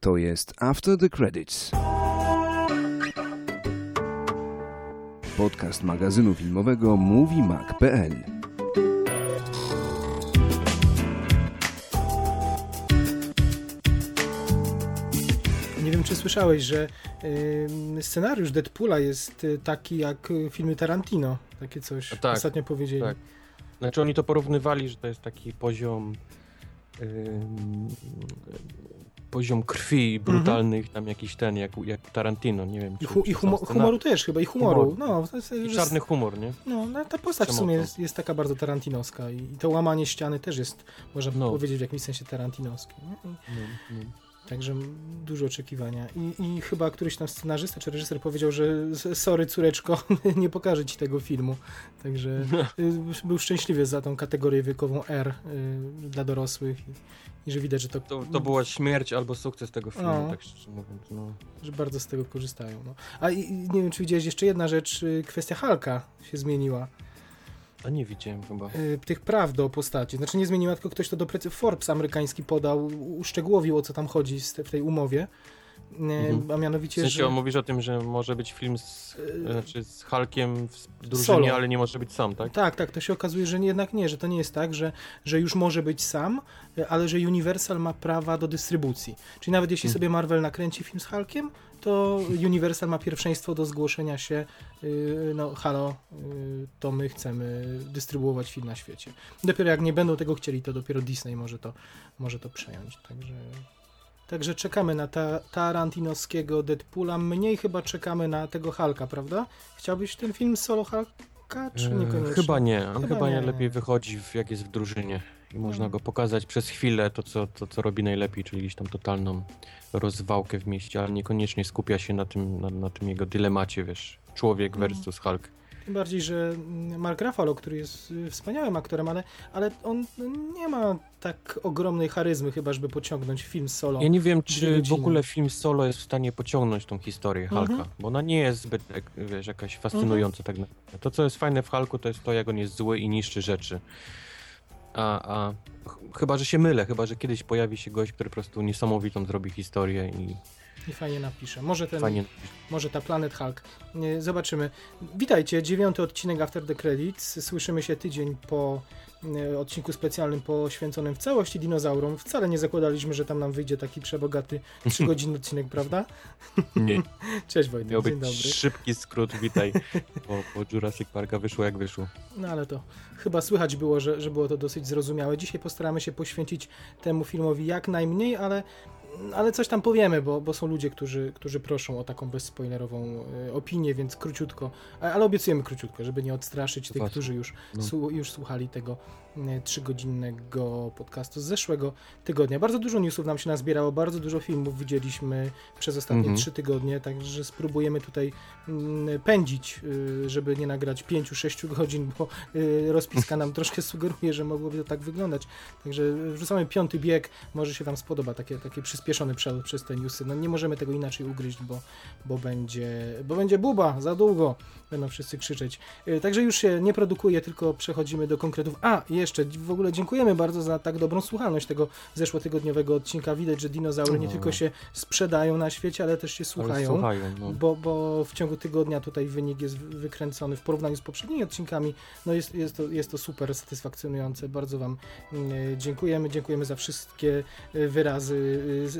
To jest After the Credits. Podcast magazynu filmowego MovieMag.pl Nie wiem, czy słyszałeś, że y, scenariusz Deadpoola jest y, taki jak y, filmy Tarantino. Takie coś Tak, ostatnio powiedzieli. tak. Znaczy oni to porównywali, że to jest taki poziom ym, poziom krwi brutalnych, tam jakiś ten, jak, jak Tarantino, nie wiem. Mhm. I, hu, i humo, humoru też chyba, i humoru. Humor. No, to jest, I czarny humor, nie? no, no, ta postać w sumie Przemocą. jest, jest taka bardzo tarantinowska i, i to łamanie ściany też jest, można No. powiedzieć, w jakimś sensie tarantinowskie. No, no. Także dużo oczekiwania. I, I chyba któryś tam scenarzysta czy reżyser powiedział, że sorry córeczko, nie pokażę ci tego filmu. Także y, był szczęśliwy za tą kategorię wiekową R y, dla dorosłych i, że widać, że to, To, to była śmierć albo sukces tego filmu, No. tak szczerze mówiąc. No. że bardzo z tego korzystają. No. A i, nie wiem, czy widziałeś jeszcze jedna rzecz, y, kwestia Halka się zmieniła. A nie widziałem chyba. Y, tych praw do postaci. Znaczy nie zmieniła, tylko ktoś to do precy- Forbes amerykański podał, uszczegółowił o co tam chodzi w tej umowie. Mhm. A W mianowicie, sensie że... mówisz o tym, że może być film z, Yy, znaczy z Hulkiem w drużynie, ale nie może być sam, tak? Tak, tak, to się okazuje, że jednak nie, że to nie jest tak, że, że już może być sam, ale że Universal ma prawa do dystrybucji. Czyli nawet jeśli Mhm. sobie Marvel nakręci film z Hulkiem, to Universal ma pierwszeństwo do zgłoszenia się, y, no halo, y, to my chcemy dystrybuować film na świecie. Dopiero jak nie będą tego chcieli, to dopiero Disney może to, może to przejąć, także... Także czekamy na ta, Tarantinowskiego Deadpoola, mniej chyba czekamy na tego Hulka, prawda? Chciałbyś ten film solo Hulka, czy Eee, niekoniecznie? Chyba nie, on Chyba chyba, nie. lepiej wychodzi, w, jak jest w drużynie. I można No. go pokazać przez chwilę, to co, to co robi najlepiej, czyli gdzieś tam totalną rozwałkę w mieście, ale niekoniecznie skupia się na tym, na, na tym jego dylemacie, wiesz, człowiek No. versus Hulk. Tym bardziej, że mm, Mark Ruffalo, który jest y, wspaniałym aktorem, ale, ale on nie ma tak ogromnej charyzmy chyba, żeby pociągnąć film solo. Ja nie wiem, czy w ogóle film solo jest w stanie pociągnąć tą historię Hulka, Mhm. bo ona nie jest zbyt, wiesz, jakaś fascynująca tak naprawdę. To, co jest fajne w Hulku, to jest to, jak on jest zły i niszczy rzeczy. A, a ch- chyba, że się mylę, chyba, że kiedyś pojawi się gość, który po prostu niesamowitą zrobi historię i I fajnie napisze. Może ten, fajnie... może ta Planet Hulk. Zobaczymy. Witajcie, dziewiąty odcinek After the Credits. Słyszymy się tydzień po e, odcinku specjalnym poświęconym w całości dinozaurom. Wcale nie zakładaliśmy, że tam nam wyjdzie taki przebogaty trzygodzinny odcinek, prawda? Nie, Cześć Wojtek, miał dzień być dobry. szybki skrót, witaj, bo, bo Jurassic Parka wyszło jak wyszło. No ale to chyba słychać było, że, że było to dosyć zrozumiałe. Dzisiaj postaramy się poświęcić temu filmowi jak najmniej, ale, ale coś tam powiemy, bo, bo są ludzie, którzy, którzy proszą o taką bezspoilerową e, opinię, więc króciutko, ale obiecujemy króciutko, żeby nie odstraszyć tych, którzy już, No. słu- już słuchali tego trzygodzinnego podcastu z zeszłego tygodnia. Bardzo dużo newsów nam się nazbierało, bardzo dużo filmów widzieliśmy przez ostatnie Mhm. trzy tygodnie, także spróbujemy tutaj mm, pędzić, y, żeby nie nagrać 5-6 godzin, bo y, rozpiska nam troszkę sugeruje, że mogłoby to tak wyglądać. Także wrzucamy piąty bieg, może się Wam spodoba takie, taki przyspieszony przelot przez te newsy. No nie możemy tego inaczej ugryźć, bo, bo, będzie, bo będzie buba za długo, będą wszyscy krzyczeć. Y, Także już się nie produkuje, tylko przechodzimy do konkretów. A, jeszcze w ogóle dziękujemy bardzo za tak dobrą słuchalność tego zeszłotygodniowego odcinka. Widać, że dinozaury nie O. tylko się sprzedają na świecie, ale też się słuchają. słuchają, no. Bo, bo w ciągu tygodnia tutaj wynik jest wy- wykręcony w porównaniu z poprzednimi odcinkami. No jest, jest, to, jest to super satysfakcjonujące. Bardzo Wam mm, dziękujemy. Dziękujemy za wszystkie y, wyrazy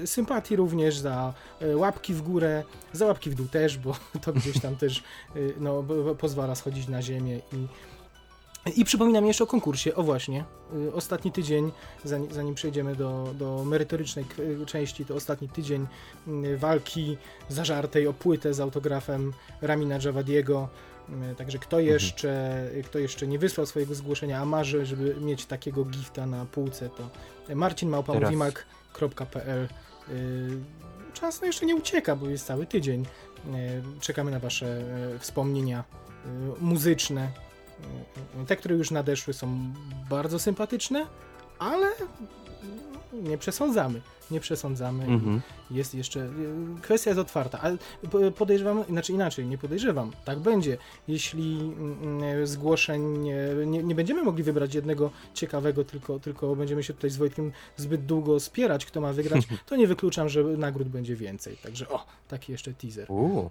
y, sympatii również, za y, łapki w górę, za łapki w dół też, bo to gdzieś tam też no, pozwala schodzić na ziemię i i przypominam jeszcze o konkursie. O właśnie, y, ostatni tydzień, zanim, zanim przejdziemy do, do merytorycznej y, części, to ostatni tydzień y, walki zażartej o płytę z autografem Ramina Javadiego. Także kto jeszcze, y, kto jeszcze nie wysłał swojego zgłoszenia, a marzy, żeby mieć takiego gifta na półce, to marcinmałpamowimak.pl Czas no jeszcze nie ucieka, bo jest cały tydzień. Czekamy na Wasze wspomnienia muzyczne. Y, Te, które już nadeszły, są bardzo sympatyczne, ale nie przesądzamy. Nie przesądzamy. Mhm. Jest jeszcze. y, Kwestia jest otwarta, ale po- podejrzewam, znaczy inaczej, nie podejrzewam. Tak będzie. Jeśli mm, mm, zgłoszeń nie, nie będziemy mogli wybrać jednego ciekawego, tylko, tylko będziemy się tutaj z Wojtkiem zbyt długo spierać, kto ma wygrać, to nie wykluczam, że nagród będzie więcej. Także o, taki jeszcze teaser. Uuu,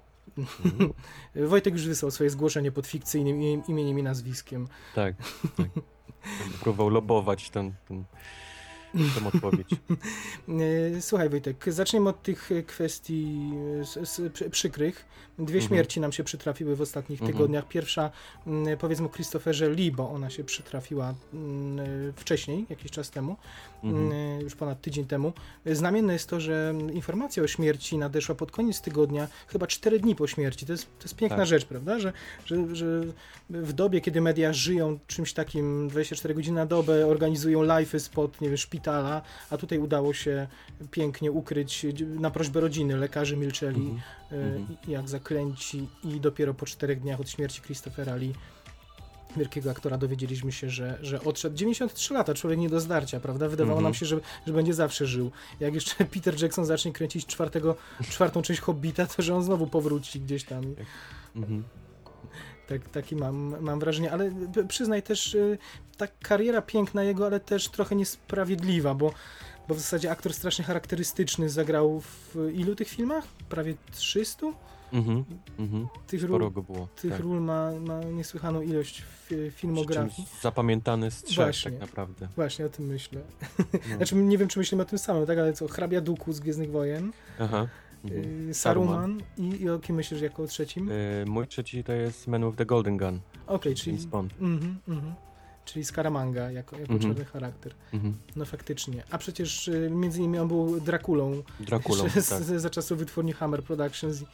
Wojtek już wysłał swoje zgłoszenie pod fikcyjnym im- imieniem i nazwiskiem. tak. tak. Próbował lobować ten, ten, tę odpowiedź. E, Słuchaj Wojtek, zaczniemy od tych e, kwestii e, przykrych. Dwie Mhm. śmierci nam się przytrafiły w ostatnich Mhm. tygodniach. Pierwsza, mm, powiedzmy o Christopherze Lee, bo ona się przytrafiła mm, e, wcześniej, jakiś czas temu, Mhm. mm, już ponad tydzień temu. E, Znamienne jest to, że informacja o śmierci nadeszła pod koniec tygodnia, chyba cztery dni po śmierci. To jest, to jest piękna Tak. rzecz, prawda? Że, że, że w dobie, kiedy media żyją czymś takim 24 godziny na dobę, organizują live'y spod, nie wiem, szpitala, a tutaj udało się pięknie ukryć na prośbę rodziny. Lekarze milczeli Mhm. e, Mhm. i- jak zaklęci i dopiero po czterech dniach od śmierci Christophera Lee wielkiego aktora dowiedzieliśmy się, że, że odszedł 93 lata, człowiek nie do zdarcia, prawda? Wydawało Mhm. nam się, że, że będzie zawsze żył. Jak jeszcze Peter Jackson zacznie kręcić czwartego, czwartą część Hobbita, to że on znowu powróci gdzieś tam. Mhm. Tak, taki mam, mam wrażenie, ale przyznaj też, y, ta kariera piękna jego, ale też trochę niesprawiedliwa, bo, bo w zasadzie aktor strasznie charakterystyczny zagrał w ilu tych filmach? Prawie 300? Mhm. Mhm. Tych ról, było. tych tak. ról ma, ma niesłychaną ilość w filmografii. Zapamiętany z trzech Właśnie. tak naprawdę. Właśnie o tym myślę. No. Znaczy nie wiem, czy myślimy o tym samym, tak? Ale co, hrabia Duku z Gwiezdnych Wojen, Aha. Mhm. y, Saruman i, i o kim myślisz jako o trzecim? Y, mój trzeci to jest Man with the Golden Gun, Okej, czyli... James Bond. Mhm. Czyli Scaramanga jako, jako Mhm. czarny charakter. Mhm. No faktycznie. A przecież y, między innymi on był Drakulą Drakulą, tak. z, za czasów wytwórni Hammer Productions i,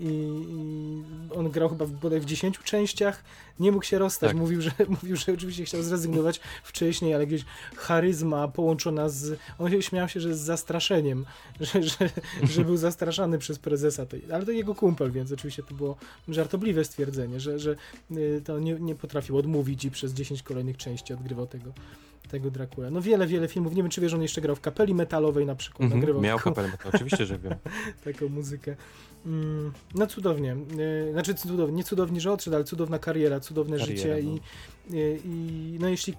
i, i on grał chyba w, bodaj w 10 częściach. Nie mógł się rozstać. Tak. Mówił, że, mówił, że oczywiście chciał zrezygnować wcześniej, ale gdzieś charyzma połączona z... On się śmiał się, że z zastraszeniem, że, że, że był zastraszany przez prezesa. Tej, ale to jego kumpel, więc oczywiście to było żartobliwe stwierdzenie, że, że y, to nie, nie potrafił odmówić i przez 10 kolejnych części odgrywał tego tego Dracula. No wiele, wiele filmów. Nie wiem, czy wiesz, on jeszcze grał w kapeli metalowej na przykład. Mhm. Nagrywał Miał taką, kapelę, to oczywiście, że wiem. taką muzykę. Mm, no cudownie. Yy, znaczy cudownie, nie cudownie, że odszedł, ale cudowna kariera, cudowne Kariera, życie no. i, i, i no jeśli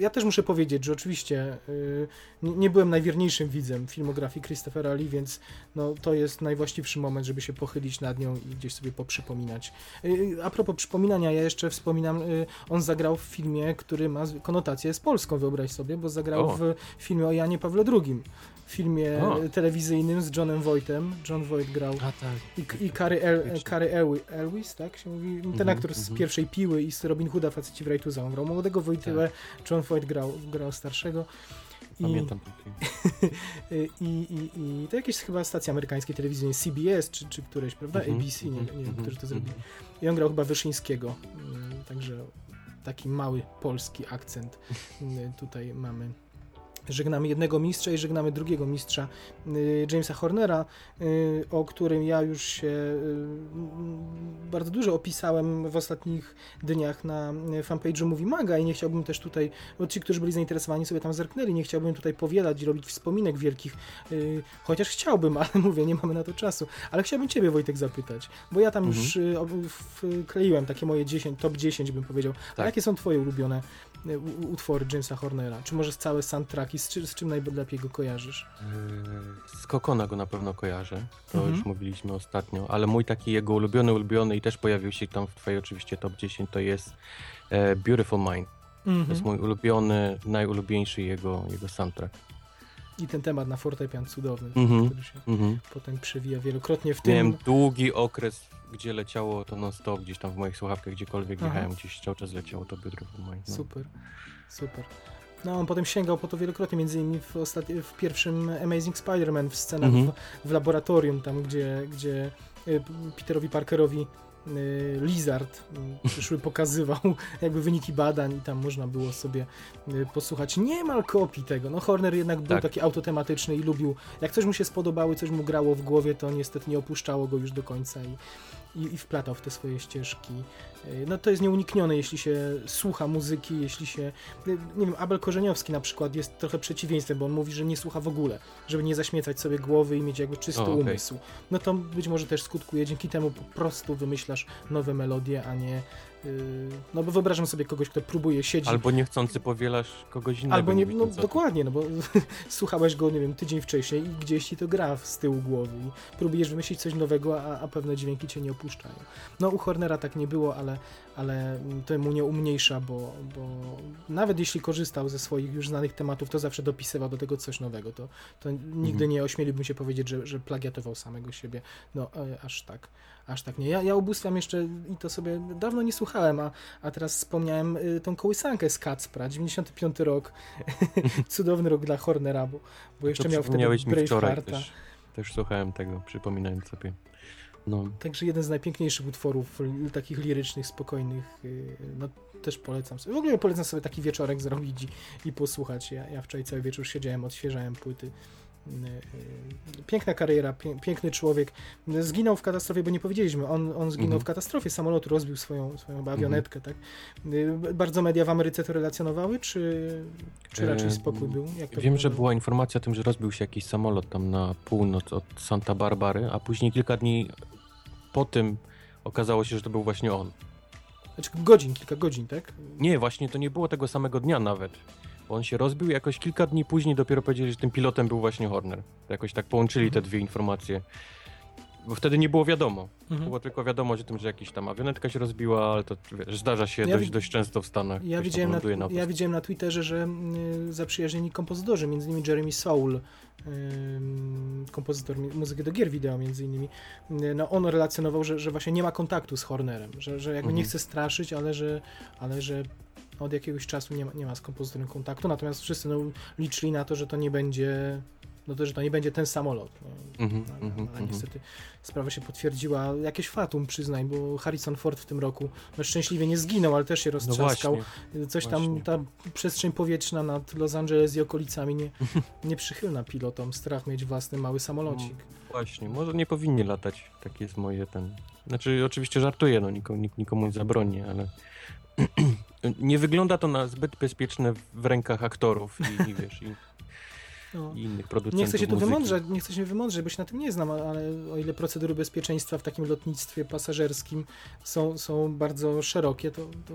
ja też muszę powiedzieć, że oczywiście yy, nie, byłem najwierniejszym widzem filmografii Christophera Lee, więc no, to jest najwłaściwszy moment, żeby się pochylić nad nią i gdzieś sobie poprzypominać. Yy, a propos przypominania, ja jeszcze wspominam, yy, on zagrał w filmie, który ma konotację z Polską, wyobraź sobie, bo zagrał O. w filmie o Janie Pawle II. W filmie O. telewizyjnym z Johnem Voightem. John Voight grał A tak. i, i Cary, El. Cary Elwis, tak się mówi? Ten Mhm, aktor z mhm. pierwszej piły i z Robin Hooda faceci w Rajtuza. On grał młodego Wojtylę, Tak. John Voight grał, grał starszego. I, Pamiętam ten film. i, i, I to jakieś chyba stacje amerykańskiej telewizyjnej, CBS czy, czy któreś, prawda? Mhm, ABC, nie, mhm, nie wiem, mhm, którzy to mhm. zrobili. I on grał chyba Wyszyńskiego, mm, także taki mały polski akcent mm, tutaj mamy. Żegnamy jednego mistrza i żegnamy drugiego mistrza, y, Jamesa Hornera, y, o którym ja już się y, bardzo dużo opisałem w ostatnich dniach na fanpage'u Movie Maga i nie chciałbym też tutaj, bo ci, którzy byli zainteresowani sobie tam zerknęli, nie chciałbym tutaj powielać i robić wspominek wielkich, chociaż chciałbym, ale mówię, nie mamy na to czasu. Ale chciałbym ciebie Wojtek zapytać, bo ja tam Mhm. już wkleiłem takie moje 10, top 10 bym powiedział. A Tak. jakie są twoje ulubione utwory Jamesa Hornera? Czy może całe soundtracki? Z, czy, z czym najlepiej go kojarzysz? Yy, Z Kokona go na pewno kojarzę, to Mhm. już mówiliśmy ostatnio, ale mój taki jego ulubiony, ulubiony i też pojawił się tam w twojej oczywiście top 10 to jest e, Beautiful Mind. To Mhm. jest mój ulubiony, najulubieńszy jego, jego soundtrack. I ten temat na fortepian cudowny, Mhm. który się Mhm. potem przewija wielokrotnie w tym. Miałem długi okres, gdzie leciało to non-stop, gdzieś tam w moich słuchawkach, gdziekolwiek Aha. jechałem, gdzieś cały czas leciało to Beautiful Mind. No. Super, super. No, on potem sięgał po to wielokrotnie, między innymi w, ostat- w pierwszym Amazing Spider-Man, w scenach Mhm. w, w laboratorium, tam gdzie, gdzie y, Peterowi Parkerowi Lizard y, przyszły, pokazywał jakby wyniki badań i tam można było sobie y, posłuchać niemal kopii tego. No Horner jednak był Tak. taki autotematyczny i lubił, jak coś mu się spodobało, coś mu grało w głowie, to niestety nie opuszczało go już do końca i i, i wplatał w te swoje ścieżki. Y, No to jest nieuniknione, jeśli się słucha muzyki, jeśli się... y, Nie wiem, Abel Korzeniowski na przykład jest trochę przeciwieństwem, bo on mówi, że nie słucha w ogóle, żeby nie zaśmiecać sobie głowy i mieć jakby czysty O, okej. umysł. No to być może też skutkuje, dzięki temu po prostu wymyślasz nowe melodie, a nie... y, No bo wyobrażam sobie kogoś, kto próbuje siedzieć Albo niechcący powielasz kogoś innego. Albo nie, no wiedząc o tym. dokładnie, no bo słuchałeś go, nie wiem, tydzień wcześniej i gdzieś ci to gra z tyłu głowy i próbujesz wymyślić coś nowego, a, a pewne dźwięki cię nie opuszczają. No u Hornera tak nie było, ale, ale to mu nie umniejsza, bo, bo nawet jeśli korzystał ze swoich już znanych tematów, to zawsze dopisywał do tego coś nowego. To, to nigdy Mhm. nie ośmieliłbym się powiedzieć, że, że plagiatował samego siebie. No e, aż tak. Aż tak nie. Ja, ja ubóstwiam jeszcze i to sobie dawno nie słuchałem, a, a teraz wspomniałem y, tą kołysankę z Kacpra, 95 rok. Cudowny rok dla Hornera, bo, bo jeszcze miał wtedy Bravehearta. też, też słuchałem tego, przypominając sobie. No, Także jeden z najpiękniejszych utworów takich lirycznych, spokojnych. y, No też polecam sobie. W ogóle polecam sobie taki wieczorek zrobić i, i posłuchać. Ja, ja wczoraj cały wieczór siedziałem, odświeżałem płyty. Y, y, Piękna kariera, pię- piękny człowiek. Zginął w katastrofie, bo nie powiedzieliśmy. On, on zginął Mhm. w katastrofie samolotu, rozbił swoją, swoją awionetkę, tak? Y, Bardzo media w Ameryce to relacjonowały, czy, czy raczej spokój był? Wiem, że była informacja o tym, że rozbił się jakiś samolot tam na północ od Santa Barbary, a później kilka dni po tym okazało się, że to był właśnie on. Znaczy godzin, kilka godzin, tak? Nie, właśnie to nie było tego samego dnia nawet. Bo on się rozbił i jakoś kilka dni później dopiero powiedzieli, że tym pilotem był właśnie Horner. Jakoś tak połączyli te dwie informacje. Bo wtedy nie było wiadomo. Mhm. Było tylko wiadomo o tym, że jakaś tam awionetka się rozbiła, ale to wiesz, zdarza się Ja dość, dość często w Stanach. Ja widziałem, na, na ja widziałem na Twitterze, że y, zaprzyjaźnieni kompozytorzy, między innymi Jeremy Soule, ym, kompozytor muzyki do gier wideo między innymi, y, no on relacjonował, że, że właśnie nie ma kontaktu z Hornerem, że, że jakby nie Mhm. chce straszyć, ale że, ale że od jakiegoś czasu nie ma, nie ma z kompozytorem kontaktu, natomiast wszyscy no, liczyli na to, że to nie będzie no to, że to nie będzie ten samolot. No, Mhm, ale, mhm, ale mhm. niestety sprawa się potwierdziła. Jakieś fatum, przyznaj, bo Harrison Ford w tym roku no szczęśliwie nie zginął, ale też się No roztrzaskał. właśnie. Coś tam, Właśnie. ta przestrzeń powietrzna nad Los Angeles i okolicami nie, nieprzychylna pilotom. Strach mieć własny mały samolocik. Właśnie, może nie powinni latać. Tak jest moje ten. Znaczy, oczywiście żartuję, no nikomu, nik- nikomu nie zabronię, ale nie wygląda to na zbyt bezpieczne w rękach aktorów i, i wiesz, i, No. i innych producentów Nie chcę się tu muzyki. wymądrzeć, nie chcę się wymądrzeć, bo się na tym nie znam, ale o ile procedury bezpieczeństwa w takim lotnictwie pasażerskim są, są bardzo szerokie, to, to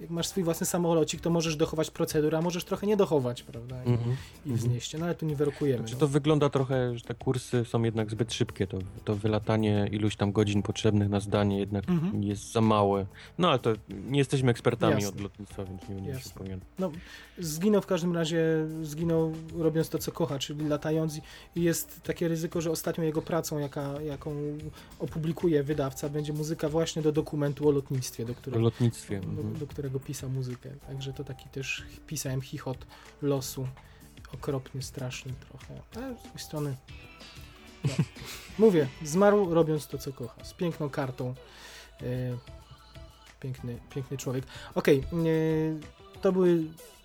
jak masz swój własny samolocik, to możesz dochować procedur, a możesz trochę nie dochować, prawda? I, Mhm. i wznieść się. No ale tu nie wyrokujemy. Znaczy no. to wygląda trochę, że te kursy są jednak zbyt szybkie, to, to wylatanie iluś tam godzin potrzebnych na zdanie jednak Mhm. jest za małe. No ale to nie jesteśmy ekspertami Jasne. od lotnictwa, więc nie będziemy się powiem. No, zginął w każdym razie, zginął robiąc to, co kocha, czyli latając i jest takie ryzyko, że ostatnią jego pracą, jaka, jaką opublikuje wydawca, będzie muzyka właśnie do dokumentu o lotnictwie, do O lotnictwie. do, Mhm. do którego pisał muzykę. Także to taki też pisałem chichot losu. Okropny, straszny trochę. Ale z drugiej strony no. mówię, zmarł robiąc to, co kocha. Z piękną kartą. E, piękny, piękny człowiek. Okej, e, to były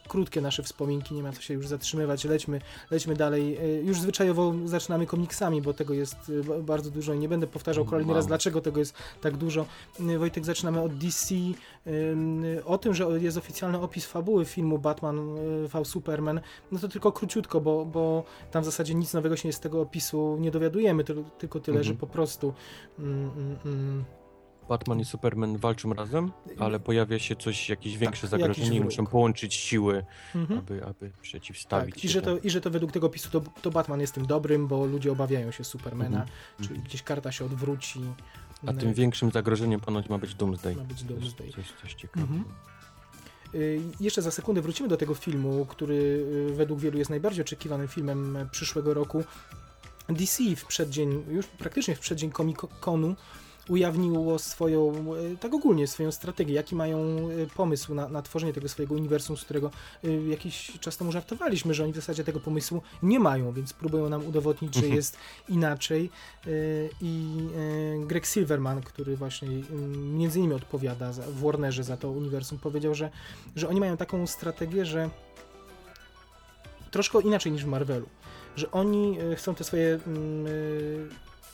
krótkie nasze wspominki, nie ma co się już zatrzymywać, lećmy, lećmy dalej. E, Już zwyczajowo zaczynamy komiksami, bo tego jest e, ba- bardzo dużo i nie będę powtarzał kolejny Wow. raz, dlaczego tego jest tak dużo. E, Wojtek, zaczynamy od DC, O tym, że jest oficjalny opis fabuły filmu Batman v Superman, no to tylko króciutko, bo, bo tam w zasadzie nic nowego się z tego opisu nie dowiadujemy, tyl- tylko tyle, Mhm. że po prostu mm, mm, mm, Batman i Superman walczą razem, ale pojawia się coś, jakieś większe Tak, zagrożenie i muszą połączyć siły, mhm. aby, aby przeciwstawić Tak, i że, to, I że to według tego opisu to, to Batman jest tym dobrym, bo ludzie obawiają się Supermana, Mhm. czyli gdzieś karta się odwróci. A tym większym zagrożeniem ponoć ma być Doomsday. ma być Doomsday. coś, coś ciekawego. Mhm. Y, Jeszcze za sekundę wrócimy do tego filmu, który y, według wielu jest najbardziej oczekiwanym filmem przyszłego roku. DC w przeddzień, już praktycznie w przeddzień Comic-Conu ujawniło swoją, e, tak ogólnie, swoją strategię, jaki mają e, pomysł na, na tworzenie tego swojego uniwersum, z którego e, jakiś czas temu żartowaliśmy, że oni w zasadzie tego pomysłu nie mają, więc próbują nam udowodnić, że Mhm. jest inaczej. I Greg Silverman, który właśnie mm, między innymi odpowiada za, w Warnerze za to uniwersum, powiedział, że, że oni mają taką strategię, że troszkę inaczej niż w Marvelu, że oni chcą te swoje mm,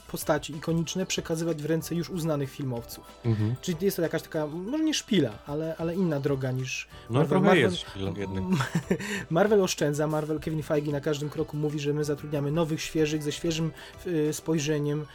postaci ikoniczne przekazywać w ręce już uznanych filmowców. Mhm. Czyli jest to jakaś taka, może nie szpila, ale, ale inna droga niż No Marvel. Marvel- jest jednak. Marvel oszczędza, Marvel, Kevin Feige na każdym kroku mówi, że my zatrudniamy nowych, świeżych, ze świeżym y, spojrzeniem, y,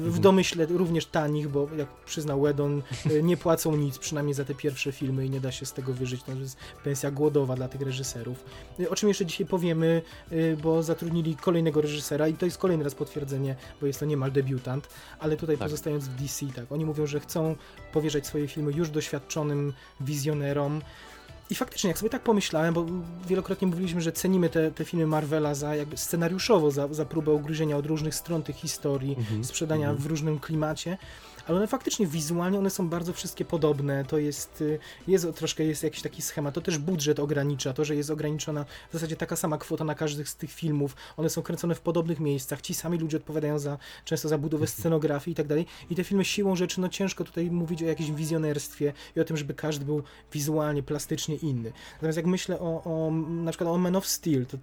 w Mhm. domyśle również tanich, bo jak przyznał Wedon, y, nie płacą nic, przynajmniej za te pierwsze filmy i nie da się z tego wyżyć, to jest pensja głodowa dla tych reżyserów. Y, O czym jeszcze dzisiaj powiemy, y, bo zatrudnili kolejnego reżysera i to jest kolejny raz potwierdzenie, bo jest to niemal debiutant, ale tutaj Tak. pozostając w DC, tak, oni mówią, że chcą powierzać swoje filmy już doświadczonym wizjonerom, i faktycznie, jak sobie tak pomyślałem, bo wielokrotnie mówiliśmy, że cenimy te, te filmy Marvela za jakby scenariuszowo, za, za próbę ugryzienia od różnych stron tych historii, Mhm. sprzedania Mhm. w różnym klimacie, ale one faktycznie wizualnie, one są bardzo wszystkie podobne, to jest, y, jest troszkę jest jakiś taki schemat, to też budżet ogranicza, to, że jest ograniczona w zasadzie taka sama kwota na każdy z tych filmów, one są kręcone w podobnych miejscach, ci sami ludzie odpowiadają za, często za budowę scenografii i tak dalej. I te filmy siłą rzeczy, no ciężko tutaj mówić o jakimś wizjonerstwie i o tym, żeby każdy był wizualnie, plastycznie inny. Natomiast jak myślę o, o na przykład o Man of Steel, to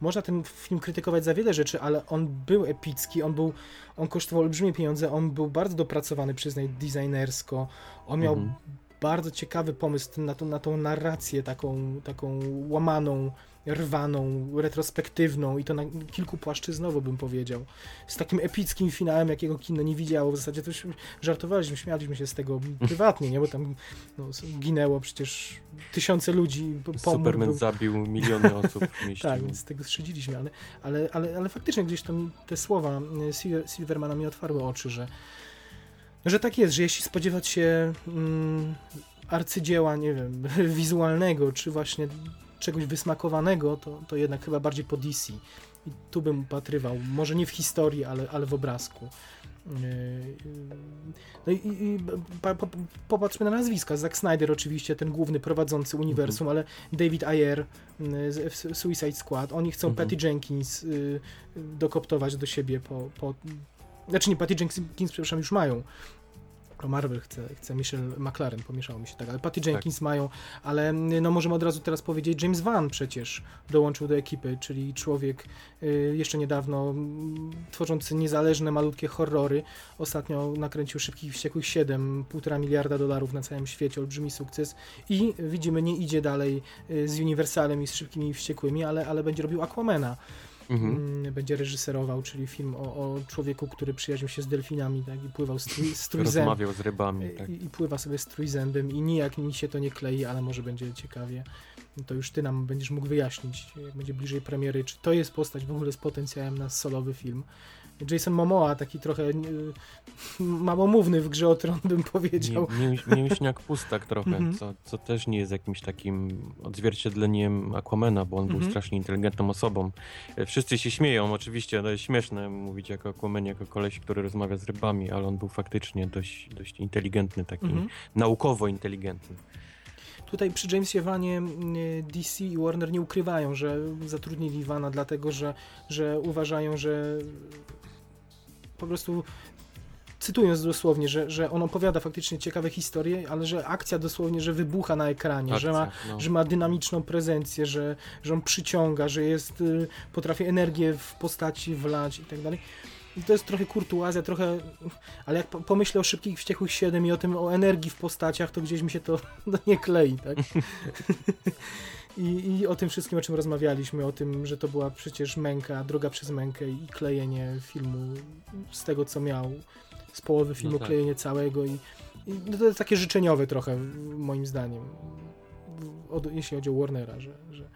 można ten film krytykować za wiele rzeczy, ale on był epicki, on był, on kosztował olbrzymie pieniądze, on był bardzo dopracowany, przyznaj, designersko, on miał Mhm. bardzo ciekawy pomysł na tą, na tą narrację taką, taką łamaną, rwaną, retrospektywną i to na kilku płaszczyznowo bym powiedział. Z takim epickim finałem, jakiego kino nie widziało. W zasadzie to już żartowaliśmy, śmialiśmy się z tego prywatnie, nie? Bo tam no, ginęło przecież tysiące ludzi. Superman zabił miliony osób w mieście. Tak, więc z tego strzydziliśmy, ale, ale, ale, ale faktycznie gdzieś to mi, te słowa y, Sil- Silvermana mi otwarły oczy, że, że tak jest, że jeśli spodziewać się mm, arcydzieła, nie wiem, wizualnego, czy właśnie czegoś wysmakowanego, to, to jednak chyba bardziej po DC. I tu bym upatrywał, może nie w historii, ale, ale w obrazku. Yy, yy, No i, i, i pa, po, popatrzmy na nazwiska. Zack Snyder oczywiście, ten główny prowadzący uniwersum, ale David Ayer y, z z Suicide Squad, oni chcą Mhm. Patty Jenkins y, dokoptować do siebie po, po... Znaczy nie, Patty Jenkins, przepraszam, już mają. Marvel chce, chce Michelle McLaren, pomieszało mi się tak, ale Patty Jenkins mają, ale y, no możemy od razu teraz powiedzieć, James Van przecież dołączył do ekipy, czyli człowiek y, jeszcze niedawno mm, tworzący niezależne, malutkie horrory. Ostatnio nakręcił Szybkich i Wściekłych 7, 1,5 miliarda dolarów na całym świecie, olbrzymi sukces i widzimy, nie idzie dalej y, z Uniwersalem i z Szybkimi i Wściekłymi, ale, ale będzie robił Aquamana. Mhm. Mm, Będzie reżyserował, czyli film o, o człowieku, który przyjaźnił się z delfinami tak, i pływał z, trój, z trójzębem. Rozmawiał z rybami, tak. I, I pływa sobie z trójzębem i nijak mi się to nie klei, ale może będzie ciekawie. To już ty nam będziesz mógł wyjaśnić, jak będzie bliżej premiery, czy to jest postać w ogóle z potencjałem na solowy film. Jason Momoa, taki trochę y, małomówny w grze o tron, bym powiedział. Mięśniak pustak trochę, Mhm. co, co też nie jest jakimś takim odzwierciedleniem Aquamana, bo on był Mhm. strasznie inteligentną osobą. E, Wszyscy się śmieją, oczywiście, to jest śmieszne mówić jako Aquamanie, jako koleś, który rozmawia z rybami, ale on był faktycznie dość, dość inteligentny, taki Mhm. naukowo inteligentny. Tutaj przy Jamesie Vanie DC i Warner nie ukrywają, że zatrudnili Vana dlatego, że, że uważają, że po prostu cytując dosłownie, że, że on opowiada faktycznie ciekawe historie, ale że akcja dosłownie, że wybucha na ekranie, że ma, Akcja, no. że ma dynamiczną prezencję, że, że on przyciąga, że jest, y, potrafi energię w postaci wlać i tak dalej. I to jest trochę kurtuazja, trochę, ale jak po- pomyślę o Szybkich Wściekłych 7 i o tym, o energii w postaciach, to gdzieś mi się to nie klei, tak? I, I o tym wszystkim, o czym rozmawialiśmy, o tym, że to była przecież męka, droga przez mękę i klejenie filmu z tego, co miał, z połowy filmu tak. klejenie całego i, i no to jest takie życzeniowe trochę, moim zdaniem, od, jeśli chodzi o Warnera, że, że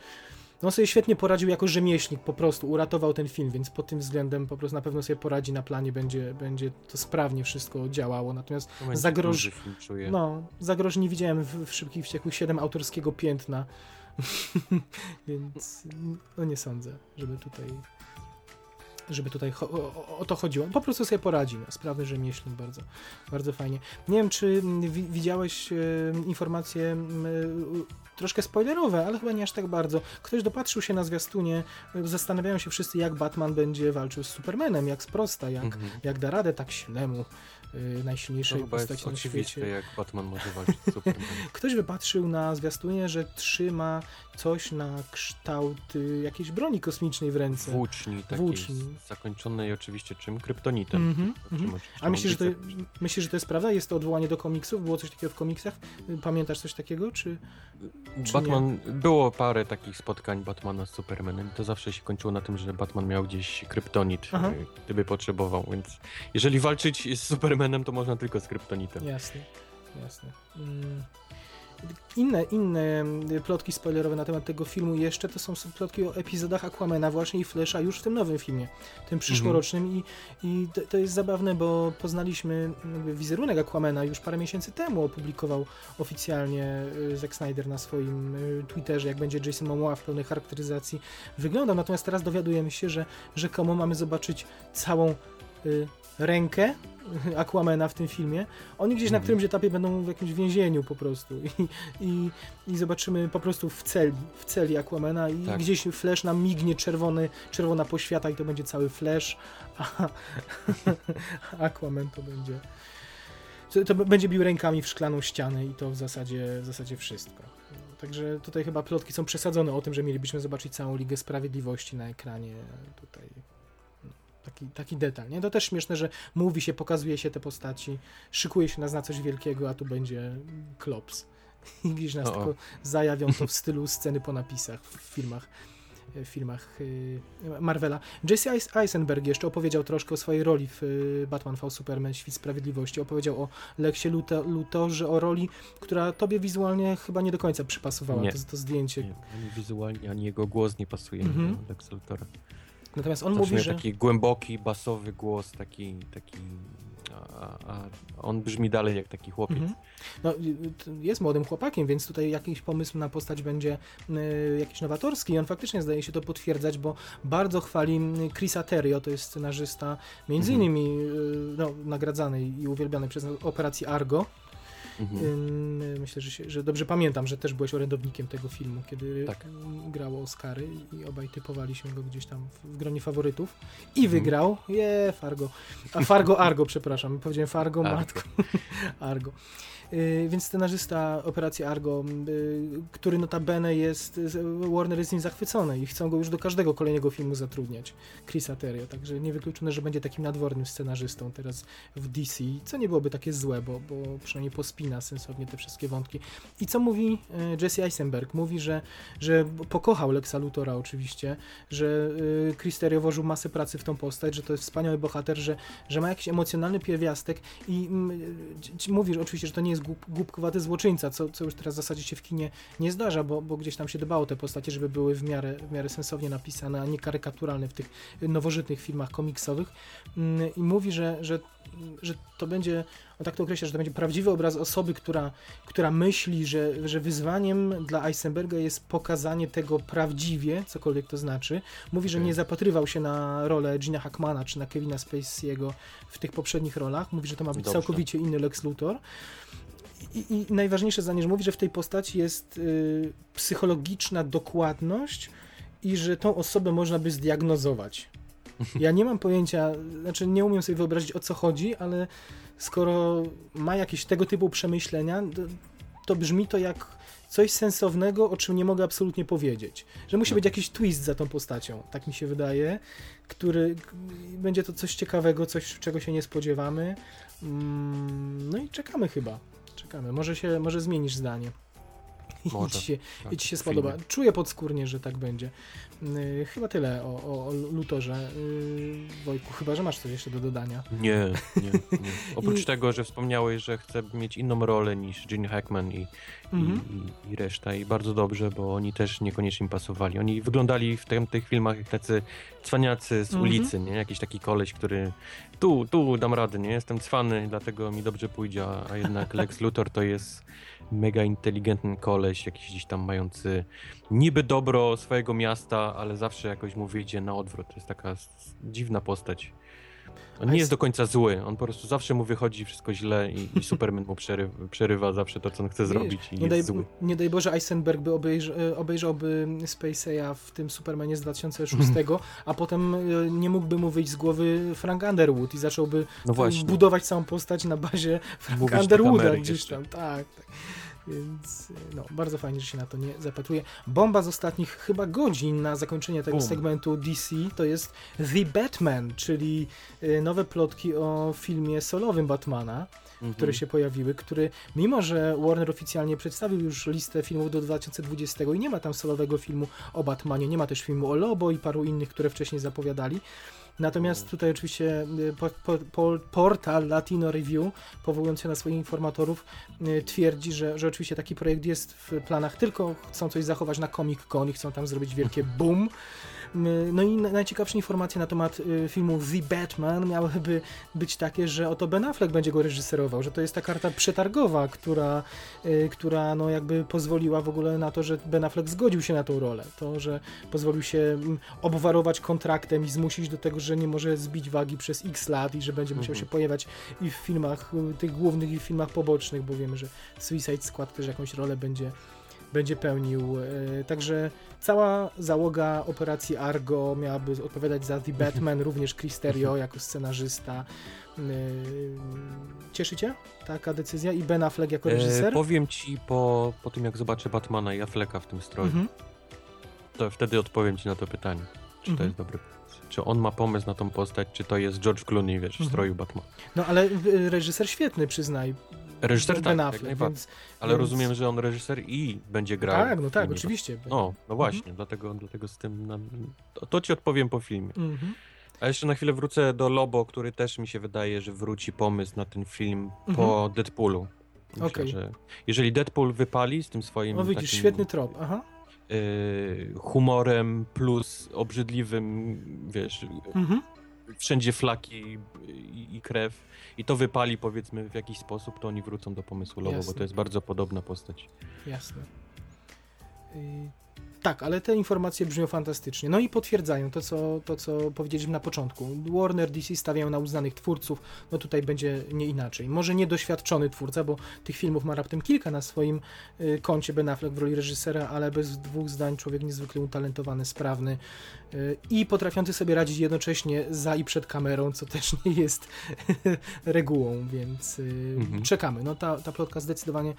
no on sobie świetnie poradził jako rzemieślnik, po prostu uratował ten film, więc pod tym względem po prostu na pewno sobie poradzi na planie, będzie, będzie to sprawnie wszystko działało, natomiast zagroż- duży film, czuję. no, zagrożeń nie widziałem w, w Szybkich Wściekłych 7 autorskiego piętna, więc no nie sądzę, żeby tutaj żeby tutaj o, o- to chodziło. Po prostu sobie poradzi, no, sprawny rzemieślnik, bardzo, bardzo fajnie. Nie wiem, czy wi- widziałeś e, informację mm, troszkę spoilerowe, ale chyba nie aż tak bardzo. Ktoś dopatrzył się na zwiastunie, y, zastanawiają się wszyscy, jak Batman będzie walczył z Supermanem, jak sprosta, jak, Mhm. jak da radę tak silnemu, y, To najsilniejszej jest postaci na świecie. jak Batman może walczyć. Ktoś wypatrzył na zwiastunie, że trzyma coś na kształt y, jakiejś broni kosmicznej w ręce. Włóczni takiej, Włóczni. zakończonej oczywiście czym? Kryptonitem. Mhm, Czym mhm. oczywiście A myślisz że, to, Mądrze- myślisz, że to jest prawda? Jest to odwołanie do komiksów? Było coś takiego w komiksach? Y, Pamiętasz coś takiego? Czy... czy Batman, było parę takich spotkań Batmana z Supermanem. To zawsze się kończyło na tym, że Batman miał gdzieś kryptonit, Aha. gdyby potrzebował, więc jeżeli walczyć z Supermanem, to można tylko z kryptonitem. Jasne, jasne. Mm. Inne, inne y, plotki spoilerowe na temat tego filmu jeszcze to są plotki o epizodach Aquamana właśnie i Flasha już w tym nowym filmie, tym przyszłorocznym i, i to, to jest zabawne, bo poznaliśmy wizerunek Aquamana już parę miesięcy temu opublikował oficjalnie y, Zack Snyder na swoim y, Twitterze, jak będzie Jason Momoa w pełnej charakteryzacji wyglądał, natomiast teraz dowiadujemy się, że rzekomo mamy zobaczyć całą y, rękę Aquamana w tym filmie. Oni gdzieś na Mhm. którymś etapie będą w jakimś więzieniu po prostu i, i, i zobaczymy po prostu w celi, w celi Aquamana i Tak. gdzieś Flash nam mignie czerwony, czerwona poświata i to będzie cały Flash, a Aquaman to będzie to, to będzie bił rękami w szklaną ścianę i to w zasadzie, w zasadzie wszystko. Także tutaj chyba plotki są przesadzone o tym, że mielibyśmy zobaczyć całą Ligę Sprawiedliwości na ekranie. Tutaj taki, taki detal, nie? To też śmieszne, że mówi się, pokazuje się te postaci, szykuje się nas na coś wielkiego, a tu będzie klops. I gdzieś nas O, o. tylko zajawią to w stylu sceny po napisach w filmach w filmach y, Marvela. Jesse Eis- Eisenberg jeszcze opowiedział troszkę o swojej roli w y, Batman v Superman Świt Sprawiedliwości. Opowiedział o Leksie Lutorze, o roli, która tobie wizualnie chyba nie do końca przypasowała, Nie. to, to zdjęcie. Nie, ani wizualnie, ani jego głos nie pasuje Mhm. do Lex Luthora. Natomiast on mówi, że... taki głęboki, basowy głos, taki, taki a, a on brzmi dalej jak taki chłopiec. Mhm. No, jest młodym chłopakiem, więc tutaj jakiś pomysł na postać będzie y, jakiś nowatorski i on faktycznie zdaje się to potwierdzać, bo bardzo chwali y, Chrisa Terrio, to jest scenarzysta między Mhm. innymi y, no, nagradzany i uwielbiany przez operację Argo. Mhm. Myślę, że, się, że dobrze pamiętam, że też byłeś orędownikiem tego filmu, kiedy Tak. grało Oscary i obaj typowaliśmy go gdzieś tam w, w gronie faworytów. I Mhm. wygrał. Je, Fargo. A Fargo Argo, przepraszam. Powiedziałem Fargo, Argo. matko. Argo. Y, więc scenarzysta Operacji Argo, y, który notabene jest, Warner jest nim zachwycony i chcą go już do każdego kolejnego filmu zatrudniać, Chrisa Terrio, także niewykluczone, że będzie takim nadwornym scenarzystą teraz w DC, co nie byłoby takie złe, bo, bo przynajmniej pospina sensownie te wszystkie wątki. I co mówi y, Jesse Eisenberg? Mówi, że, że pokochał Lexa Luthora oczywiście, że Chris Terrio włożył masę pracy w tą postać, że to jest wspaniały bohater, że, że ma jakiś emocjonalny pierwiastek i mm, ci- ci mówi że oczywiście, że to nie jest głup, głupkowaty złoczyńca, co, co już teraz w zasadzie się w kinie nie zdarza, bo, bo gdzieś tam się dbało te postacie, żeby były w miarę, w miarę sensownie napisane, a nie karykaturalne w tych nowożytnych filmach komiksowych. Mm, I mówi, że, że, że to będzie, on tak to określa, że to będzie prawdziwy obraz osoby, która, która myśli, że, że wyzwaniem dla Eisenberga jest pokazanie tego prawdziwie, cokolwiek to znaczy. Mówi, że nie zapatrywał się na rolę Gina Hackmana czy na Kevina Spacey'ego w tych poprzednich rolach. Mówi, że to ma być Dobrze. całkowicie inny Lex Luthor. I, I najważniejsze zdanie, że mówi, że w tej postaci jest y, psychologiczna dokładność i że tą osobę można by zdiagnozować. Ja nie mam pojęcia, znaczy nie umiem sobie wyobrazić o co chodzi, ale skoro ma jakieś tego typu przemyślenia, to, to brzmi to jak coś sensownego, o czym nie mogę absolutnie powiedzieć. Że musi No. być jakiś twist za tą postacią, tak mi się wydaje, który będzie to coś ciekawego, coś czego się nie spodziewamy. Mm, No i czekamy chyba. Czekamy. Może się, może zmienisz zdanie. I Może, ci się, tak, i ci się spodoba. Czuję podskórnie, że tak będzie. Yy, chyba tyle o, o, o Lutorze. Yy, Wojtku, chyba, że masz coś jeszcze do dodania. Nie, nie, nie. Oprócz I- tego, że wspomniałeś, że chce mieć inną rolę niż Gene Hackman i, Mhm. i, i reszta i bardzo dobrze, bo oni też niekoniecznie im pasowali. Oni wyglądali w tym, tych filmach jak tacy cwaniacy z Mhm. ulicy, nie? Jakiś taki koleś, który tu, tu dam radę, nie? Jestem cwany, dlatego mi dobrze pójdzie, a jednak Lex Luthor to jest mega inteligentny koleś, jakiś gdzieś tam mający niby dobro swojego miasta, ale zawsze jakoś mu wyjdzie na odwrót. To jest taka dziwna postać. On nie jest do końca zły, on po prostu zawsze mu wychodzi wszystko źle i, i Superman mu przerywa, przerywa zawsze to, co on chce zrobić i nie, jest daj, zły. nie daj Boże, Eisenberg by e, obejrzałby Space'a w tym Supermanie z 2006, a potem e, nie mógłby mu wyjść z głowy Frank Underwood i zacząłby No właśnie. budować całą postać na bazie do Underwooda gdzieś jeszcze. tam. Tak, tak. Więc no, bardzo fajnie, że się na to nie zapatruje. Bomba z ostatnich chyba godzin na zakończenie tego Boom. segmentu DC to jest The Batman, czyli y, nowe plotki o filmie solowym Batmana, Mhm. które się pojawiły, który mimo, że Warner oficjalnie przedstawił już listę filmów do 2020 i nie ma tam solowego filmu o Batmanie, nie ma też filmu o Lobo i paru innych, które wcześniej zapowiadali. Natomiast tutaj oczywiście y, po, po, po, portal Latino Review, powołując się na swoich informatorów, y, twierdzi, że, że oczywiście taki projekt jest w planach, tylko chcą coś zachować na Comic Con i chcą tam zrobić wielkie boom. No i na- najciekawsze informacje na temat y, filmu The Batman miałyby być takie, że oto Ben Affleck będzie go reżyserował, że to jest ta karta przetargowa, która, y, która no jakby pozwoliła w ogóle na to, że Ben Affleck zgodził się na tą rolę. To, że pozwolił się obwarować kontraktem i zmusić do tego, że nie może zbić wagi przez x lat i że będzie musiał Mhm. się pojawiać i w filmach y, tych głównych i w filmach pobocznych, bo wiemy, że Suicide Squad też jakąś rolę będzie będzie pełnił. E, Także cała załoga operacji Argo miałaby odpowiadać za The Batman, również Chris Terrio jako scenarzysta. E, Cieszy cię taka decyzja i Ben Affleck jako E, reżyser? powiem ci po, po tym, jak zobaczę Batmana i Afflecka w tym stroju, Mhm. to wtedy odpowiem ci na to pytanie. Czy to Mhm. jest dobry? Czy on ma pomysł na tą postać, czy to jest George Clooney, wiesz, w Mhm. stroju Batmana? No ale reżyser świetny, przyznaj. Reżyser tak, jak Affleck, najbardziej. Ale więc- rozumiem, że on reżyser i będzie grał. Tak, no tak, oczywiście. No, no właśnie, dlatego, dlatego z tym... nam- To, to ci odpowiem po filmie. Mhm. A jeszcze na chwilę wrócę do Lobo, który też mi się wydaje, że wróci pomysł na ten film po Deadpoolu. Myślę, Okej. że jeżeli Deadpool wypali z tym swoim No widzisz, takim, świetny trop. Aha. y, humorem plus obrzydliwym, wiesz, Mhm. wszędzie flaki i, i krew i to wypali powiedzmy w jakiś sposób, to oni wrócą do pomysłu Lobo, Jasne. bo to jest bardzo podobna postać. Jasne. Y, Tak, ale te informacje brzmią fantastycznie. No i potwierdzają to, co, to, co powiedzieliśmy na początku. Warner DC stawiają na uznanych twórców, no tutaj będzie nie inaczej. Może niedoświadczony twórca, bo tych filmów ma raptem kilka na swoim y, koncie Ben Affleck w roli reżysera, ale bez dwóch zdań człowiek niezwykle utalentowany, sprawny y, i potrafiący sobie radzić jednocześnie za i przed kamerą, co też nie jest regułą, więc y, Mhm. czekamy. No ta, ta plotka zdecydowanie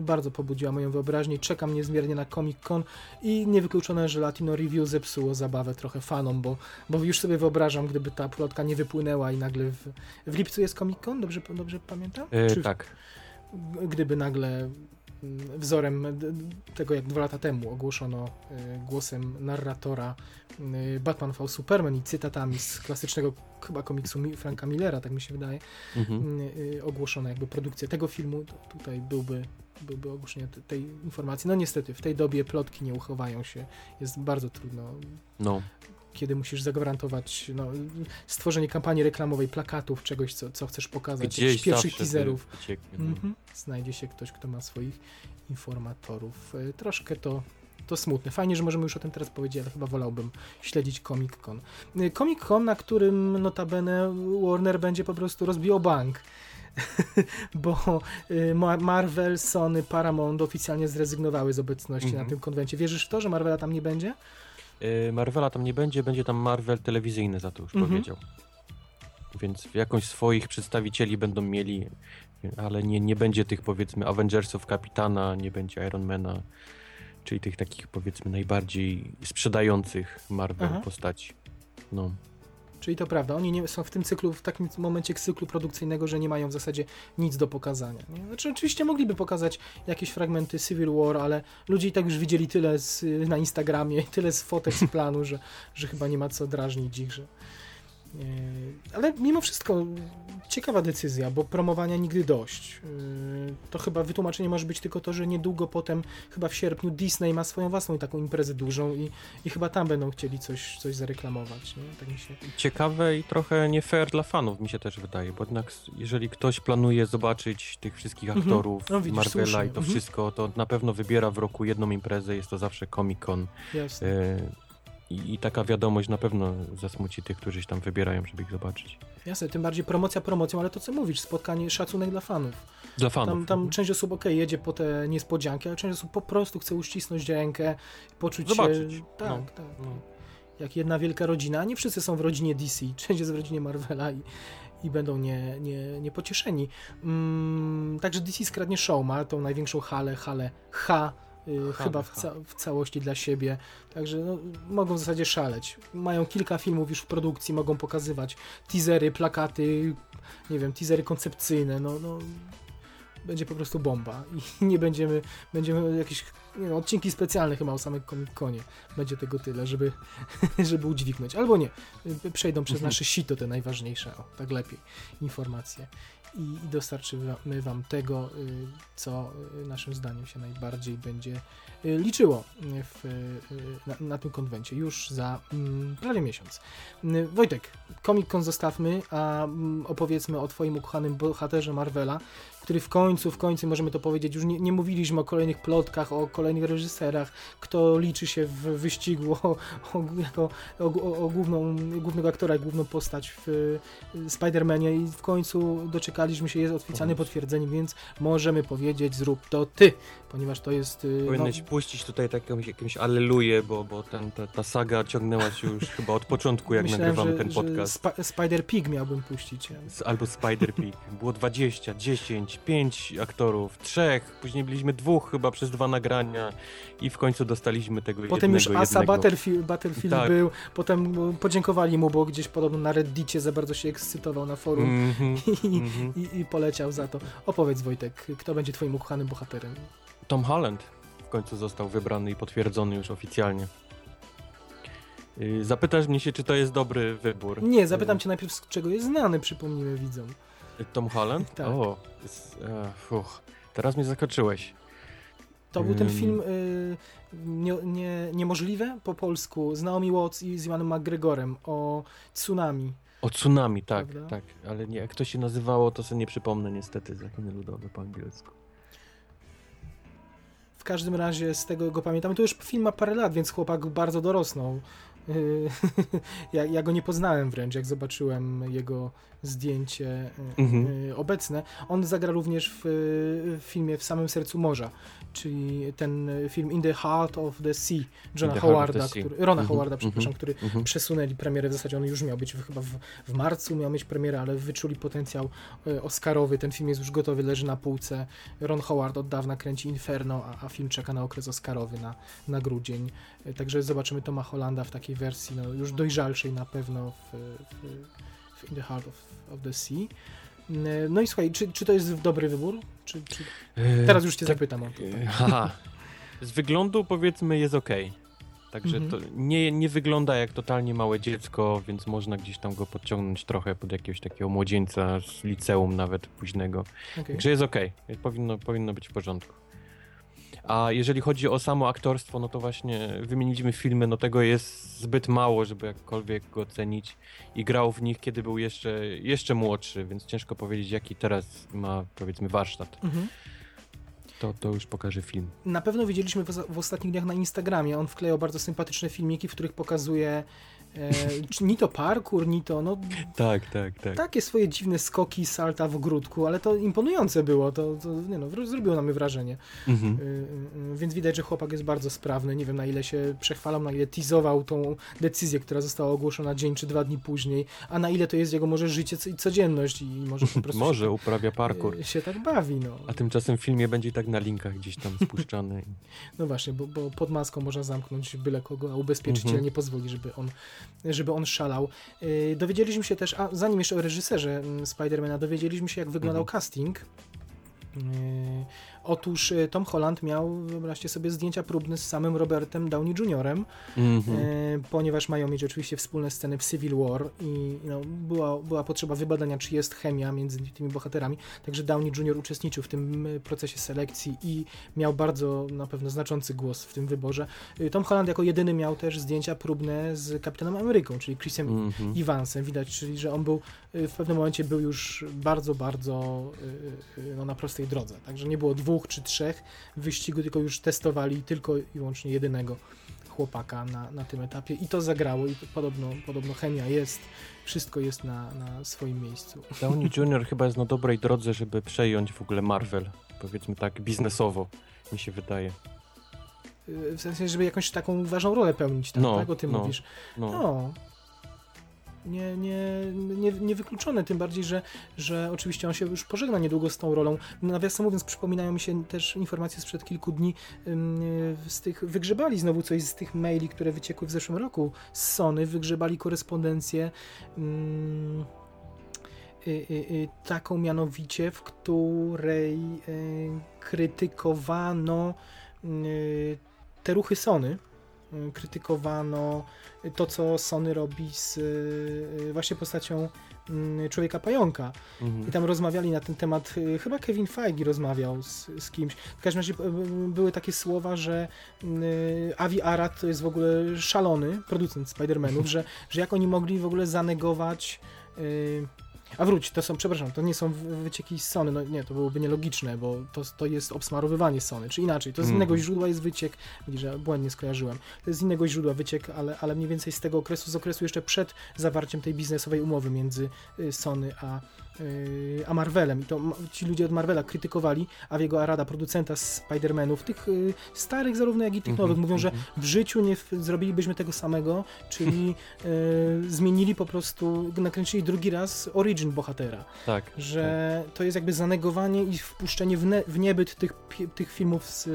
bardzo pobudziła moją wyobraźnię. Czekam niezmiernie na Comic Con i niewykluczone, że Latino Review zepsuło zabawę trochę fanom, bo, bo już sobie wyobrażam, gdyby ta plotka nie wypłynęła i nagle w, w lipcu jest Comic Con, dobrze, dobrze pamiętam? E, Czy w- tak. g- gdyby nagle mm, wzorem tego, jak dwa lata temu ogłoszono y, głosem narratora y, Batman v Superman i cytatami z klasycznego chyba komiksu Mi- Franka Millera, tak mi się wydaje, Mhm. y, ogłoszono jakby produkcję tego filmu, tutaj byłby, byłby ogłoszenie te- tej informacji. No niestety, w tej dobie plotki nie uchowają się, jest bardzo trudno, No. kiedy musisz zagwarantować no, stworzenie kampanii reklamowej, plakatów, czegoś, co, co chcesz pokazać, Gdzieś pierwszych teaserów. no. Mhm. Znajdzie się ktoś, kto ma swoich informatorów. Y, Troszkę to, to smutne. Fajnie, że możemy już o tym teraz powiedzieć, ale chyba wolałbym śledzić Comic Con. Y, Comic Con, na którym notabene Warner będzie po prostu rozbijał bank. Bo y, Ma- Marvel, Sony, Paramount oficjalnie zrezygnowały z obecności Mhm. na tym konwencie. Wierzysz w to, że Marvela tam nie będzie? E, Marvela tam nie będzie, będzie tam Marvel telewizyjny, za to już Mhm. powiedział. Więc jakąś swoich przedstawicieli będą mieli, ale nie, nie będzie tych powiedzmy Avengersów Kapitana, nie będzie Ironmana, czyli tych takich powiedzmy najbardziej sprzedających Marvel Aha. postaci. No. Czyli to prawda, oni nie są w tym cyklu, w takim momencie cyklu produkcyjnego, że nie mają w zasadzie nic do pokazania. Nie? Znaczy, oczywiście mogliby pokazać jakieś fragmenty Civil War, ale ludzie i tak już widzieli tyle z, na Instagramie, tyle z fotek z planu, że, że chyba nie ma co drażnić ich, że. Yy, ale mimo wszystko ciekawa decyzja, bo promowania nigdy dość. Yy, To chyba wytłumaczenie może być tylko to, że niedługo potem, chyba w sierpniu, Disney ma swoją własną taką imprezę dużą i, i chyba tam będą chcieli coś, coś zareklamować. Nie? Tak mi się Ciekawe i trochę nie fair dla fanów, mi się też wydaje, bo jednak jeżeli ktoś planuje zobaczyć tych wszystkich Mhm. aktorów No widzisz, Marvela słusznie. i to Mhm. wszystko, to na pewno wybiera w roku jedną imprezę, jest to zawsze Comic Con. Jasne. E, I, I taka wiadomość na pewno zasmuci tych, którzy się tam wybierają, żeby ich zobaczyć. Jasne, tym bardziej promocja promocją, ale to co mówisz, spotkanie, szacunek dla fanów. Dla fanów. Tam, tam Mhm. część osób, okej, jedzie po te niespodzianki, ale część osób po prostu chce uścisnąć rękę, poczuć Zobaczyć. się... Tak, No. tak. No. Jak jedna wielka rodzina, a nie wszyscy są w rodzinie DC, część jest w rodzinie Marvela i, i będą nie, nie, nie pocieszeni. Mm, także DC skradnie show, ma tą największą halę, halę H, y, chyba w, ca w całości dla siebie. Także no, mogą w zasadzie szaleć. Mają kilka filmów już w produkcji, mogą pokazywać teasery, plakaty, nie wiem, teasery koncepcyjne, no, no będzie po prostu bomba i nie będziemy, będziemy jakieś nie odcinki specjalne chyba o samym Comic-Conie. Będzie tego tyle, żeby, żeby udźwignąć. Albo nie, y, przejdą przez Mhm. nasze sito te najważniejsze, o, tak lepiej, informacje. I, i dostarczymy wam tego, y, co y, naszym zdaniem się najbardziej będzie y, liczyło w, na, na tym konwencie już za mm, prawie miesiąc. Wojtek, Comic Con zostawmy, a mm, opowiedzmy o twoim ukochanym bohaterze Marvela, który w końcu, w końcu możemy to powiedzieć, już nie, nie mówiliśmy o kolejnych plotkach, o kolejnych reżyserach, kto liczy się w wyścigu o, o, jako, o, o, główną, głównego aktora, główną postać w Spider-Manie i w końcu doczekaliśmy się, jest oficjalne potwierdzenie, więc możemy powiedzieć zrób to ty, ponieważ to jest... y, Powinieneś puścić tutaj taką jakąś alleluję, bo, bo ten, ta, ta saga ciągnęła się już chyba od początku, jak myślałem, nagrywamy że, ten podcast. Sp- Spider-Pig miałbym puścić. Albo Spider-Pig. Było 20, 10, 5 aktorów, trzech, później byliśmy dwóch chyba przez dwa nagrania i w końcu dostaliśmy tego Potem już jednego, Asa jednego. Battlefield, Battlefield Tak. był, potem y, podziękowali mu, bo gdzieś podobno na Reddicie za bardzo się ekscytował na forum. Mhm, I, mhm. i, I poleciał za to. Opowiedz Wojtek, kto będzie twoim ukochanym bohaterem? Tom Holland w końcu został wybrany i potwierdzony już oficjalnie. Yy, Zapytasz mnie się, czy to jest dobry wybór. Nie, zapytam cię najpierw, z czego jest znany, przypomnijmy widzom. Tom Holland? Tak. O, e, fuch, teraz mnie zakoczyłeś. To był ten film y, nie, nie, Niemożliwe po polsku z Naomi Watts i z Iwanem McGregorem o tsunami. O tsunami, tak, Prawda? tak. Ale nie, jak to się nazywało, to sobie nie przypomnę niestety, zakony ludowe po angielsku. W każdym razie z tego go pamiętam. To już film ma parę lat, więc chłopak bardzo dorosnął. Ja, ja go nie poznałem wręcz, jak zobaczyłem jego zdjęcie y, Mhm. y, obecne. On zagra również w, w filmie W samym sercu morza, czyli ten film In the Heart of the Sea Johna the Howarda, the Sea. który, Rona Mhm, Howarda, mhm. przepraszam, który Mhm. przesunęli premierę, w zasadzie on już miał być chyba w, w marcu, miał mieć premierę, ale wyczuli potencjał e, oscarowy, ten film jest już gotowy, leży na półce. Ron Howard od dawna kręci Inferno, a, a film czeka na okres oscarowy na, na grudzień. Także zobaczymy Toma Hollanda w takiej wersji, no, już dojrzalszej na pewno w, w, w In the Heart of, of the Sea. E, No i słuchaj, czy, czy to jest dobry wybór? Czy, czy... E, Teraz już cię tak, zapytam o to. Haha. Z wyglądu powiedzmy jest ok. Także Mhm. to nie, nie wygląda jak totalnie małe dziecko, więc można gdzieś tam go podciągnąć trochę pod jakiegoś takiego młodzieńca z liceum nawet późnego. Okej. Także jest ok. Powinno, powinno być w porządku. A jeżeli chodzi o samo aktorstwo, no to właśnie wymieniliśmy filmy, no tego jest zbyt mało, żeby jakkolwiek go ocenić. I grał w nich, kiedy był jeszcze, jeszcze młodszy, więc ciężko powiedzieć, jaki teraz ma, powiedzmy, warsztat. Mhm. To, to już pokaże film. Na pewno widzieliśmy w, w ostatnich dniach na Instagramie. On wklejał bardzo sympatyczne filmiki, w których pokazuje e, ni to parkour, ni to no, Tak, tak, tak. takie swoje dziwne skoki, salta w ogródku, ale to imponujące było. To, to nie no, zrobiło na mnie wrażenie. Mhm. Y, y, więc widać, że chłopak jest bardzo sprawny. Nie wiem na ile się przechwalał, na ile teasował tą decyzję, która została ogłoszona dzień czy dwa dni później, a na ile to jest jego może życie i codzienność i może po prostu Może się, uprawia parkour. się tak bawi. No. A tymczasem w filmie będzie i tak na linkach gdzieś tam spuszczany. No właśnie, bo, bo pod maską można zamknąć byle kogo, a ubezpieczyciel Mhm. nie pozwoli, żeby on, żeby on szalał. Yy, dowiedzieliśmy się też, a zanim jeszcze o reżyserze mm, Spidermana, dowiedzieliśmy się, jak wyglądał Mhm. casting. Otóż y, Tom Holland miał, wyobraźcie sobie, zdjęcia próbne z samym Robertem Downey Jr., Mhm. E, ponieważ mają mieć oczywiście wspólne sceny w Civil War i no, była, była potrzeba wybadania, czy jest chemia między tymi bohaterami. Także Downey Jr. uczestniczył w tym e, procesie selekcji i miał bardzo na pewno znaczący głos w tym wyborze. E, Tom Holland jako jedyny miał też zdjęcia próbne z Kapitanem Ameryką, czyli Chrisem Mhm. Evansem. Widać, czyli że on był y, w pewnym momencie był już bardzo, bardzo no, na prostej drodze. Także nie było dwóch czy trzech w wyścigu, tylko już testowali tylko i wyłącznie jedynego chłopaka na, na tym etapie i to zagrało i podobno, podobno chemia jest, wszystko jest na, na swoim miejscu. Downey Jr. chyba jest na dobrej drodze, żeby przejąć w ogóle Marvel, powiedzmy tak biznesowo, mi się wydaje. W sensie, żeby jakąś taką ważną rolę pełnić, tak? No, tak? O tym no, mówisz. No, No. Nie, nie, nie, niewykluczone, tym bardziej, że, że oczywiście on się już pożegna niedługo z tą rolą. Nawiasem mówiąc, przypominają mi się też informacje sprzed kilku dni ym, z tych, wygrzebali znowu coś z tych maili, które wyciekły w zeszłym roku z Sony, wygrzebali korespondencję y, y, y, taką mianowicie, w której y, krytykowano y, te ruchy Sony, y, krytykowano to, co Sony robi z y, właśnie postacią mm, Człowieka Pająka. mhm. I tam rozmawiali na ten temat, y, chyba Kevin Feige rozmawiał z, z kimś. W każdym razie y, były takie słowa, że y, Avi Arad to jest w ogóle szalony producent Spider-Manów, że, że jak oni mogli w ogóle zanegować y, a wróć, to są, przepraszam, to nie są wy- wycieki z Sony, no nie, to byłoby nielogiczne, bo to, to jest obsmarowywanie Sony, czy inaczej, to z innego źródła jest wyciek, widzisz, że błędnie skojarzyłem, to jest z innego źródła wyciek, ale, ale mniej więcej z tego okresu, z okresu jeszcze przed zawarciem tej biznesowej umowy między y, Sony a, a Marvelem i to ci ludzie od Marvela krytykowali Aviego Arada, producenta Spider-Manów, tych y, starych zarówno jak i tych Mhm, nowych, mówią, że mhm. w życiu nie zrobilibyśmy tego samego, czyli e, zmienili po prostu, nakręcili drugi raz origin bohatera, Tak. że to jest jakby zanegowanie i wpuszczenie w, ne, w niebyt tych, tych filmów z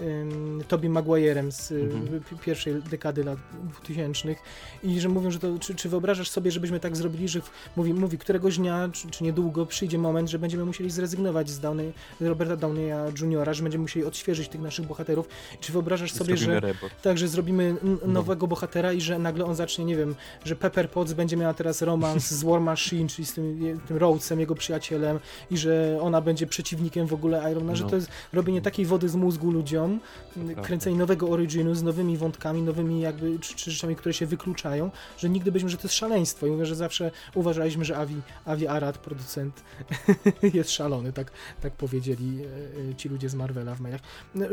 um, Tobey Maguirem z y, Mhm. pi- pierwszej dekady lat 2000 i że mówią, że to, czy, czy wyobrażasz sobie, żebyśmy tak zrobili, że w, mówi, mówi, któregoś dnia, czy, czy niedługo przyjdzie moment, że będziemy musieli zrezygnować z Downey, Roberta Downeya Jr., że będziemy musieli odświeżyć tych naszych bohaterów. Czy wyobrażasz sobie, że reboot. tak, że zrobimy No. nowego bohatera i że nagle on zacznie, nie wiem, że Pepper Potts będzie miała teraz romans z War Machine, czyli z tym, tym Rhodesem, jego przyjacielem i że ona będzie przeciwnikiem w ogóle Irona, że No. to jest robienie takiej wody z mózgu ludziom, prawda. kręcenie nowego originu z nowymi wątkami, nowymi jakby, czy, czy rzeczami, które się wykluczają, że nigdy byśmy, że to jest szaleństwo i mówię, że zawsze uważaliśmy, że Avi, Avi Arad, producent, jest szalony, tak, tak powiedzieli e, e, ci ludzie z Marvela w mailach. No, e,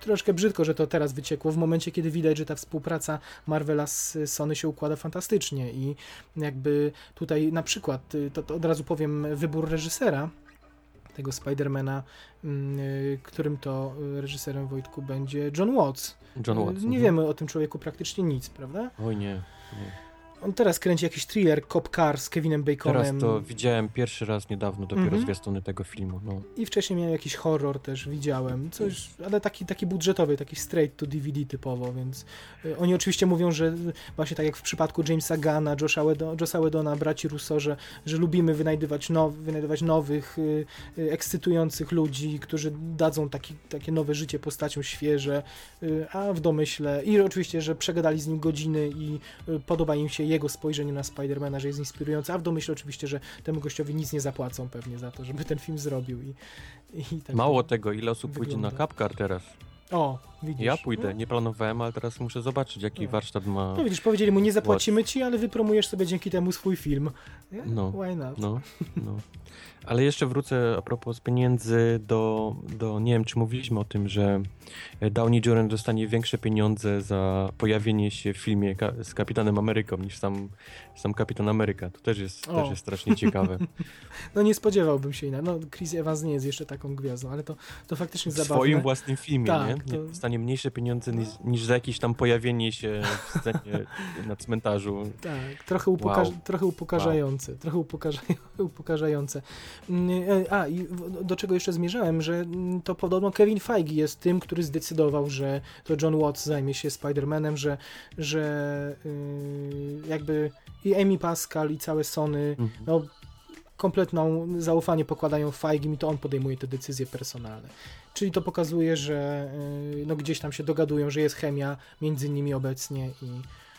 Troszkę brzydko, że to teraz wyciekło w momencie, kiedy widać, że ta współpraca Marvela z Sony się układa fantastycznie i jakby tutaj na przykład, y, to, to od razu powiem, wybór reżysera tego Spidermana, mm, y, którym to reżyserem Wojtku będzie John Watts. John Watts. Nie mhm. wiemy o tym człowieku praktycznie nic, prawda? Oj nie. nie. On teraz kręci jakiś thriller Cop Car z Kevinem Teraz Baconem to widziałem pierwszy raz niedawno dopiero Mhm. zwiastuny tego filmu. No. i wcześniej miał jakiś horror też, widziałem, coś, ale taki, taki budżetowy, taki straight to DVD typowo, więc y, oni oczywiście mówią, że właśnie tak jak w przypadku Jamesa Gana, Josha, Wedo, Josha Wedona, braci Russo, że, że lubimy wynajdywać, now, wynajdywać nowych, y, y, ekscytujących ludzi, którzy dadzą taki, takie nowe życie postaciom świeże, a w domyśle i oczywiście, że przegadali z nim godziny i podoba im się jego spojrzenie na Spidermana, że jest inspirujące, a w domyśle oczywiście, że temu gościowi nic nie zapłacą pewnie za to, żeby ten film zrobił i, i tak Mało tego, ile osób pójdzie wygląda. na Kapkar teraz. O, widzisz. Ja pójdę, No, nie planowałem, ale teraz muszę zobaczyć, jaki No. warsztat ma. no widzisz, powiedzieli mu, nie zapłacimy ci, ale wypromujesz sobie dzięki temu swój film. Nie? No. Why not? No, no. Ale jeszcze wrócę a propos pieniędzy do, do, nie wiem czy mówiliśmy o tym, że Downey Jr. dostanie większe pieniądze za pojawienie się w filmie ka z Kapitanem Ameryką niż sam, sam Kapitan Ameryka. To też jest, O. też jest strasznie ciekawe. No nie spodziewałbym się inaczej. No Chris Evans nie jest jeszcze taką gwiazdą, ale to, to faktycznie W zabawne. swoim własnym filmie, Tak, nie? Dostanie mniejsze pieniądze niż, niż za jakieś tam pojawienie się w scenie na cmentarzu. Tak, trochę, upokarz Wow. trochę upokarzające. Trochę upokarza upokarzające. Mm, e, A, i do czego jeszcze zmierzałem, że mm, to podobno Kevin Feige jest tym, który zdecydował, że to John Watts zajmie się Spider-Manem, że, że yy, jakby i Amy Pascal i całe Sony Mhm. no, kompletną zaufanie pokładają w Feige i to on podejmuje te decyzje personalne. Czyli to pokazuje, że yy, no, gdzieś tam się dogadują, że jest chemia między nimi obecnie i y,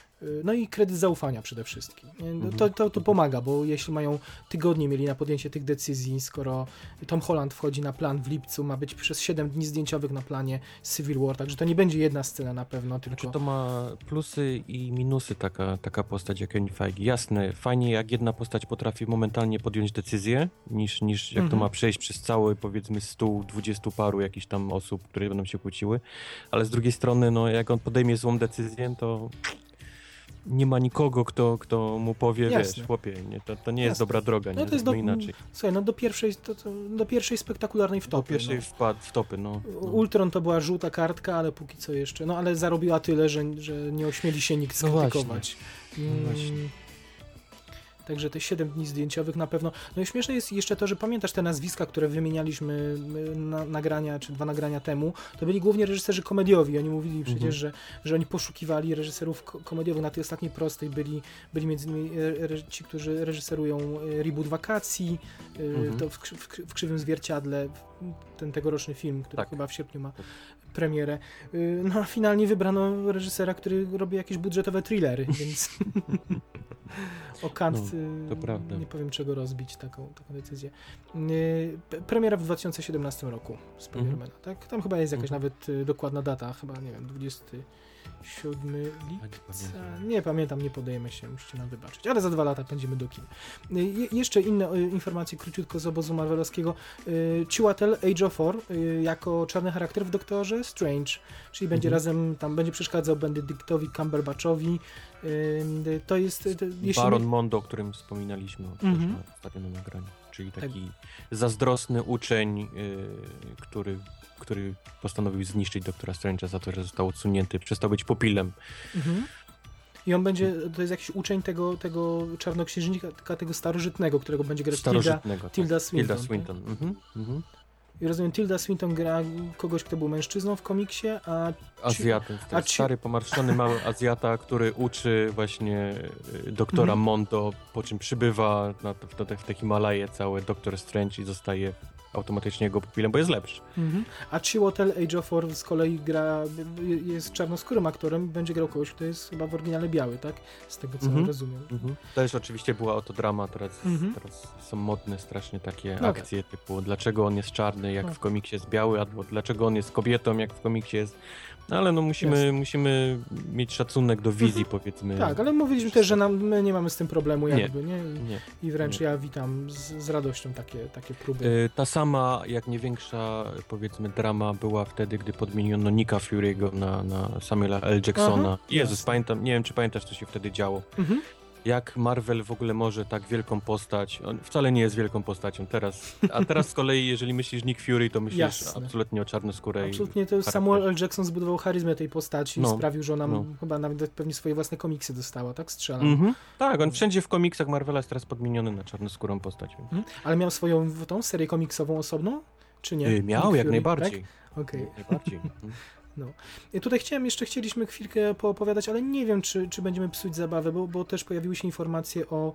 no i kredyt zaufania przede wszystkim. Nie? No Mhm. To, to, to pomaga, bo jeśli mają tygodnie mieli na podjęcie tych decyzji, skoro Tom Holland wchodzi na plan w lipcu, ma być przez 7 dni zdjęciowych na planie Civil War, także to nie będzie jedna scena na pewno, tylko... Znaczy to ma plusy i minusy taka, taka postać jak Kevin Feige. Jasne, fajnie jak jedna postać potrafi momentalnie podjąć decyzję, niż, niż jak Mhm. to ma przejść przez cały powiedzmy stół dwudziestu paru jakichś tam osób, które będą się kłóciły, ale z drugiej strony no jak on podejmie złą decyzję, to nie ma nikogo, kto, kto mu powie, Jasne. wiesz, chłopie, nie, to, to nie jest Jasne. dobra droga, No nie, to jest do, inaczej. słuchaj, no do pierwszej, to, to, do pierwszej spektakularnej Do wtopy. pierwszej no. wpadł w topy, no. no. Ultron to była żółta kartka, ale póki co jeszcze. No ale zarobiła tyle, że, że nie ośmieli się nikt No skrytykować. No Mm, właśnie. Także te 7 dni zdjęciowych na pewno. No i śmieszne jest jeszcze to, że pamiętasz te nazwiska, które wymienialiśmy y, na, nagrania, czy dwa nagrania temu, to byli głównie reżyserzy komediowi. Oni mówili przecież, Mhm. że, że oni poszukiwali reżyserów ko- komediowych. Na tej ostatniej prostej byli, byli między innymi e, ci, którzy reżyserują e, reboot wakacji, y, Mhm. to w, w, w krzywym zwierciadle, ten tegoroczny film, który Tak. chyba w sierpniu ma premierę. Y, No a finalnie wybrano reżysera, który robi jakieś budżetowe thrillery, więc o Kant No, y, nie powiem czego rozbić taką, taką decyzję. Y, Premiera w 2017 roku Spidermana, tak? Tam chyba jest jakaś Mhm. nawet y, dokładna data, chyba nie wiem, 27 lipca. Nie pamiętam, nie podejmę się, musicie nam wybaczyć, ale za dwa lata będziemy do kin. Y, je- jeszcze inne y, informacje króciutko z obozu marvelowskiego. Y, Chiwetel Ejiofor y, jako czarny charakter w Doktorze Strange, czyli będzie Mhm. razem, tam będzie przeszkadzał Benedyktowi Cumberbatchowi. To jest, to, Baron Mondo, o którym wspominaliśmy Mhm. na ostatnim nagraniu. Czyli taki zazdrosny uczeń, który, który postanowił zniszczyć doktora Strange'a za to, że został odsunięty, przestał być pupilem. Mhm. I on będzie, to jest jakiś uczeń tego, tego czarnoksiężnika, tego starożytnego, którego będzie grać Tilda, tak. Tilda Swinton. Tilda Swinton. Mhm. Mhm. I rozumiem, Tilda Swinton gra kogoś, kto był mężczyzną w komiksie, a Azjatę. a ci- stary, pomarszczony mały Azjata, który uczy właśnie y, doktora Mhm. Mondo, po czym przybywa na, w, te- w te Himalaje cały doktor Strange i zostaje automatycznie jego pupilem, bo jest lepszy. Mhm. A Chiwetel Ejiofor z kolei gra, jest czarnoskórym aktorem, będzie grał kogoś, kto jest chyba w oryginale biały, tak? Z tego co Mhm. rozumiem. Też oczywiście była autodrama, teraz, Mhm. teraz są modne strasznie takie No akcje typu dlaczego on jest czarny, jak No. w komiksie jest biały, albo dlaczego on jest kobietą, jak w komiksie jest... No ale no musimy, musimy mieć szacunek do wizji, powiedzmy. Tak, ale mówiliśmy też, że nam, my nie mamy z tym problemu Nie. jakby, nie? I, Nie. i wręcz nie. ja witam z, z radością takie, takie próby. Y, Ta sama, jak nie większa, powiedzmy, drama była wtedy, gdy podmieniono Nicka Fury'ego na, na Samuela L. Jacksona. Aha, Jezus, jasne. pamiętam, nie wiem, czy pamiętasz, co się wtedy działo. Mhm. Jak Marvel w ogóle może tak wielką postać, on wcale nie jest wielką postacią teraz, a teraz z kolei, jeżeli myślisz Nick Fury, to myślisz Jasne. absolutnie o czarnoskórej. Absolutnie to. Samuel L. Jackson zbudował charyzmę tej postaci i No, sprawił, że ona no. chyba nawet pewnie swoje własne komiksy dostała, tak? Strzelam. Mhm. Tak, on wszędzie w komiksach Marvela jest teraz podmieniony na czarnoskórą postać. Mhm. Ale miał swoją tą serię komiksową osobną? Czy nie? Y, Miał, Nick jak Fury, najbardziej. Tak? Okej. Jak najbardziej. Mhm. I Tutaj chciałem, jeszcze chcieliśmy chwilkę poopowiadać, ale nie wiem, czy, czy będziemy psuć zabawę, bo, bo też pojawiły się informacje o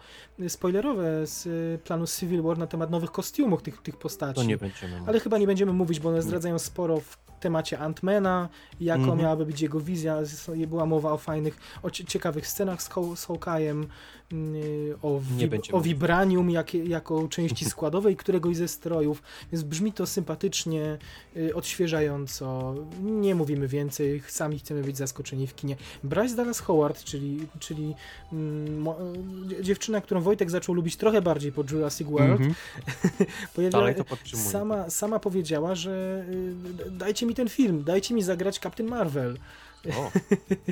spoilerowe z y, planu Civil War na temat nowych kostiumów tych, tych postaci. To nie będziemy Ale chyba nie będziemy mówić, bo one zdradzają sporo w temacie Antmana, jaką Mhm. miałaby być jego wizja. Była mowa o fajnych, o cie- ciekawych scenach z, Haw- z Hawkeye'em, yy, o, Nie wib- o vibranium jak, jako części składowej któregoś ze strojów, więc brzmi to sympatycznie, yy, odświeżająco. Nie mówimy więcej, sami chcemy być zaskoczeni w kinie. Bryce Dallas Howard, czyli, czyli mm, dziewczyna, którą Wojtek zaczął lubić trochę bardziej po Jurassic World, pojawiła, Dalej to podtrzymuję. Sama, sama powiedziała, że y, dajcie mi ten film, dajcie mi zagrać Captain Marvel. O,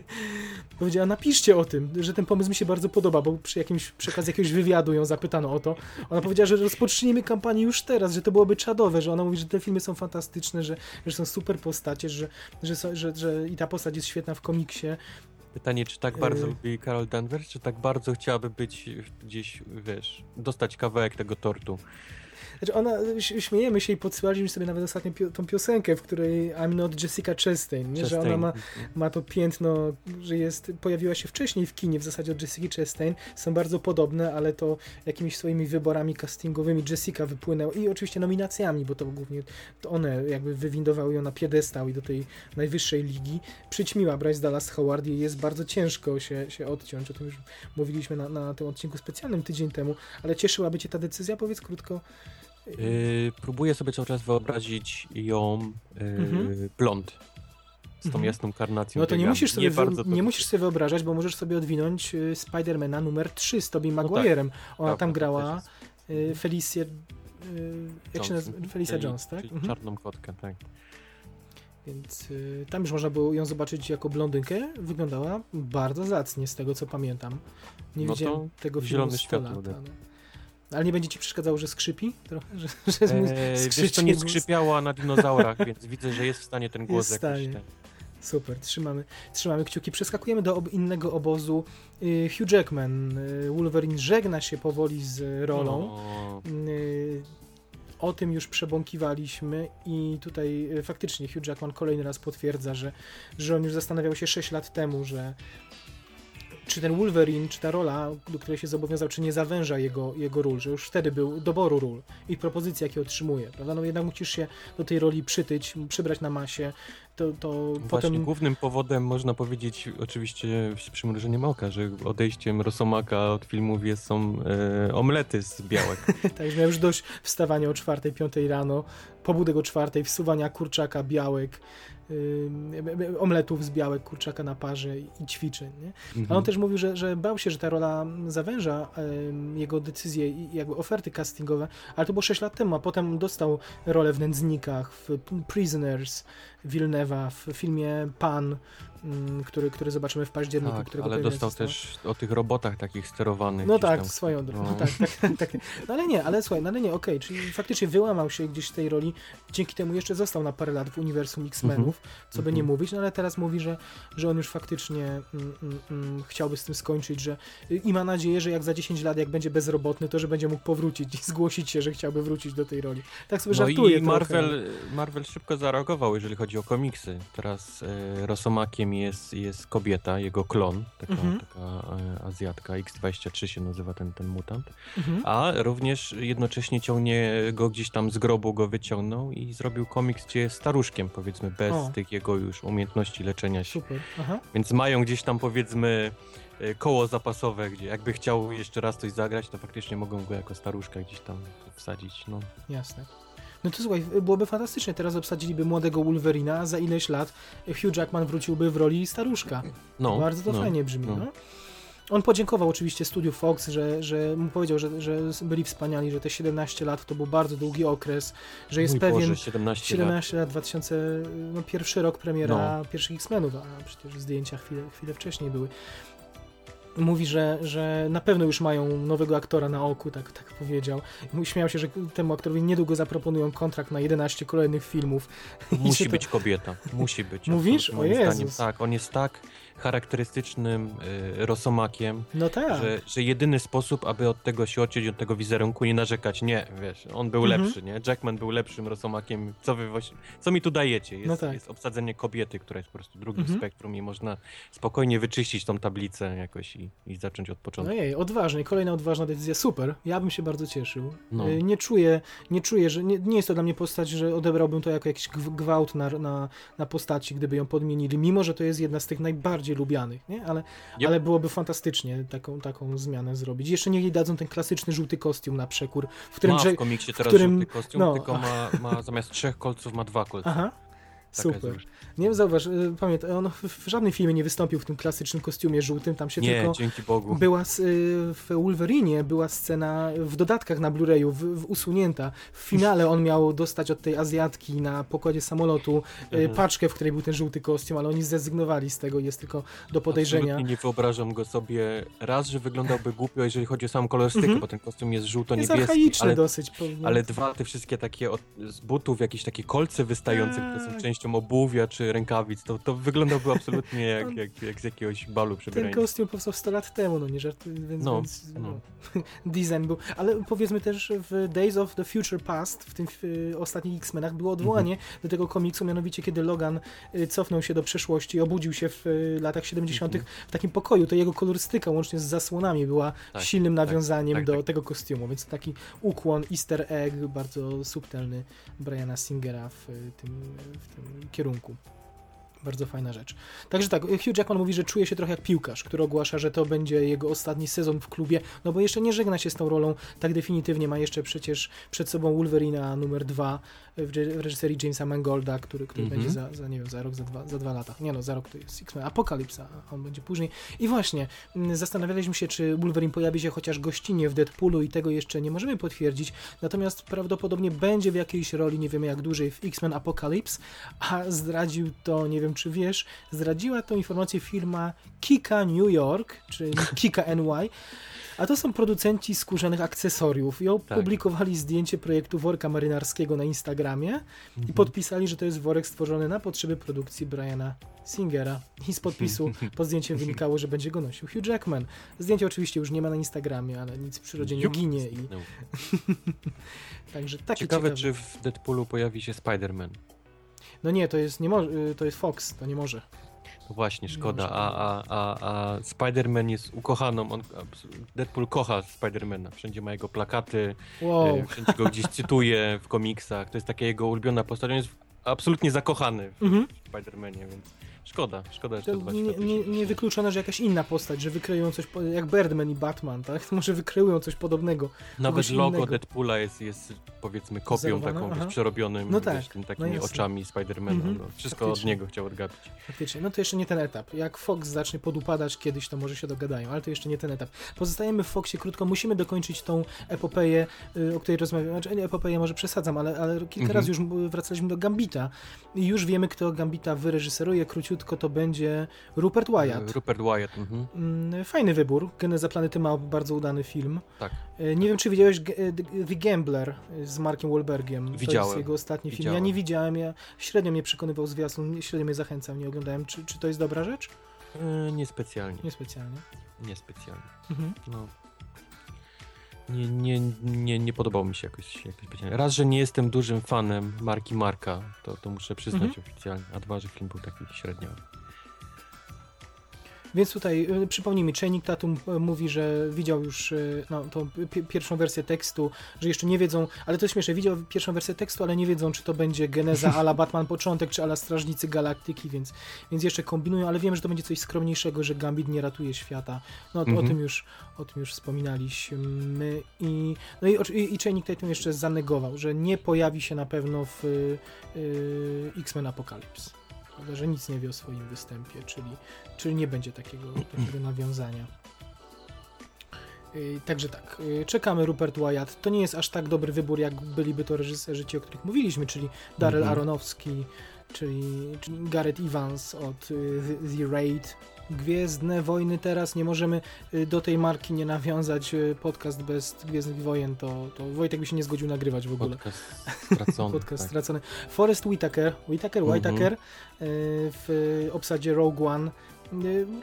Powiedziała, napiszcie o tym, że ten pomysł mi się bardzo podoba, bo przy jakimś, przy okazji jakiegoś wywiadu ją zapytano o to. Ona powiedziała, że rozpocznijmy kampanię już teraz, że to byłoby czadowe, że ona mówi, że te filmy są fantastyczne, że, że są super postacie, że, że, są, że, że i ta postać jest świetna w komiksie. Pytanie, czy tak bardzo Y- lubi Carol Danvers, czy tak bardzo chciałaby być gdzieś, wiesz, dostać kawałek tego tortu? Znaczy ona, śmiejemy się i podsyłaliśmy sobie nawet ostatnio pio, tą piosenkę, w której I'm not Jessica Chastain, nie? że ona ma, ma to piętno, że jest, pojawiła się wcześniej w kinie w zasadzie od Jessica Chastain, są bardzo podobne, ale to jakimiś swoimi wyborami castingowymi Jessica wypłynęła i oczywiście nominacjami, bo to głównie to one jakby wywindowały ją na piedestał i do tej najwyższej ligi. Przyćmiła Bryce Dallas Howard i jest bardzo ciężko się, się odciąć, o tym już mówiliśmy na, na tym odcinku specjalnym tydzień temu, ale cieszyłaby cię ta decyzja, powiedz krótko. Yy, próbuję sobie cały czas wyobrazić ją yy, Mhm. blond. Z tą Mhm. jasną karnacją. No to nie musisz, sobie, wy- bardzo to- nie musisz sobie wyobrażać, bo możesz sobie odwinąć y, Spidermana numer 3 z Tobey Maguire'em. Ona tak, tam to grała jest- y, Felicia, y, jak się nazywa? Felicia Jones, tak? Mhm. Czarną kotkę, tak. Więc y, tam już można było ją zobaczyć jako blondynkę. Wyglądała bardzo zacnie, z tego co pamiętam. Nie No widziałem tego filmu zielone 100 światło, lat. tak. Ale... ale nie będzie ci przeszkadzało, że skrzypi trochę? Że, że Eee, wiesz, to nie skrzypiała na dinozaurach, więc widzę, że jest w stanie ten głos Jest jakoś... Ten... Super, trzymamy, trzymamy kciuki. Przeskakujemy do ob innego obozu. Y, Hugh Jackman, y, Wolverine żegna się powoli z rolą. No, Y, O tym już przebąkiwaliśmy i tutaj y, faktycznie Hugh Jackman kolejny raz potwierdza, że, że on już zastanawiał się 6 lat temu, że czy ten Wolverine, czy ta rola, do której się zobowiązał, czy nie zawęża jego, jego ról, że już wtedy był doboru ról i propozycji, jakie otrzymuje, prawda? No jednak musisz się do tej roli przytyć, przybrać na masie, to, to Właśnie potem... głównym powodem można powiedzieć oczywiście z przymrużeniem oka, że odejściem Rosomaka od filmów jest, są e, omlety z białek. Tak, że miał już dość wstawania o 4, 5 rano, pobudek o 4, wsuwania kurczaka, białek, yy, omletów z białek, kurczaka na parze i ćwiczeń, nie? A Mhm. on też mówił, że, że bał się, że ta rola zawęża em, jego decyzje i jakby oferty castingowe, ale to było 6 lat temu, a potem dostał rolę w Nędznikach, w Prisoners Villeneuve'a, w filmie Pan, który, który zobaczymy w październiku, Tak, którego ale dostał też o tych robotach takich sterowanych. No tak, tam. swoją drogą. No. Tak, tak, tak. No ale nie, ale słuchaj, no ale nie, okej, czyli faktycznie wyłamał się gdzieś z tej roli, dzięki temu jeszcze został na parę lat w uniwersum X-Menów, co by nie Mhm. mówić, no ale teraz mówi, że, że on już faktycznie mm, mm, mm, chciałby z tym skończyć, że i ma nadzieję, że jak za 10 lat, jak będzie bezrobotny, to że będzie mógł powrócić i zgłosić się, że chciałby wrócić do tej roli. Tak sobie No żartuję i trochę. Marvel, Marvel szybko zareagował, jeżeli chodzi o komiksy. Teraz e, Rosomakiem jest, jest kobieta, jego klon, taka, Mhm. taka e, Azjatka, X23 się nazywa ten, ten mutant. Mhm. A również jednocześnie ciągnie go gdzieś tam z grobu, go wyciągnął i zrobił komiks, gdzie jest staruszkiem, powiedzmy, bez O. tych jego już umiejętności leczenia się. Super, aha. Więc mają gdzieś tam, powiedzmy, e, koło zapasowe, gdzie jakby chciał jeszcze raz coś zagrać, to faktycznie mogą go jako staruszka gdzieś tam wsadzić. No. Jasne. No to słuchaj, byłoby fantastycznie, teraz obsadziliby młodego Wolverina, a za ileś lat Hugh Jackman wróciłby w roli staruszka. No, Bardzo to no. fajnie brzmi. No. no. On podziękował oczywiście studiu Fox, że, że mu powiedział, że, że byli wspaniali, że te 17 lat to był bardzo długi okres, że jest Mój pewien. Boże, 17, 17 lat, 2000, no pierwszy rok premiera pierwszych X-Menów, a przecież zdjęcia chwilę, chwilę wcześniej były. Mówi, że, że na pewno już mają nowego aktora na oku, tak, tak powiedział. Śmiał się, że temu aktorowi niedługo zaproponują kontrakt na 11 kolejnych filmów. Musi że to- być kobieta, musi być. Mówisz? O moim zdaniem. Jezus. Tak, on jest tak charakterystycznym y, rosomakiem, No tak. że, że jedyny sposób, aby od tego się odciąć, od tego wizerunku, nie narzekać, nie, wiesz, on był Mhm. lepszy, nie? Jackman był lepszym rosomakiem, co wy właśnie, co mi tu dajecie? Jest, No tak. jest obsadzenie kobiety, która jest po prostu drugim Mhm. spektrum i można spokojnie wyczyścić tą tablicę jakoś i, i zacząć od początku. Ojej, odważnie, kolejna odważna decyzja, super. Ja bym się bardzo cieszył. No. Y, Nie czuję, nie czuję, że nie, nie jest to dla mnie postać, że odebrałbym to jako jakiś gw- gwałt na, na, na postaci, gdyby ją podmienili, mimo że to jest jedna z tych najbardziej lubianych, nie? Ale, Yep. ale byłoby fantastycznie taką, taką zmianę zrobić. Jeszcze niech jej dadzą ten klasyczny żółty kostium na przekór, w którym... ma w komiksie teraz którym- żółty kostium, no. tylko ma, ma zamiast trzech kolców ma dwa kolce. Aha, Taka jest super. Nie wiem, zauważ, y, pamiętaj, on w, żadnym filmie nie wystąpił w tym klasycznym kostiumie żółtym, tam się Nie, tylko... dzięki Bogu. Była s- y, w Wolverinie była scena w dodatkach na Blu-rayu w, w usunięta. W finale on miał dostać od tej Azjatki na pokładzie samolotu y, Mhm. paczkę, w której był ten żółty kostium, ale oni zrezygnowali z tego, jest tylko do podejrzenia. Absolutnie nie wyobrażam go sobie raz, że wyglądałby głupio, jeżeli chodzi o samą kolorystykę, Mhm. bo ten kostium jest Jest żółto-niebieski, archaiczny ale, dosyć. powiem. ale dwa te wszystkie takie od, z butów, jakieś takie kolce wystające, które są Tak, częścią obuwia czy rękawic, to, to wyglądałby absolutnie jak, jak, jak z jakiegoś balu Ten przebrania. kostium powstał 100 lat temu, no nie żartuję, więc, No, więc no. no. design był. Ale powiedzmy też w Days of the Future Past, w tym w ostatnich X-Menach, było odwołanie Mhm. do tego komiksu, mianowicie kiedy Logan y, cofnął się do przeszłości, obudził się w y, latach 70. Mhm. w takim pokoju, to jego kolorystyka łącznie z zasłonami była Tak, silnym tak, nawiązaniem tak, do tak. tego kostiumu, więc taki ukłon, easter egg, bardzo subtelny Briana Singera w y, tym, w tym kierunku. Bardzo fajna rzecz. Także tak, Hugh Jackman mówi, że czuje się trochę jak piłkarz, który ogłasza, że to będzie jego ostatni sezon w klubie, no bo jeszcze nie żegna się z tą rolą tak definitywnie, ma jeszcze przecież przed sobą Wolverina numer dwa w, re- w reżyserii Jamesa Mangolda, który, który Mhm. będzie za, za, nie wiem, za rok, za dwa, za dwa lata. Nie no, za rok to jest X-Men Apokalipsa, a on będzie później. I właśnie, mm, zastanawialiśmy się, czy Wolverine pojawi się chociaż gościnnie w Deadpoolu i tego jeszcze nie możemy potwierdzić, natomiast prawdopodobnie będzie w jakiejś roli, nie wiemy jak dłużej, w X-Men Apocalypse, a zdradził to, nie wiem czy wiesz, zdradziła tą informację firma Kika New York, czy Kika NY, a to są producenci skórzanych akcesoriów i opublikowali zdjęcie projektu worka marynarskiego na Instagramie i Mhm. podpisali, że to jest worek stworzony na potrzeby produkcji Briana Singera. I z podpisu pod zdjęciem wynikało, że będzie go nosił Hugh Jackman. Zdjęcie oczywiście już nie ma na Instagramie, ale nic w przyrodzie nie ginie i zniknął. także taki Ciekawe, ciekawy. czy w Deadpoolu pojawi się Spider-Man. No nie, to jest nie mo- y, to jest Fox, to nie może. No właśnie, Nie szkoda. A, a, a, a Spider-Man jest ukochaną. On, Deadpool kocha Spidermana. Wszędzie ma jego plakaty, Wow. e, wszędzie go gdzieś cytuje w komiksach. To jest taka jego ulubiona postać. On jest absolutnie zakochany w Mhm. Spider-Manie, więc szkoda. Szkoda, że To to dwa nie, nie, nie wykluczone, że jakaś inna postać, że wykreują coś, jak Birdman i Batman, tak? Może wykreują coś podobnego. Nawet logo innego. Deadpoola jest, jest powiedzmy kopią taką, wiesz, przerobionym, No tak, tym no takimi jasne. oczami Spidermana. Mhm, no, wszystko od faktycznie. niego chciał odgapić. Faktycznie, no to jeszcze nie ten etap. Jak Fox zacznie podupadać kiedyś, to może się dogadają, ale to jeszcze nie ten etap. Pozostajemy w Foxie krótko, musimy dokończyć tą epopeję, y, o której rozmawiamy. Znaczy, nie epopeję może przesadzam, ale, ale kilka Mhm. razy już wracaliśmy do Gambita i już wiemy, kto Gambita wyreżyseruje. Króciutko to będzie Rupert Wyatt. Rupert Wyatt. Mhm. Mm, Fajny wybór. Geneza Planety ma bardzo udany film. Tak. E, Nie wiem, czy widziałeś e, The Gambler z Markiem Wahlbergiem. To jest Widziałem. jego ostatni film. Ja Widziałem. nie widziałem, ja średnio mnie przekonywał zwiastun, średnio mnie zachęcał, nie oglądałem. Czy, czy to jest dobra rzecz? E, niespecjalnie. Niespecjalnie. Niespecjalnie. Mhm. No. Nie, nie, nie, nie podobał mi się jakoś, jakoś. Raz, że nie jestem dużym fanem marki Marka, to, to muszę przyznać Mhm. oficjalnie, a dwa, że film był taki średnio. Więc tutaj y, przypomnij mi, Channing Tatum y, mówi, że widział już y, no, tą pi- pierwszą wersję tekstu, że jeszcze nie wiedzą, ale to jest śmieszne, widział pierwszą wersję tekstu, ale nie wiedzą, czy to będzie geneza ala Batman początek, czy ala Strażnicy Galaktyki, więc, więc jeszcze kombinują, ale wiem, że to będzie coś skromniejszego, że Gambit nie ratuje świata. No o, Mhm. tym już o tym już wspominaliśmy i no i, i, i Tatum jeszcze zanegował, że nie pojawi się na pewno w y, y, X-Men Apocalypse. Prawda, że nic nie wie o swoim występie, czyli, czyli nie będzie takiego, takiego nawiązania. Yy, Także tak, yy, czekamy Rupert Wyatt. To nie jest aż tak dobry wybór, jak byliby to reżyserzy ci, o których mówiliśmy, czyli Darrell Mhm. Aronofsky, czyli, czyli Gareth Evans od y, The Raid. Gwiezdne Wojny teraz, nie możemy y, do tej marki nie nawiązać y, podcast bez Gwiezdnych Wojen, to, to Wojtek by się nie zgodził nagrywać w ogóle. Podcast stracony. Podcast tak. stracony. Forrest Whitaker, Whitaker, Mhm. Whitaker y, w obsadzie Rogue One.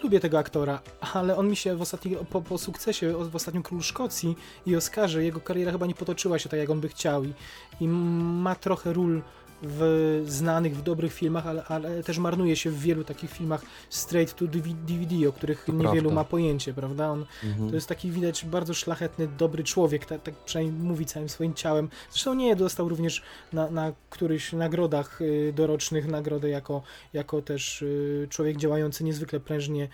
Lubię tego aktora, ale on mi się w ostatnim, po, po sukcesie w ostatnim Królu Szkocji i Oscarze, jego kariera chyba nie potoczyła się tak, jak on by chciał i, i ma trochę ról w znanych, w dobrych filmach, ale, ale też marnuje się w wielu takich filmach straight to DVD, o których To niewielu prawda. ma pojęcie, prawda? On, Mhm. to jest taki widać bardzo szlachetny, dobry człowiek, tak, tak przynajmniej mówi całym swoim ciałem. Zresztą nie dostał również na, na którychś nagrodach y, dorocznych nagrodę jako, jako też y, człowiek działający niezwykle prężnie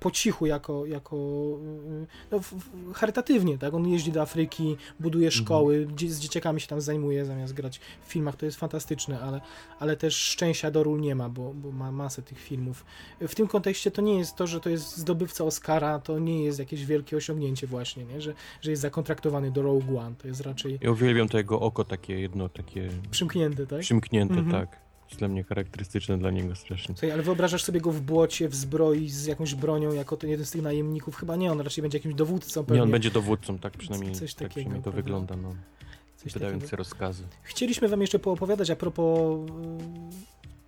po cichu, jako, jako y, no, w- w- charytatywnie, tak? On jeździ do Afryki, buduje szkoły, dzie- z dzieciakami się tam zajmuje zamiast grać w filmach, to jest fantastyczne, ale, ale też szczęścia do ról nie ma, bo, bo ma masę tych filmów. W tym kontekście to nie jest to, że to jest zdobywca Oscara, to nie jest jakieś wielkie osiągnięcie właśnie, nie? Że, że jest zakontraktowany do Rogue One, to jest raczej Ja uwielbiam to jego oko takie jedno, takie przymknięte, tak? przymknięte, Mhm. tak. Jest dla mnie charakterystyczne dla niego strasznie. Słuchaj, ale wyobrażasz sobie go w błocie, w zbroi, z jakąś bronią, jako ten jeden z tych najemników? Chyba nie, on raczej będzie jakimś dowódcą pewnie. Nie, on będzie dowódcą, tak przynajmniej, Coś tak takiego, przynajmniej to prawda? wygląda, no. Coś Wydający takiego. rozkazy. Chcieliśmy wam jeszcze poopowiadać a propos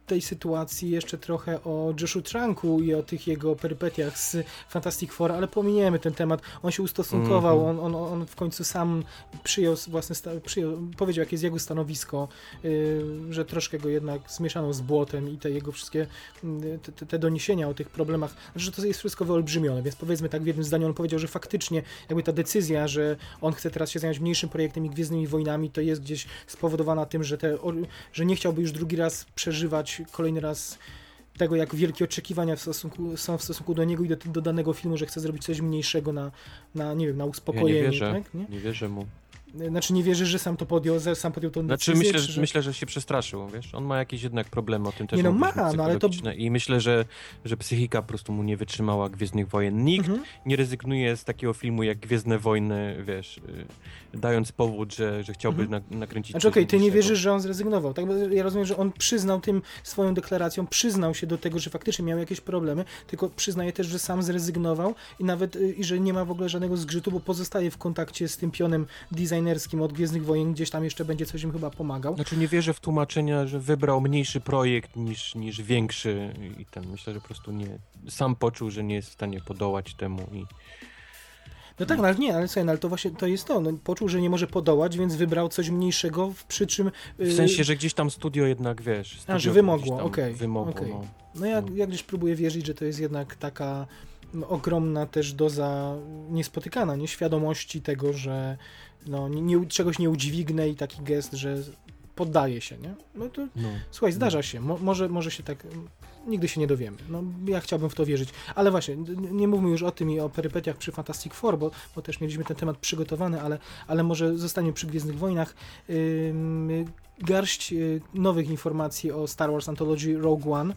tej sytuacji jeszcze trochę o Joshu Tranku i o tych jego perypetiach z Fantastic Four, ale pominiemy ten temat. On się ustosunkował, Mhm. on, on, on w końcu sam przyjął własne, przyjął, powiedział jakie jest jego stanowisko, y, że troszkę go jednak zmieszano z błotem i te jego wszystkie y, te, te- doniesienia o tych problemach, że to jest wszystko wyolbrzymione, więc powiedzmy tak w jednym zdaniu, on powiedział, że faktycznie jakby ta decyzja, że on chce teraz się zająć mniejszym projektem i Gwiezdnymi Wojnami, to jest gdzieś spowodowana tym, że, te, że nie chciałby już drugi raz przeżywać kolejny raz tego, jak wielkie oczekiwania w stosunku, są w stosunku do niego i do, do danego filmu, że chce zrobić coś mniejszego na, na nie wiem, na Ja uspokojenie, nie wierzę, tak? Nie? nie wierzę mu. Znaczy nie wierzę, że sam to podjął, że sam podjął tą Znaczy decyzję, myślę, czy że, myślę, że się przestraszył, wiesz? On ma jakieś jednak problemy, o tym też Nie no, ma, no ale to-. I myślę, że, że psychika po prostu mu nie wytrzymała Gwiezdnych Wojen. Nikt Mhm. nie rezygnuje z takiego filmu jak Gwiezdne Wojny, wiesz, y, dając powód, że, że chciałby Mhm. na, nakręcić Znaczy okej, ty nie wierzysz, że on zrezygnował, tak? Bo ja rozumiem, że on przyznał tym swoją deklaracją, przyznał się do tego, że faktycznie miał jakieś problemy, tylko przyznaje też, że sam zrezygnował i nawet, y, i że nie ma w ogóle żadnego zgrzytu, bo pozostaje w kontakcie z tym pionem designerskim od Gwiezdnych Wojen, gdzieś tam jeszcze będzie coś im chyba pomagał. Znaczy nie wierzę w tłumaczenia, że wybrał mniejszy projekt niż, niż większy i ten, myślę, że po prostu nie, sam poczuł, że nie jest w stanie podołać temu i No tak, no, ale nie, ale słuchaj, no, ale to właśnie to jest to, no, poczuł, że nie może podołać, więc wybrał coś mniejszego, przy czym... w y, sensie, że gdzieś tam studio jednak, wiesz, studio że gdzieś wymogło, okej, Wymogło, okej. no. No ja, No. ja gdzieś próbuję wierzyć, że to jest jednak taka no, ogromna też doza niespotykana, nieświadomości tego, że no, nie, czegoś nie udźwignę i taki gest, że poddaje się, nie? No to no. słuchaj, zdarza się, Mo, może, może się tak, nigdy się nie dowiemy. No ja chciałbym w to wierzyć, ale właśnie, nie mówmy już o tym i o perypetiach przy Fantastic Four, bo, bo też mieliśmy ten temat przygotowany, ale, ale może zostanie przy Gwiezdnych Wojnach. Ym, garść y, nowych informacji o Star Wars Anthology Rogue One.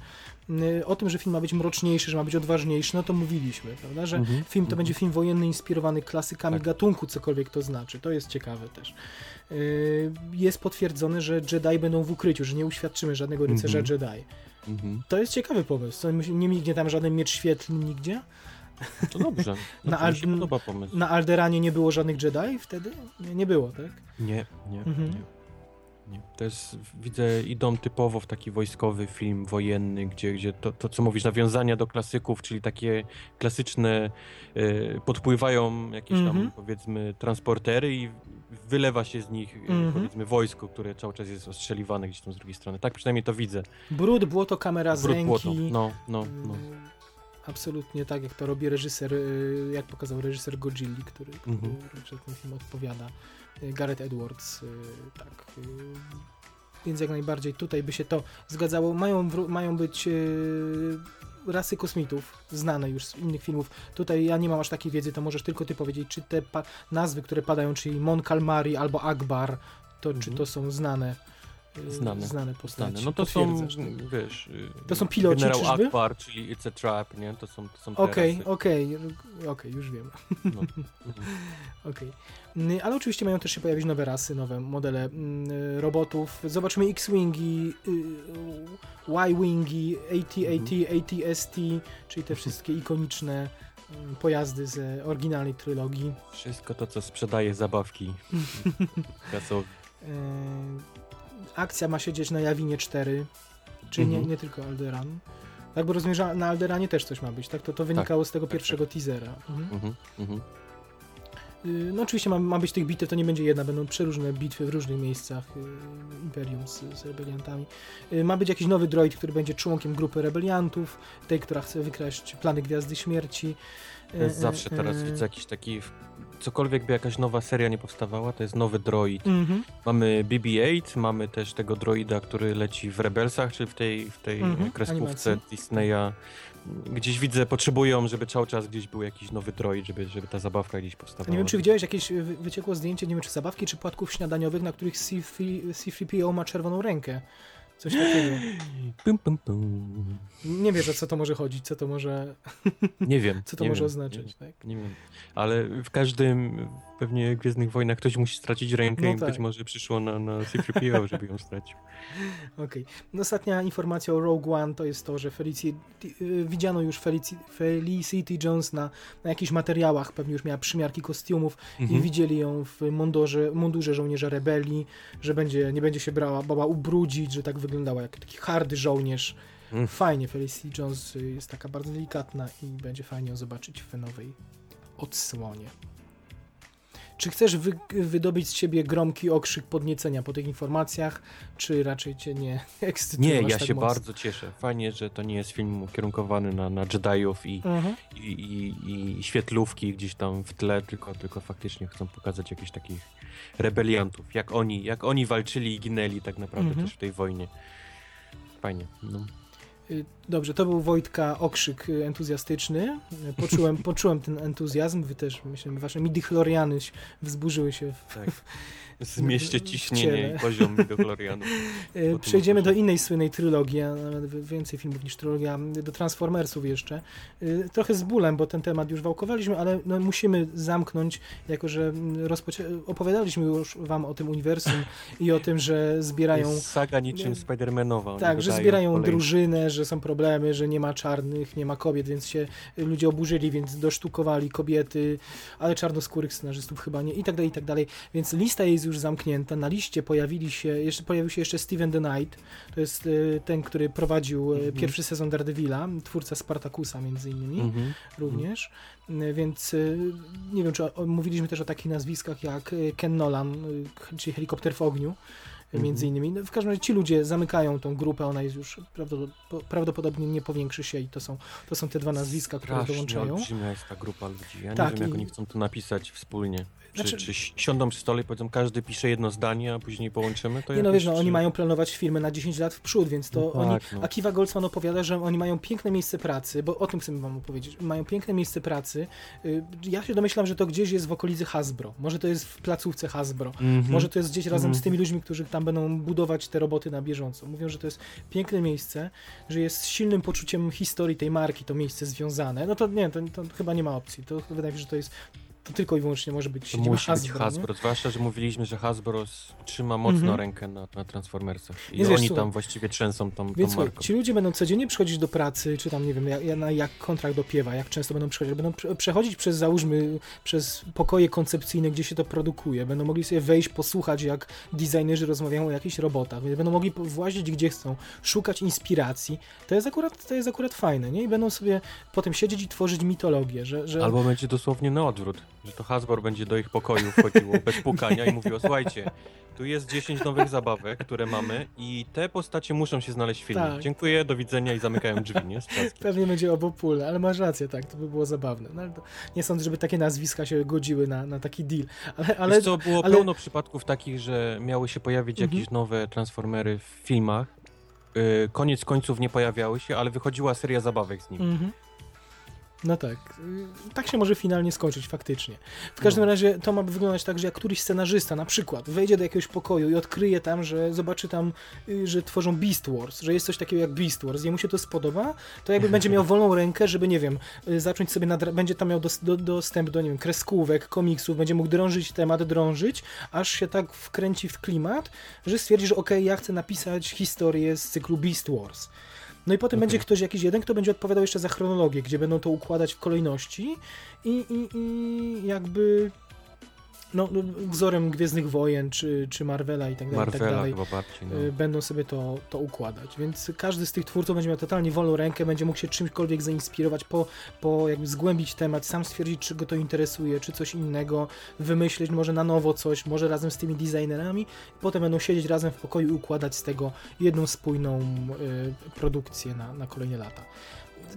O tym, że film ma być mroczniejszy, że ma być odważniejszy, no to mówiliśmy, prawda? Że Mhm, film to mhm. będzie film wojenny inspirowany klasykami Tak. gatunku, cokolwiek to znaczy. To jest ciekawe też. Y, Jest potwierdzone, że Jedi będą w ukryciu, że nie uświadczymy żadnego rycerza Mhm. Jedi. Mhm. To jest ciekawy pomysł. Nie mignie tam żaden miecz świetlny nigdzie. To dobrze. Na Na Al-. Na Alderanie nie było żadnych Jedi wtedy? Nie, nie było, tak? Nie, nie, Mhm. nie. nie. To jest, widzę, idą typowo w taki wojskowy film wojenny, gdzie, gdzie to, to, co mówisz, nawiązania do klasyków, czyli takie klasyczne, e, podpływają jakieś tam, Mhm. powiedzmy, transportery i wylewa się z nich, e, Mhm. powiedzmy, wojsko, które cały czas jest ostrzeliwane gdzieś tam z drugiej strony. Tak przynajmniej to widzę. Brud, błoto, kamera z Brud, ręki. błoto. No, no, no. Y, Absolutnie tak, jak to robi reżyser, y, jak pokazał reżyser Godzilli, który, który Mhm. ten film odpowiada. Y, Gareth Edwards, tak. Więc jak najbardziej tutaj by się to zgadzało. Mają, mają być rasy kosmitów, znane już z innych filmów. Tutaj ja nie mam aż takiej wiedzy, to możesz tylko ty powiedzieć, czy te nazwy, które padają, czyli Mon Calmari albo Akbar, to czy Mhm. to są znane, Znane. znane postaci. Znane. No to są, tak? wiesz... y, To są piloci, Generał czyżby? Akbar, czyli It's a Trap, nie? To są, to są te Okej, rasy. okej, okej, już wiem. No. Mhm. Okej. Mm, Ale oczywiście mają też się pojawić nowe rasy, nowe modele mm, y, robotów. Zobaczymy X-Wingi, y, Y-Wingi, AT-AT, AT-ST, czyli te wszystkie ikoniczne mm, pojazdy z oryginalnej trylogii. Wszystko to, co sprzedaje zabawki kasowe. Akcja ma się dzieć na Jawinie 4, czyli nie, Mhm. nie tylko Alderan. Tak, bo rozumiem, że na Alderanie też coś ma być, tak? To, to wynikało z tego tak, pierwszego teasera. Mhm. Mhm, mhm. Y, No oczywiście ma, ma być tych bitew, to nie będzie jedna, będą przeróżne bitwy w różnych miejscach y, Imperium z, z rebeliantami. Y, Ma być jakiś nowy droid, który będzie członkiem grupy rebeliantów, tej, która chce wykraść plany Gwiazdy Śmierci. Zawsze teraz widzę jakiś taki... Cokolwiek by jakaś nowa seria nie powstawała, to jest nowy droid. Mhm. Mamy BB-8, mamy też tego droida, który leci w Rebelsach, czy w tej, w tej Mhm, kreskówce animacji. Disneya. Gdzieś widzę, potrzebują, żeby cały czas gdzieś był jakiś nowy droid, żeby, żeby ta zabawka gdzieś powstawała. Nie wiem, czy widziałeś jakieś y, wy- wyciekło zdjęcie, nie wiem, czy zabawki, czy płatków śniadaniowych, na których C3- C3PO ma czerwoną rękę. Coś takiego. Pum, pum, pum. Nie wiesz, o co to może chodzić, co to może, Nie wiem. co to może wiem, oznaczać. Nie, Tak? nie wiem. Ale w każdym, pewnie w Gwiezdnych Wojnach ktoś musi stracić rękę No i tak. być może przyszło na, na C-3PO, żeby ją stracił. Okej. No, Ostatnia informacja o Rogue One to jest to, że Felicity, widziano już Felici, Felicity Jones na, na jakichś materiałach, pewnie już miała przymiarki kostiumów i Mhm. widzieli ją w mundurze, mundurze żołnierza rebelii, że będzie, nie będzie się brała, bała ubrudzić, że tak wyglądała jak taki hardy żołnierz. Mm. Fajnie, Felicity Jones y, jest taka bardzo delikatna i będzie fajnie ją zobaczyć w nowej odsłonie. Czy chcesz wy, wydobyć z siebie gromki okrzyk podniecenia po tych informacjach, czy raczej cię nie ekscytują Nie, ja tak się mocno? bardzo cieszę. Fajnie, że to nie jest film ukierunkowany na, na Jediów i, Mhm. i, i, i świetlówki gdzieś tam w tle, tylko, tylko faktycznie chcą pokazać jakichś takich rebeliantów, jak oni, jak oni walczyli i ginęli tak naprawdę Mhm. też w tej wojnie. Fajnie. No. Dobrze, to był Wojtka okrzyk y, entuzjastyczny. Y, Poczułem, poczułem ten entuzjazm. Wy też, myślę, wasze midichloriany wzburzyły się. W... Tak. Zmieście w ciśnienie ciele. i poziom midochlorianu. Y, Przejdziemy do innej słynnej trylogii, a nawet więcej filmów niż trylogia, do Transformersów jeszcze. Trochę z bólem, bo ten temat już wałkowaliśmy, ale no musimy zamknąć, jako że mm, opowiadaliśmy już wam o tym uniwersum i o tym, że zbierają Jest saga niczym. Spidermanowa. Tak, że zbierają kolejne- drużynę, że są problemy, że nie ma czarnych, nie ma kobiet, więc się ludzie oburzyli, więc dosztukowali kobiety, ale czarnoskórych scenarzystów chyba nie i tak dalej, i tak dalej. Więc lista jest już zamknięta. Na liście pojawili się, jeszcze, pojawił się jeszcze Steven the Knight, to jest y, ten, który prowadził y, Mhm. pierwszy sezon Daredevila, twórca Spartakusa między innymi Mhm. również, Y, więc y, nie wiem, czy mówiliśmy też o takich nazwiskach jak y, Ken Nolan, y, czyli Helikopter w ogniu, y, między innymi. No, w każdym razie ci ludzie zamykają tą grupę, ona jest już prawdopod- po- prawdopodobnie nie powiększy się i to są, to są te dwa nazwiska, które Strasznie dołączają. olbrzymia jest ta grupa ludzi. Ja Tak, nie wiem, jak i- oni chcą to napisać wspólnie. Czy, Znaczy- czy siądą przy stole i powiedzą, każdy pisze jedno zdanie, a później połączymy to Nie no wiesz, no, czy... oni mają planować firmę na 10 lat w przód, więc to No oni... tak, no. Akiva Goldsman opowiada, że oni mają piękne miejsce pracy, bo o tym chcę wam opowiedzieć. Mają piękne miejsce pracy. Y, Ja się domyślam, że to gdzieś jest w okolicy Hasbro. Może to jest w placówce Hasbro. Mhm. Może to jest gdzieś razem Mhm. z tymi ludźmi, którzy tam będą budować te roboty na bieżąco. Mówią, że to jest piękne miejsce, że jest z silnym poczuciem historii tej marki to miejsce związane. No to nie, to, to chyba nie ma opcji. To wydaje mi się, że to jest to tylko i wyłącznie może być To musi Hasbro. być nie? Hasbro, zwłaszcza, że mówiliśmy, że Hasbro trzyma mocno Mhm. rękę na, na Transformersach. I Więc wiesz, oni słuchaj, tam właściwie trzęsą tą, Więc marką. ci ludzie będą codziennie przychodzić do pracy, czy tam nie wiem, jak, jak- kontrakt dopiewa, jak często będą przychodzić. Będą prze- przechodzić przez, załóżmy, przez pokoje koncepcyjne, gdzie się to produkuje. Będą mogli sobie wejść, posłuchać, jak designerzy rozmawiają o jakichś robotach. Więc będą mogli włazić gdzie chcą, szukać inspiracji. To jest akurat, to jest akurat fajne, nie? I będą sobie potem siedzieć i tworzyć mitologię, że... że... Albo będzie dosłownie na odwrót, że to Hasbro będzie do ich pokoju wchodziło bez pukania i mówiło, słuchajcie, tu jest 10 nowych zabawek, które mamy i te postacie muszą się znaleźć w filmie. Tak. Dziękuję, do widzenia i zamykają drzwi, nie? Pewnie będzie obopólne, ale masz rację, tak, to by było zabawne. No, nie sądzę, żeby takie nazwiska się godziły na, na taki deal. Ale, ale Wiesz co, było ale- pełno przypadków takich, że miały się pojawić Mhm. jakieś nowe Transformery w filmach. Yy, koniec końców nie pojawiały się, ale wychodziła seria zabawek z nimi. Mhm. No tak. Y, Tak się może finalnie skończyć, faktycznie. W każdym No. razie to ma wyglądać tak, że jak któryś scenarzysta na przykład wejdzie do jakiegoś pokoju i odkryje tam, że zobaczy tam, y, że tworzą Beast Wars, że jest coś takiego jak Beast Wars, jemu się to spodoba, to jakby będzie miał wolną rękę, żeby, nie wiem, y, zacząć sobie, nadra- będzie tam miał dos- do, dostęp do, nie wiem, kreskówek, komiksów, będzie mógł drążyć temat, drążyć, aż się tak wkręci w klimat, że stwierdzi, że okej, ja chcę napisać historię z cyklu Beast Wars. No i potem Okej. będzie ktoś jakiś jeden, kto będzie odpowiadał jeszcze za chronologię, gdzie będą to układać w kolejności i, i, i jakby no, wzorem Gwiezdnych Wojen, czy, czy Marvela i tak dalej, i tak Marvela dalej. bardziej. No. y, Będą sobie to, to układać, więc każdy z tych twórców będzie miał totalnie wolną rękę, będzie mógł się czymkolwiek zainspirować, po, po jakby zgłębić temat, sam stwierdzić, czy go to interesuje, czy coś innego, wymyśleć może na nowo coś, może razem z tymi designerami, potem będą siedzieć razem w pokoju i układać z tego jedną spójną y, produkcję na, na kolejne lata.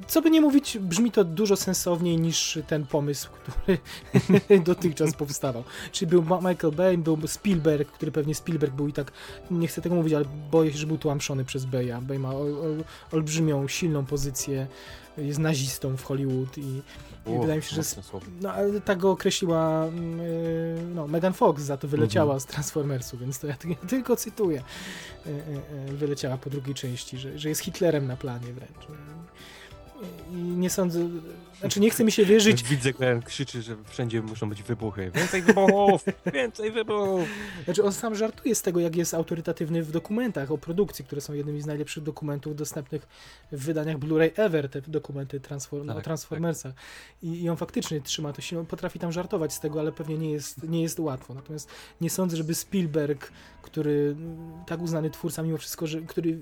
Co by nie mówić, brzmi to dużo sensowniej niż ten pomysł, który dotychczas powstawał. Czyli był Michael Bay, był Spielberg, który pewnie Spielberg był i tak, nie chcę tego mówić, ale boję się, że był tłamszony przez Baya. Bay ma ol, ol, olbrzymią, silną pozycję, jest nazistą w Hollywood i, i Uch, wydaje mi się, że no, ale tak go określiła mm, y, no, Megan Fox, za to wyleciała Mhm. z Transformersu, więc to ja, ja tylko cytuję. Y, y, y, Wyleciała po drugiej części, że, że jest Hitlerem na planie wręcz. I nie sądzę, znaczy nie chce mi się wierzyć. Widzę, jak krzyczy, że wszędzie muszą być wybuchy. Więcej wybuchów! Więcej wybuchów! Znaczy on sam żartuje z tego, jak jest autorytatywny w dokumentach o produkcji, które są jednymi z najlepszych dokumentów dostępnych w wydaniach Blu-ray ever, te dokumenty transform Tak, o Transformersach. I, I on faktycznie trzyma to się, potrafi tam żartować z tego, ale pewnie nie jest, nie jest łatwo. Natomiast nie sądzę, żeby Spielberg, który mm, tak uznany twórca mimo wszystko, że, który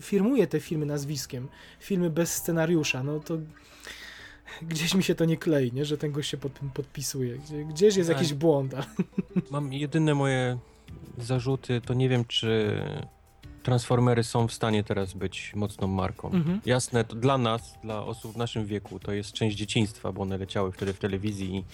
firmuje te filmy nazwiskiem, filmy bez scenariusza, no to gdzieś mi się to nie klei, nie? że ten gość się pod tym podpisuje. Gdzie, gdzieś jest Tak. jakiś błąd, ale Mam jedyne moje zarzuty, to nie wiem, czy Transformery są w stanie teraz być mocną marką. Mhm. Jasne, to dla nas, dla osób w naszym wieku, to jest część dzieciństwa, bo one leciały wtedy w telewizji i,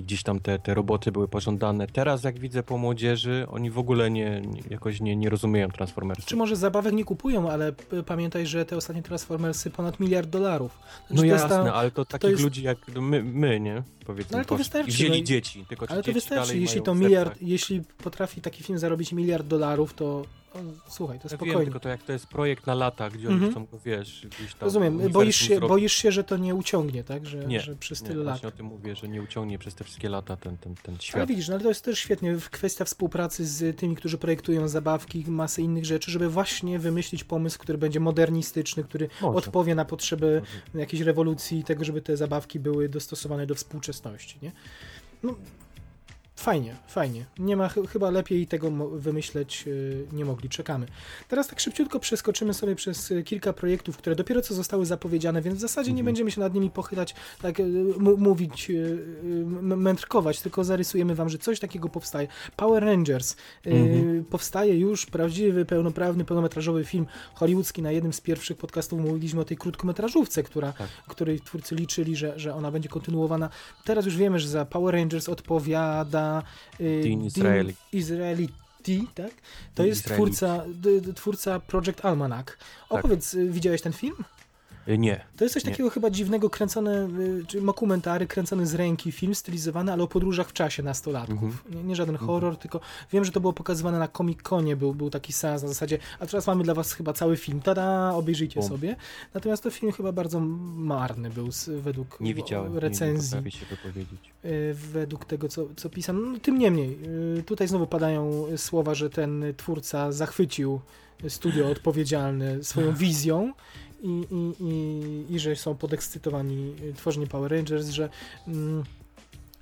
i gdzieś tam te, te roboty były pożądane. Teraz, jak widzę po młodzieży, oni w ogóle nie, jakoś nie, nie rozumieją Transformersów. Czy może zabawek nie kupują, ale pamiętaj, że te ostatnie Transformersy ponad miliard dolarów. Znaczy, No to jest jasne, ta- ale to takich jest- ludzi jak my, my nie? Powiedzmy, No ale to wystarczy, wzięli no dzieci, tylko Ale to wystarczy, jeśli to miliard, jeśli potrafi taki film zarobić miliard dolarów, to o, słuchaj, to Ja wiem, spokojnie. tylko to jak to jest projekt na lata, gdzie oni chcą go, wiesz, gdzieś tam... Rozumiem, boisz się, zrobić. boisz się, że to nie uciągnie, tak? Że, Nie, że przez Nie, tyle lat. właśnie o tym mówię, że nie uciągnie przez te wszystkie lata ten, ten, ten Ale świat. widzisz, no ale to jest też świetnie, kwestia współpracy z tymi, którzy projektują zabawki, masę innych rzeczy, żeby właśnie wymyślić pomysł, który będzie modernistyczny, który Może. odpowie na potrzeby Może. jakiejś rewolucji tego, żeby te zabawki były dostosowane do współczesności, nie? No, fajnie, fajnie. Nie ma, ch- chyba lepiej tego wymyśleć y, nie mogli, czekamy. Teraz tak szybciutko przeskoczymy sobie przez y, kilka projektów, które dopiero co zostały zapowiedziane, więc w zasadzie nie Mhm. będziemy się nad nimi pochylać, tak y, mówić, y, mędrkować, tylko zarysujemy wam, że coś takiego powstaje. Power Rangers. Mhm. Powstaje już prawdziwy, pełnoprawny, pełnometrażowy film hollywoodzki. Na jednym z pierwszych podcastów mówiliśmy o tej krótkometrażówce, która, Tak. której twórcy liczyli, że, że ona będzie kontynuowana. Teraz już wiemy, że za Power Rangers odpowiada y, Dean Israeli. Israeliti, tak? To jest Israeli. twórca, twórca Project Almanac. Opowiedz, y, widziałeś ten film? Y, Nie. To jest coś Nie. takiego chyba dziwnego, kręcone, y, czy dokumentary, kręcony z ręki, film stylizowany, ale o podróżach w czasie nastolatków. Mhm. Nie, nie żaden horror, tylko wiem, że to było pokazywane na Comic-Conie, był, był taki seans na zasadzie, a teraz mamy dla was chyba cały film, tada, obejrzyjcie Bum. sobie. Natomiast to film chyba bardzo marny był z, według Nie widziałem. Nie, nie recenzji, potrafię się wypowiedzieć. y, według tego, co, co pisano. No, tym niemniej, tutaj znowu padają słowa, że ten twórca zachwycił studio odpowiedzialne swoją wizją i, i, i, i że są podekscytowani y, tworzeniem Power Rangers, że, mm,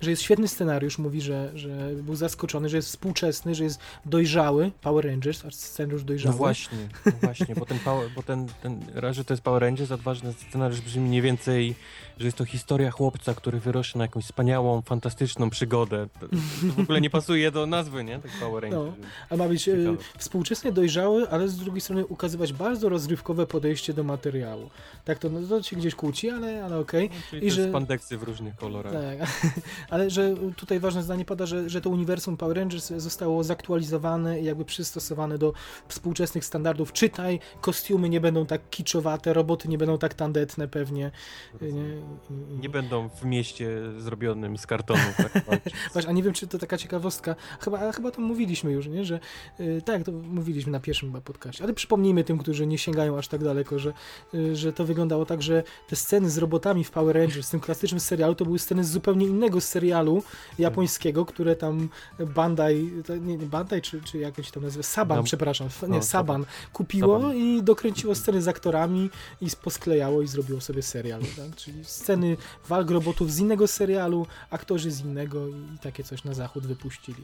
że jest świetny scenariusz, mówi, że, że był zaskoczony, że jest współczesny, że jest dojrzały, Power Rangers, aż scenariusz dojrzały. No właśnie, no właśnie, bo ten, power, bo ten, ten raz, że to jest Power Rangers, odważny scenariusz brzmi mniej więcej, że jest to historia chłopca, który wyrośnie na jakąś wspaniałą, fantastyczną przygodę. To, to w ogóle nie pasuje do nazwy, nie? Tak Power No. Rangers. A ma być e, Ciekawe. współczesnie dojrzały, ale z drugiej strony ukazywać bardzo rozrywkowe podejście do materiału. Tak, to, no, to się gdzieś kłóci, ale, ale okej. No, czyli I że- spandeksy w różnych kolorach. Tak, ale że tutaj ważne zdanie pada, że, że to uniwersum Power Rangers zostało zaktualizowane i jakby przystosowane do współczesnych standardów. Czytaj, kostiumy nie będą tak kiczowate, roboty nie będą tak tandetne pewnie. Nie, Nie będą w mieście zrobionym z kartonu. Tak. Właśnie, a nie wiem, czy to taka ciekawostka, chyba, a chyba to mówiliśmy już, nie? Że y, tak, to mówiliśmy na pierwszym chyba podcaście, ale przypomnijmy tym, którzy nie sięgają aż tak daleko, że, y, że to wyglądało tak, że te sceny z robotami w Power Rangers, w tym klasycznym serialu, to były sceny z zupełnie innego serialu japońskiego, które tam Bandai, nie, nie Bandai, czy, czy jakoś tam nazywa, Saban, No, przepraszam, f- no, nie, Saban, kupiło Saban. i dokręciło sceny z aktorami i posklejało i zrobiło sobie serial, tak? czyli sceny walk robotów z innego serialu, aktorzy z innego i takie coś na zachód wypuścili.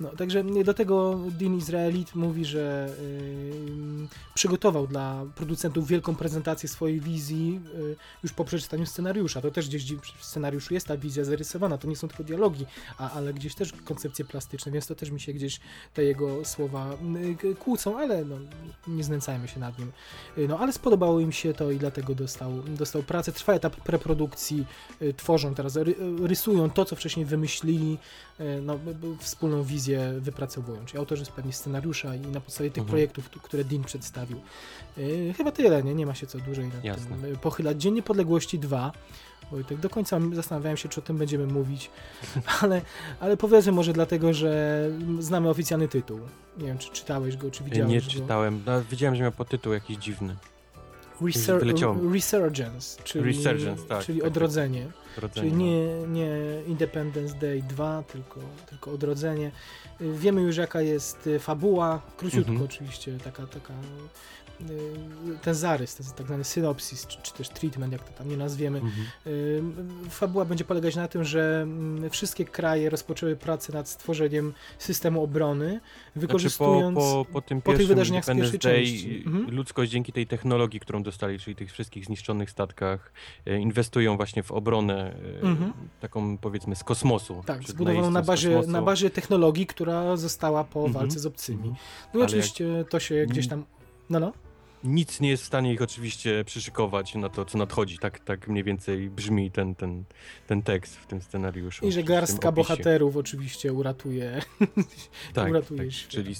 No, także do tego Dean Israelit mówi, że yy, przygotował dla producentów wielką prezentację swojej wizji yy, już po przeczytaniu scenariusza. To też gdzieś dzi- w scenariuszu jest ta wizja zarysowana, to nie są tylko dialogi, a, ale gdzieś też koncepcje plastyczne, więc to też mi się gdzieś te jego słowa kłócą, ale no, nie znęcajmy się nad nim. Yy, no, ale spodobało im się to i dlatego dostał, dostał pracę. Trwa etap preprodukcji, y, tworzą teraz, ry, rysują to, co wcześniej wymyślili, y, no, wspólną wizję wypracowują, czyli autorzy pewnie scenariusza i na podstawie tych Mhm. projektów, które Dean przedstawił. Y, Chyba tyle, nie? Nie ma się co dłużej nad Jasne. tym y, pochylać. Dzień Niepodległości 2. Wojtek, do końca zastanawiałem się, czy o tym będziemy mówić, ale, ale powiedzmy może dlatego, że znamy oficjalny tytuł. Nie wiem, czy czytałeś go, czy widziałeś Nie go. czytałem. No, widziałem, że miał podtytuł jakiś dziwny. Resur-. Resurgence, czyli, Resurgence, tak, czyli tak, odrodzenie. Rodzenie, Czyli nie, nie Independence Day 2, tylko, tylko odrodzenie. Wiemy już jaka jest y, fabuła, króciutko Mhm. oczywiście, taka, taka ten zarys, ten tak zwany synopsis, czy, czy też treatment, jak to tam nie nazwiemy. Mhm. Y, Fabuła będzie polegać na tym, że mm, wszystkie kraje rozpoczęły pracę nad stworzeniem systemu obrony, Znaczy po, wykorzystując... po, po tym po tych wydarzeniach z pierwszej Day części. Mhm. ludzkość dzięki tej technologii, którą dostali, czyli tych wszystkich zniszczonych statkach, e, inwestują właśnie w obronę e, Mhm. taką powiedzmy z kosmosu. Tak, zbudowaną na bazie, na bazie technologii, która została po Mhm. walce z obcymi. Mhm. No i oczywiście to się gdzieś tam... No, no. Nic nie jest w stanie ich oczywiście przyszykować na to, co nadchodzi. Tak, tak mniej więcej brzmi ten, ten, ten tekst w tym scenariuszu. I że garstka bohaterów oczywiście uratuje, tak, uratuje tak, świat. Czyli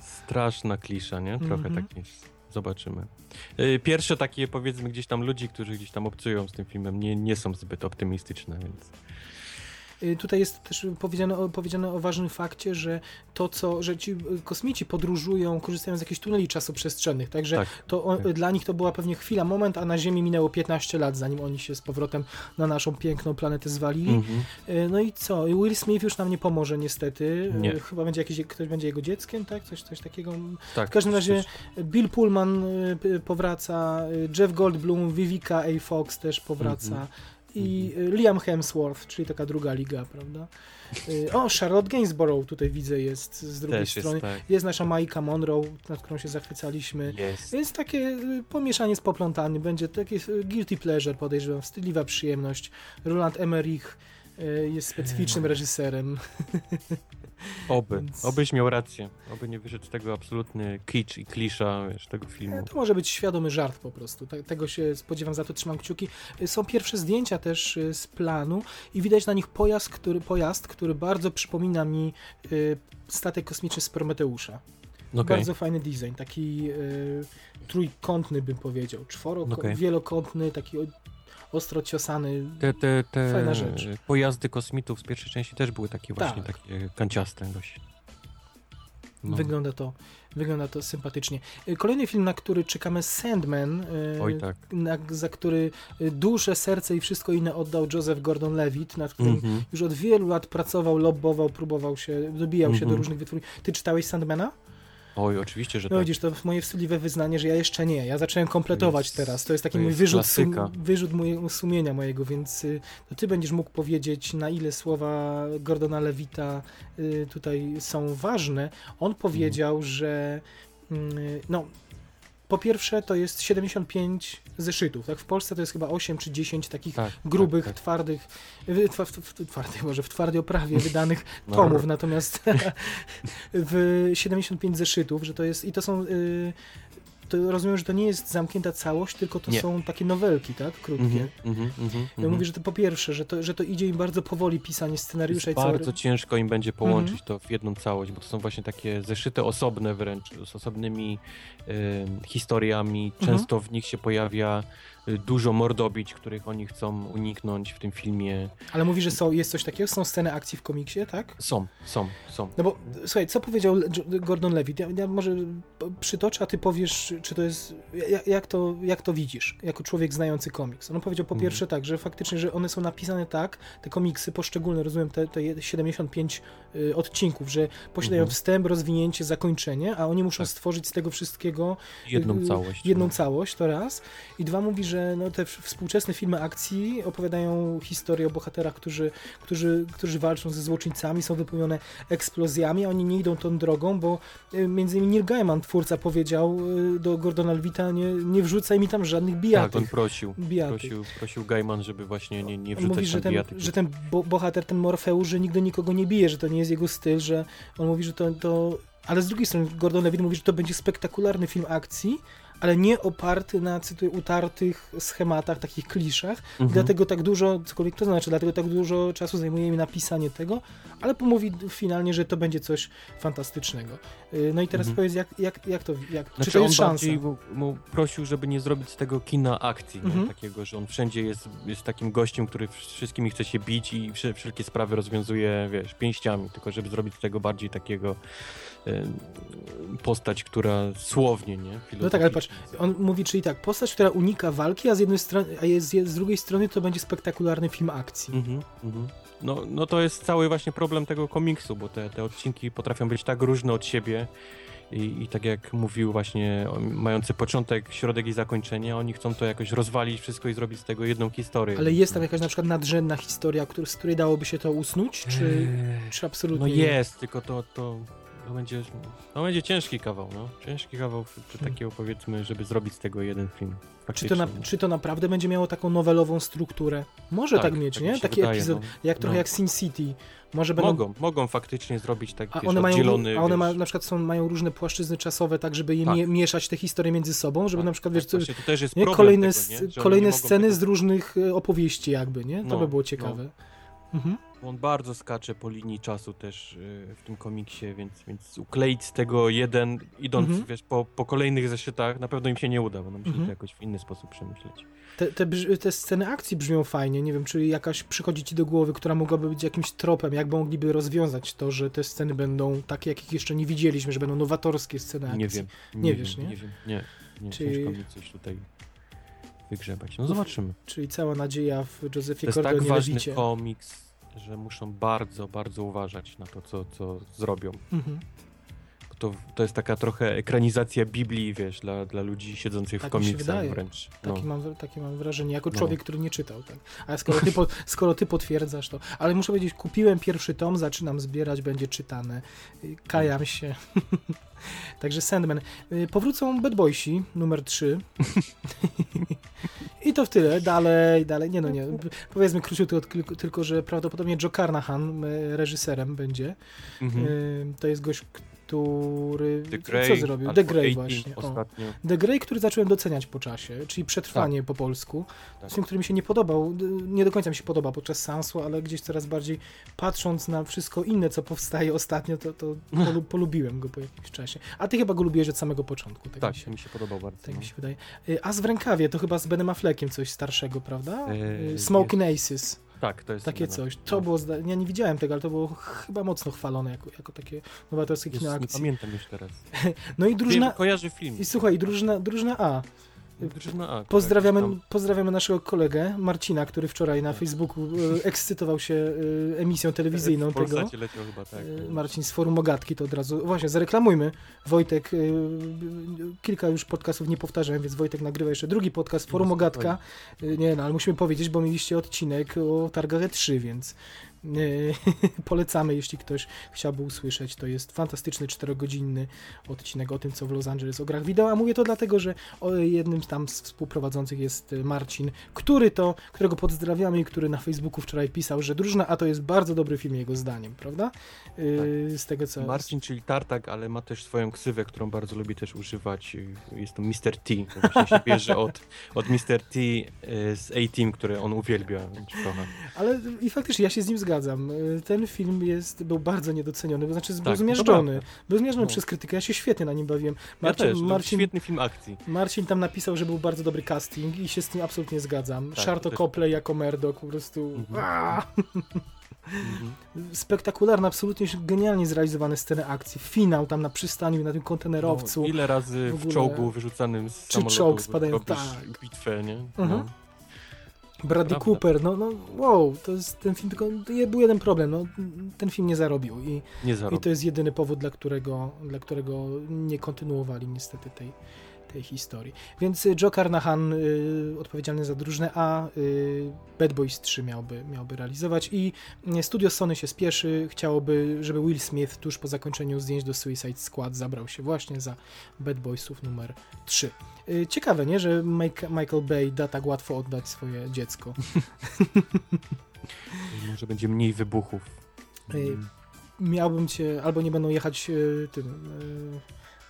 straszna klisza, nie? Trochę Mhm. tak jest. Zobaczymy. Y, Pierwsze takie powiedzmy gdzieś tam ludzi, którzy gdzieś tam obcują z tym filmem, nie, nie są zbyt optymistyczne, więc Tutaj jest też powiedziane o, powiedziane o ważnym fakcie, że to, co, że ci y, kosmici podróżują, korzystają z jakichś tuneli czasoprzestrzennych, także tak. to tak. dla nich to była pewnie chwila, moment, a na Ziemi minęło 15 lat, zanim oni się z powrotem na naszą piękną planetę zwalili. Mhm. Y, No i co? Will Smith już nam nie pomoże niestety. Y, Nie. Chyba będzie jakiś, ktoś będzie jego dzieckiem, tak? Coś, coś takiego. tak. W każdym razie Bill Pullman y, powraca, y, Jeff Goldblum, Vivica A. Fox też powraca Mhm. I y, Liam Hemsworth, czyli taka druga liga, prawda? Y, O, Charlotte Gainsborough tutaj widzę jest z drugiej Też strony. jest tak. Jest nasza Maika Monroe, nad którą się zachwycaliśmy. Jest. Jest takie y, pomieszanie z poplątanie, będzie takie guilty pleasure, podejrzewam, wstydliwa przyjemność. Roland Emmerich jest specyficznym reżyserem. Oby. Więc- Obyś miał rację. Oby nie wyszedł z tego absolutny kicz i klisza wiesz, tego filmu. To może być świadomy żart po prostu. Tego się spodziewam, za to trzymam kciuki. Y, Są pierwsze zdjęcia też y, z planu i widać na nich pojazd, który, pojazd, który bardzo przypomina mi statek kosmiczny z Prometeusza. Okej. Bardzo fajny design, taki y, trójkątny bym powiedział, czworo, Okej. wielokątny, taki ostro ciosany. Te, te, te Fajna rzecz. pojazdy kosmitów z pierwszej części też były takie właśnie, Tak. takie kanciaste dość. No. Wygląda, to, wygląda to sympatycznie. Y, Kolejny film, na który czekamy, Sandman, y, Oj tak. na, za który y, duszę, serce i wszystko inne oddał Joseph Gordon-Levitt, nad którym Mhm. już od wielu lat pracował, lobbował, próbował się, dobijał się do Mhm. różnych wytwórni. Ty czytałeś Sandmana? Oj, oczywiście, że No tak. widzisz, to moje wstydliwe wyznanie, że ja jeszcze nie. Ja zacząłem kompletować jest- teraz. To jest taki to mój jest wyrzut, sum, wyrzut mojego sumienia mojego, więc y, to ty będziesz mógł powiedzieć, na ile słowa Gordona Levita y, tutaj są ważne. On powiedział, Mhm. że no po pierwsze to jest 75 zeszytów, tak? W Polsce to jest chyba 8 czy 10 takich tak, grubych, tak, tak. twardych, w, twa- w, w, twardych, może w twardej oprawie wydanych No. tomów, natomiast w 75 zeszytów, że to jest, i to są, y, to rozumiem, że to nie jest zamknięta całość, tylko to Nie. są takie nowelki, tak, krótkie. Mhm, mhm, mhm, Ja mhm. mówię, że to po pierwsze, że to, że to idzie im bardzo powoli pisanie scenariusza Jest i całe... bardzo ciężko im będzie połączyć Mhm. to w jedną całość, bo to są właśnie takie zeszyty osobne wręcz, z osobnymi em, historiami. Mhm. Często w nich się pojawia y, dużo mordobić, których oni chcą uniknąć w tym filmie. Ale mówi, że są, jest coś takiego, są sceny akcji w komiksie, tak? Są, są, są. No bo słuchaj, co powiedział Gordon Levitt? Ja, ja może przytoczę, a ty powiesz, czy to jest. Jak, to, jak to widzisz, jako człowiek znający komiks? On powiedział po Mhm. pierwsze tak, że faktycznie, że one są napisane tak, te komiksy poszczególne, rozumiem, te, te je- 75 y, odcinków, że posiadają Mhm. wstęp, rozwinięcie, zakończenie, a oni muszą Tak. stworzyć z tego wszystkiego Jedną y, całość. jedną no. całość, to raz. I dwa mówi, że no, te współczesne filmy akcji opowiadają historię o bohaterach, którzy, którzy, którzy walczą ze złoczyńcami, są wypełnione eksplozjami, a oni nie idą tą drogą, bo y, między innymi Neil Gaiman, twórca, powiedział y, do Gordona Levita, nie, nie wrzucaj mi tam żadnych Tak, bijatyk. on prosił. bijatyk. Prosił, prosił Gaiman, żeby właśnie nie, nie wrzucać mówi, że ten, bijatyk. że ten bo bohater, ten Morfeusz, że nigdy nikogo nie bije, że to nie jest jego styl, że on mówi, że to, to... Ale z drugiej strony Gordon Levitt mówi, że to będzie spektakularny film akcji, ale nie oparty na, cytuję, utartych schematach, takich kliszach. Mhm. Dlatego tak dużo, cokolwiek to znaczy, dlatego tak dużo czasu zajmuje mi napisanie tego, ale pomówi finalnie, że to będzie coś fantastycznego. Yy, No i teraz Mhm. powiedz, jak, jak, jak to, jak, Znaczy czy to on jest szansa? bardziej mu, mu prosił, żeby nie zrobić z tego kina akcji, Mhm. nie? takiego, że on wszędzie jest, jest takim gościem, który wszystkimi chce się bić i wsze- wszelkie sprawy rozwiązuje, wiesz, pięściami, tylko żeby zrobić z tego bardziej takiego postać, która słownie, nie? No tak, ale patrz, on mówi, czyli tak, postać, która unika walki, a z jednej strony, a jest, z drugiej strony to będzie spektakularny film akcji. Mhm, mhm. No, no to jest cały właśnie problem tego komiksu, bo te, te odcinki potrafią być tak różne od siebie i, i tak jak mówił właśnie, mający początek, środek i zakończenie, oni chcą to jakoś rozwalić wszystko i zrobić z tego jedną historię. Ale jest tam jakaś na przykład nadrzędna historia, który, z której dałoby się to usnuć, czy, Eee, czy absolutnie No nie? jest, tylko to, to, to, będzie, to będzie ciężki kawał, no. Ciężki kawał czy Hmm. takiego powiedzmy, żeby zrobić z tego jeden film. Czy to, na, czy to naprawdę będzie miało taką nowelową strukturę? Może tak, Tak, mieć, tak nie? Taki wydaje, epizod, no. jak trochę No. jak Sin City. Może będą Mogą, mogą faktycznie zrobić tak, A wiesz, one mają, oddzielony, a one wiesz, ma, na przykład są, mają różne płaszczyzny czasowe, tak żeby je Tak. mie, mieszać te historie między sobą, żeby tak, na przykład, wiesz, tak, co, właśnie to też jest nie? kolejne, tego, nie? kolejne sceny tego- z różnych e, opowieści jakby, nie? To No, by było no. ciekawe. Mhm. On bardzo skacze po linii czasu też y, w tym komiksie, więc, więc ukleić z tego jeden, idąc Mhm. wiesz, po, po kolejnych zeszytach, na pewno im się nie uda, będą musieli Mhm. to jakoś w inny sposób przemyśleć. Te, te, te sceny akcji brzmią fajnie, nie wiem, czy jakaś przychodzi ci do głowy, która mogłaby być jakimś tropem, jak mogliby rozwiązać to, że te sceny będą takie, jakich jeszcze nie widzieliśmy, że będą nowatorskie sceny akcji. Nie wiem. Nie wiem, wiesz, nie? Nie wiem, nie. nie Czyli- Ciężko mi coś tutaj wygrzebać. No zobaczymy. Czyli cała nadzieja w To Josephie jest tak Cordonie ważny komiks, że muszą bardzo, bardzo uważać na to, co, co zrobią. Mhm. To, to jest taka trochę ekranizacja Biblii, wiesz, dla, dla ludzi siedzących Tak w komiksach wręcz. No. Takie, mam, takie mam wrażenie, jako No. człowiek, który nie czytał. Tak. Ale skoro ty, po, skoro ty potwierdzasz to. Ale muszę powiedzieć, kupiłem pierwszy tom, zaczynam zbierać, będzie czytane. Kajam się. Także Sandman. Y, Powrócą Bad Boysi, numer 3. I to w tyle. Dalej, dalej. Nie no, nie. Powiedzmy króciutko, tylko, tylko że prawdopodobnie Joe Carnahan y, reżyserem będzie. Mhm. Y, To jest gość, który... The co Grey, zrobił? albo The Grey 18 właśnie. O. The Grey, który zacząłem doceniać po czasie, czyli Przetrwanie po polsku. Tak. Film, który mi się nie podobał, nie do końca mi się podoba podczas seansu, ale gdzieś coraz bardziej patrząc na wszystko inne, co powstaje ostatnio, to, to polu, polubiłem go po jakimś czasie. A ty chyba go lubiłeś od samego początku, tak, Tak, mi się, mi się podobał bardzo. tak no. mi się wydaje. Y, As w rękawie, to chyba z Benem Affleckiem coś starszego, prawda? Eee, Y, Smoking Aces, Tak, to jest takie coś. To No. było, zda- ja nie widziałem tego, ale to było chyba mocno chwalone jako, jako takie nowatorskie kino nie akcji. pamiętam już teraz. No i drużyna... Wiem, kojarzy film. I słuchaj, drużyna, drużyna A. Drużyna A, Pozdrawiamy, tam- pozdrawiamy naszego kolegę Marcina, który wczoraj na Tak. Facebooku e, ekscytował się e, emisją telewizyjną w tego. Leciał chyba, tak. E, Marcin z forum Ogatki to od razu. Właśnie, zareklamujmy. Wojtek, kilka już podcastów nie powtarzałem, więc Wojtek nagrywa jeszcze drugi podcast, forum No, Ogatka. Nie, no ale musimy powiedzieć, bo mieliście odcinek o targach E3, więc polecamy, jeśli ktoś chciałby usłyszeć. To jest fantastyczny, czterogodzinny odcinek o tym, co w Los Angeles o grach wideo, a mówię to dlatego, że jednym z tam z współprowadzących jest e, Marcin, który to, którego pozdrawiamy i który na Facebooku wczoraj pisał, że Drużyna A to jest bardzo dobry film jego zdaniem, prawda? E, Z tego co... Marcin, czyli Tartak, ale ma też swoją ksywę, którą bardzo lubi też używać. Jest to Mr. T. Właśnie się bierze od, od Mr. T z A-Team, który on uwielbia. Ale i faktycznie ja się z nim zgadzam. E, Ten film jest, był bardzo niedoceniony, to znaczy był Tak, zmiażdżony. prawda. Był zmiażdżony No. przez krytykę, ja się świetnie na nim bawiłem. Ja Marcin, też, to Marcin, świetny film akcji. Marcin tam napisał, że był bardzo dobry casting i się z tym absolutnie zgadzam. Tak, Charto to też- Copley jako Murdoch po prostu... Mhm. Mhm. Spektakularne, absolutnie genialnie zrealizowane sceny akcji. Finał tam na przystaniu, na tym kontenerowcu. No, ile razy w w, czołgu wyrzucanym z Czy czołg spadają, robisz tak. bitwę, nie? Mhm. Bradley Prawda. Cooper, no, no wow, to jest ten film, tylko był jeden problem, no, ten film nie zarobił i, Nie i zarobił. to jest jedyny powód, dla którego, dla którego nie kontynuowali niestety tej, tej historii. Więc y, Joe Carnahan, y, odpowiedzialny za drużynę A, y, Bad Boys 3 miałby, miałby realizować i y, studio Sony się spieszy, chciałoby, żeby Will Smith tuż po zakończeniu zdjęć do Suicide Squad zabrał się właśnie za Bad Boysów numer 3. Y, Ciekawe, nie, że Mike, Michael Bay da tak łatwo oddać swoje dziecko. Może będzie mniej wybuchów. Mm. Miałbym cię, albo nie będą jechać y, tym,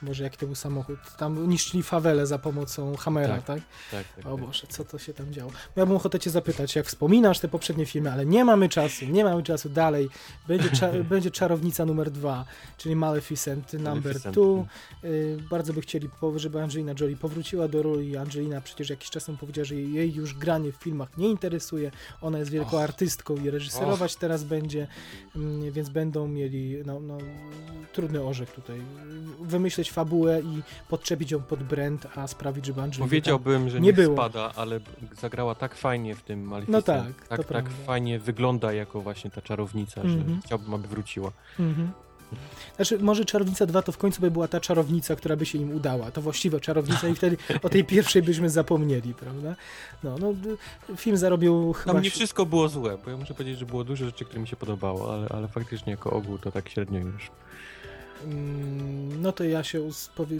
może jaki to był samochód, tam niszczyli fawelę za pomocą Hammera, tak? Tak. Tak, tak, O tak. Boże, co to się tam działo? Miałbym ochotę cię zapytać, jak wspominasz te poprzednie filmy, ale nie mamy czasu, nie mamy czasu dalej. Będzie, cza- będzie czarownica numer dwa, czyli Maleficent number two. Y, bardzo by chcieli, żeby Angelina Jolie powróciła do roli. Angelina przecież jakiś czas temu powiedziała, że jej już granie w filmach nie interesuje. Ona jest wielką Och. artystką i reżyserować teraz będzie, mm, więc będą mieli no, no, trudny orzech tutaj. Wymyśleć napisać fabułę i podczepić ją pod brand, a sprawić, żeby Andrzej... Powiedziałbym, że nie było. spada, ale zagrała tak fajnie w tym Maleficent. No tak, tak, tak fajnie wygląda jako właśnie ta czarownica, Mhm. że chciałbym, aby wróciła. Mhm. Znaczy, może Czarownica 2 to w końcu by była ta czarownica, która by się im udała. To właściwa czarownica i wtedy o tej pierwszej byśmy zapomnieli, prawda? No, no film zarobił chyba... Tam nie wszystko było złe, bo ja muszę powiedzieć, że było dużo rzeczy, które mi się podobało, ale, ale faktycznie jako ogół to tak średnio już. Mm, No to ja się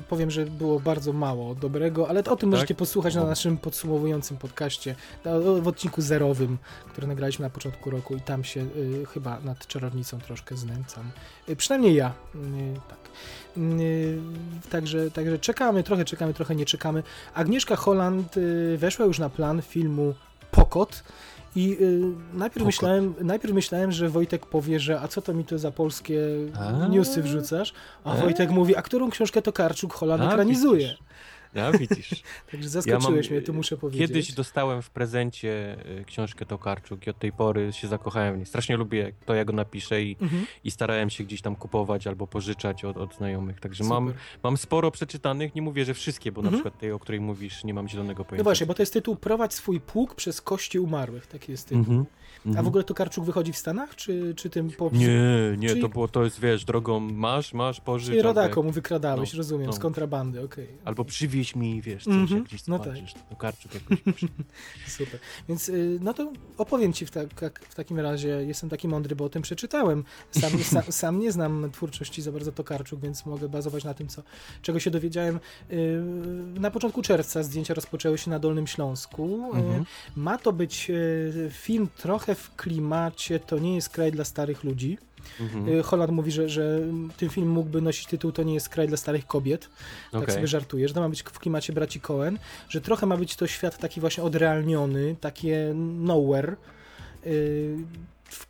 powiem, że było bardzo mało dobrego, ale o tym możecie posłuchać na naszym podsumowującym podcaście, w odcinku zerowym, który nagraliśmy na początku roku i tam się y, chyba nad czarownicą troszkę znęcam. Y, przynajmniej ja. Y, tak. Y, także, także czekamy, trochę czekamy, trochę nie czekamy. Agnieszka Holland y, weszła już na plan filmu Pokot. I y, najpierw, myślałem, najpierw myślałem, że Wojtek powie, że a co to mi to za polskie A? newsy wrzucasz? A E? Wojtek mówi, a którą książkę to Karczuk Holland A, ekranizuje? Ja widzisz. Także zaskoczyłeś Ja mam, mnie, to muszę powiedzieć. Kiedyś dostałem w prezencie y, książkę Tokarczuk i od tej pory się zakochałem w niej. Strasznie lubię to, jak go napiszę i, Mhm, i starałem się gdzieś tam kupować albo pożyczać od, od znajomych. Także mam, super. mam sporo przeczytanych, nie mówię, że wszystkie, bo na Mhm. przykład tej, o której mówisz, nie mam zielonego pojęcia. No właśnie, bo to jest tytuł Prowadź swój pług przez kości umarłych, taki jest tytuł. Mhm. A Mhm. w ogóle to Karczuk wychodzi w Stanach, czy, czy tym po... Nie, nie, Czyli- to było, to jest, wiesz, drogą masz, masz, pożycz. Czyli rodakom jak- wykradałeś, no, rozumiem, no. z kontrabandy, okej. Albo przywieź mi, wiesz, coś, Mhm, jak gdzieś no zobaczysz, to Tokarczuk jakoś. Super. Więc y, no to opowiem ci w, tak, w takim razie, jestem taki mądry, bo o tym przeczytałem. Sam, sa, sam nie znam twórczości za bardzo Tokarczuk, więc mogę bazować na tym, co, czego się dowiedziałem. Y, Na początku czerwca zdjęcia rozpoczęły się na Dolnym Śląsku. Y, Mhm. Ma to być film trochę w klimacie, to nie jest kraj dla starych ludzi. Mhm. Y, Holland mówi, że, że ten film mógłby nosić tytuł To nie jest kraj dla starych kobiet. Tak Okej. sobie żartuję, że to ma być w klimacie braci Cohen, że trochę ma być to świat taki właśnie odrealniony, takie nowhere. W-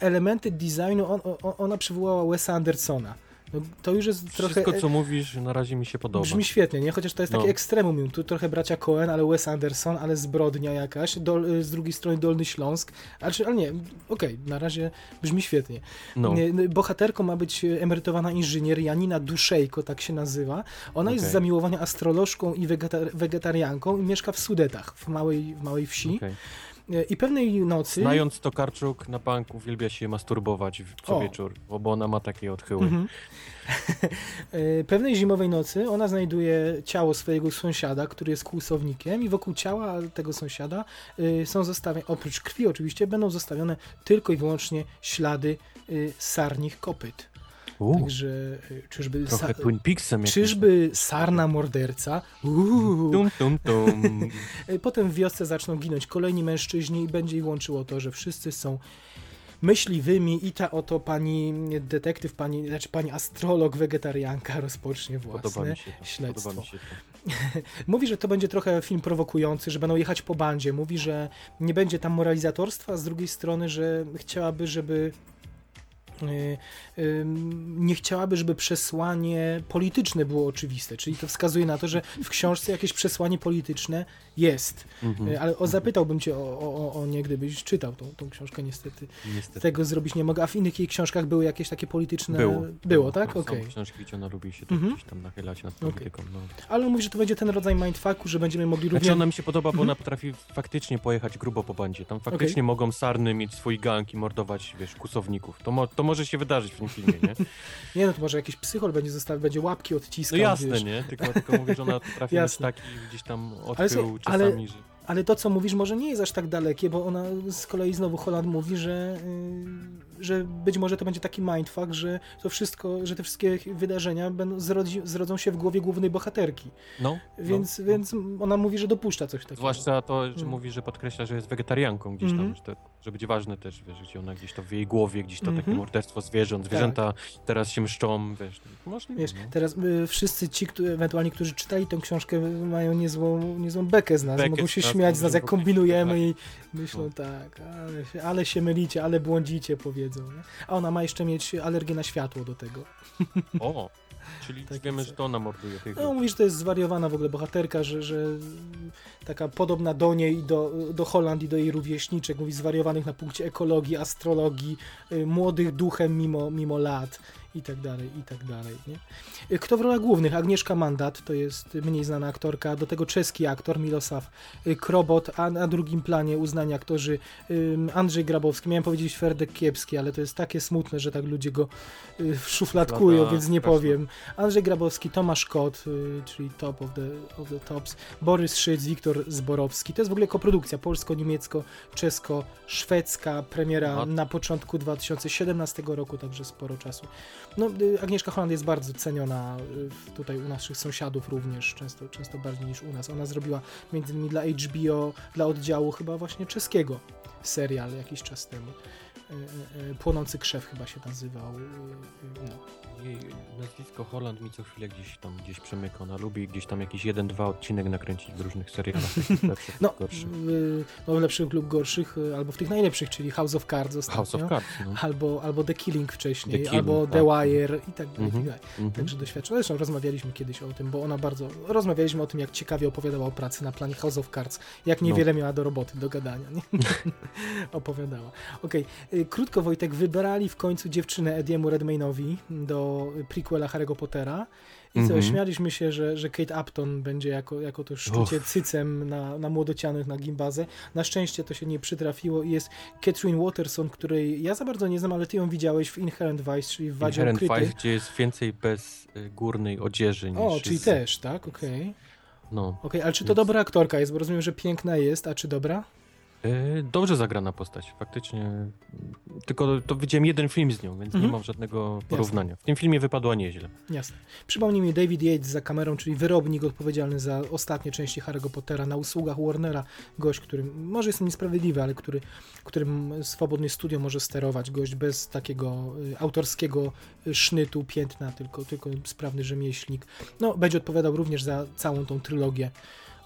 elementy designu, on, on, ona przywołała Wesa Andersona. No, to już jest trochę... Wszystko, co mówisz, na razie mi się podoba. Brzmi świetnie, nie? Chociaż to jest takie No. ekstremum. Tu trochę bracia Cohen, ale Wes Anderson, ale zbrodnia jakaś. Dol, z drugiej strony Dolny Śląsk. Ale, czy- ale nie, okej, na razie brzmi świetnie. No. No, Bohaterką ma być emerytowana inżynier Janina Duszejko, tak się nazywa. Ona jest z Okej. zamiłowania astrolożką i wegetar wegetarianką i mieszka w Sudetach, w małej, w małej wsi. Okej. E, I pewnej nocy... Znając Tokarczuk, na bank uwielbia się masturbować w- co O. wieczór, bo ona ma takie odchyły. Mhm. E, Pewnej zimowej nocy ona znajduje ciało swojego sąsiada, który jest kłusownikiem i wokół ciała tego sąsiada e, są zostawione, oprócz krwi oczywiście, będą zostawione tylko i wyłącznie ślady sarnich kopyt. Także e, czyżby, trochę sa- Twin Peaksem czyżby sarna morderca? Uuu. Tum, tum, tum. E, Potem w wiosce zaczną ginąć kolejni mężczyźni i będzie ich łączyło to, że wszyscy są myśliwymi i ta oto pani detektyw, pani, znaczy pani astrolog, wegetarianka rozpocznie własne śledztwo. Mówi, że to będzie trochę film prowokujący, że będą jechać po bandzie. Mówi, że nie będzie tam moralizatorstwa, a z drugiej strony, że chciałaby, żeby y, nie chciałaby, żeby przesłanie polityczne było oczywiste, czyli to wskazuje na to, że w książce jakieś przesłanie polityczne jest. Mhm. Y, Ale o, zapytałbym cię o, o, o- nie, gdybyś czytał tą, tą książkę, niestety Niestety. tego zrobić nie mogę. A w innych jej książkach były jakieś takie polityczne... Było. Było, tak? Są Okej. książki, gdzie ona lubi się tak Mhm. gdzieś tam nachylać nad polityką. No. Ale on mówi, że to będzie ten rodzaj mindfucku, że będziemy mogli równie... Znaczy ona mi się podoba, bo Mhm. ona potrafi faktycznie pojechać grubo po bandzie. Tam faktycznie mogą sarny mieć swój gang i mordować, wiesz, kusowników. To, mo to może się wydarzyć w tym filmie, nie? Nie no, to może jakiś psychol będzie zostawił, będzie łapki No odciskał, jasne, wiesz. nie? Tylko, tylko mówię, że ona potrafi mieć taki gdzieś tam Ale ale- czasami, że... Ale to, co mówisz, może nie jest aż tak dalekie, bo ona z kolei znowu Holland mówi, że, yy, że być może to będzie taki mindfuck, że to wszystko, że te wszystkie wydarzenia będą zrodzi, zrodzą się w głowie głównej bohaterki. No, Więc, no. więc ona mówi, że dopuszcza coś takiego. Zwłaszcza to, że Mm. mówi, że podkreśla, że jest wegetarianką gdzieś tam, Mhm. że, to, że będzie ważne też, wiesz, gdzie ona gdzieś to w jej głowie, gdzieś to takie Mhm. morderstwo zwierząt, zwierzęta teraz się mszczą, wiesz, możliwe, Wiesz, no. teraz y, wszyscy ci, którzy, ewentualnie, którzy czytali tę książkę, mają niezłą, niezłą bekę z nas, Bekę mogą się nas, śmiać z nas, jak kombinujemy i myślą No. tak, ale się, ale się mylicie, ale błądzicie, Nie? A ona ma jeszcze mieć alergię na światło do tego. O, czyli Tak wiemy, że to ona morduje tych No, mówi, że to jest zwariowana w ogóle bohaterka, że, że taka podobna do niej, do, do Holland i do jej rówieśniczek, mówi zwariowanych na punkcie ekologii, astrologii, y, młodych duchem mimo, mimo lat i tak dalej, i tak dalej. Nie? Kto w rolach głównych? Agnieszka Mandat, to jest mniej znana aktorka, do tego czeski aktor Milosław Krobot, a na drugim planie uznani aktorzy Andrzej Grabowski, miałem powiedzieć Ferdek Kiepski, ale to jest takie smutne, że tak ludzie go szufladkują, Lata, więc nie powiem. Andrzej Grabowski, Tomasz Kot, y, czyli Top of the, of the Tops, Borys Szyc, Wiktor Zborowski. To jest w ogóle koprodukcja polsko-niemiecko-czesko-szwedzka, premiera No. na początku 2017 roku, także sporo czasu. No, y, Agnieszka Holland jest bardzo ceniona y, tutaj u naszych sąsiadów również, często, często bardziej niż u nas. Ona zrobiła między innymi dla HBO, dla oddziału chyba właśnie czeskiego serial jakiś czas temu. Y, y, Płonący krzew chyba się nazywał. y, No. Jej nazwisko Holland mi co chwilę gdzieś tam gdzieś przemyka. Ona lubi gdzieś tam jakiś jeden, dwa odcinek nakręcić w różnych serialach. lepszych, No, gorszych. w, no w lepszych lub gorszych, albo w tych najlepszych, czyli House of Cards ostatnio, House of Cards. No. albo, albo The Killing wcześniej, The Killing, albo tak. The Wire i tak dalej. Mhm. i tak dalej. Mhm. Także doświadczona. Zresztą rozmawialiśmy kiedyś o tym, bo ona bardzo... Rozmawialiśmy o tym, jak ciekawie opowiadała o pracy na planie House of Cards, jak niewiele miała do roboty, do gadania. Nie? opowiadała. Okej, y, krótko Wojtek, wybrali w końcu dziewczynę Ediemu Redmayne'owi do prequela Harry'ego Pottera. I co, Mhm. śmialiśmy się, że, że Kate Upton będzie jako, jako to szczucie cycem na, na młodocianych na gimbazę. Na szczęście to się nie przytrafiło i jest Catherine Watterson, której ja za bardzo nie znam, ale ty ją widziałeś w Inherent Vice, czyli w Wadzie Inherent Ukrytej. Vice, gdzie jest więcej bez y, górnej odzieży niż O, czyli z- też, tak? Okej. No. Okej, ale czy to dobra aktorka jest? Bo rozumiem, że piękna jest, a czy dobra? Y, Dobrze zagrana postać, faktycznie. Tylko to widziałem jeden film z nią, więc Mhm. nie mam żadnego porównania. W tym filmie wypadła nieźle. Jasne. Przypomnij mi David Yates za kamerą, czyli wyrobnik odpowiedzialny za ostatnie części Harry'ego Pottera na usługach Warnera. Gość, który może jest niesprawiedliwy, ale który, którym swobodnie studio może sterować. Gość bez takiego y, autorskiego y, sznytu, piętna, tylko, tylko sprawny rzemieślnik. No, będzie odpowiadał również za całą tą trylogię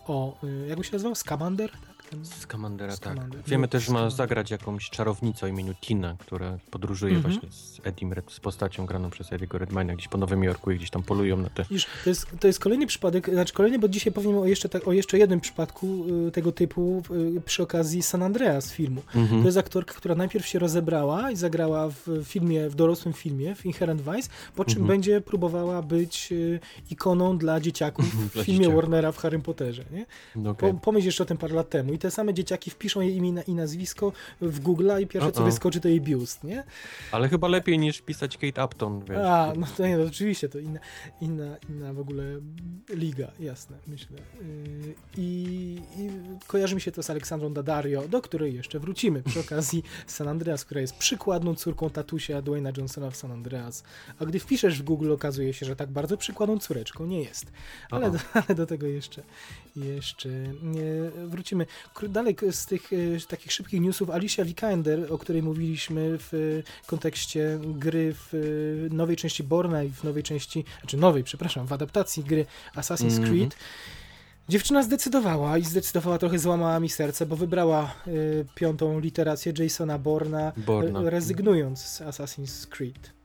o, jak się nazywał? Scamander? Tak? Ten... Z Commandera, tak. Wiemy No, też, że ma zagrać jakąś czarownicę o imieniu Tina, która podróżuje Mhm. właśnie z Edim Red, z postacią graną przez Ediego Redmayna gdzieś po Nowym Jorku i gdzieś tam polują na te... To jest, to jest kolejny przypadek, znaczy kolejny, bo dzisiaj powiem o jeszcze, tak, o jeszcze jednym przypadku y, tego typu y, przy okazji San Andreas filmu. Mhm. To jest aktorka, która najpierw się rozebrała i zagrała w filmie, w dorosłym filmie, w Inherent Vice, po czym Mhm. będzie próbowała być y, ikoną dla dzieciaków w filmie. Warnera w Harry Potterze. Nie? No, okej. Po, pomyśl jeszcze o tym parę lat temu i te same dzieciaki wpiszą jej imię i nazwisko w Google'a i pierwsze co wyskoczy to jej biust, nie? Ale chyba lepiej niż pisać Kate Upton, wiesz. A, no to nie, no oczywiście, to inna, inna, inna w ogóle liga, jasne, myślę. Yy, I, I kojarzy mi się to z Aleksandrą Daddario, do której jeszcze wrócimy przy okazji San Andreas, która jest przykładną córką tatusia Dwayna Johnsona w San Andreas. A gdy wpiszesz w Google, okazuje się, że tak bardzo przykładną córeczką nie jest. Ale, do, ale do tego jeszcze, jeszcze wrócimy. Dalej z tych e, takich szybkich newsów Alicia Vikander, o której mówiliśmy w kontekście gry w e, nowej części Borna i w nowej części, znaczy nowej, przepraszam, w adaptacji gry Assassin's Mhm. Creed. Dziewczyna zdecydowała i zdecydowała trochę złamała mi serce, bo wybrała y, piątą literację Jasona Borna, Borna. rezygnując z Assassin's Creed.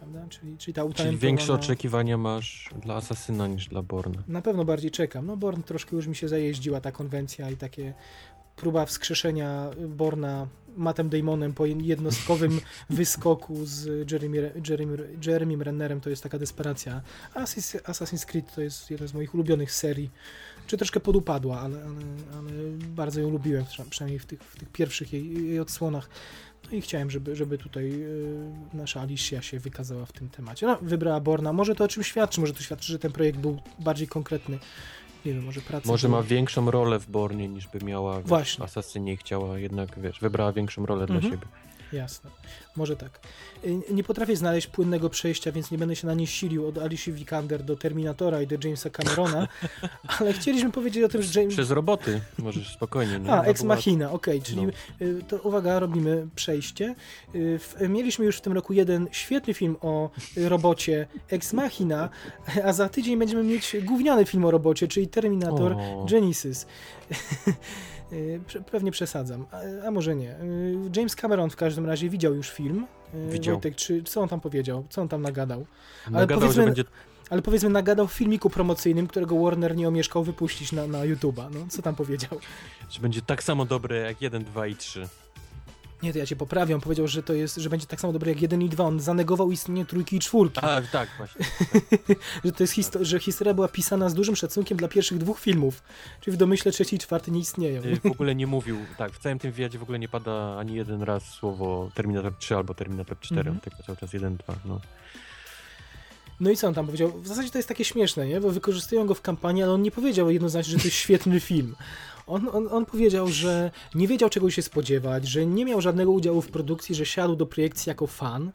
Prawda? Czyli, czyli ta Czyli większe oczekiwania masz dla Asasyna niż dla Borna. Na pewno bardziej czekam. No Born troszkę już mi się zajeździła ta konwencja i takie próba wskrzeszenia Borna Mattem Damonem po jednostkowym wyskoku z Jeremy, Jeremy, Rennerem to jest taka desperacja. Assassin's, Creed to jest jeden z moich ulubionych serii. Czy troszkę podupadła, ale, ale, ale bardzo ją lubiłem, przynajmniej w tych, w tych pierwszych jej, jej odsłonach. No i chciałem, żeby, żeby tutaj y, nasza Alicia się wykazała w tym temacie. No, wybrała Borna. Może to o czym świadczy? Może to świadczy, że ten projekt był bardziej konkretny. Nie wiem, może praca. Może była- ma większą rolę w Bornie niż by miała wiesz, Właśnie. Asasynie chciała jednak, wiesz, wybrała większą rolę dla Mhm. siebie. Jasne, może tak. Y, Nie potrafię znaleźć płynnego przejścia, więc nie będę się na nie silił od Alicia Vikander do Terminatora i do Jamesa Camerona, ale chcieliśmy powiedzieć o tym, że James... Przez roboty możesz spokojnie, nie? A, Ona Ex Machina, okej, czyli No. y, to uwaga, robimy przejście. Y, Mieliśmy już w tym roku jeden świetny film o robocie Ex Machina, a za tydzień będziemy mieć gówniany film o robocie, czyli Terminator O. Genesis. Y, Pewnie przesadzam, a, a może nie. Y, James Cameron w każdym razie widział już film. Y, Widział. Wojtek, czy, co on tam powiedział? Co on tam nagadał? ale Nagadał, powiedzmy- że będzie Ale powiedzmy nagadał w filmiku promocyjnym, którego Warner nie omieszkał wypuścić na, na YouTube'a. No, co tam powiedział? że będzie tak samo dobre jak 1, 2 i 3. Nie, to ja cię poprawię. On powiedział, że to jest, że będzie tak samo dobry jak jeden i dwa. On zanegował istnienie trójki i czwórki. A, tak, właśnie. że to jest histo- że historia była pisana z dużym szacunkiem dla pierwszych dwóch filmów. Czyli w domyśle trzeci i czwarty nie istnieją. Y, W ogóle nie mówił, tak, w całym tym wywiadzie w ogóle nie pada ani jeden raz słowo Terminator 3 albo Terminator 4, Mhm. tylko cały czas 1, 2, no. No i co on tam powiedział? W zasadzie to jest takie śmieszne, nie? Bo wykorzystują go w kampanii, ale on nie powiedział jednoznacznie, że to jest świetny film. On, on, on powiedział, że nie wiedział czego się spodziewać, że nie miał żadnego udziału w produkcji, że siadł do projekcji jako fan,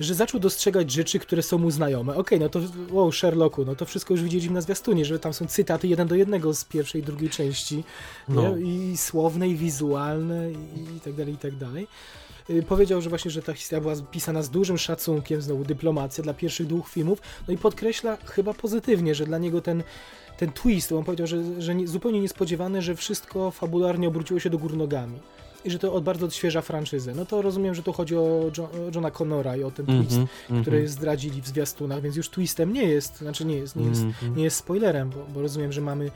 że zaczął dostrzegać rzeczy, które są mu znajome. Okej, no to wow, Sherlocku, no to wszystko już widzieliśmy na zwiastunie, że tam są cytaty jeden do jednego z pierwszej i drugiej części. No. Nie? I słowne, i wizualne, i, i tak dalej, i tak dalej. Y, Powiedział, że właśnie, że ta historia była pisana z dużym szacunkiem, znowu dyplomacja dla pierwszych dwóch filmów, no i podkreśla chyba pozytywnie, że dla niego ten, ten twist, bo on powiedział, że, że nie, zupełnie niespodziewany, że wszystko fabularnie obróciło się do gór nogami. I że to od bardzo odświeża franczyzę. No to rozumiem, że tu chodzi o, jo, o Johna Connora i o ten twist, Mhm, który mhm, zdradzili w zwiastunach, więc już twistem nie jest, znaczy nie jest, nie jest, mhm. nie jest spoilerem, bo, bo rozumiem, że mamy,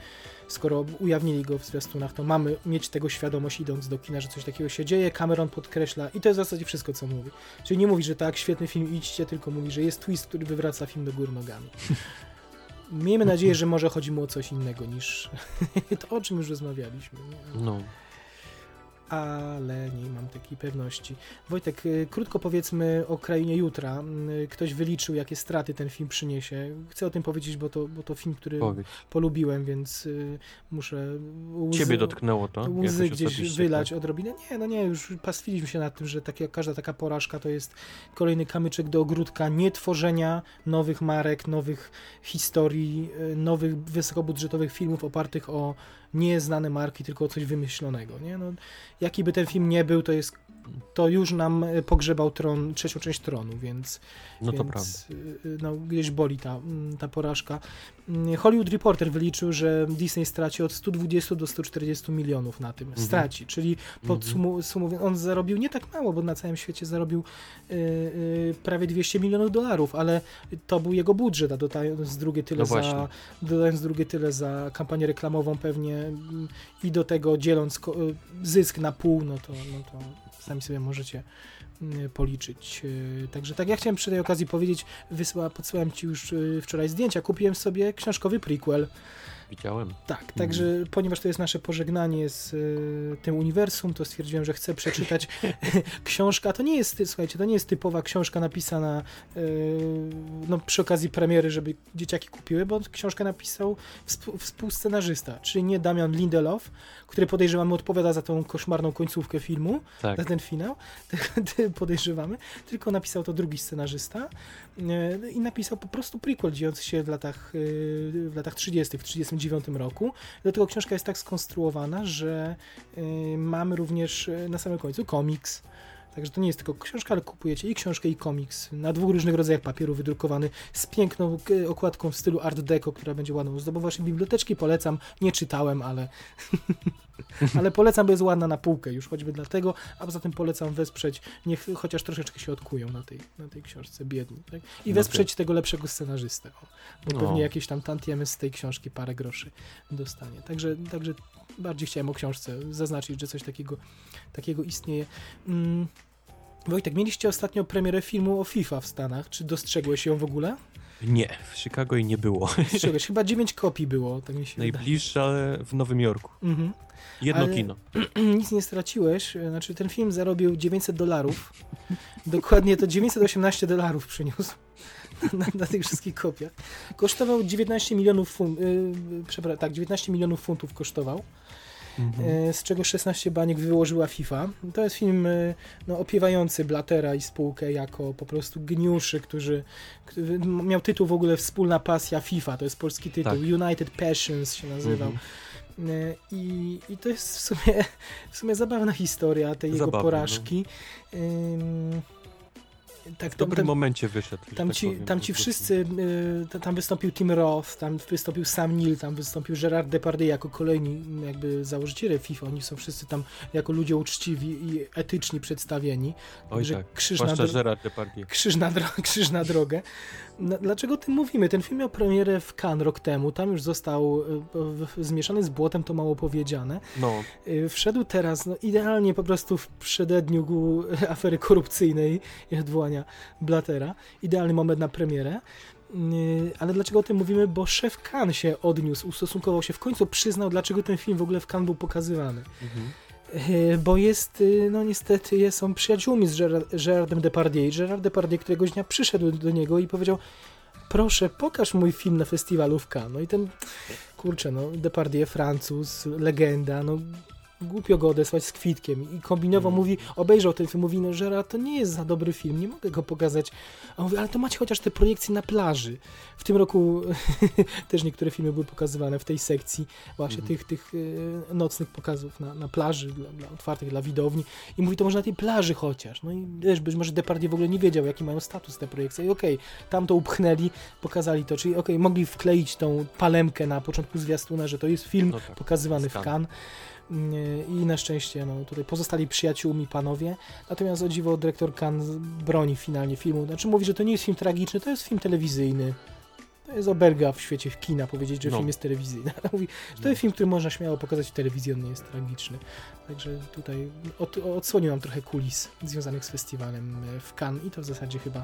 skoro ujawnili go w zwiastunach, to mamy mieć tego świadomość idąc do kina, że coś takiego się dzieje. Cameron podkreśla i to jest w zasadzie wszystko, co mówi. Czyli nie mówi, że tak, świetny film, idźcie, tylko mówi, że jest twist, który wywraca film do gór nogami. Miejmy nadzieję, że może chodzi mu o coś innego niż to, o czym już rozmawialiśmy. No. Ale nie mam takiej pewności. Wojtek, y, krótko powiedzmy o Krainie Jutra. Y, Ktoś wyliczył, jakie straty ten film przyniesie. Chcę o tym powiedzieć, bo to, bo to film, który Powiedz. polubiłem, więc y, muszę łzy, Ciebie dotknęło to? łzy gdzieś osobiście, wylać tak? odrobinę. Nie, no nie, już pastwiliśmy się nad tym, że takie, każda taka porażka to jest kolejny kamyczek do ogródka nie tworzenia nowych marek, nowych historii, y, nowych wysokobudżetowych filmów opartych o nieznane marki, tylko o coś wymyślonego, nie? No, jaki by ten film nie był, to jest to już nam y, pogrzebał tron, trzecią część tronu, więc, No to więc prawda. y, y, no, gdzieś boli ta, ta porażka. Mm, Hollywood Reporter wyliczył, że Disney straci od 120 do 140 milionów na tym. Mhm. Straci, czyli podsumowując, on zarobił nie tak mało, bo na całym świecie zarobił y, y, prawie 200 milionów dolarów, ale to był jego budżet, a dodając drugie tyle No za dodając drugie tyle za kampanię reklamową pewnie mm, i do tego dzieląc ko- y, zysk na pół, no to, no to sami sobie możecie policzyć. Y, Także tak, ja chciałem przy tej okazji powiedzieć, wysła, podsyłałem Ci już y, wczoraj zdjęcia, kupiłem sobie książkowy prequel. Widziałem. Tak, także ponieważ to jest nasze pożegnanie z y, tym uniwersum, to stwierdziłem, że chcę przeczytać książkę. A to nie jest, słuchajcie, to nie jest typowa książka napisana y, no, przy okazji premiery, żeby dzieciaki kupiły, bo książkę napisał współ, współscenarzysta, czyli nie Damian Lindelof, który podejrzewamy odpowiada za tą koszmarną końcówkę filmu, Tak. za ten finał, podejrzewamy, tylko napisał to drugi scenarzysta i napisał po prostu prequel dziejący się w latach, e, w latach 30., w 39 roku. Do tego książka jest tak skonstruowana, że e, mamy również e, na samym końcu komiks. Także to nie jest tylko książka, ale kupujecie i książkę, i komiks na dwóch różnych rodzajach papieru wydrukowany z piękną e, okładką w stylu Art Deco, która będzie ładną ozdobą waszej biblioteczki. Polecam, nie czytałem, ale ale polecam, bo jest ładna na półkę już choćby dlatego, a poza tym polecam wesprzeć, niech chociaż troszeczkę się odkują na tej, na tej książce, biedni. Tak? I No wesprzeć tego lepszego scenarzystę, o, bo No. pewnie jakieś tam tantiemy z tej książki parę groszy dostanie. Także, także bardziej chciałem o książce zaznaczyć, że coś takiego, takiego istnieje. Mm. Wojtek, mieliście ostatnio premierę filmu o FIFA w Stanach. Czy dostrzegłeś ją w ogóle? Nie, w Chicago i nie było. Dostrzegłeś. Chyba 9 kopii było, tak mi się wydaje. Najbliższe w Nowym Jorku. Mhm. Jedno Ale- kino. nic nie straciłeś. Znaczy, ten film zarobił 900 dolarów. Dokładnie to 918 dolarów przyniósł na, na tych wszystkich kopiach. Kosztował 19 milionów funtów. Yy, tak, 19 milionów funtów kosztował, Mhm. yy, z czego 16 baniek wyłożyła FIFA. To jest film yy, no, opiewający Blatera i spółkę jako po prostu geniuszy, którzy. który miał tytuł w ogóle Wspólna pasja FIFA, to jest polski tytuł. Tak. United Passions się nazywał. Mhm. E, I, I to jest w sumie, w sumie zabawna historia tej jego Zabawna, porażki. Ym, Tak, W dobrym momencie wyszedł. Tam tak ci, powiem, tam ci wszyscy, y, tam wystąpił Tim Roth, tam wystąpił Sam Neill, tam wystąpił Gerard Depardieu jako kolejni m, jakby założyciele FIFA. Oni są wszyscy tam jako ludzie uczciwi i etyczni przedstawieni. Oj że tak, krzyż na, Gerard Depardieu. krzyż, na krzyż na drogę. No, dlaczego o tym mówimy? Ten film miał premierę w Cannes rok temu, tam już został y, w- zmieszany z błotem, to mało powiedziane. No, Y, Wszedł teraz, no idealnie po prostu w przededniu afery korupcyjnej i odwołania Blatera. Idealny moment na premierę. Y, Ale dlaczego o tym mówimy? Bo szef Cannes się odniósł, ustosunkował się, w końcu przyznał, dlaczego ten film w ogóle w Cannes był pokazywany. mhm. Y, Bo jest, y, no niestety, jest on przyjaciółmi z Gerard, Gerardem Depardieu. I Gerard Depardieu któregoś dnia przyszedł do niego i powiedział proszę, pokaż mój film na festiwalu w Cannes. No i ten, kurczę, no, Depardieu, Francuz, legenda, no głupio go odesłać z kwitkiem. I kombinował, Mm. mówi, obejrzał ten film, mówi, no Gerard, to nie jest za dobry film, nie mogę go pokazać. A on mówi, ale to macie chociaż te projekcje na plaży. W tym roku też niektóre filmy były pokazywane w tej sekcji właśnie Mhm. tych, tych e, nocnych pokazów na, na plaży, dla, dla otwartych, dla widowni. I mówi, to może na tej plaży chociaż. No i wiesz, być może Depardieu w ogóle nie wiedział, jaki mają status te projekcje. I okej, tam to upchnęli, pokazali to, czyli okej, mogli wkleić tą palemkę na początku zwiastuna, że to jest film No tak. pokazywany w Cannes. I na szczęście no, tutaj pozostali przyjaciółmi panowie. Natomiast o dziwo dyrektor Cannes broni finalnie filmu. Znaczy mówi, że to nie jest film tragiczny, to jest film telewizyjny. To jest oberga w świecie w kina powiedzieć, że No. film jest telewizyjny. Mówi, że to jest film, który można śmiało pokazać w telewizji, on nie jest tragiczny. Także tutaj od, odsłonił nam trochę kulis związanych z festiwalem e, w Cannes i to w zasadzie chyba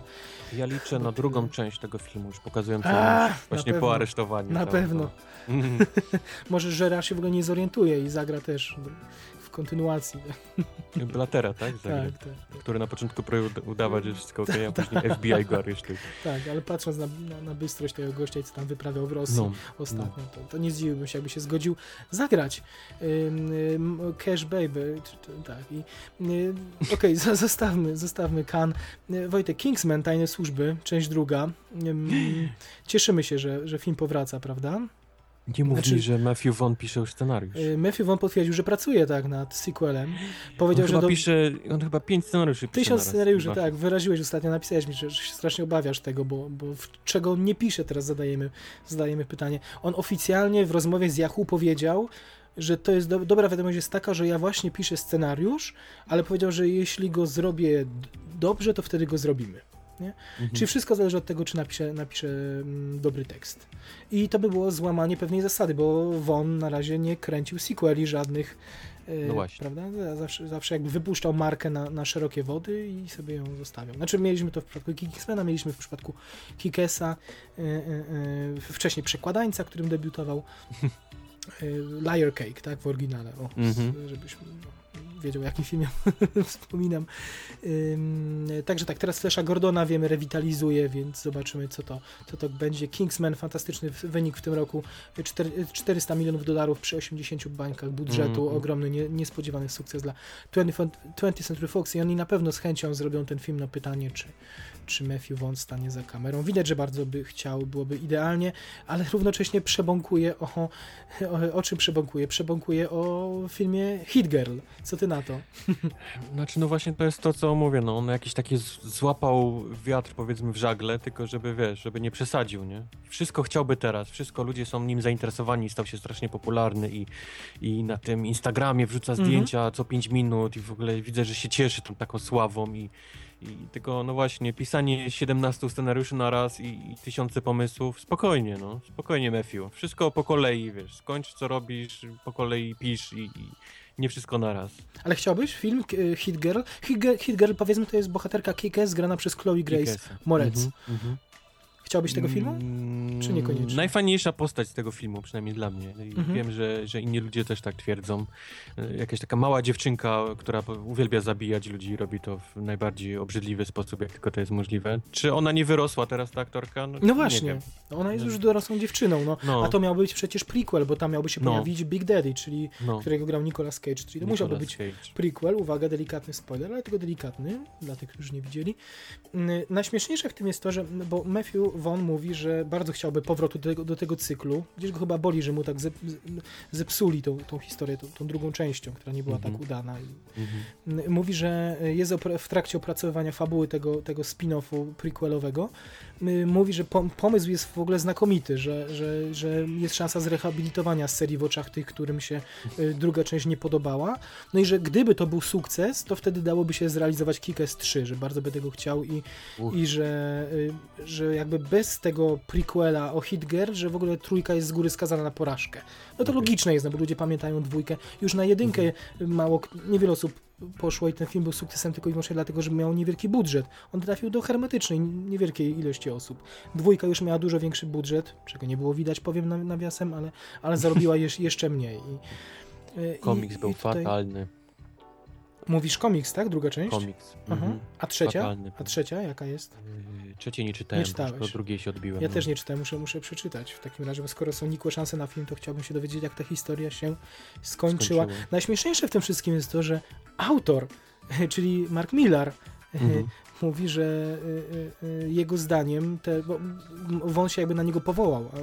Ja liczę na drugą część tego filmu, już pokazującą A, właśnie po aresztowaniu. Na tam, pewno. no. Mhm. może Gerard się w ogóle nie zorientuje i zagra też kontynuacji. Blatera, tak? Zagra. Tak, tak. Który na początku udawać, że wszystko okej, a później FBI go aresztuje. Tak, ale patrząc na, na, na bystrość tego gościa, i co tam wyprawiał w Rosji No, ostatnio, to, to nie zdziwiłbym się, jakby się zgodził zagrać Cash Baby. Tak, i y, okej, za- zostawmy, zostawmy Kan. Wojtek, Kingsman, Tajne Służby, część druga. Ym, cieszymy się, że, że film powraca, prawda? Nie mów Znaczy- mi, że Matthew Vaughn pisze już scenariusz. Y, Matthew Vaughn potwierdził, że pracuje tak nad sequelem. On Powiedział, że chyba do... pisze, on chyba pięć scenariuszy pisze Tysiąc scenariuszy, Chyba. tak, wyraziłeś ostatnio, napisałeś mi, że, że się strasznie obawiasz tego, bo, bo w czego on nie pisze, teraz zadajemy, zadajemy pytanie. On oficjalnie w rozmowie z Yahoo powiedział, że to jest do, dobra wiadomość jest taka, że ja właśnie piszę scenariusz, ale powiedział, że jeśli go zrobię dobrze, to wtedy go zrobimy. Mhm. Czyli wszystko zależy od tego, czy napiszę, napiszę mm, dobry tekst. I to by było złamanie pewnej zasady, bo Von na razie nie kręcił sequeli żadnych. e, No właśnie. Prawda? Zawsze, zawsze jakby wypuszczał markę na, na szerokie wody i sobie ją zostawiał. Znaczy mieliśmy to w przypadku Kingsmana, mieliśmy w przypadku Kikesa, e, e, wcześniej Przekładańca, którym debiutował. E, Liar Cake, tak, w oryginale. O, Mhm. żebyś no, wiedział, o jakim filmie wspominam. Także tak, teraz Flesza Gordona wiemy, rewitalizuje, więc zobaczymy, co to, co to będzie. Kingsman, fantastyczny wynik w tym roku. Czter, 400 milionów dolarów przy 80 bańkach budżetu. Mhm. Ogromny, nie, niespodziewany sukces dla 20, 20th Century Fox i oni na pewno z chęcią zrobią ten film na pytanie, czy, czy Matthew Vaughn stanie za kamerą. Widać, że bardzo by chciał, byłoby idealnie, ale równocześnie przebąkuje o, o, o czym przebąkuje? Przebąkuje o filmie Hit Girl. Co ty na to? Znaczy, no właśnie to jest to, co mówię, no on jakiś taki złapał wiatr, powiedzmy, w żagle, tylko żeby, wiesz, żeby nie przesadził, nie? Wszystko chciałby teraz, wszystko, ludzie są nim zainteresowani, stał się strasznie popularny i, i na tym Instagramie wrzuca Mhm. zdjęcia co 5 minut i w ogóle widzę, że się cieszy tą taką sławą i, i tylko, no właśnie, pisanie 17 scenariuszy na raz i, i tysiące pomysłów, spokojnie, no, spokojnie, Matthew, wszystko po kolei, wiesz, skończ co robisz, po kolei pisz i, i nie wszystko na raz. Ale chciałbyś film e, Hit Girl? Hit Girl, Hit Girl powiedzmy, to jest bohaterka Kick-Ass grana przez Chloe Grace Kikesa. Moretz. Mhm, mhm. Chciałbyś tego filmu? Mm, Czy niekoniecznie? Najfajniejsza postać z tego filmu, przynajmniej dla mnie. Mhm. Wiem, że, że inni ludzie też tak twierdzą. E, Jakaś taka mała dziewczynka, która uwielbia zabijać ludzi i robi to w najbardziej obrzydliwy sposób, jak tylko to jest możliwe. Czy ona nie wyrosła teraz, ta aktorka? No nie właśnie. wiem. Ona jest No. już dorosłą dziewczyną, no. No. A to miał być przecież prequel, bo tam miałby się No. pojawić Big Daddy, czyli No. którego grał Nicolas Cage, czyli to musiałby Nicolas być Cage. prequel, uwaga, delikatny spoiler, ale tylko delikatny, dla tych, którzy nie widzieli. Mm, Najśmieszniejsze w tym jest to, że, bo Matthew Von mówi, że bardzo chciałby powrotu do tego, do tego cyklu. Gdzieś go chyba boli, że mu tak zep, zepsuli tą, tą historię, tą, tą drugą częścią, która nie była Mhm. tak udana. I Mhm. mówi, że jest w trakcie opracowywania fabuły tego, tego spin-offu prequelowego. Y, Mówi, że pom- pomysł jest w ogóle znakomity, że, że, że jest szansa zrehabilitowania serii w oczach tych, którym się y, druga część nie podobała. No i że gdyby to był sukces, to wtedy dałoby się zrealizować Kick-Ass 3, że bardzo by tego chciał i, i że, y, że jakby bez tego prequela o Hit Girl, że w ogóle trójka jest z góry skazana na porażkę. No to Okej. logiczne jest, no bo ludzie pamiętają dwójkę. Już na jedynkę mało, k- niewiele osób poszło i ten film był sukcesem tylko i wyłącznie dlatego, że miał niewielki budżet. On trafił do hermetycznej, niewielkiej ilości osób. Dwójka już miała dużo większy budżet, czego nie było widać, powiem naw- nawiasem, ale, ale zarobiła jeszcze mniej. I, y, Komiks i, był i tutaj- fatalny. Mówisz komiks, tak? Druga część? Komiks. Mhm. A trzecia? Fatalny. A trzecia jaka jest? Yy, Trzeciej nie czytałem, Nie czytałeś. drugiej się odbiłem. Ja no. też nie czytałem, muszę, muszę przeczytać w takim razie, bo skoro są nikłe szanse na film, to chciałbym się dowiedzieć, jak ta historia się skończyła. Skończyło. Najśmieszniejsze w tym wszystkim jest to, że autor, czyli Mark Millar, Mhm. Mówi, że y, y, y, jego zdaniem, te, bo Won się jakby na niego powołał, a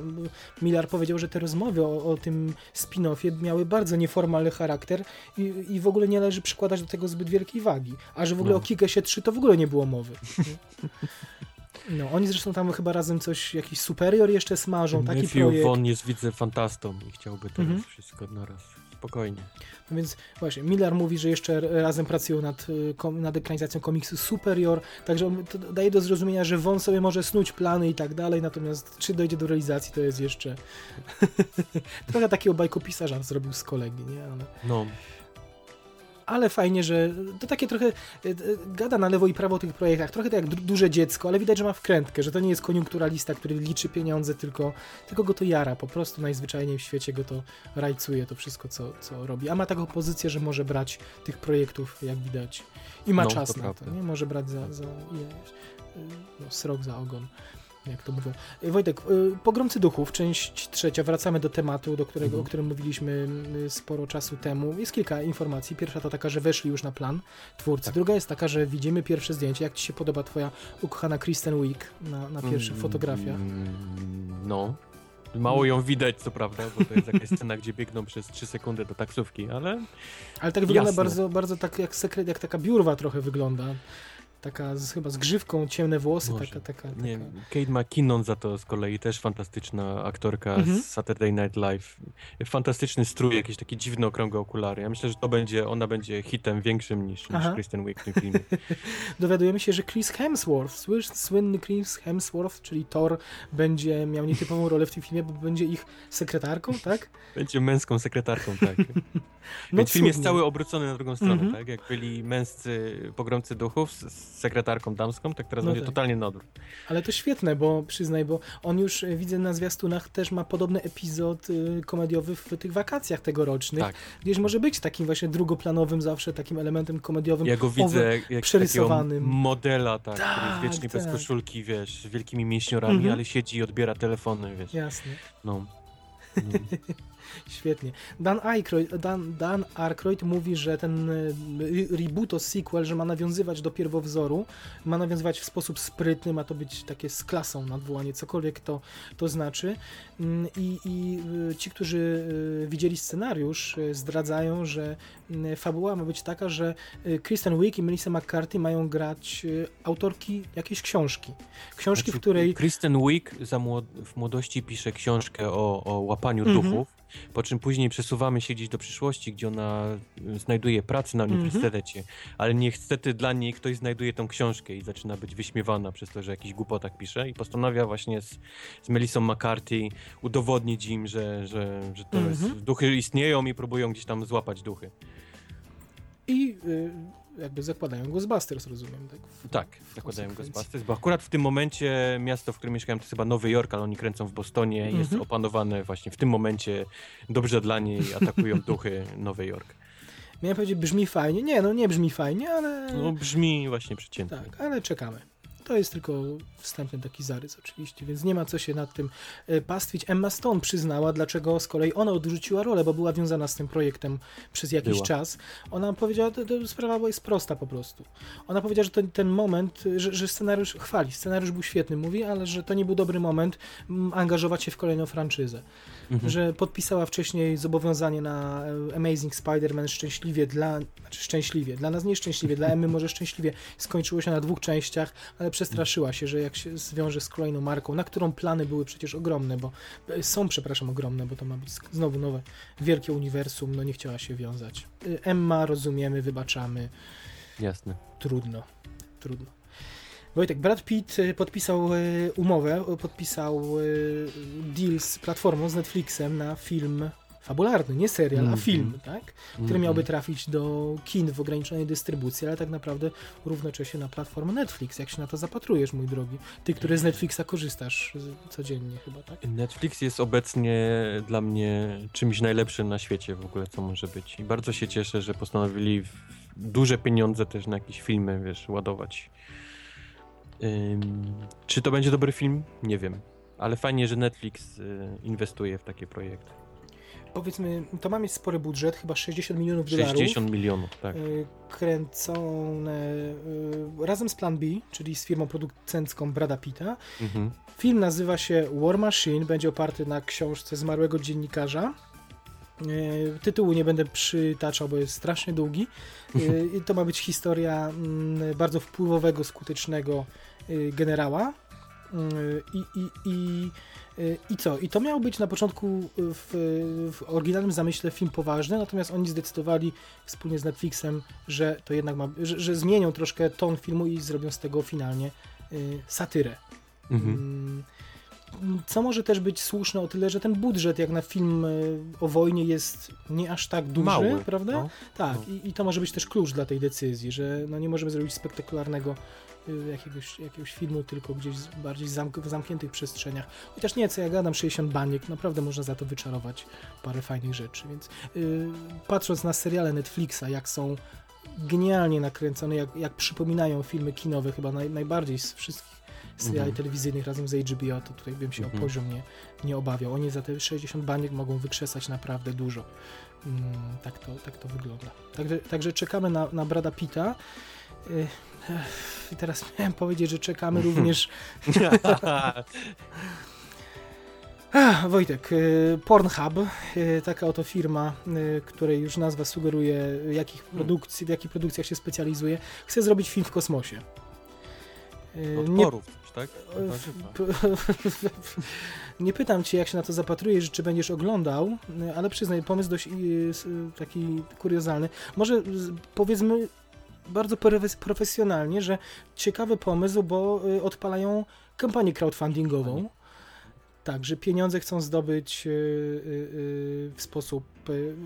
Millar powiedział, że te rozmowy o, o tym spin-offie miały bardzo nieformalny charakter i, i w ogóle nie należy przykładać do tego zbyt wielkiej wagi, a że w ogóle No. o Kikesie 3 to w ogóle nie było mowy. No, oni zresztą tam chyba razem coś, jakiś superior jeszcze smażą, taki Matthew projekt. Vaughn jest, widzę, fantastą i chciałby teraz Mhm. wszystko naraz. Spokojnie. No więc właśnie, Miller mówi, że jeszcze razem pracują nad, y, kom, nad ekranizacją komiksu Superior, także on, to daje do zrozumienia, że Won sobie może snuć plany i tak dalej, natomiast czy dojdzie do realizacji, to jest jeszcze trochę takiego bajkopisarza zrobił z kolegi, nie? Ale, No, ale fajnie, że to takie trochę y, y, gada na lewo i prawo o tych projektach, trochę tak jak du- duże dziecko, ale widać, że ma wkrętkę, że to nie jest koniunkturalista, który liczy pieniądze, tylko, tylko go to jara, po prostu najzwyczajniej w świecie go to rajcuje, to wszystko, co, co robi. A ma taką pozycję, że może brać tych projektów, jak widać, i ma No, czas to na to, prawda. nie? Może brać za, za no, srok za ogon. Jak to mówią. Y, Wojtek, y, Pogromcy Duchów, część trzecia, wracamy do tematu, do którego, Mhm. o którym mówiliśmy y, sporo czasu temu. Jest kilka informacji. Pierwsza to taka, że weszli już na plan twórcy. Tak. Druga jest taka, że widzimy pierwsze zdjęcie. Jak Ci się podoba Twoja ukochana Kristen Wiig na, na pierwszych Mm, fotografiach? No. Mało ją widać, co prawda, bo to jest jakaś scena, gdzie biegną przez 3 sekundy do taksówki, ale Ale tak wygląda jasne. bardzo, bardzo tak jak sekret, jak taka biurwa trochę wygląda. Taka z, chyba z grzywką, ciemne włosy, taka, taka, taka. nie, Kate McKinnon za to z kolei też fantastyczna aktorka Mhm. z Saturday Night Live. Fantastyczny strój, jakieś takie dziwne okrągłe okulary. Ja myślę, że to będzie, ona będzie hitem większym niż, niż. Kristen Wiig w tym filmie. Dowiadujemy się, że Chris Hemsworth, słynny Chris Hemsworth, czyli Thor, będzie miał nietypową rolę w tym filmie, bo będzie ich sekretarką, tak? Będzie męską sekretarką, tak. No Więc film jest cały obrócony na drugą stronę, Mhm. tak? Jak byli męscy pogromcy duchów z sekretarką damską, tak teraz No będzie tak. totalnie na odwrót. Ale to świetne, bo przyznaj, bo on już e, widzę na zwiastunach też ma podobny epizod y, komediowy w tych wakacjach tegorocznych. Tak. Gdzieś może być takim właśnie drugoplanowym zawsze takim elementem komediowym. Ja go widzę jak przerysowanym. modela, tak, który Tak, jest wiecznie bez tak. koszulki, wiesz, z wielkimi mięśniorami, Mhm. ale siedzi i odbiera telefony, wiesz. Jasne. No. no. Świetnie. Dan Aykroyd, Dan, Dan Aykroyd mówi, że ten y, re- rebooto sequel, że ma nawiązywać do pierwowzoru, ma nawiązywać w sposób sprytny, ma to być takie z klasą nadwołanie, cokolwiek to, to znaczy. Mm, I, i y, ci, którzy y, widzieli scenariusz, y, zdradzają, że y, fabuła ma być taka, że y, Kristen Wiig i Melissa McCarthy mają grać y, autorki jakiejś książki. Książki, Znaczy, w której... Kristen Wiig za młod- w młodości pisze książkę o, o łapaniu Mhm. duchów, po czym później przesuwamy się gdzieś do przyszłości, gdzie ona y, znajduje pracę na Mhm. uniwersytecie, ale niestety dla niej ktoś znajduje tą książkę i zaczyna być wyśmiewana przez to, że jakiś głupotach pisze i postanawia właśnie z, z Melissą McCarthy udowodnić im, że, że, że to Mhm. jest, duchy istnieją i próbują gdzieś tam złapać duchy. I y, jakby zakładają Ghostbusters, rozumiem, tak? W- Tak, w zakładają. Ghostbusters, bo akurat w tym momencie miasto, w którym mieszkałem, to jest chyba Nowy Jork, ale oni kręcą w Bostonie, jest Mhm. opanowane właśnie w tym momencie dobrze dla niej, atakują duchy Nowy Jork. Miałem powiedzieć, brzmi fajnie. Nie, no nie brzmi fajnie, ale. No brzmi właśnie przeciętnie. Tak, ale czekamy. To jest tylko wstępny taki zarys oczywiście, więc nie ma co się nad tym e, pastwić. Emma Stone przyznała, dlaczego z kolei ona odrzuciła rolę, bo była wiązana z tym projektem przez jakiś Była. czas. Ona powiedziała, to, to sprawa jest prosta po prostu. Ona powiedziała, że ten, ten moment, że, że scenariusz, chwali, scenariusz był świetny, mówi, ale że to nie był dobry moment angażować się w kolejną franczyzę. Mhm. Że podpisała wcześniej zobowiązanie na e, Amazing Spider-Man szczęśliwie dla, znaczy szczęśliwie, dla nas nieszczęśliwie, dla Emmy może szczęśliwie skończyło się na dwóch częściach, ale przestraszyła się, że jak się zwiąże z kolejną marką, na którą plany były przecież ogromne, bo e, są, przepraszam, ogromne, bo to ma być znowu nowe wielkie uniwersum, no nie chciała się wiązać. E, Emma, rozumiemy, wybaczamy, Jasne. trudno, trudno. Wojtek, Brad Pitt e, podpisał umowę, podpisał deal z platformą, z Netflixem na film fabularny, nie serial, a Mhm. film, tak? Który Mhm. miałby trafić do kin w ograniczonej dystrybucji, ale tak naprawdę równocześnie na platformę Netflix. Jak się na to zapatrujesz, mój drogi? Ty, który z Netflixa korzystasz codziennie chyba, tak? Netflix jest obecnie dla mnie czymś najlepszym na świecie w ogóle, co może być. I bardzo się cieszę, że postanowili duże pieniądze też na jakieś filmy, wiesz, ładować. Ym, czy to będzie dobry film? Nie wiem. Ale fajnie, że Netflix y, inwestuje w takie projekty. Powiedzmy, to ma mieć spory budżet, chyba 60 milionów dolarów. 60 milionów, tak. y, kręcone y, razem z Plan B, czyli z firmą producencką Brada Pitta. Mhm. Film nazywa się War Machine, będzie oparty na książce zmarłego dziennikarza. Y, Tytułu nie będę przytaczał, bo jest strasznie długi. I To ma być historia mm, bardzo wpływowego, skutecznego generała. I, i, i, I co? I to miał być na początku w, w oryginalnym zamyśle film poważny, natomiast oni zdecydowali wspólnie z Netflixem, że to jednak ma, że, że zmienią troszkę ton filmu i zrobią z tego finalnie y, satyrę. Mhm. Mm, Co może też być słuszne o tyle, że ten budżet jak na film y, o wojnie jest nie aż tak duży, Mały, prawda? no. Tak, No. i, i to może być też klucz dla tej decyzji, że no nie możemy zrobić spektakularnego y, jakiegoś, jakiegoś filmu, tylko gdzieś bardziej zamk w zamkniętych przestrzeniach. Chociaż nie, co ja gadam, 60 baniek, naprawdę można za to wyczarować parę fajnych rzeczy, więc y, patrząc na seriale Netflixa, jak są genialnie nakręcone, jak, jak przypominają filmy kinowe, chyba naj, najbardziej z wszystkich seriali Mhm. telewizyjnych razem z HBO, to tutaj bym się Mhm. o poziom nie, nie obawiał. Oni za te 60 baniek mogą wykrzesać naprawdę dużo. Mm, tak, to, tak to wygląda. Także, także czekamy na, na Brada Pitta. Y, ech, Teraz miałem powiedzieć, że czekamy również. Wojtek, y, Pornhub, y, taka oto firma, y, której już nazwa sugeruje, jakich produkcji, w jakich produkcjach się specjalizuje, chce zrobić film w kosmosie. Odporów, tak? P- Nie pytam cię, jak się na to zapatrujesz, czy będziesz oglądał, ale przyznaj, pomysł dość taki kuriozalny. Może powiedzmy bardzo profe- profesjonalnie, że ciekawy pomysł, bo y, odpalają kampanię crowdfundingową. Tak, że pieniądze chcą zdobyć y, y, w sposób,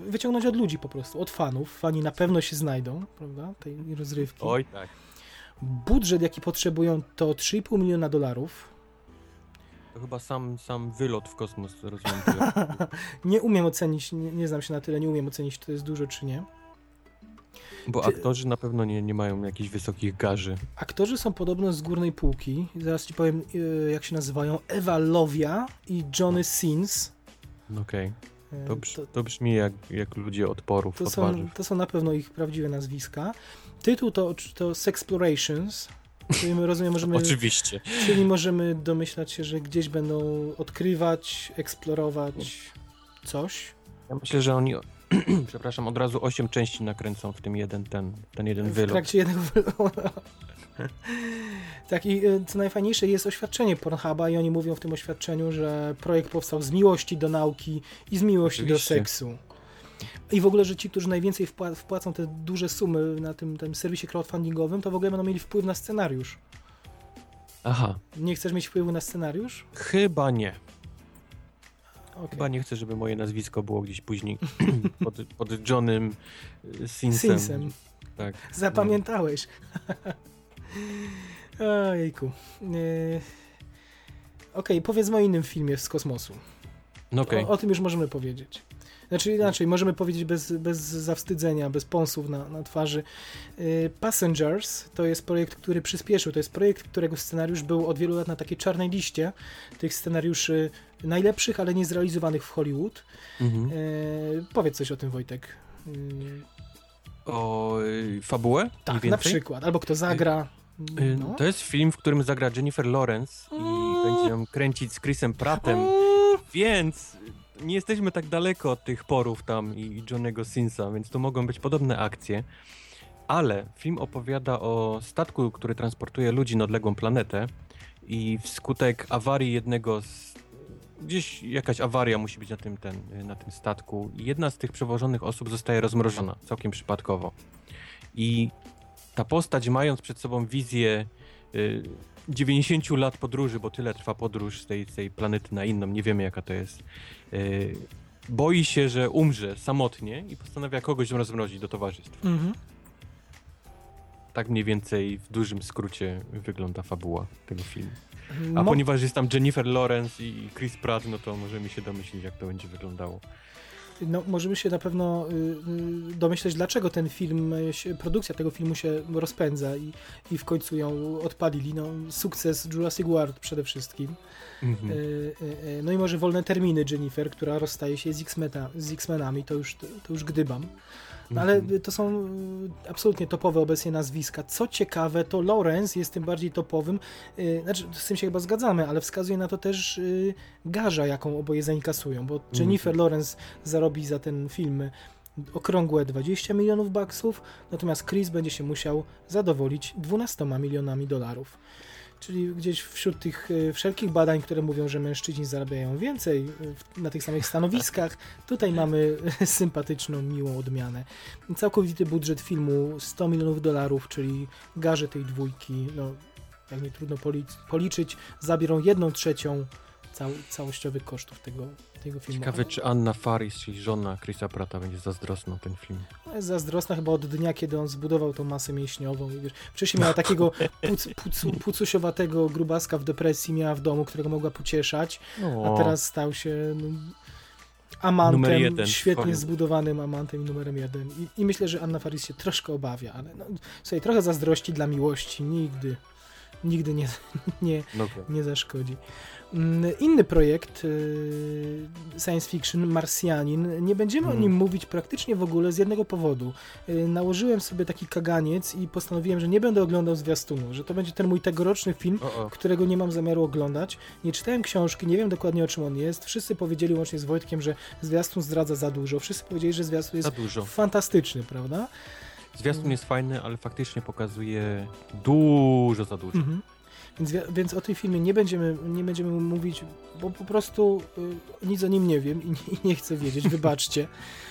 wyciągnąć od ludzi po prostu, od fanów. Fani na pewno się znajdą, prawda, tej rozrywki. Oj tak. Budżet, jaki potrzebują, to 3,5 miliona dolarów. To chyba sam, sam wylot w kosmos że- Nie umiem ocenić, nie, nie znam się na tyle, nie umiem ocenić, czy to jest dużo, czy nie. Bo Czy- aktorzy na pewno nie, nie mają jakichś wysokich garzy. Aktorzy są podobno z górnej półki. Zaraz ci powiem, y, jak się nazywają. Ewa Lovia i Johnny Sins. No Okej. Y, To, brz, to brzmi jak, jak ludzie odporów, to, są, to są na pewno ich prawdziwe nazwiska. Tytuł to, to Sexplorations. Czyli my rozumiem, możemy, Oczywiście. czyli możemy domyślać się, że gdzieś będą odkrywać, eksplorować coś. Ja myślę, że oni, przepraszam, od razu 8 części nakręcą w tym jeden, ten, ten jeden w wylot. trakcie jednego wylotu. Tak i y, co najfajniejsze jest oświadczenie Pornhuba i oni mówią w tym oświadczeniu, że projekt powstał z miłości do nauki i z miłości Oczywiście. do seksu. I w ogóle, że ci, którzy najwięcej wpła- wpłacą te duże sumy na tym, tym serwisie crowdfundingowym, to w ogóle będą mieli wpływ na scenariusz. Aha, Nie chcesz mieć wpływu na scenariusz? chyba nie. Okej. Chyba nie chcę, żeby moje nazwisko było gdzieś później pod, pod Johnem Sinsem. Sinsem. Tak. Zapamiętałeś. Ojejku. Yy... Okej, powiedzmy o innym filmie z kosmosu. No okej. O, o tym już możemy powiedzieć. Znaczy inaczej, możemy powiedzieć bez, bez zawstydzenia, bez pąsów na, na twarzy. Y, Passengers to jest projekt, który przyspieszył. To jest projekt, którego scenariusz był od wielu lat na takiej czarnej liście tych scenariuszy najlepszych, ale nie zrealizowanych w Hollywood. Mhm. Y, powiedz coś o tym, Wojtek. Y, O fabułę? tak, na przykład. Albo kto zagra. No. To jest film, w którym zagra Jennifer Lawrence i Mm. będzie ją kręcić z Chrisem Prattem, więc nie jesteśmy tak daleko od tych porów tam i Johnego Sinsa, więc to mogą być podobne akcje. Ale film opowiada o statku, który transportuje ludzi na odległą planetę i wskutek awarii jednego z... Gdzieś jakaś awaria musi być na tym, ten, na tym statku i jedna z tych przewożonych osób zostaje rozmrożona, całkiem przypadkowo. I ta postać, mając przed sobą wizję y, 90 lat podróży, bo tyle trwa podróż z tej, z tej planety na inną, nie wiemy jaka to jest, y, boi się, że umrze samotnie i postanawia kogoś rozmrozić do towarzystwa. Mhm. Tak mniej więcej w dużym skrócie wygląda fabuła tego filmu. A Mo- ponieważ jest tam Jennifer Lawrence i Chris Pratt, no to możemy się domyślić, jak to będzie wyglądało. No, możemy się na pewno y, y, domyśleć, dlaczego ten film, y, produkcja tego filmu się rozpędza i, i w końcu ją odpalili. No, sukces Jurassic World przede wszystkim. Y, y, no i może wolne terminy Jennifer, która rozstaje się z X-Menami, to już, to już gdybam. No, ale Mhm. to są y, absolutnie topowe obecnie nazwiska. Co ciekawe, to Lawrence jest tym bardziej topowym. y, Znaczy, z tym się chyba zgadzamy, ale wskazuje na to też y, garza, jaką oboje zainkasują, bo Jennifer Mhm. Lawrence zarobi za ten film okrągłe 20 milionów baksów, natomiast Chris będzie się musiał zadowolić 12 milionami dolarów. Czyli gdzieś wśród tych y, wszelkich badań, które mówią, że mężczyźni zarabiają więcej w- na tych samych stanowiskach, tutaj mamy sympatyczną, miłą odmianę. Całkowity budżet filmu 100 milionów dolarów, czyli garze tej dwójki, no jak nie trudno polic- policzyć, zabiorą jedną trzecią cał- całościowych kosztów tego, tego filmu. Ciekawe, czy Anna Faris, czyli żona Chrisa Prata, będzie zazdrosna o ten film. No, Jest zazdrosna chyba od dnia, kiedy on zbudował tą masę mięśniową. I wiesz, wcześniej miała takiego puc, pucu, pucusiowatego grubaska w depresji, miała w domu, którego mogła pocieszać, a teraz stał się no, amantem, jeden świetnie Hollywood. zbudowanym amantem i numerem jeden. I, I myślę, że Anna Faris się troszkę obawia, ale no, słuchaj, trochę zazdrości dla miłości nigdy, nigdy nie, nie, No, nie zaszkodzi. Mm, Inny projekt y, science fiction, Marsjanin, nie będziemy o Mhm. nim mówić praktycznie w ogóle z jednego powodu. Y, Nałożyłem sobie taki kaganiec i postanowiłem, że nie będę oglądał zwiastunu, że to będzie ten mój tegoroczny film, o, o. którego nie mam zamiaru oglądać. Nie czytałem książki, nie wiem dokładnie o czym on jest. Wszyscy powiedzieli łącznie z Wojtkiem, że zwiastun zdradza za dużo. Wszyscy powiedzieli, że zwiastun jest dużo. fantastyczny, prawda? Zwiastun jest fajny, ale faktycznie pokazuje dużo za dużo. Mhm. Więc, wi- więc o tym filmie nie będziemy, nie będziemy mówić, bo po prostu y, nic o nim nie wiem i nie, i nie chcę wiedzieć, wybaczcie.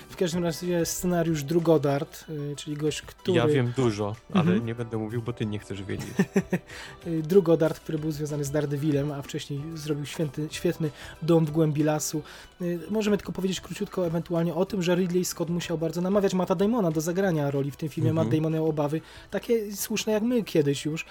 W każdym razie scenariusz Drew Goddard, y, czyli gość, który... Ja wiem dużo, ale Mhm. nie będę mówił, bo ty nie chcesz wiedzieć. y, Drew Goddard, który był związany z Daredevilem, a wcześniej zrobił święty, świetny Dom w głębi lasu. Y, Możemy tylko powiedzieć króciutko ewentualnie o tym, że Ridley Scott musiał bardzo namawiać Matta Damona do zagrania roli w tym filmie. Mhm. Matt Damon miał obawy, takie słuszne jak my kiedyś już,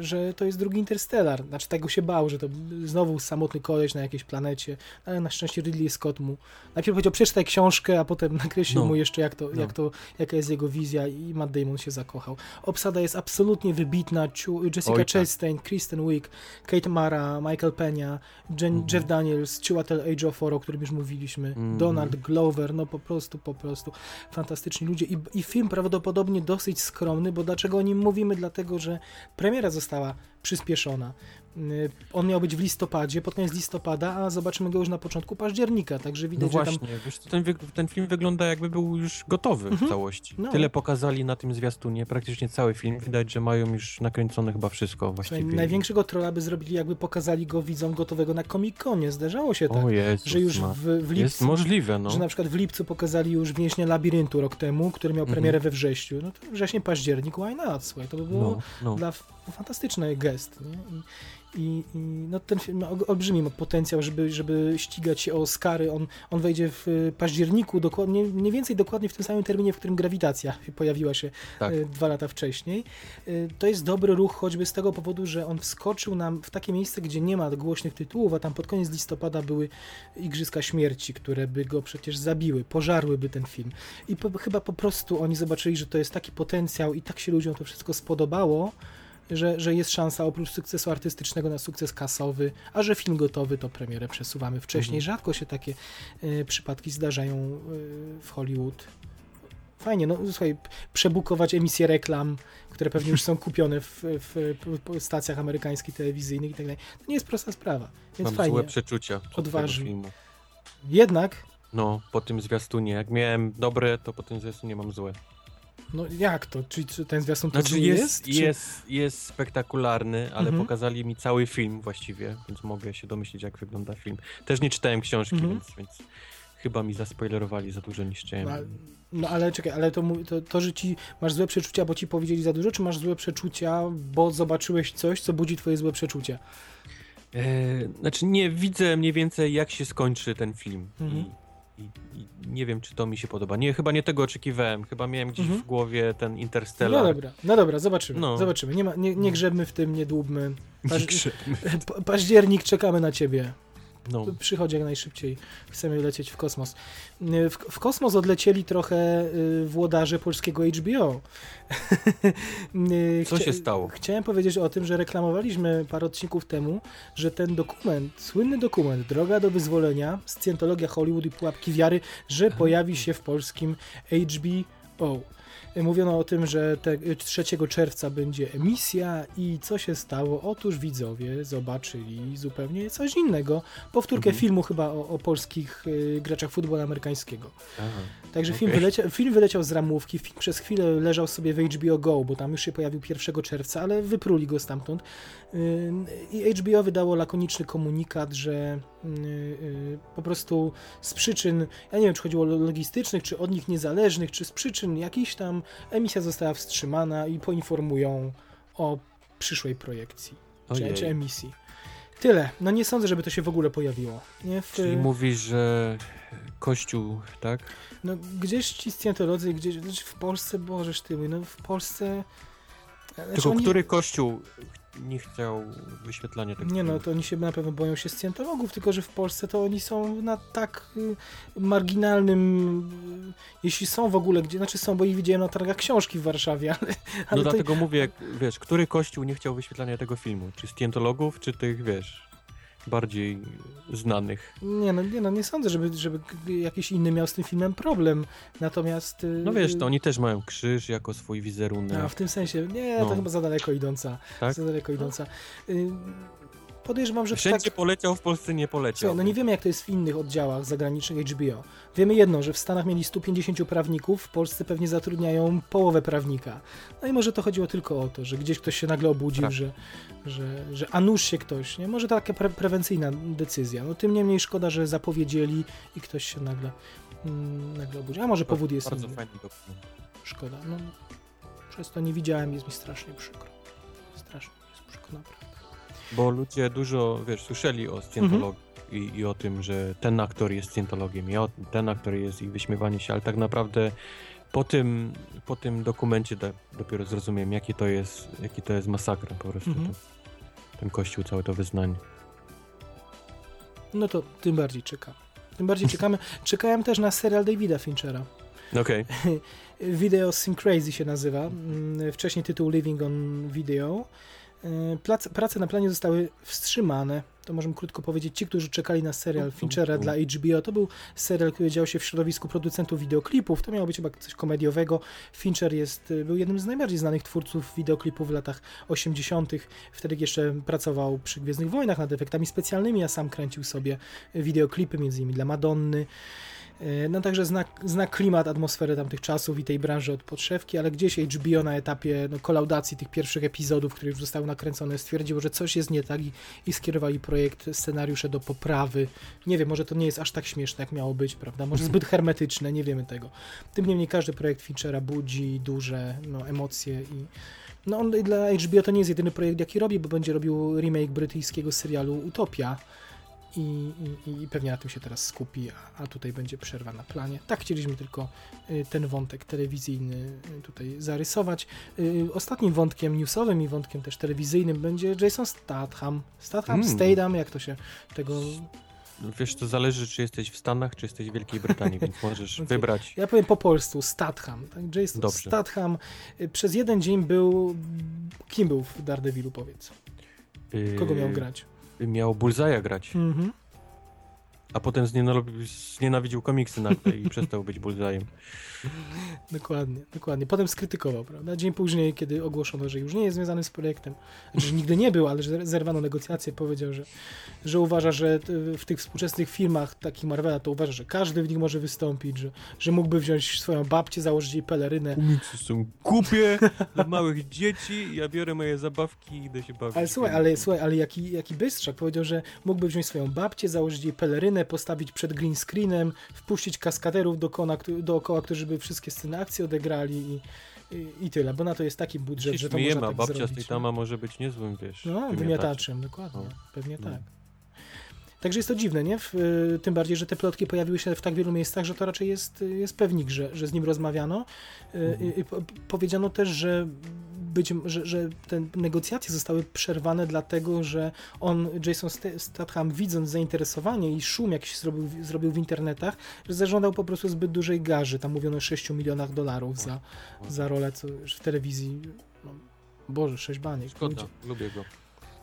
że to jest drugi Interstellar. Znaczy tego się bał, że to znowu samotny koleś na jakiejś planecie, ale na szczęście Ridley Scott mu najpierw powiedział przeczytaj książkę, a potem nakreślił No. mu jeszcze jak to, No. jak to, jaka jest jego wizja i Matt Damon się zakochał. Obsada jest absolutnie wybitna. Jessica Oj, tak. Chastain, Kristen Wiig, Kate Mara, Michael Pena, Jen, Mhm. Jeff Daniels, Chiwetel Ejiofor, o którym już mówiliśmy, Mhm. Donald Glover, no po prostu, po prostu fantastyczni ludzie I, i film prawdopodobnie dosyć skromny, bo dlaczego o nim mówimy? Dlatego, że premiera została przyspieszona. Y, On miał być w listopadzie, pod koniec listopada, a zobaczymy go już na początku października, także No widać, że tam właśnie, wiesz, ten, ten film wygląda jakby był już gotowy w Mhm. całości. No. Tyle pokazali na tym zwiastunie, praktycznie cały film. Widać, że mają już nakręcone chyba wszystko Słuchaj, właściwie. największego trolla by zrobili, jakby pokazali go widzom gotowego na Comic-Conie. Zdarzało się tak, Jezus, że już w, w Jest lipcu, możliwe, no. że na przykład w lipcu pokazali już Więźnia Labiryntu rok temu, który miał Mhm. premierę we wrześniu. No to wrzesień, październik, why not? Słuchaj, to by było no, no. dla f- fantastyczny gest. Nie? I, I, i no, ten film ma olbrzymi potencjał, żeby, żeby ścigać się o Oscary. On, on wejdzie w październiku, dokładnie, mniej więcej dokładnie w tym samym terminie, w którym Grawitacja pojawiła się tak. E, dwa lata wcześniej. E, to jest dobry ruch choćby z tego powodu, że on wskoczył nam w takie miejsce, gdzie nie ma głośnych tytułów, a tam pod koniec listopada były Igrzyska Śmierci, które by go przecież zabiły, pożarłyby ten film. I po, chyba po prostu oni zobaczyli, że to jest taki potencjał i tak się ludziom to wszystko spodobało, że, że jest szansa oprócz sukcesu artystycznego na sukces kasowy, a że film gotowy, to premierę przesuwamy wcześniej. Mhm. Rzadko się takie y, przypadki zdarzają y, w Hollywood. Fajnie, no słuchaj, przebukować emisje reklam, które pewnie już są kupione w, w, w stacjach amerykańskich, telewizyjnych i tak dalej. To nie jest prosta sprawa, więc Mam fajnie. złe przeczucia odważy. Jednak? No, po tym zwiastunie. Jak miałem dobre, to po tym zwiastunie mam złe. No jak to? Czy, czy ten zwiastun to znaczy jest? Jest, czy... jest, jest spektakularny, ale mhm. pokazali mi cały film właściwie, więc mogę się domyślić, jak wygląda film. Też nie czytałem książki, mhm. więc, więc chyba mi zaspoilerowali za dużo niż chciałem. No, no ale czekaj, ale to, to, to, że ci masz złe przeczucia, bo ci powiedzieli za dużo, czy masz złe przeczucia, bo zobaczyłeś coś, co budzi twoje złe przeczucia? Eee, znaczy nie, widzę mniej więcej jak się skończy ten film mhm. I, nie wiem, czy to mi się podoba. Nie, chyba nie tego oczekiwałem. Chyba miałem gdzieś mhm. w głowie ten Interstellar. No dobra, no dobra, zobaczymy. No. Zobaczymy. Nie, ma, nie, nie grzebmy w tym, nie dłubmy. Paź... Nie grzebmy. Październik, czekamy na ciebie. No. Przychodzi jak najszybciej. Chcemy lecieć w kosmos. W, w kosmos odlecieli trochę y, włodarze polskiego HBO. Co się stało? Chciałem powiedzieć o tym, że reklamowaliśmy parę odcinków temu, że ten dokument, słynny dokument Droga do wyzwolenia, scjentologia Hollywood i pułapki wiary, że pojawi się w polskim HBO. Mówiono o tym, że te, 3 czerwca będzie emisja i co się stało? Otóż widzowie zobaczyli zupełnie coś innego. Powtórkę mhm. filmu chyba o, o polskich y, graczach futbolu amerykańskiego. Aha. Także okay. film, wyleciał, film wyleciał z ramówki, film przez chwilę leżał sobie w HBO Go, bo tam już się pojawił 1 czerwca, ale wypruli go stamtąd. Y, I HBO wydało lakoniczny komunikat, że y, y, po prostu z przyczyn, ja nie wiem, czy chodziło o logistycznych, czy od nich niezależnych, czy z przyczyn jakichś tam emisja została wstrzymana i poinformują o przyszłej projekcji, czy, czy, emisji. Tyle. No nie sądzę, żeby to się w ogóle pojawiło. Nie? W... Czyli mówisz, że Kościół, tak? No gdzieś ci scjentolodzy, gdzieś znaczy w Polsce, bożeż ty no w Polsce... Znaczy Tylko oni... który kościół nie chciał wyświetlania tego Nie no, to oni się na pewno boją się scjentologów, tylko że w Polsce to oni są na tak y, marginalnym, y, jeśli są w ogóle, gdzie, znaczy są, bo ich widziałem na targach książki w Warszawie, ale... ale no dlatego mówię, wiesz, który kościół nie chciał wyświetlania tego filmu? Czy scjentologów, czy tych, wiesz bardziej znanych. Nie no, nie, no, nie sądzę, żeby, żeby jakiś inny miał z tym filmem problem. Natomiast. Y, no wiesz, to oni też mają krzyż jako swój wizerunek. A w tym sensie, nie, no. to chyba za daleko idąca. Tak? Za daleko idąca. Y, podejrzewam, że Wszędzie tak... poleciał, w Polsce nie poleciał. Słuchaj, no nie wiemy, jak to jest w innych oddziałach zagranicznych HBO. Wiemy jedno, że w Stanach mieli 150 prawników, w Polsce pewnie zatrudniają połowę prawnika. No i może to chodziło tylko o to, że gdzieś ktoś się nagle obudził, tak. że, że, że a nuż się ktoś, nie? Może taka pre prewencyjna decyzja. No tym niemniej szkoda, że zapowiedzieli i ktoś się nagle, mm, nagle obudził. A może powód jest Bardzo inny. dokument. Szkoda. No, przez to nie widziałem, jest mi strasznie przykro. Strasznie jest przykro, naprawdę. Bo ludzie dużo, wiesz, słyszeli o scjentologii mhm. i, i, o tym, że ten aktor jest scjentologiem i o, ten aktor jest ich wyśmiewanie się, ale tak naprawdę po tym, po tym dokumencie do, dopiero zrozumiem, jaki to jest, jaki to jest masakra po prostu. Mhm. ten kościół, całe to wyznanie. No to tym bardziej czekam. Tym bardziej czekamy. Czekałem też na serial Davida Finchera. Okej. Okay. Video Sim Crazy się nazywa. Mm, wcześniej tytuł Living on Video. E, prace na planie zostały wstrzymane. To możemy krótko powiedzieć. Ci, którzy czekali na serial Finchera dla HBO, to był serial, który działo się w środowisku producentów wideoklipów. To miało być chyba coś komediowego. Fincher jest, był jednym z najbardziej znanych twórców wideoklipów w latach 80., wtedy jeszcze pracował przy Gwiezdnych Wojnach nad efektami specjalnymi, a sam kręcił sobie wideoklipy, między innymi dla Madonny. E, no także zna, zna klimat, atmosferę tamtych czasów i tej branży od podszewki, ale gdzieś HBO na etapie no, kolaudacji tych pierwszych epizodów, które już zostały nakręcone, stwierdziło, że coś jest nie tak i, i skierowali projekt, scenariusze do poprawy. Nie wiem, może to nie jest aż tak śmieszne, jak miało być, prawda? Może zbyt hermetyczne, nie wiemy tego. Tym niemniej każdy projekt Finchera budzi duże no, emocje i No on dla HBO to nie jest jedyny projekt, jaki robi, bo będzie robił remake brytyjskiego serialu Utopia i, i, i pewnie na tym się teraz skupi, a, a tutaj będzie przerwa na planie. Tak chcieliśmy tylko y, ten wątek telewizyjny y, tutaj zarysować. Y, Ostatnim wątkiem newsowym i wątkiem też telewizyjnym będzie Jason Statham. Statham, Mm. Statham, jak to się tego... Wiesz, to zależy, czy jesteś w Stanach, czy jesteś w Wielkiej Brytanii, więc możesz Okej. wybrać. Ja powiem po polsku, Statham. Tak? Jason Dobrze. Statham przez jeden dzień był... Kim był w Daredevilu, powiedz? Kogo miał grać? Miał Bullseye'a grać, Mhm. A potem znienawidził, komiksy nagle i przestał być Bullseye'em. Dokładnie, dokładnie. Potem skrytykował, prawda? Dzień później, kiedy ogłoszono, że już nie jest związany z projektem, że nigdy nie był, ale że zerwano negocjacje, powiedział, że, że uważa, że w tych współczesnych filmach takich Marvela to uważa, że każdy w nich może wystąpić, że, że mógłby wziąć swoją babcię, założyć jej pelerynę. Komiksy są głupie dla małych dzieci, ja biorę moje zabawki i idę się bawić. Ale słuchaj, ale, słuchaj, ale jaki, jaki bystrzak powiedział, że mógłby wziąć swoją babcię, założyć jej pelerynę, postawić przed green screenem, wpuścić kaskaderów dookoła, dookoła którzy by wszystkie sceny akcji odegrali i, i, i tyle, bo na to jest taki budżet, Się że to można a tak babcia zrobić. tej nie? tama może być niezłym, wiesz, No, wymiataczem. wymiataczem, dokładnie. No. Pewnie No. tak. Także jest to dziwne, nie? W, y, tym bardziej, że te plotki pojawiły się w tak wielu miejscach, że to raczej jest, jest pewnik, że, że z nim rozmawiano. Y, Mhm. y, po- powiedziano też, że być, że, że te negocjacje zostały przerwane dlatego, że on, Jason Sta- Statham, widząc zainteresowanie i szum jakiś zrobił, zrobił w internetach, że zażądał po prostu zbyt dużej garzy. Tam mówiono o 6 milionach dolarów za, za rolę co, w telewizji. No, Boże, 6 baniek. Szkoda, ludzie. lubię go.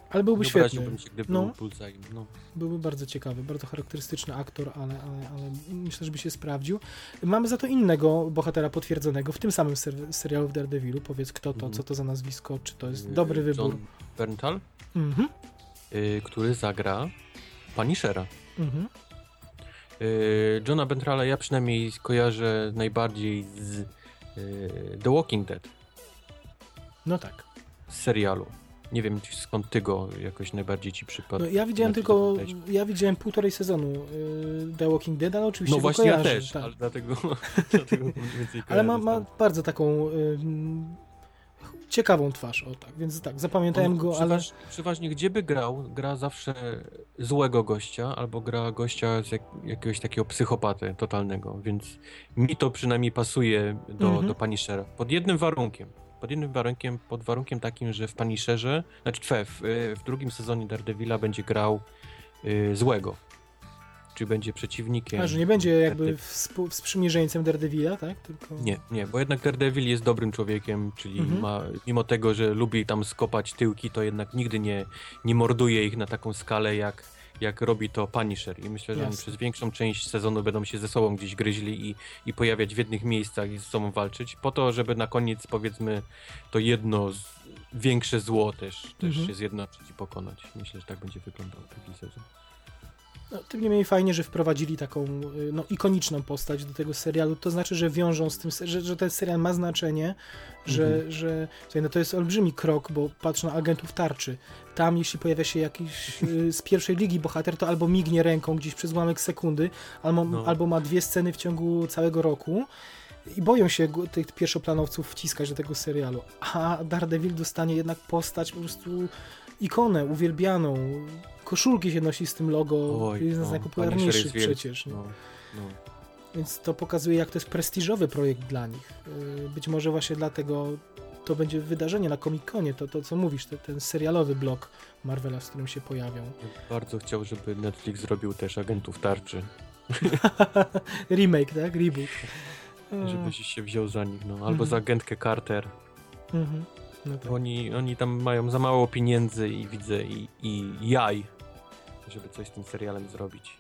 Ale byłby Nie świetny. się, gdyby No. był. No. Byłby bardzo ciekawy, bardzo charakterystyczny aktor, ale, ale, ale myślę, że by się sprawdził. Mamy za to innego bohatera potwierdzonego w tym samym ser- serialu w Daredevilu. Powiedz, kto to, Mhm. co to za nazwisko, czy to jest Yy, dobry wybór. John Berntal, Mhm, yy, który zagra Punishera. mhm. Yy, Johna Bentrala ja przynajmniej kojarzę najbardziej z yy, The Walking Dead, No tak. z serialu. Nie wiem skąd ty go jakoś najbardziej ci przypadł. No, ja widziałem tylko, ja widziałem półtorej sezonu y, The Walking Dead, ale oczywiście No właśnie ja też, tak. ale dlatego, dlatego mniej więcej Ale ma, ma bardzo taką y, ciekawą twarz, o tak, więc tak, zapamiętałem On go, ale... przeważ, Przeważnie gdzie by grał, gra zawsze złego gościa, albo gra gościa z jak, jakiegoś takiego psychopaty totalnego, więc mi to przynajmniej pasuje do, Mhm. do Punishera. Pod jednym warunkiem. Pod jednym warunkiem, pod warunkiem takim, że w Punisherze, znaczy twe, w, y, w drugim sezonie Daredevila będzie grał y, złego. Czyli będzie przeciwnikiem. A, że nie będzie jakby sprzymierzeńcem Daredevila, tak? Tylko... Nie, nie, bo jednak Daredevil jest dobrym człowiekiem, czyli Mhm. ma, mimo tego, że lubi tam skopać tyłki, to jednak nigdy nie, nie morduje ich na taką skalę, jak, jak robi to Punisher. I myślę, że oni Jasne. przez większą część sezonu będą się ze sobą gdzieś gryźli i, i pojawiać w jednych miejscach i ze sobą walczyć, po to, żeby na koniec, powiedzmy, to jedno z, większe zło też, też Mhm. się zjednoczyć i pokonać. Myślę, że tak będzie wyglądał taki sezon. No, tym niemniej fajnie, że wprowadzili taką y, no, ikoniczną postać do tego serialu. To znaczy, że wiążą z tym, że, że ten serial ma znaczenie, że, Mhm. że słuchaj, no to jest olbrzymi krok, bo patrz na agentów tarczy. Tam, jeśli pojawia się jakiś y, z pierwszej ligi bohater, to albo mignie ręką gdzieś przez ułamek sekundy, albo, No. albo ma dwie sceny w ciągu całego roku. I boją się tych pierwszoplanowców wciskać do tego serialu. A Daredevil dostanie jednak postać po prostu ikonę, uwielbianą. Koszulki się nosi z tym logo. Oj, jeden z no, najpopularniejszych jest wielki, przecież. nie? No, no. Więc to pokazuje, jak to jest prestiżowy projekt dla nich. Yy, Być może właśnie dlatego to będzie wydarzenie na Comic-Conie, to, to co mówisz, te, ten serialowy blok Marvela, z którym się pojawią. Bardzo chciał, żeby Netflix zrobił też agentów tarczy. Remake, tak? Reboot. Żebyś się wziął za nich, no. Albo Mhm. za agentkę Carter. mhm. No tak. Oni, oni tam mają za mało pieniędzy i widzę i, i jaj, żeby coś z tym serialem zrobić.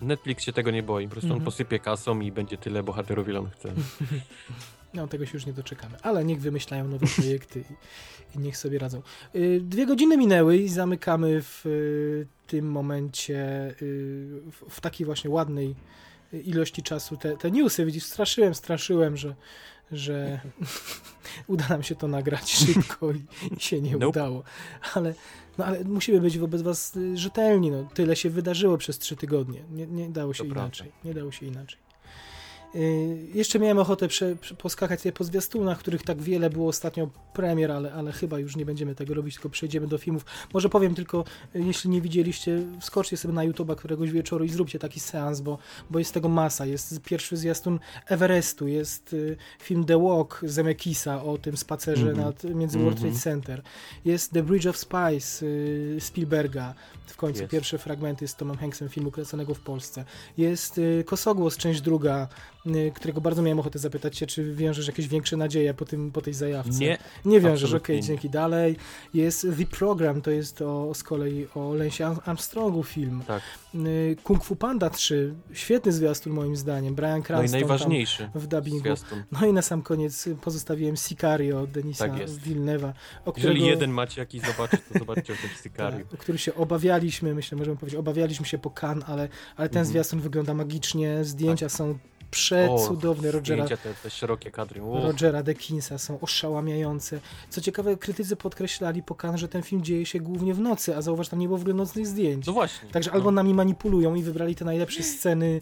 Netflix się tego nie boi, po prostu Mhm. on posypie kasą i będzie tyle bohaterów, ile on chce. No, tego się już nie doczekamy. Ale niech wymyślają nowe projekty i, i niech sobie radzą. Yy, Dwie godziny minęły i zamykamy w yy, tym momencie yy, w, w takiej właśnie ładnej ilości czasu te, te newsy. Widzisz, straszyłem, straszyłem, że, że uda nam się to nagrać szybko i, i się nie Nope. udało. Ale, no, ale musimy być wobec was yy, rzetelni. No, tyle się wydarzyło przez trzy tygodnie. Nie, nie dało się To prawda. inaczej. Nie dało się inaczej. Y, Jeszcze miałem ochotę prze, prze, poskakać sobie po zwiastunach, których tak wiele było ostatnio premier, ale, ale chyba już nie będziemy tego robić, tylko przejdziemy do filmów. Może powiem tylko, y, jeśli nie widzieliście, wskoczcie sobie na YouTube'a któregoś wieczoru i zróbcie taki seans, bo, bo jest tego masa. Jest pierwszy zwiastun Everestu, jest y, film The Walk Zemekisa o tym spacerze Mhm. nad, między World Trade Mhm. Center. Jest The Bridge of Spies Spielberga, w końcu pierwsze fragmenty z Tomem Hanksem filmu kręconego w Polsce. Jest Kosogłos, część druga, którego bardzo miałem ochotę zapytać się, czy wiążesz jakieś większe nadzieje po, tym, po tej zajawce. Nie, Nie wiążesz, okej, nie. dzięki dalej. Jest The Program, to jest o, z kolei o Lensie Armstrongu film. tak. Y, Kung Fu Panda 3, świetny zwiastun moim zdaniem. Brian No i Cranston najważniejszy w dubbingu. zwiastun. No i na sam koniec y, pozostawiłem Sicario Denisa Tak jest. O Jeżeli którego... jeden macie jakiś zobaczyć, to zobaczcie o tym Sicariu. Tak, o który się obawialiśmy, myślę, możemy powiedzieć, obawialiśmy się po Cannes, ale, ale ten Mhm. zwiastun wygląda magicznie, zdjęcia są przecudowne Rogera, Zdjęcia, te, te szerokie kadry. O, Rogera Dekinsa są oszałamiające. Co ciekawe, krytycy podkreślali po Cannes, że ten film dzieje się głównie w nocy, a zauważ, tam nie było w ogóle nocnych zdjęć. no właśnie. Także no. albo nami manipulują i wybrali te najlepsze sceny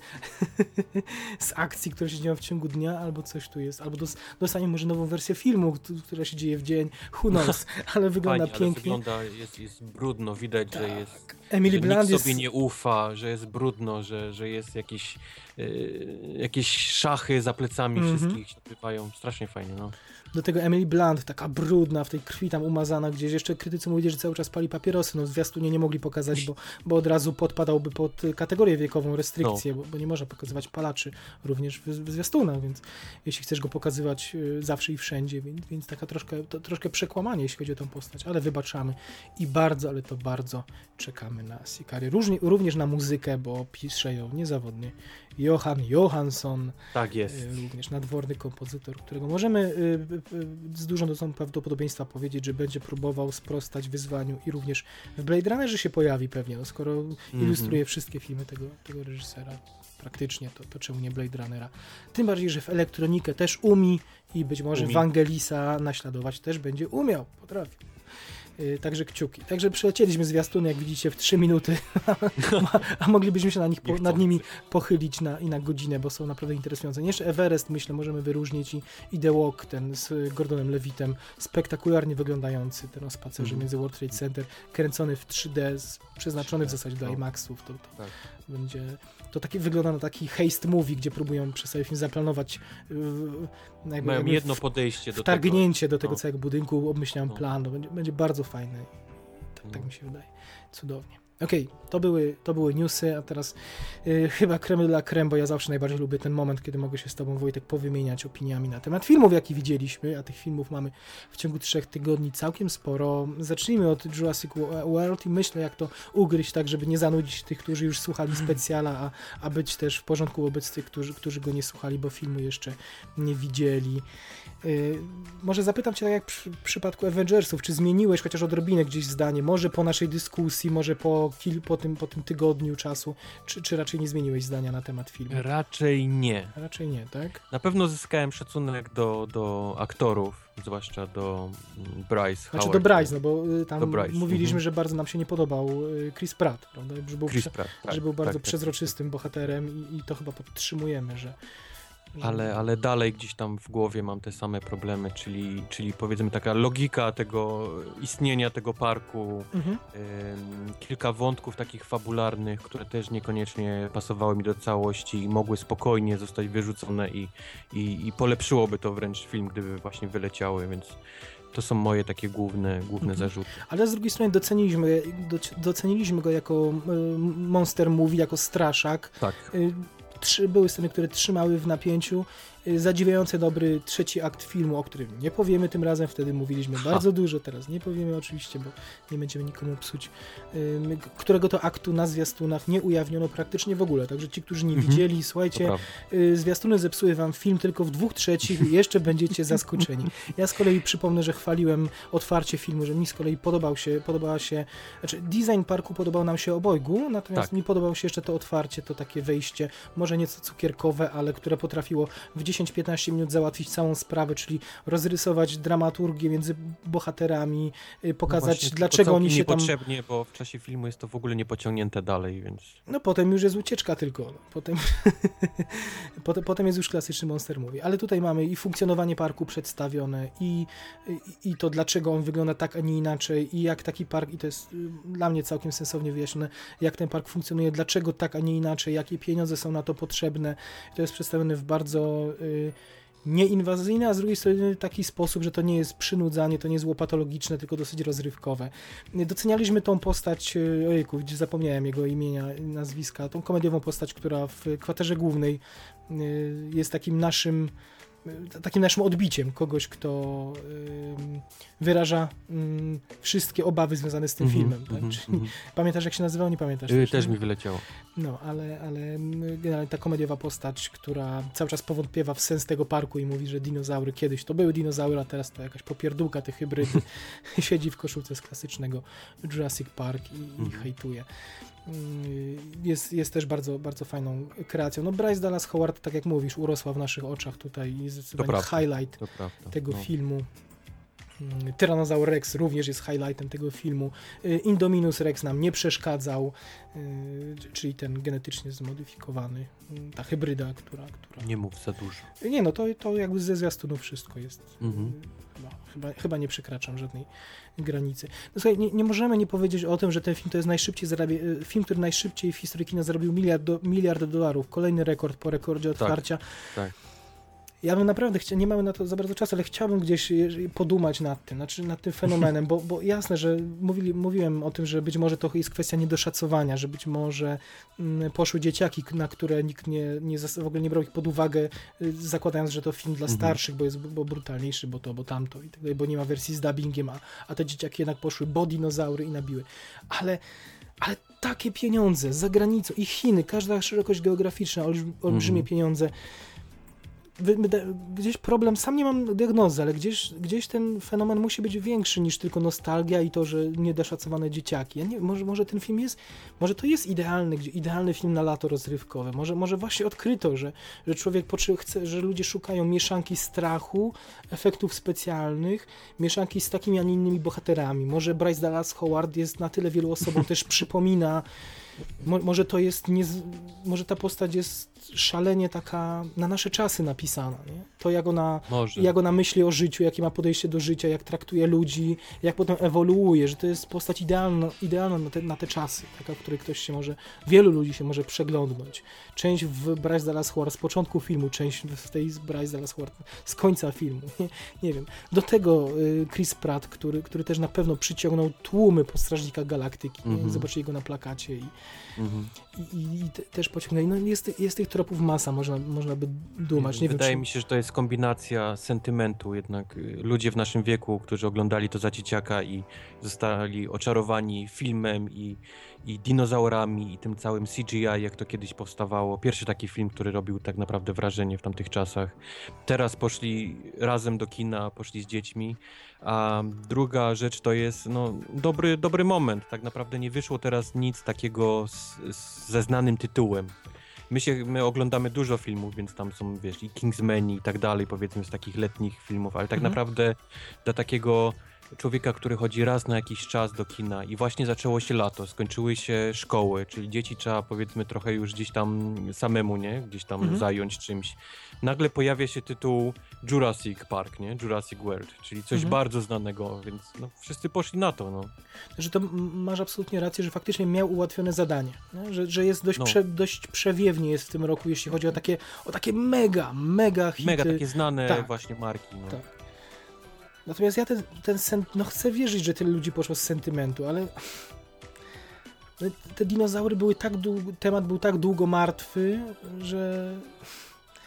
z akcji, które się dzieją w ciągu dnia, albo coś tu jest. Albo dos dostaniemy może nową wersję filmu, która się dzieje w dzień. Who knows? Ale wygląda Fajnie, ale pięknie. wygląda, jest, jest brudno, widać, że Tak. jest Emily Blunt nikt jest... sobie nie ufa, że jest brudno, że, że jest jakieś, yy, jakieś szachy za plecami Mhm. wszystkich się odbywają. Strasznie fajnie, no. Do tego Emily Blunt, taka brudna, w tej krwi tam umazana gdzieś. Jeszcze krytycy mówili, że cały czas pali papierosy. No zwiastunie nie mogli pokazać, bo, bo od razu podpadałby pod kategorię wiekową, restrykcję, No. bo, bo nie można pokazywać palaczy również w, w zwiastunach, więc jeśli chcesz go pokazywać y, zawsze i wszędzie, więc, więc taka troszkę, to, troszkę przekłamanie, jeśli chodzi o tę postać, ale wybaczamy i bardzo, ale to bardzo czekamy na. Różnie, również na muzykę, bo pisze ją niezawodnie Johan Johansson, Tak jest. Y, również nadworny kompozytor, którego możemy y, z dużą dozą prawdopodobieństwa powiedzieć, że będzie próbował sprostać wyzwaniu i również w Blade Runnerze się pojawi pewnie, no skoro Mhm. ilustruje wszystkie filmy tego, tego reżysera praktycznie, to, to czemu nie Blade Runnera. Tym bardziej, że w elektronikę też umi i być może. Wangelisa naśladować też będzie umiał, potrafi. Y, Także kciuki. Także przelecieliśmy zwiastuny, jak widzicie, w 3 minuty, a moglibyśmy się na nich po, nad nimi pochylić na, i na godzinę, bo są naprawdę interesujące. Jeszcze Everest, myślę, możemy wyróżnić i, i The Walk, ten z Gordonem Levitem, spektakularnie wyglądający, ten o spacerze Mhm. między World Trade Center, kręcony w 3D, z, przeznaczony w 3D, zasadzie do no. IMAXów. To, to Tak. Będzie, to taki, wygląda na taki haste movie, gdzie próbują przez cały film zaplanować yy, jakby, Mają jakby jedno podejście do tego. wtargnięcie do tego No. całego budynku, obmyślałem No. plan, to będzie, będzie bardzo fajne. Tak, tak No. mi się wydaje. Cudownie. Okej, to, były, to były newsy, a teraz y, chyba kremy dla krem, bo ja zawsze najbardziej lubię ten moment, kiedy mogę się z tobą, Wojtek, powymieniać opiniami na temat filmów, jakie widzieliśmy, a tych filmów mamy w ciągu trzech tygodni całkiem sporo. Zacznijmy od Jurassic World i myślę, jak to ugryźć tak, żeby nie zanudzić tych, którzy już słuchali specjala, a, a być też w porządku wobec tych, którzy, którzy go nie słuchali, bo filmu jeszcze nie widzieli. Y, może zapytam Cię, tak jak przy, w przypadku Avengersów, czy zmieniłeś chociaż odrobinę gdzieś zdanie, może po naszej dyskusji, może po, kil, po, tym, po tym tygodniu czasu, czy, czy raczej nie zmieniłeś zdania na temat filmu? Raczej nie. Raczej nie, tak? Na pewno zyskałem szacunek do, do aktorów, zwłaszcza do mm, Bryce Znaczy Howard. do Bryce, no bo y, tam Bryce, mówiliśmy, mhm. że bardzo nam się nie podobał y, Chris Pratt, prawda? Że był, Chris prze, Pratt, tak, że był bardzo tak, tak, przezroczystym bohaterem i, i to chyba podtrzymujemy, że... Ale, ale dalej gdzieś tam w głowie mam te same problemy, czyli, czyli powiedzmy taka logika tego istnienia tego parku, Mhm. ym, kilka wątków takich fabularnych, które też niekoniecznie pasowały mi do całości i mogły spokojnie zostać wyrzucone i, i, i polepszyłoby to wręcz film, gdyby właśnie wyleciały, więc to są moje takie główne, główne Mhm. zarzuty. Ale z drugiej strony doceniliśmy, doc- doceniliśmy go jako y, monster movie, jako straszak. Tak. Y, Trzy, były sceny, które trzymały w napięciu. Y, Zadziwiająco dobry trzeci akt filmu, o którym nie powiemy tym razem, wtedy mówiliśmy Ha. bardzo dużo, teraz nie powiemy oczywiście, bo nie będziemy nikomu psuć, którego to aktu na zwiastunach nie ujawniono praktycznie w ogóle, także ci, którzy nie Mhm. widzieli, słuchajcie, y, zwiastuny zepsuły wam film tylko w dwóch trzecich i jeszcze będziecie zaskoczeni. Ja z kolei przypomnę, że chwaliłem otwarcie filmu, że mi z kolei podobał się, podobała się, znaczy design parku podobał nam się obojgu, natomiast Tak. mi podobał się jeszcze to otwarcie, to takie wejście, może może nieco cukierkowe, ale które potrafiło w 10-15 minut załatwić całą sprawę, czyli rozrysować dramaturgię między bohaterami, y, pokazać No Właśnie, dlaczego oni się tam... Niepotrzebnie, bo w czasie filmu jest to w ogóle niepociągnięte dalej, więc... No potem już jest ucieczka tylko. No. Potem, potem, potem jest już klasyczny Monster Movie. Ale tutaj mamy i funkcjonowanie parku przedstawione, i, i, i to dlaczego on wygląda tak, a nie inaczej, i jak taki park, i to jest y, dla mnie całkiem sensownie wyjaśnione, jak ten park funkcjonuje, dlaczego tak, a nie inaczej, jakie pieniądze są na to potrzebne. To jest przedstawione w bardzo... Y, nieinwazyjny, a z drugiej strony taki sposób, że to nie jest przynudzanie, to nie jest łopatologiczne, tylko dosyć rozrywkowe. Docenialiśmy tą postać, ojejku, gdzie zapomniałem jego imienia, nazwiska, tą komediową postać, która w kwaterze głównej e, jest takim naszym takim naszym odbiciem kogoś, kto wyraża mm, wszystkie obawy związane z tym Mhm, filmem. Tak? mhm, Czyli, mhm. Pamiętasz, jak się nazywał? Nie pamiętasz? Y, Też mi wyleciało. No, ale, ale mm, generalnie ta komediowa postać, która cały czas powątpiewa w sens tego parku i mówi, że dinozaury kiedyś to były dinozaury, a teraz to jakaś popierdółka te hybrydy, siedzi w koszulce z klasycznego Jurassic Park i, i Mhm. hejtuje. Mm, Jest, jest też bardzo, bardzo fajną kreacją. No Bryce Dallas Howard, tak jak mówisz, urosła w naszych oczach tutaj i zdecydowanie highlight tego no. filmu. Mm, Tyrannosaur Rex również jest highlightem tego filmu. Y, Indominus Rex nam nie przeszkadzał, y, czyli ten genetycznie zmodyfikowany, y, ta hybryda, która... która... Nie mów za dużo. Nie no, to, to jakby ze zwiastunu wszystko jest. Mhm. Y, Chyba, chyba, chyba nie przekraczam żadnej granicy. No słuchaj, nie, nie możemy nie powiedzieć o tym, że ten film to jest najszybciej zarabia, film, który najszybciej w historii kina zarobił miliard, do, miliard dolarów. Kolejny rekord po rekordzie otwarcia. tak. Ja bym naprawdę chciał, nie mamy na to za bardzo czasu, ale chciałbym gdzieś e, podumać nad tym, znaczy nad tym fenomenem, bo, bo jasne, że mówili, mówiłem o tym, że być może to jest kwestia niedoszacowania, że być może mm, poszły dzieciaki, na które nikt nie, nie w ogóle nie brał ich pod uwagę, y, zakładając, że to film dla Mhm. starszych, bo jest bo brutalniejszy, bo to, bo tamto i tak dalej, bo nie ma wersji z dubbingiem, a, a te dzieciaki jednak poszły, bo dinozaury i nabiły. Ale ale takie pieniądze za granicą i Chiny, każda szerokość geograficzna, olbrzym, olbrzymie Mhm. pieniądze. Gdzieś problem, sam nie mam diagnozy, ale gdzieś, gdzieś ten fenomen musi być większy niż tylko nostalgia i to, że niedoszacowane dzieciaki. Ja nie, może, może ten film jest, może to jest idealny, idealny film na lato rozrywkowe. Może, może właśnie odkryto, że, że człowiek chce, że ludzie szukają mieszanki strachu, efektów specjalnych, mieszanki z takimi, a nie innymi bohaterami. Może Bryce Dallas Howard jest na tyle wielu osobom też przypomina. Mo, może to jest, nie, może ta postać jest szalenie taka na nasze czasy napisana. Nie? To jak ona, Może. jak ona myśli o życiu, jakie ma podejście do życia, jak traktuje ludzi, jak potem ewoluuje, że to jest postać idealna, idealna na, te, na te czasy, taka, w której ktoś się może, wielu ludzi się może przeglądnąć. Część w Bryce Dallas Howard z początku filmu, część w tej z Bryce Dallas Howard z końca filmu. Nie, nie wiem. Do tego y, Chris Pratt, który, który też na pewno przyciągnął tłumy po Strażnikach Galaktyki. Mhm. Zobaczyli go na plakacie i, Mhm. I, i, i te, też pociągnęli. No jest, jest tych tropów masa, można, można by dumać. Nie Wydaje wiem, mi się, że to jest kombinacja sentymentu. Jednak y, ludzie w naszym wieku, którzy oglądali to za dzieciaka i zostali oczarowani filmem i, i dinozaurami i tym całym CGI, jak to kiedyś powstawało. Pierwszy taki film, który robił tak naprawdę wrażenie w tamtych czasach. Teraz poszli razem do kina, poszli z dziećmi. A druga rzecz to jest no, dobry, dobry moment. Tak naprawdę nie wyszło teraz nic takiego z, z, ze znanym tytułem. My, się, my oglądamy dużo filmów, więc tam są, wiesz, i Kingsmen i tak dalej, powiedzmy, z takich letnich filmów, ale tak Mhm. naprawdę dla takiego człowieka, który chodzi raz na jakiś czas do kina i właśnie zaczęło się lato, skończyły się szkoły, czyli dzieci trzeba, powiedzmy, trochę już gdzieś tam samemu, nie? Gdzieś tam Mhm. zająć czymś. Nagle pojawia się tytuł Jurassic Park, nie? Jurassic World, czyli coś Mhm. bardzo znanego, więc no, wszyscy poszli na to, no. że to masz absolutnie rację, że faktycznie miał ułatwione zadanie. Nie? Że, że jest dość, No. prze, dość przewiewnie jest w tym roku, jeśli chodzi o takie, o takie mega, mega hity. Mega takie znane tak. właśnie marki, no. Tak. Natomiast ja ten, ten sen, no chcę wierzyć, że tyle ludzi poszło z sentymentu, ale no, te dinozaury były tak długo, temat był tak długo martwy, że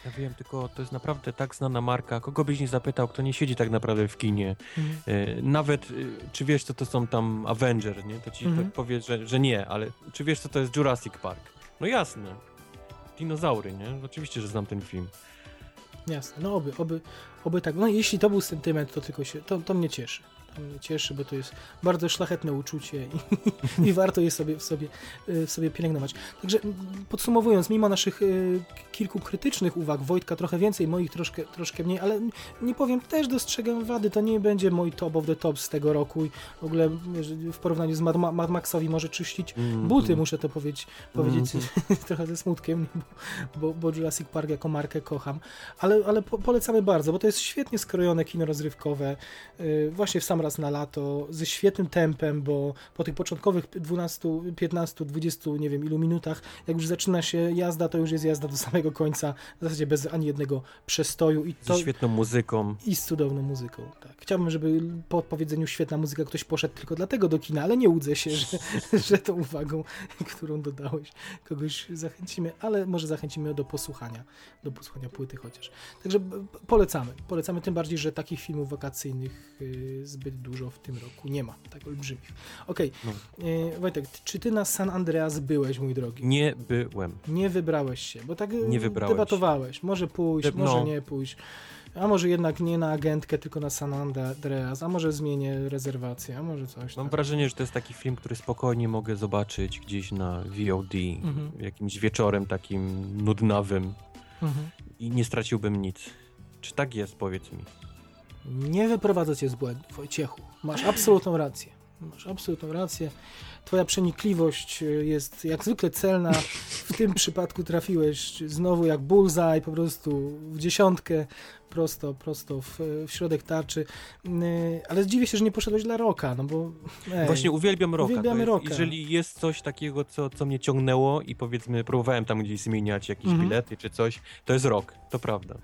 Ja wiem, tylko to jest naprawdę tak znana marka. Kogo byś nie zapytał, kto nie siedzi tak naprawdę w kinie. E, Nawet, e, czy wiesz, co to są tam Avenger, nie? To ci Mhm. tak powie, że, że nie, ale czy wiesz, co to jest Jurassic Park? No jasne. Dinozaury, nie? Oczywiście, że znam ten film. Jasne, no oby, oby, oby tak. No jeśli to był sentyment, to tylko się, to, to mnie cieszy. Cieszy, bo to jest bardzo szlachetne uczucie i, i warto je sobie w, sobie w sobie pielęgnować. Także mm, podsumowując, mimo naszych y, kilku krytycznych uwag, Wojtka trochę więcej, moich troszkę, troszkę mniej, ale nie powiem, też dostrzegam wady, to nie będzie mój top of the top z tego roku i w ogóle w porównaniu z Mad, Mad Maxowi może czyścić Mm, buty, mm. muszę to powiedzieć, powiedzieć Mhm. trochę ze smutkiem, bo, bo, Jurassic Park jako markę kocham, ale, ale po, polecamy bardzo, bo to jest świetnie skrojone kino rozrywkowe, yy, właśnie w sam raz na lato, ze świetnym tempem, bo po tych początkowych 12, 15, 20, nie wiem ilu minutach, jak już zaczyna się jazda, to już jest jazda do samego końca, w zasadzie bez ani jednego przestoju i to... Ze świetną muzyką. I z cudowną muzyką, tak. Chciałbym, żeby po powiedzeniu świetna muzyka ktoś poszedł tylko dlatego do kina, ale nie łudzę się, że, że tą uwagą, którą dodałeś, kogoś zachęcimy, ale może zachęcimy do posłuchania, do posłuchania płyty chociaż. Także b- polecamy, polecamy tym bardziej, że takich filmów wakacyjnych y, zbyt dużo w tym roku nie ma, tak olbrzymich. Okej, No. y, Wojtek, czy ty na San Andreas byłeś, mój drogi? Nie byłem. Nie wybrałeś się, bo tak Nie wybrałem debatowałeś. Może pójść, może no. nie pójść. A może jednak nie na agentkę, tylko na San Andreas, a może zmienię rezerwację, a może coś Mam tam. wrażenie, że to jest taki film, który spokojnie mogę zobaczyć gdzieś na VOD, Mhm. jakimś wieczorem takim nudnawym Mhm. i nie straciłbym nic. Czy tak jest, powiedz mi? Nie wyprowadzę cię z błędu, Wojciechu. Masz absolutną rację. Masz absolutną rację. Twoja przenikliwość y, jest jak zwykle celna. W tym przypadku trafiłeś znowu jak bullseye, po prostu w dziesiątkę, prosto, prosto w, w środek tarczy. Y, Ale zdziwię się, że nie poszedłeś dla Roka, no bo... Ej, Właśnie uwielbiam Roka. uwielbiamy jest, Rocka. Jeżeli jest coś takiego, co, co mnie ciągnęło i powiedzmy próbowałem tam gdzieś zmieniać jakieś Mhm. bilety czy coś, to jest Rok, to prawda.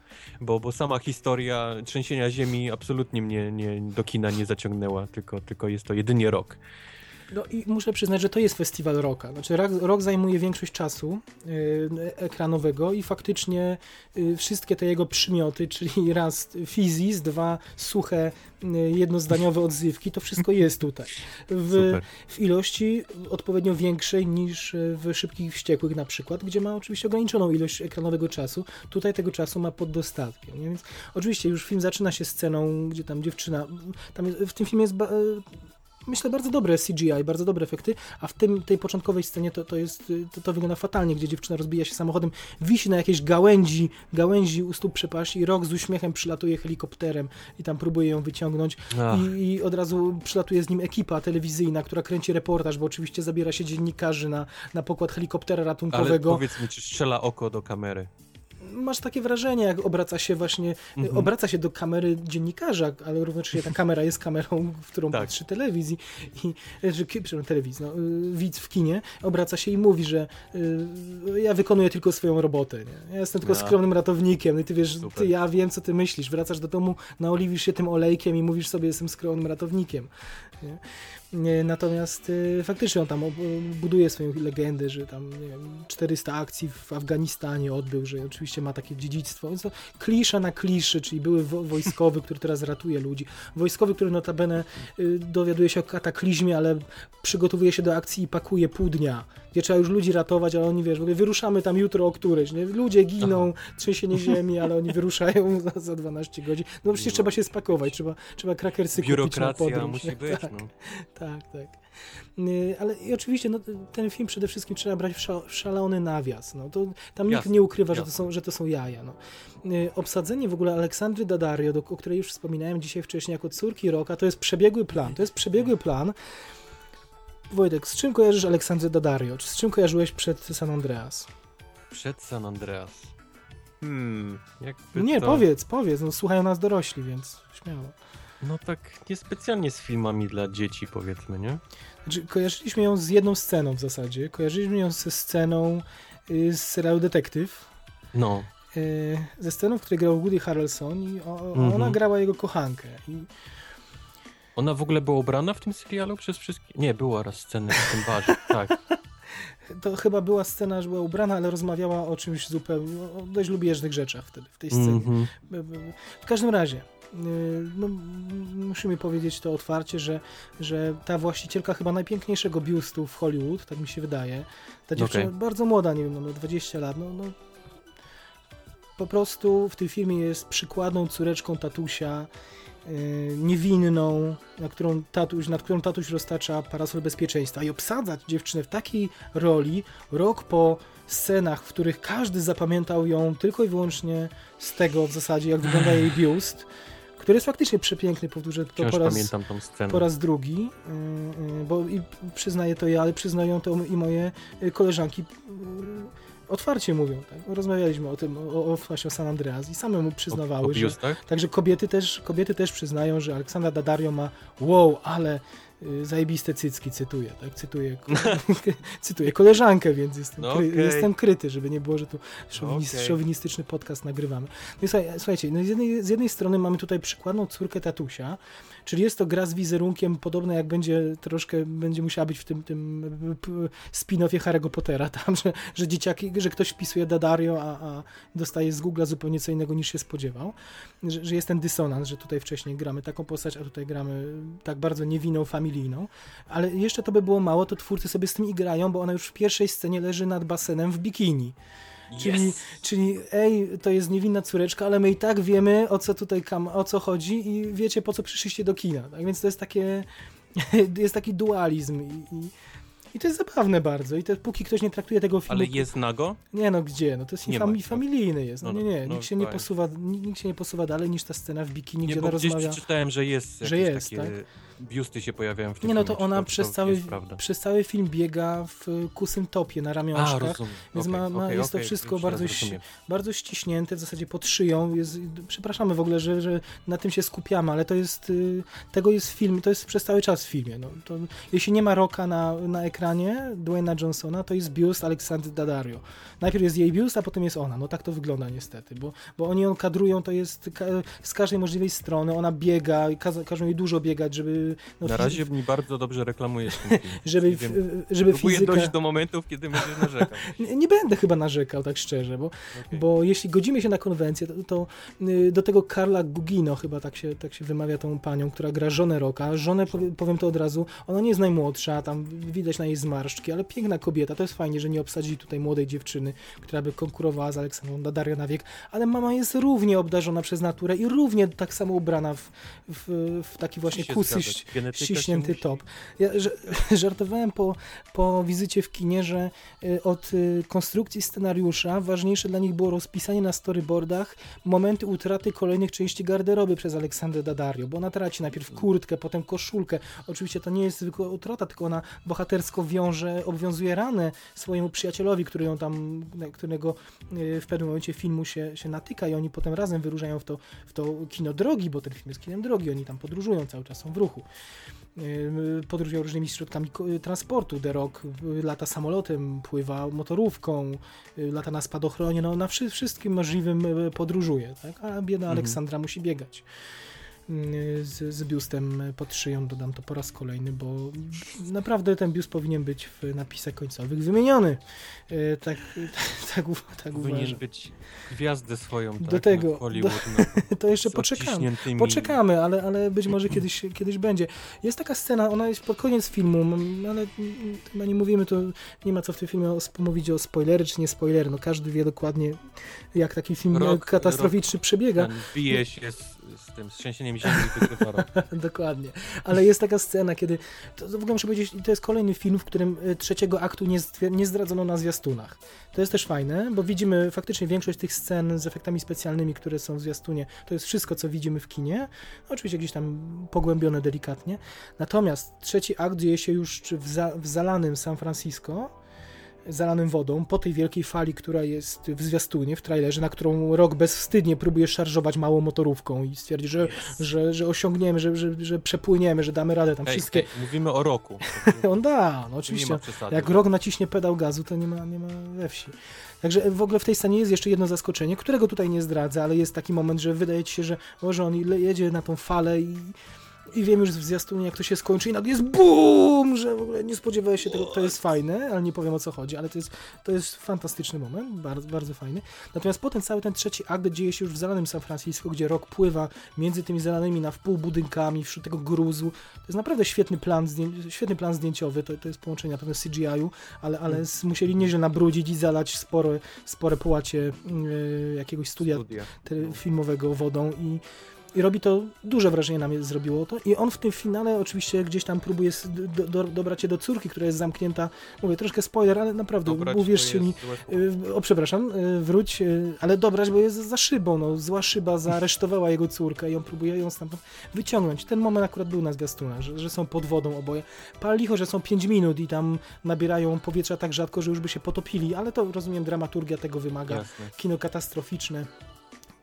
Bo, bo sama historia trzęsienia ziemi absolutnie mnie nie, do kina nie zaciągnęła, tylko, tylko jest to jedynie Rok. No i muszę przyznać, że to jest festiwal roka. Znaczy rok, zajmuje większość czasu y, ekranowego i faktycznie y, wszystkie te jego przymioty, czyli raz fizis, dwa suche, y, jednozdaniowe odzywki, to wszystko jest tutaj. W, w ilości odpowiednio większej niż w Szybkich Wściekłych na przykład, gdzie ma oczywiście ograniczoną ilość ekranowego czasu. Tutaj tego czasu ma pod dostatkiem. Nie? Więc oczywiście już film zaczyna się sceną, gdzie tam dziewczyna, tam jest, w tym filmie jest myślę, bardzo dobre CGI, bardzo dobre efekty, a w tym, tej początkowej scenie to, to jest, to, to wygląda fatalnie, gdzie dziewczyna rozbija się samochodem, wisi na jakiejś gałęzi, gałęzi u stóp przepaści i rok z uśmiechem przylatuje helikopterem i tam próbuje ją wyciągnąć i, i od razu przylatuje z nim ekipa telewizyjna, która kręci reportaż, bo oczywiście zabiera się dziennikarzy na, na pokład helikoptera ale ratunkowego. powiedz mi, czy strzela oko do kamery? Masz takie wrażenie, jak obraca się właśnie, Mhm. obraca się do kamery dziennikarza, ale równocześnie ta kamera jest kamerą, w którą Tak. patrzy telewizji, i, że, ki- przepraszam, telewizji, no, y, widz w kinie, obraca się i mówi, że y, ja wykonuję tylko swoją robotę, nie? ja jestem tylko No. skromnym ratownikiem, no i ty wiesz, Super. ty, ja wiem, co ty myślisz, wracasz do domu, naoliwisz się tym olejkiem i mówisz sobie, jestem skromnym ratownikiem. Nie? Natomiast y, faktycznie on tam buduje swoją legendę, że tam nie wiem, 400 akcji w Afganistanie odbył, że oczywiście ma takie dziedzictwo. Więc to klisza na kliszy, czyli były wo- wojskowy, który teraz ratuje ludzi. Wojskowy, który notabene y, dowiaduje się o kataklizmie, ale przygotowuje się do akcji i pakuje pół dnia. Gdzie trzeba już ludzi ratować, ale oni wiesz, wyruszamy tam jutro o któreś. Nie? Ludzie giną, trzęsienie ziemi, ale oni wyruszają za, za 12 godzin. No przecież No. trzeba się spakować, trzeba, trzeba krakersy kupić na Biurokracja podróż. musi być, Tak. no. Tak, tak. Y, Ale i oczywiście no, ten film przede wszystkim trzeba brać w, sza, w szalony nawias. No, to, tam nikt Jasne, nie ukrywa, że to, są, że to są jaja. No. Y, Obsadzenie w ogóle Aleksandry Daddario, do, o której już wspominałem dzisiaj wcześniej jako córki Roka, to jest przebiegły plan. To jest przebiegły plan. Wojtek, z czym kojarzysz Aleksandrę Daddario? Czy z czym kojarzyłeś przed San Andreas? Przed San Andreas. Hmm, jakby Nie, to... powiedz, powiedz. No, słuchają nas dorośli, więc śmiało. No tak niespecjalnie z filmami dla dzieci, powiedzmy, nie? Znaczy, kojarzyliśmy ją z jedną sceną w zasadzie. Kojarzyliśmy ją ze sceną y, z serialu Detektyw. No, y, ze sceną, w której grał Woody Harrelson i o, Mhm. ona grała jego kochankę. I ona w ogóle była ubrana w tym serialu przez wszystkich? Nie, była raz scena w tym barze, tak. to chyba była scena, że była ubrana, ale rozmawiała o czymś zupełnie, o dość lubieżnych rzeczach wtedy, w tej scenie. B- b- W każdym razie, no, m- musimy powiedzieć to otwarcie, że, że ta właścicielka chyba najpiękniejszego biustu w Hollywood, tak mi się wydaje, ta dziewczyna Okej. bardzo młoda, nie wiem, no, no 20 lat, no, no po prostu w tym filmie jest przykładną córeczką tatusia y, niewinną, na którą tatuś, nad którą tatuś roztacza parasol bezpieczeństwa. I obsadzać dziewczynę w takiej roli rok po scenach, w których każdy zapamiętał ją tylko i wyłącznie z tego w zasadzie, jak wygląda jej biust, który jest faktycznie przepiękny, powtórzę to po raz, pamiętam tą scenę. po raz drugi, y, y, bo i przyznaję to ja, ale przyznają to i moje y, koleżanki otwarcie mówią, tak? Rozmawialiśmy o tym, o, o właśnie o San Andreas i same mu przyznawały, o, o że, biustach? Także kobiety też, kobiety też przyznają, że Aleksandra Daddario ma wow, ale zajebiste cycki, cytuję, tak, cytuję, cytuję koleżankę, więc jestem, No kry, okej. jestem kryty, żeby nie było, że tu szowinis, Okej. szowinistyczny podcast nagrywamy. No i słuchaj, słuchajcie, no z, jednej, z jednej strony mamy tutaj przykładną córkę tatusia, czyli jest to gra z wizerunkiem podobna jak będzie troszkę, będzie musiała być w tym, tym spin-offie Harry'ego Pottera, tam, że, że dzieciaki, że ktoś wpisuje Daddario, a, a dostaje z Google'a zupełnie co innego niż się spodziewał, że, że jest ten dysonans, że tutaj wcześniej gramy taką postać, a tutaj gramy tak bardzo niewinną, familijną, ale jeszcze to by było mało, to twórcy sobie z tym igrają, bo ona już w pierwszej scenie leży nad basenem w bikini. Czyli, Yes! czyli ej, to jest niewinna córeczka, ale my i tak wiemy, o co tutaj kam, o co chodzi i wiecie, po co przyszliście do kina. Tak więc to jest takie, jest taki dualizm i, i, i to jest zabawne bardzo. I te, póki ktoś nie traktuje tego filmu... Ale jest nago? Nie no, gdzie? No to jest Nie fami- ma. familijny jest. No, No, nie, nie, no, nikt się nie fajnie. posuwa, nikt się nie posuwa dalej niż ta scena w bikini, Nie, gdzie ona gdzieś rozmawia... przeczytałem, że jest Że jest, takie tak? Biusty się pojawiają w tym Nie no, filmie, to czy ona czy przez, to cały, przez cały film biega w kusym topie na A, ramionczkach. rozumiem. Więc Okej, ma- ma- okej, jest to okej, wszystko bardzo bardzo ściśnięte, w zasadzie pod szyją. Jest, przepraszamy w ogóle, że, że na tym się skupiamy, ale to jest, y, tego jest film, to jest przez cały czas w filmie. No, to, jeśli nie ma Roka na, na ekranie, Dwayna Johnsona, to jest biust Aleksandry Daddario. Najpierw jest jej biust, a potem jest ona. No tak to wygląda niestety, bo, bo oni ją kadrują, to jest ka- z każdej możliwej strony, ona biega, każą jej dużo biegać, żeby... No, Na razie mi bardzo dobrze reklamujesz ten film. żeby, wiem, żeby Próbuję fizyka... dojść do momentów, kiedy będziesz narzekał. Nie, nie będę chyba narzekał, tak szczerze, bo, Okej. bo jeśli godzimy się na konwencję, to, to y, do tego Karla Gugino, chyba tak się, tak się wymawia tą panią, która gra żonę Roka. Żonę, powie- powiem to od razu, ona nie jest najmłodsza, tam widać na jej zmarszczki, ale piękna kobieta. To jest fajnie, że nie obsadzili tutaj młodej dziewczyny, która by konkurowała z Aleksandrą Daddario na wiek, ale mama jest równie obdarzona przez naturę i równie tak samo ubrana w, w, w taki właśnie kusy ściśnięty top. Ja żartowałem po, po wizycie w kinie, że y, od y, konstrukcji scenariusza ważniejsze dla nich było rozpisanie na storyboardach momenty utraty kolejnych części garderoby przez Aleksandrę Daddario, bo ona traci najpierw kurtkę, potem koszulkę. Oczywiście to nie jest zwykła utrata, tylko ona bohatersko wiąże, obwiązuje ranę swojemu przyjacielowi, który ją tam, którego y, w pewnym momencie filmu się, się natyka i oni potem razem wyróżniają w to, w to kino drogi, bo ten film jest kinem drogi, oni tam podróżują cały czas, są w ruchu. Podróżują różnymi środkami transportu. The Rock lata samolotem, pływa motorówką, yy, lata na spadochronie, no na wszy- wszystkim możliwym yy, podróżuje, tak? a biedna Mhm. Aleksandra musi biegać. Yy, Z, z biustem pod szyją, dodam to po raz kolejny, bo naprawdę ten biust powinien być w napisach końcowych wymieniony. Yy, Tak, tak, tak, tak Powinien uważam. być gwiazdę swoją, Do tak, tego, Hollywood, na, To jeszcze poczekamy. Poczekamy, ale, ale być może kiedyś, kiedyś będzie. Jest taka scena, ona jest pod koniec filmu, ale chyba nie mówimy, to nie ma co w tym filmie mówić o spoilery czy nie spoilery. No każdy wie dokładnie, jak taki film Rok- katastroficzny przebiega. Bije się z tym trzęsieniem ziemi i. Dokładnie. Ale jest taka scena, kiedy. To, to w ogóle muszę powiedzieć, to jest kolejny film, w którym y, trzeciego aktu nie, nie zdradzono na zwiastunach. To jest też fajne, bo widzimy faktycznie większość tych scen z efektami specjalnymi, które są w zwiastunie. To jest wszystko, co widzimy w kinie. Oczywiście gdzieś tam pogłębione delikatnie. Natomiast trzeci akt dzieje się już w, za, w zalanym San Francisco. Zalanym wodą, po tej wielkiej fali, która jest w zwiastunie, w trailerze, na którą rok bezwstydnie próbuje szarżować małą motorówką i stwierdzi, że że, że osiągniemy, że, że, że przepłyniemy, że damy radę tam Ej, wszystkie. ej, mówimy o roku. On da, no oczywiście. przesady. Jak rok naciśnie pedał gazu, to nie ma, nie ma we wsi. Także w ogóle w tej scenie jest jeszcze jedno zaskoczenie, którego tutaj nie zdradzę, ale jest taki moment, że wydaje ci się, że może on jedzie na tą falę i, i wiem już w zwiastunie, jak to się skończy i nagle jest BUM! Że w ogóle nie spodziewałeś się tego. To jest fajne, ale nie powiem o co chodzi, ale to jest, to jest fantastyczny moment, bardzo, bardzo fajny. Natomiast potem cały ten trzeci akt dzieje się już w zalanym San Francisco, gdzie rok pływa między tymi zalanymi na wpół budynkami, wśród tego gruzu. To jest naprawdę świetny plan, świetny plan zdjęciowy, to, to jest połączenie na pewno CGI-u, ale, ale s- musieli nieźle nabrudzić i zalać spore, spore połacie yy, jakiegoś studia Studia. te- filmowego wodą i I robi to duże wrażenie na mnie zrobiło to. I on w tym finale oczywiście gdzieś tam próbuje do, do, dobrać się do córki, która jest zamknięta. Mówię, troszkę spoiler, ale naprawdę, Dobrać uwierzcie mi, złe. Y, O, przepraszam, y, wróć, y, ale dobrać, bo jest za szybą, no, zła szyba zaaresztowała jego córkę i on próbuje ją stamtąd wyciągnąć. Ten moment akurat był na zwiastunach, że, że są pod wodą oboje. Pal licho, że są 5 minut i tam nabierają powietrza tak rzadko, że już by się potopili, ale to rozumiem, dramaturgia tego wymaga. Jasne. Kino katastroficzne.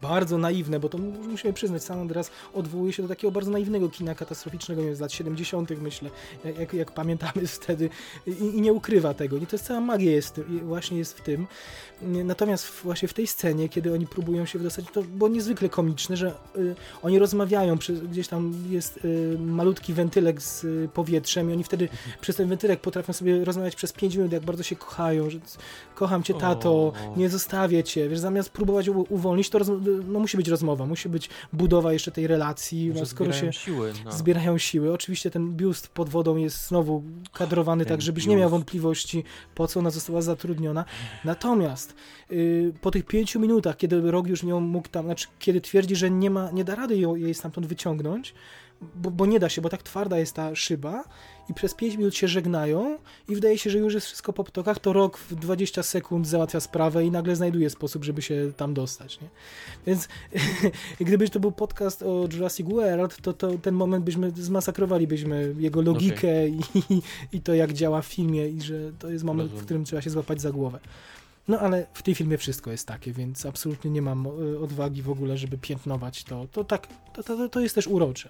Bardzo naiwne, bo to mu- musimy przyznać, San Andreas odwołuje się do takiego bardzo naiwnego kina katastroficznego nie wiem, z lat 70., myślę, jak, jak, pamiętamy wtedy, i, i nie ukrywa tego. I to jest cała magia jest, właśnie jest w tym. Natomiast właśnie w tej scenie, kiedy oni próbują się wydostać, to było niezwykle komiczne, że y, oni rozmawiają, przy, gdzieś tam jest y, malutki wentylek z y, powietrzem i oni wtedy przez ten wentylek potrafią sobie rozmawiać przez 5 minut, jak bardzo się kochają, że kocham cię tato, O. nie zostawię cię, wiesz, zamiast próbować uwolnić, to roz, no, musi być rozmowa, musi być budowa jeszcze tej relacji, no, skoro się zbierają siły. No. zbierają siły. Oczywiście ten biust pod wodą jest znowu kadrowany Ten tak, żebyś nie miał biust. wątpliwości, po co ona została zatrudniona. Natomiast y, po tych pięciu minutach, kiedy Rog już nią mógł tam, znaczy kiedy twierdzi, że nie ma, nie da rady jej stamtąd wyciągnąć, bo, bo nie da się, bo tak twarda jest ta szyba i przez 5 minut się żegnają i wydaje się, że już jest wszystko po ptokach, to Rok w 20 sekund załatwia sprawę i nagle znajduje sposób, żeby się tam dostać, nie? Więc gdyby to był podcast o Jurassic World, to, to ten moment byśmy zmasakrowalibyśmy jego logikę i, i to, jak działa w filmie i że to jest moment, w Rozumiem. którym trzeba się złapać za głowę. No ale w tej filmie wszystko jest takie, więc absolutnie nie mam e, odwagi w ogóle, żeby piętnować to. To tak, to, to, to jest też urocze.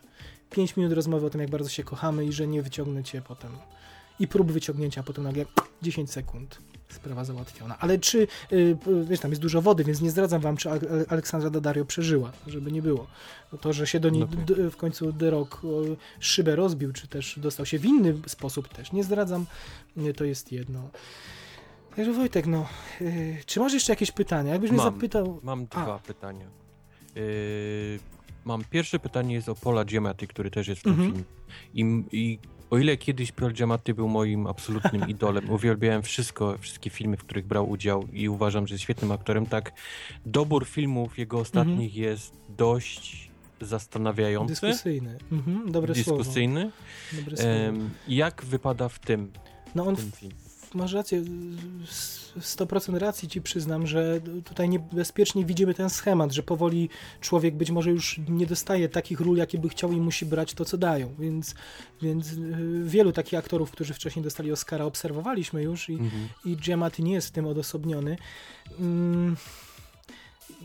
5 minut rozmowy o tym, jak bardzo się kochamy i że nie wyciągnę cię potem. I prób wyciągnięcia, a potem nagle 10 sekund. Sprawa załatwiona. Ale czy, y, wiesz, tam jest dużo wody, więc nie zdradzam wam, czy Ale- Aleksandra Daddario przeżyła, żeby nie było. No to, że się do niej No tak. w końcu The Rock szybę rozbił, czy też dostał się w inny sposób też, nie zdradzam, Nie, to jest jedno. Także Wojtek, no, y, czy masz jeszcze jakieś pytania? Jakbyś mnie zapytał... Mam A. dwa pytania. Yy, mam pierwsze pytanie jest o Paula Giamatti, który też jest w tym Mhm. filmie. I, I o ile kiedyś Paul Giamatti był moim absolutnym idolem, uwielbiałem wszystko, wszystkie filmy, w których brał udział i uważam, że jest świetnym aktorem, tak dobór filmów jego ostatnich jest dość zastanawiający, Dyskusyjny. Mhm, dobre dyskusyjny. słowo. Dobre słowo. Em, jak wypada w tym, no on tym filmie? Masz rację, s- 100% racji ci przyznam, że tutaj niebezpiecznie widzimy ten schemat, że powoli człowiek być może już nie dostaje takich ról, jakie by chciał i musi brać to, co dają, więc, więc y, wielu takich aktorów, którzy wcześniej dostali Oscara, obserwowaliśmy już i, Mhm. i Giamatti nie jest w tym odosobniony. Mm,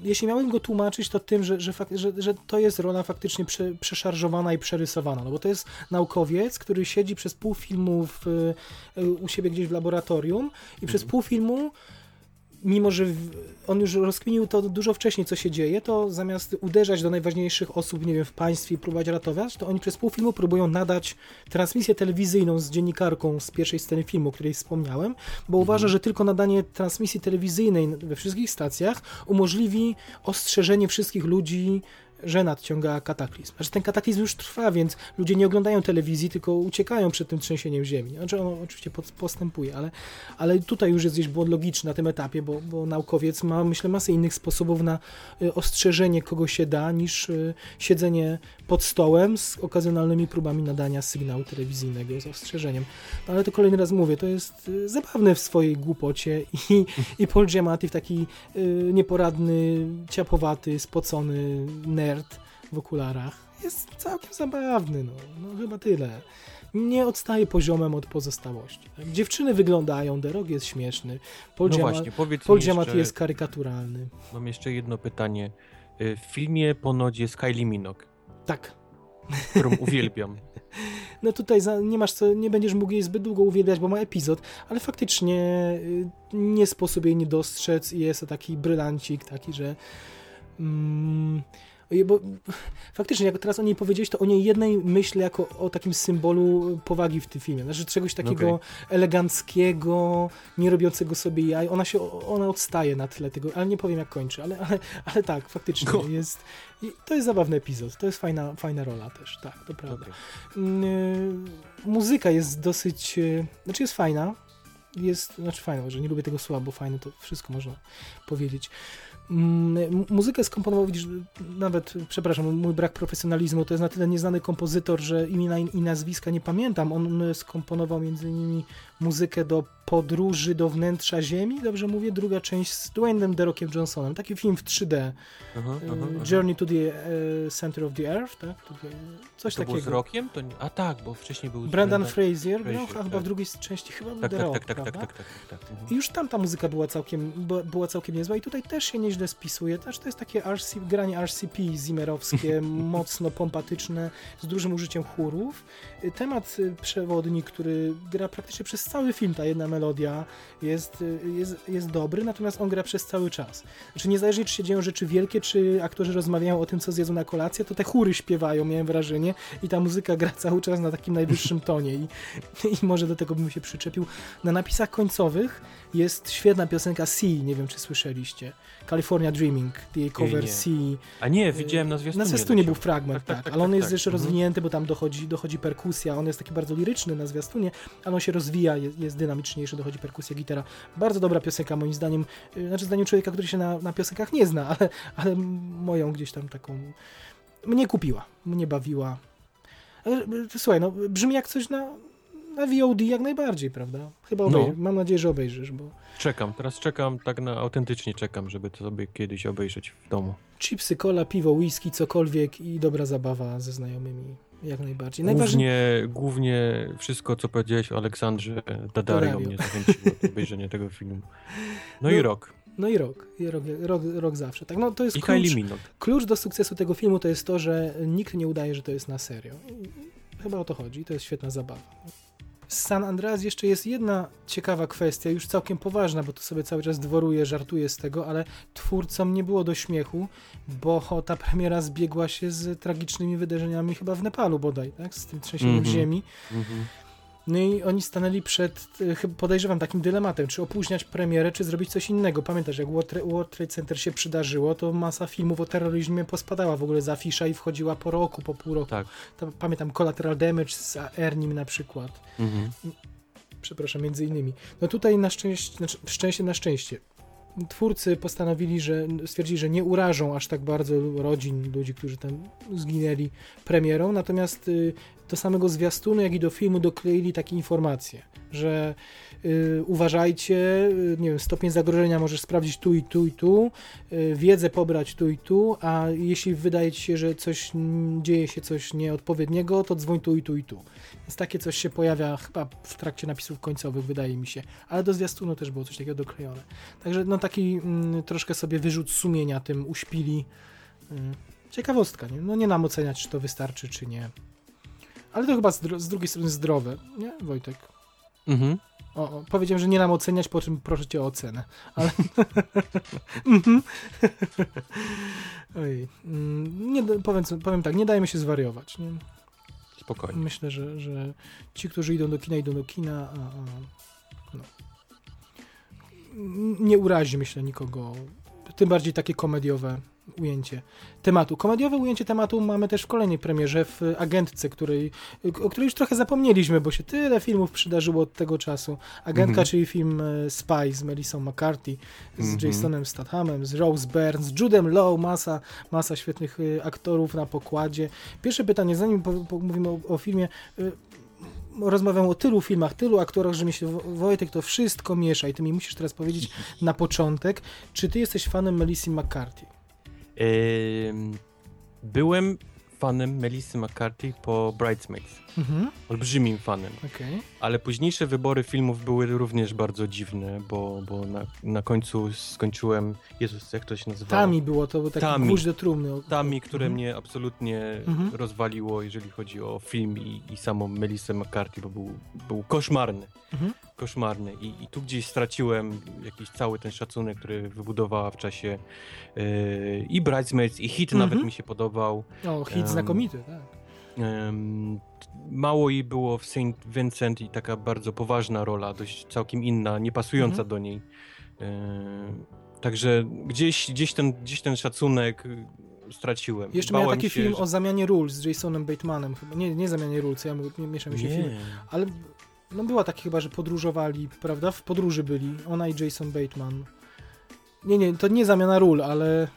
Jeśli miałem go tłumaczyć, to tym, że, że, że, że to jest rola faktycznie prze, przeszarżowana i przerysowana, no bo to jest naukowiec, który siedzi przez pół filmu w, y, u siebie gdzieś w laboratorium i przez pół filmu mimo że on już rozkminił to dużo wcześniej, co się dzieje, to zamiast uderzać do najważniejszych osób, nie wiem, w państwie i próbować ratować, to oni przez pół filmu próbują nadać transmisję telewizyjną z dziennikarką z pierwszej sceny filmu, o której wspomniałem, bo uważa, że tylko nadanie transmisji telewizyjnej we wszystkich stacjach umożliwi ostrzeżenie wszystkich ludzi, że nadciąga kataklizm. Znaczy ten kataklizm już trwa, więc ludzie nie oglądają telewizji, tylko uciekają przed tym trzęsieniem ziemi. Znaczy ono oczywiście postępuje, ale, ale tutaj już jest gdzieś błąd logiczny na tym etapie, bo, bo naukowiec ma, myślę, masę innych sposobów na y, ostrzeżenie kogo się da, niż y, siedzenie pod stołem z okazjonalnymi próbami nadania sygnału telewizyjnego z ostrzeżeniem. No, ale to kolejny raz mówię, to jest y, zabawne w swojej głupocie i, i Paul Giamatti w taki nieporadny, ciapowaty, spocony nerd w okularach jest całkiem zabawny, no, no chyba tyle. Nie odstaje poziomem od pozostałości. tak? Dziewczyny wyglądają, Derog jest śmieszny, Paul, No właśnie, Paul jeszcze, jest karykaturalny. mam jeszcze jedno pytanie. Y, W filmie ponoć jest Kylie Minogue, Tak. którą uwielbiam. No tutaj nie masz co, nie będziesz mógł jej zbyt długo uwielbiać, bo ma epizod, ale faktycznie y, nie sposób jej nie dostrzec i jest to taki brylancik, taki, że mm, bo faktycznie, jak teraz o niej powiedziałeś, to o niej jednej myślę jako o takim symbolu powagi w tym filmie. Znaczy czegoś takiego Okej. eleganckiego, nie robiącego sobie jaj. Ona się, ona odstaje na tle tego, ale nie powiem jak kończy, ale, ale, ale tak, faktycznie No. jest, i to jest zabawny epizod, to jest fajna, fajna rola też, tak, to prawda. Okej. Mm, muzyka jest dosyć, e, znaczy jest fajna, jest, znaczy fajna, że nie lubię tego słowa, bo fajne to wszystko można powiedzieć. Mm, Muzykę skomponował, widzisz, nawet, przepraszam, mój brak profesjonalizmu, to jest na tyle nieznany kompozytor, że imienia i nazwiska nie pamiętam. On skomponował między innymi muzykę do Podróży do wnętrza Ziemi, dobrze mówię? Druga część z Dwayne'em The Rockiem Johnsonem. Taki film w 3D. Aha, y, aha, aha. Journey to the y, Center of the Earth, tak? Coś to było z takiego. rokiem? To nie... A tak, bo wcześniej był Brendan Fraser grał, Fraser, chyba tak. w drugiej części chyba był Tak, The tak, Rock, tak, tak, tak, tak, tak, tak, tak. I już tam ta muzyka była całkiem, była- całkiem niezła i tutaj też się nieźle spisuje. Też to jest takie RC, granie RCP zimmerowskie, mocno pompatyczne, z dużym użyciem chórów. Y, Temat przewodni, który gra praktycznie przez cały film, ta jedna melodia jest, y, jest, jest dobry, natomiast on gra przez cały czas. Znaczy niezależnie czy się dzieją rzeczy wielkie, czy aktorzy rozmawiają o tym, co zjedzą na kolację, to te chóry śpiewają, miałem wrażenie, i ta muzyka gra cały czas na takim najwyższym tonie i, i może do tego bym się przyczepił. Na napisach końcowych jest świetna piosenka Sea, nie wiem czy słyszeliście. California Dreaming, jej cover nie. Sea. A nie, widziałem na zwiastunie. Na zwiastunie był fragment, Tak, tak, tak, tak, ale on tak, jest tak. jeszcze Mhm. rozwinięty, bo tam dochodzi, dochodzi perkusja, on jest taki bardzo liryczny na zwiastunie, ale on się rozwija, jest, jest dynamiczniejszy, dochodzi perkusja, gitara. Bardzo dobra piosenka moim zdaniem, y, znaczy zdaniem człowieka, który się na, na piosenkach nie zna, ale, ale moją gdzieś tam taką, mnie kupiła, mnie bawiła. Y, Słuchaj, no brzmi jak coś na, na VOD jak najbardziej, prawda? Chyba No. obejrzysz, mam nadzieję, że obejrzysz, bo Czekam, teraz czekam, tak na autentycznie czekam, żeby to sobie kiedyś obejrzeć w domu. chipsy, cola, piwo, whisky, cokolwiek i dobra zabawa ze znajomymi, jak najbardziej. Najważniejsze Głównie, głównie wszystko, co powiedziałeś o Aleksandrze Daddario. mnie zachęciło do obejrzenia tego filmu. No, i No, rok. No i rok, i rok, rok, rok zawsze. Tak, no to jest I klucz, klucz do sukcesu tego filmu to jest to, że nikt nie udaje, że to jest na serio. I chyba o to chodzi, to jest świetna zabawa. Z San Andreas jeszcze jest jedna ciekawa kwestia, już całkiem poważna, bo tu sobie cały czas dworuję, żartuję z tego, ale twórcom nie było do śmiechu, bo ta premiera zbiegła się z tragicznymi wydarzeniami chyba w Nepalu bodaj, tak? Z tym trzęsieniem Mhm. ziemi. Mhm. No i oni stanęli przed, chyba podejrzewam, takim dylematem, czy opóźniać premierę, czy zrobić coś innego. Pamiętasz, jak World Tra- World Trade Center się przydarzyło, to masa filmów o terroryzmie pospadała w ogóle z afisza i wchodziła po roku, po pół roku. Tak. Pamiętam Collateral Damage z Ernim na przykład. Mhm. Przepraszam, między innymi. No tutaj na szczęście, znaczy szczęście na szczęście. Twórcy postanowili, że stwierdzili, że nie urażą aż tak bardzo rodzin, ludzi, którzy tam zginęli premierą, natomiast y, do samego zwiastunu, jak i do filmu dokleili takie informacje, że y, uważajcie, y, nie wiem, stopień zagrożenia możesz sprawdzić tu i tu i tu, y, wiedzę pobrać tu i tu, a jeśli wydaje ci się, że coś dzieje się coś nieodpowiedniego, to dzwoń tu i tu i tu. Więc takie coś się pojawia chyba w trakcie napisów końcowych, wydaje mi się, ale do zwiastunu też było coś takiego doklejone. Także no taki mm, troszkę sobie wyrzut sumienia tym uśpili. Mm, ciekawostka, nie? No nie nam oceniać, czy to wystarczy, czy nie. Ale to chyba z, dru- z drugiej strony zdrowe, nie Wojtek? Mhm. O, o, powiedziałem, że nie nam oceniać, po czym proszę cię o ocenę. Ale. Mhm. Ojej. Mm, Nie, powiem, powiem tak, nie dajmy się zwariować. Nie? Spokojnie. Myślę, że, że ci, którzy idą do kina, idą do kina, a, a no. Nie urazi, myślę, nikogo. Tym bardziej takie komediowe ujęcie tematu. Komediowe ujęcie tematu mamy też w kolejnej premierze w Agentce, której, o której już trochę zapomnieliśmy, bo się tyle filmów przydarzyło od tego czasu. Agentka, Mhm. czyli film e, Spy z Melissą McCarthy, z Mhm. Jasonem Stathamem, z Rose Byrne, z Judem Lowe, masa, masa świetnych e, aktorów na pokładzie. Pierwsze pytanie, zanim po, po, mówimy o, o filmie, y, rozmawiam o tylu filmach, tylu aktorach, że mi się Wo- Wojtek to wszystko miesza i ty mi musisz teraz powiedzieć na początek, czy ty jesteś fanem Melissy McCarthy? Byłem fanem Melissy McCarthy po Bridesmaids. Mhm, Olbrzymim fanem. okej. Ale późniejsze wybory filmów były również bardzo dziwne, bo, bo na, na końcu skończyłem. Jezus, jak to się nazywało? Tami było, to był taki Tami. do trumny. Tami, które Mhm. mnie absolutnie Mhm. rozwaliło, jeżeli chodzi o film i, i samą Melissę McCarthy, bo był, był koszmarny. Mhm. Koszmarny. I, I tu gdzieś straciłem jakiś cały ten szacunek, który wybudowała w czasie yy, i Bridesmaids, i Hit Mhm. nawet mi się podobał. O, hit Em, znakomity, tak. T- mało jej było w Saint Vincent i taka bardzo poważna rola, dość całkiem inna, nie pasująca Mhm. do niej. Em, także gdzieś, gdzieś, ten, gdzieś ten szacunek y, straciłem. Jeszcze miał Bałem taki się, film że- o zamianie ról z Jasonem Batemanem. Nie, nie zamianie ról, co ja nie mieszam mi się filmy. Nie. Ale no była taka chyba, że podróżowali, prawda? W podróży byli. Ona i Jason Bateman. Nie, nie, to nie zamiana ról, ale...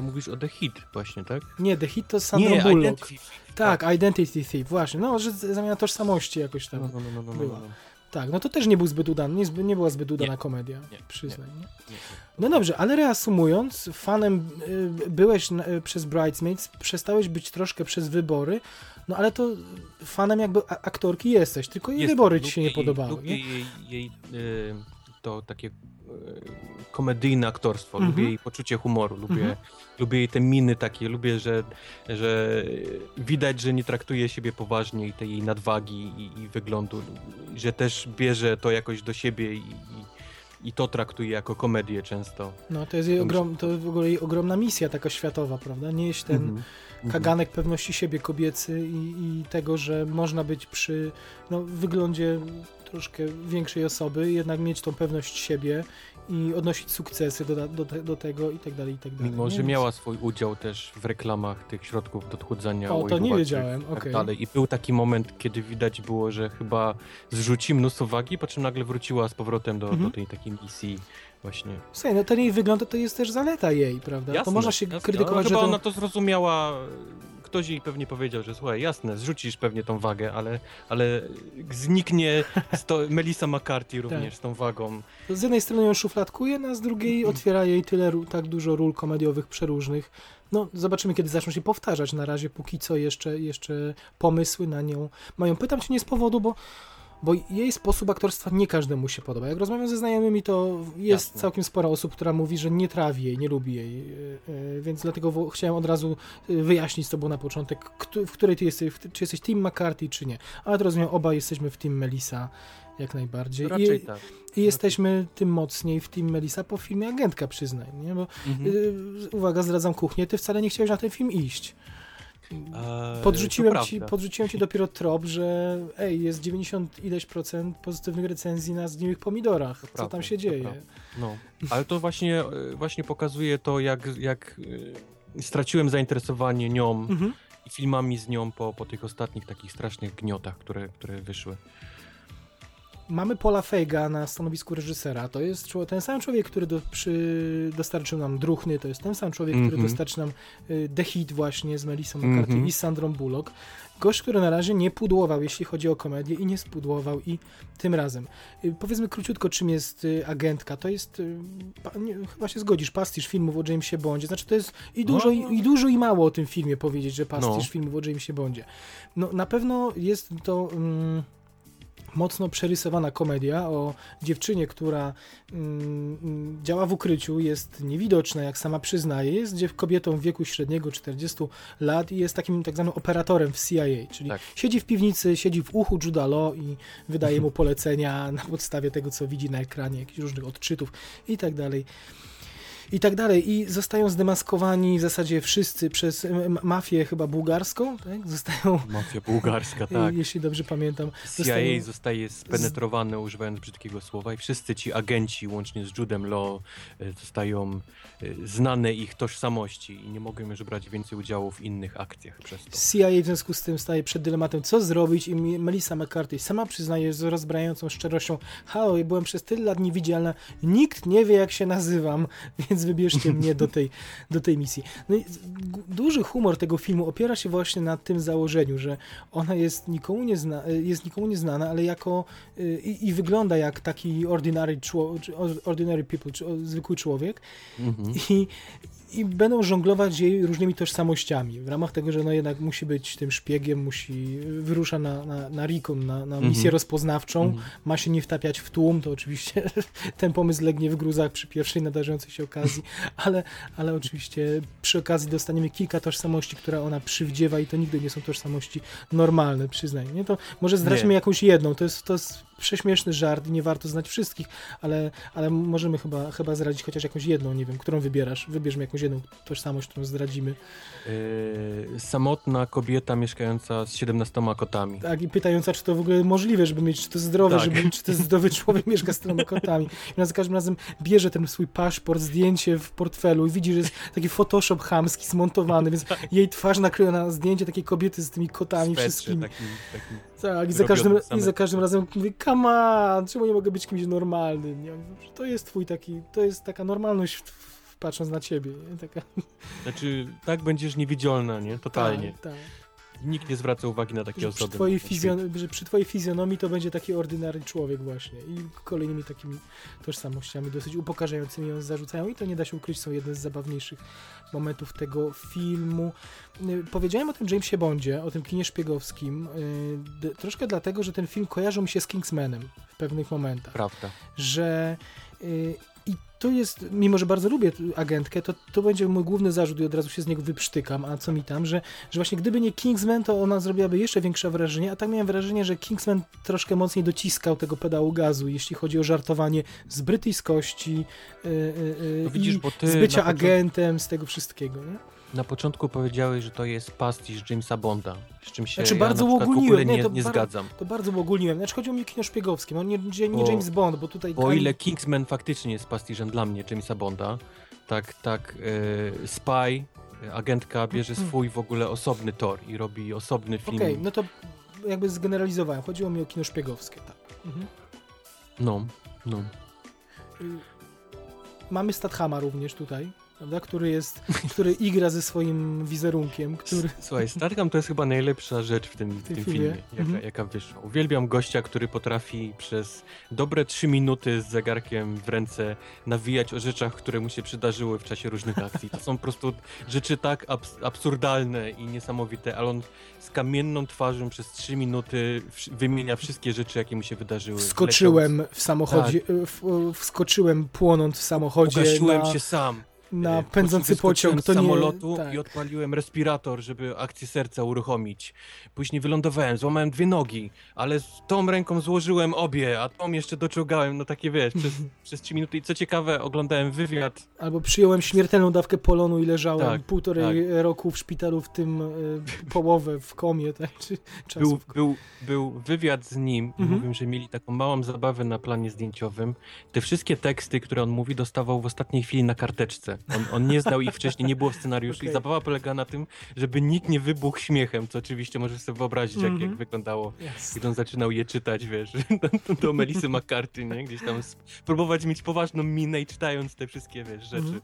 To mówisz o The Hit właśnie, tak? Nie, The Hit to Sandra nie, Bullock. Identity Thief, Tak, Identity Thief, właśnie. No, że zamiana tożsamości jakoś tam. No, no, no, no, no, była. no. Tak, no to też nie był zbyt udany, nie, nie była zbyt udana Nie. komedia, Nie, przyznaj. Nie. Nie, nie. No dobrze, ale reasumując, fanem y, byłeś y, przez Bridesmaids, przestałeś być troszkę przez wybory, no ale to fanem jakby aktorki jesteś, tylko jej wybory ci się nie jej- podobały. Lubię Nie? jej, jej y, to takie y, komedyjne aktorstwo, Mhm. lubię jej poczucie humoru, lubię, Mhm. lubię jej te miny takie, lubię, że, że widać, że nie traktuje siebie poważnie i tej jej nadwagi i, i wyglądu, że też bierze to jakoś do siebie i, i, i to traktuje jako komedię często. No to jest jej ogrom, to w ogóle jej ogromna misja taka światowa, prawda? Nieść ten Mhm. Mhm. kaganek pewności siebie kobiecy i, i tego, że można być przy no, wyglądzie troszkę większej osoby, jednak mieć tą pewność siebie i odnosić sukcesy do, do, te- do tego i tak dalej, i tak dalej. Mimo, nie? że miała swój udział też w reklamach tych środków do odchudzania. O, to nie wiedziałem, i tak okej. dalej. I był taki moment, kiedy widać było, że chyba zrzuci mnóstwo wagi, po czym nagle wróciła z powrotem do, Mhm. do tej takiej misji właśnie. Słuchaj, no ten jej wygląd to, to jest też zaleta jej, prawda? to Jasne, można się jasne, krytykować, ale że chyba to... ona to zrozumiała. Ktoś jej pewnie powiedział, że słuchaj, jasne, zrzucisz pewnie tą wagę, ale, ale zniknie sto, Melissa McCarthy również Tak. z tą wagą. z jednej strony ją szufladkuje, no, a z drugiej otwiera jej tyle, tak dużo ról komediowych przeróżnych. No, zobaczymy, kiedy zaczną się powtarzać. Na razie, póki co, jeszcze, jeszcze pomysły na nią mają. Pytam cię nie z powodu, bo, bo jej sposób aktorstwa nie każdemu się podoba. Jak rozmawiam ze znajomymi, to jest Jasne. całkiem sporo osób, która mówi, że nie trawi jej, nie lubi jej. Yy, yy, Więc dlatego chciałem od razu yy, wyjaśnić z tobą na początek, w której ty jesteś, czy jesteś Team McCarthy, czy nie. Ale to rozumiem, oba jesteśmy w Team Melissa. Jak najbardziej. Raczej I, tak. i jesteśmy tym mocniej w Team Melissa po filmie Agentka, przyznaj, nie? Bo Mhm. uwaga, zdradzam kuchnię, ty wcale nie chciałeś na ten film iść. Eee, Podrzuciłem ci, prawda. podrzuciłem ci dopiero trop, że ej, jest 90 ileś procent pozytywnych recenzji na zgniłych pomidorach. Co prawda, tam się dzieje? prawda. No, ale to właśnie, e, właśnie pokazuje to, jak, jak e, straciłem zainteresowanie nią Mhm. i filmami z nią po, po tych ostatnich takich strasznych gniotach, które, które wyszły. Mamy Paula Feiga na stanowisku reżysera. To jest ten sam człowiek, który do, przy, dostarczył nam Druchny, to jest ten sam człowiek, który Mhm. dostarczy nam y, The Hit właśnie z Melissą McCarthy Mhm. i z Sandrą Bullock. Gość, który na razie nie pudłował, jeśli chodzi o komedię i nie spudłował i tym razem. Y, powiedzmy króciutko, czym jest y, agentka. To jest, nie, chyba się zgodzisz, pastisz filmów o Jamesie Bondzie. Znaczy to jest i dużo, No. i, i dużo i mało o tym filmie powiedzieć, że pastisz No. filmów o Jamesie Bondzie. No na pewno jest to... Mm, mocno przerysowana komedia o dziewczynie, która mm, działa w ukryciu, jest niewidoczna, jak sama przyznaje, jest kobietą w wieku średniego 40 lat i jest takim tak zwanym operatorem w CIA, czyli Tak. siedzi w piwnicy, siedzi w uchu Juda Law i wydaje mu polecenia na podstawie tego, co widzi na ekranie, jakichś różnych odczytów i tak dalej. I tak dalej. I zostają zdemaskowani w zasadzie wszyscy przez mafię chyba bułgarską, tak? Zostają, Mafia bułgarska, tak. jeśli dobrze pamiętam, CIA zostają- zostaje spenetrowane, używając brzydkiego słowa, i wszyscy ci agenci, łącznie z Judem Law, e, zostają e, znane ich tożsamości i nie mogą już brać więcej udziału w innych akcjach przez to. CIA w związku z tym staje przed dylematem, co zrobić i Melissa McCarthy sama przyznaje z rozbrajającą szczerością, halo, byłem przez tyle lat niewidzialna, nikt nie wie jak się nazywam, więc wybierzcie mnie do tej, do tej misji. No i duży humor tego filmu opiera się właśnie na tym założeniu, że ona jest nikomu, nie zna, jest nikomu nieznana, ale jako y, i, i wygląda jak taki ordinary, czło, czy ordinary people, czy zwykły człowiek, Mhm. i, i będą żonglować jej różnymi tożsamościami. W ramach tego, że no jednak musi być tym szpiegiem, musi wyrusza na, na, na Recon, na, na misję Mhm. rozpoznawczą, Mhm. ma się nie wtapiać w tłum, to oczywiście ten pomysł legnie w gruzach przy pierwszej nadarzającej się okazji, ale, ale oczywiście przy okazji dostaniemy kilka tożsamości, które ona przywdziewa i to nigdy nie są tożsamości normalne, przyznaj. Nie? To może zdradźmy jakąś jedną, to jest, to jest prześmieszny żart i nie warto znać wszystkich, ale, ale możemy chyba, chyba zdradzić chociaż jakąś jedną, nie wiem, którą wybierasz, wybierzmy jakąś jedną tożsamość, którą zdradzimy. Yy, samotna kobieta mieszkająca z 17 kotami. Tak, i pytająca, czy to w ogóle możliwe, żeby mieć, czy to zdrowe, Tak. żeby, czy to zdrowy człowiek mieszka z tyloma kotami. I ona za każdym razem bierze ten swój paszport, zdjęcie w portfelu i widzi, że jest taki Photoshop chamski zmontowany, więc jej twarz naklejona na zdjęcie takiej kobiety z tymi kotami Swetrze wszystkimi. takim, takim. Tak, i za, każdym, i za każdym razem mówię, come on, czemu nie mogę być kimś normalnym? Nie? To jest twój taki, to jest taka normalność patrząc na ciebie. Nie? Taka, Znaczy, tak będziesz niewidzialna, nie? Totalnie. Tak, tak. Nikt nie zwraca uwagi na takie Że przy, osoby. twojej na świecie. fizjon- że przy twojej fizjonomii to będzie taki ordynarny człowiek właśnie i kolejnymi takimi tożsamościami dosyć upokarzającymi ją zarzucają i to nie da się ukryć, są jedne z zabawniejszych momentów tego filmu. Y, Powiedziałem o tym Jamesie Bondzie, o tym kinie szpiegowskim, y, troszkę dlatego, że ten film kojarzył mi się z Kingsmanem w pewnych momentach Prawda. że y, to jest, mimo że bardzo lubię agentkę, to to będzie mój główny zarzut i od razu się z niego wyprztykam, a co mi tam, że, że właśnie gdyby nie Kingsman, to ona zrobiłaby jeszcze większe wrażenie, a tak miałem wrażenie, że Kingsman troszkę mocniej dociskał tego pedału gazu, jeśli chodzi o żartowanie z brytyjskości y, y, y, No widzisz, i z bycia początku- agentem, z tego wszystkiego, nie? Na początku powiedziałeś, że to jest pastisz Jamesa Bonda, z czym się Znaczy, ja bardzo na ogóle Nie, nie, nie bar- zgadzam. To bardzo uogólniłem, znaczy chodziło mi o kino szpiegowskie, no nie, nie, nie Bo- James Bond, bo tutaj... O ile Kingsman faktycznie jest pastiżem dla mnie Jamesa Bonda, tak, tak e, Spy, agentka bierze Mhm. swój w ogóle osobny tor i robi osobny film. Okej, no to jakby zgeneralizowałem. Chodziło mi o kino szpiegowskie, tak. Mhm. No, no. Y, Mamy Stathama również tutaj, prawda? Który jest, który igra ze swoim wizerunkiem, który... Słuchaj, Statham to jest chyba najlepsza rzecz w tym, w tym filmie. filmie, jaka, Mhm. jaka wyszła. Uwielbiam gościa, który potrafi przez dobre trzy minuty z zegarkiem w ręce nawijać o rzeczach, które mu się przydarzyły w czasie różnych akcji. To są po prostu rzeczy tak abs absurdalne i niesamowite, ale on z kamienną twarzą przez trzy minuty wymienia wszystkie rzeczy, jakie mu się wydarzyły. Wskoczyłem w samochodzie, w, wskoczyłem płonąc w samochodzie Ugasiłem na, się sam. Na E, pędzący pociąg. To z nie, samolotu tak. i odpaliłem respirator, żeby akcję serca uruchomić. Później wylądowałem, złamałem dwie nogi, ale z tą ręką złożyłem obie, a tą jeszcze doczołgałem, no takie wiesz, przez, przez trzy minuty. I co ciekawe, oglądałem wywiad, Albo przyjąłem śmiertelną dawkę polonu i leżałem Tak, półtorej roku w szpitalu, w tym y, połowę w komie, tak? Czy był, był, był wywiad z nim i Mhm. mówił, że mieli taką małą zabawę na planie zdjęciowym. Te wszystkie teksty, które on mówi, dostawał w ostatniej chwili na karteczce. On, on nie znał ich wcześniej, nie było scenariuszu Okej. i zabawa polega na tym, żeby nikt nie wybuchł śmiechem, co oczywiście możesz sobie wyobrazić, jak, Mhm. jak wyglądało Jasne. Kiedy on zaczynał je czytać, wiesz, do, do Melisy McCarthy, nie? Gdzieś tam próbować mieć poważną minę i czytając te wszystkie, wiesz, rzeczy. Mhm.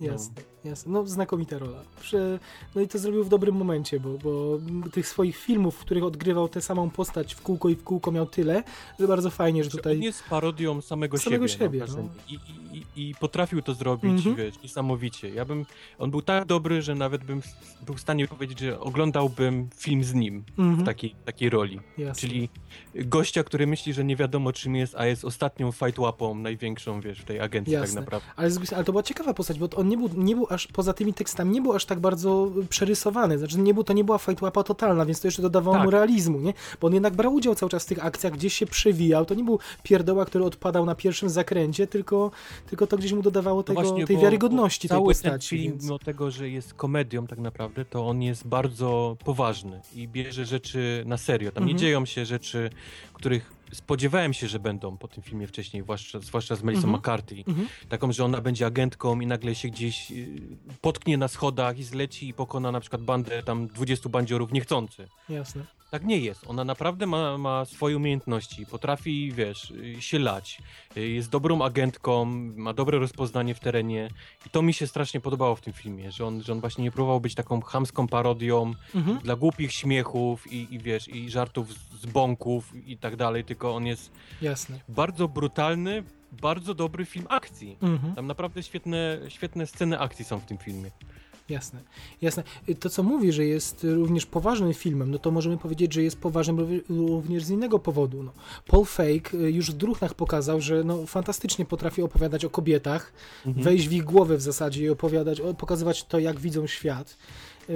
Jasne, jasne. No znakomita rola. Prze... No i to zrobił w dobrym momencie, bo, bo tych swoich filmów, w których odgrywał tę samą postać w kółko i w kółko miał tyle, że bardzo fajnie, że Że tutaj... On jest parodią samego, Samego siebie. siebie, no, no. wrażenie. I, i, i, potrafił to zrobić, Mhm. wiesz, niesamowicie. Ja bym, on był tak dobry, że nawet bym był w stanie powiedzieć, że oglądałbym film z nim Mhm. w takiej, takiej roli. Jasne. Czyli gościa, który myśli, że nie wiadomo czym jest, a jest ostatnią fight łapą największą, wiesz, w tej agencji tak Jasne. naprawdę. Ale, ale to była ciekawa postać, bo on nie był, nie był aż poza tymi tekstami, nie był aż tak bardzo przerysowany. Znaczy, nie był, to nie była fajtłapa totalna, więc to jeszcze dodawało Tak. mu realizmu, nie? Bo on jednak brał udział cały czas w tych akcjach, gdzieś się przewijał. To nie był pierdoła, który odpadał na pierwszym zakręcie, tylko, tylko to gdzieś mu dodawało No tego, właśnie, tej wiarygodności tej postaci. Ten film, więc... mimo tego, że jest komedią tak naprawdę, to on jest bardzo poważny i bierze rzeczy na serio. Tam Mhm. nie dzieją się rzeczy, których spodziewałem się, że będą po tym filmie wcześniej, zwłaszcza, zwłaszcza z Melissą Mhm. McCarthy. Mhm. Taką, że ona będzie agentką i nagle się gdzieś y, potknie na schodach i zleci i pokona na przykład bandę tam 20 bandziorów niechcący. Jasne. Tak nie jest. Ona naprawdę ma, ma swoje umiejętności, potrafi, wiesz, y, się lać. Y, Jest dobrą agentką, ma dobre rozpoznanie w terenie i to mi się strasznie podobało w tym filmie, że on, że on właśnie nie próbował być taką chamską parodią Mhm. dla głupich śmiechów i, i wiesz, i żartów z- z bąków i tak dalej, tylko on jest Jasne. bardzo brutalny, bardzo dobry film akcji. Mhm. Tam naprawdę świetne, świetne sceny akcji są w tym filmie. Jasne, jasne. To, co mówi, że jest również poważnym filmem, no to możemy powiedzieć, że jest poważnym również z innego powodu. No. Paul Fake y, już w Druchnach pokazał, że no, fantastycznie potrafi opowiadać o kobietach, Mhm. wejść w ich głowę w zasadzie i opowiadać, pokazywać to, jak widzą świat.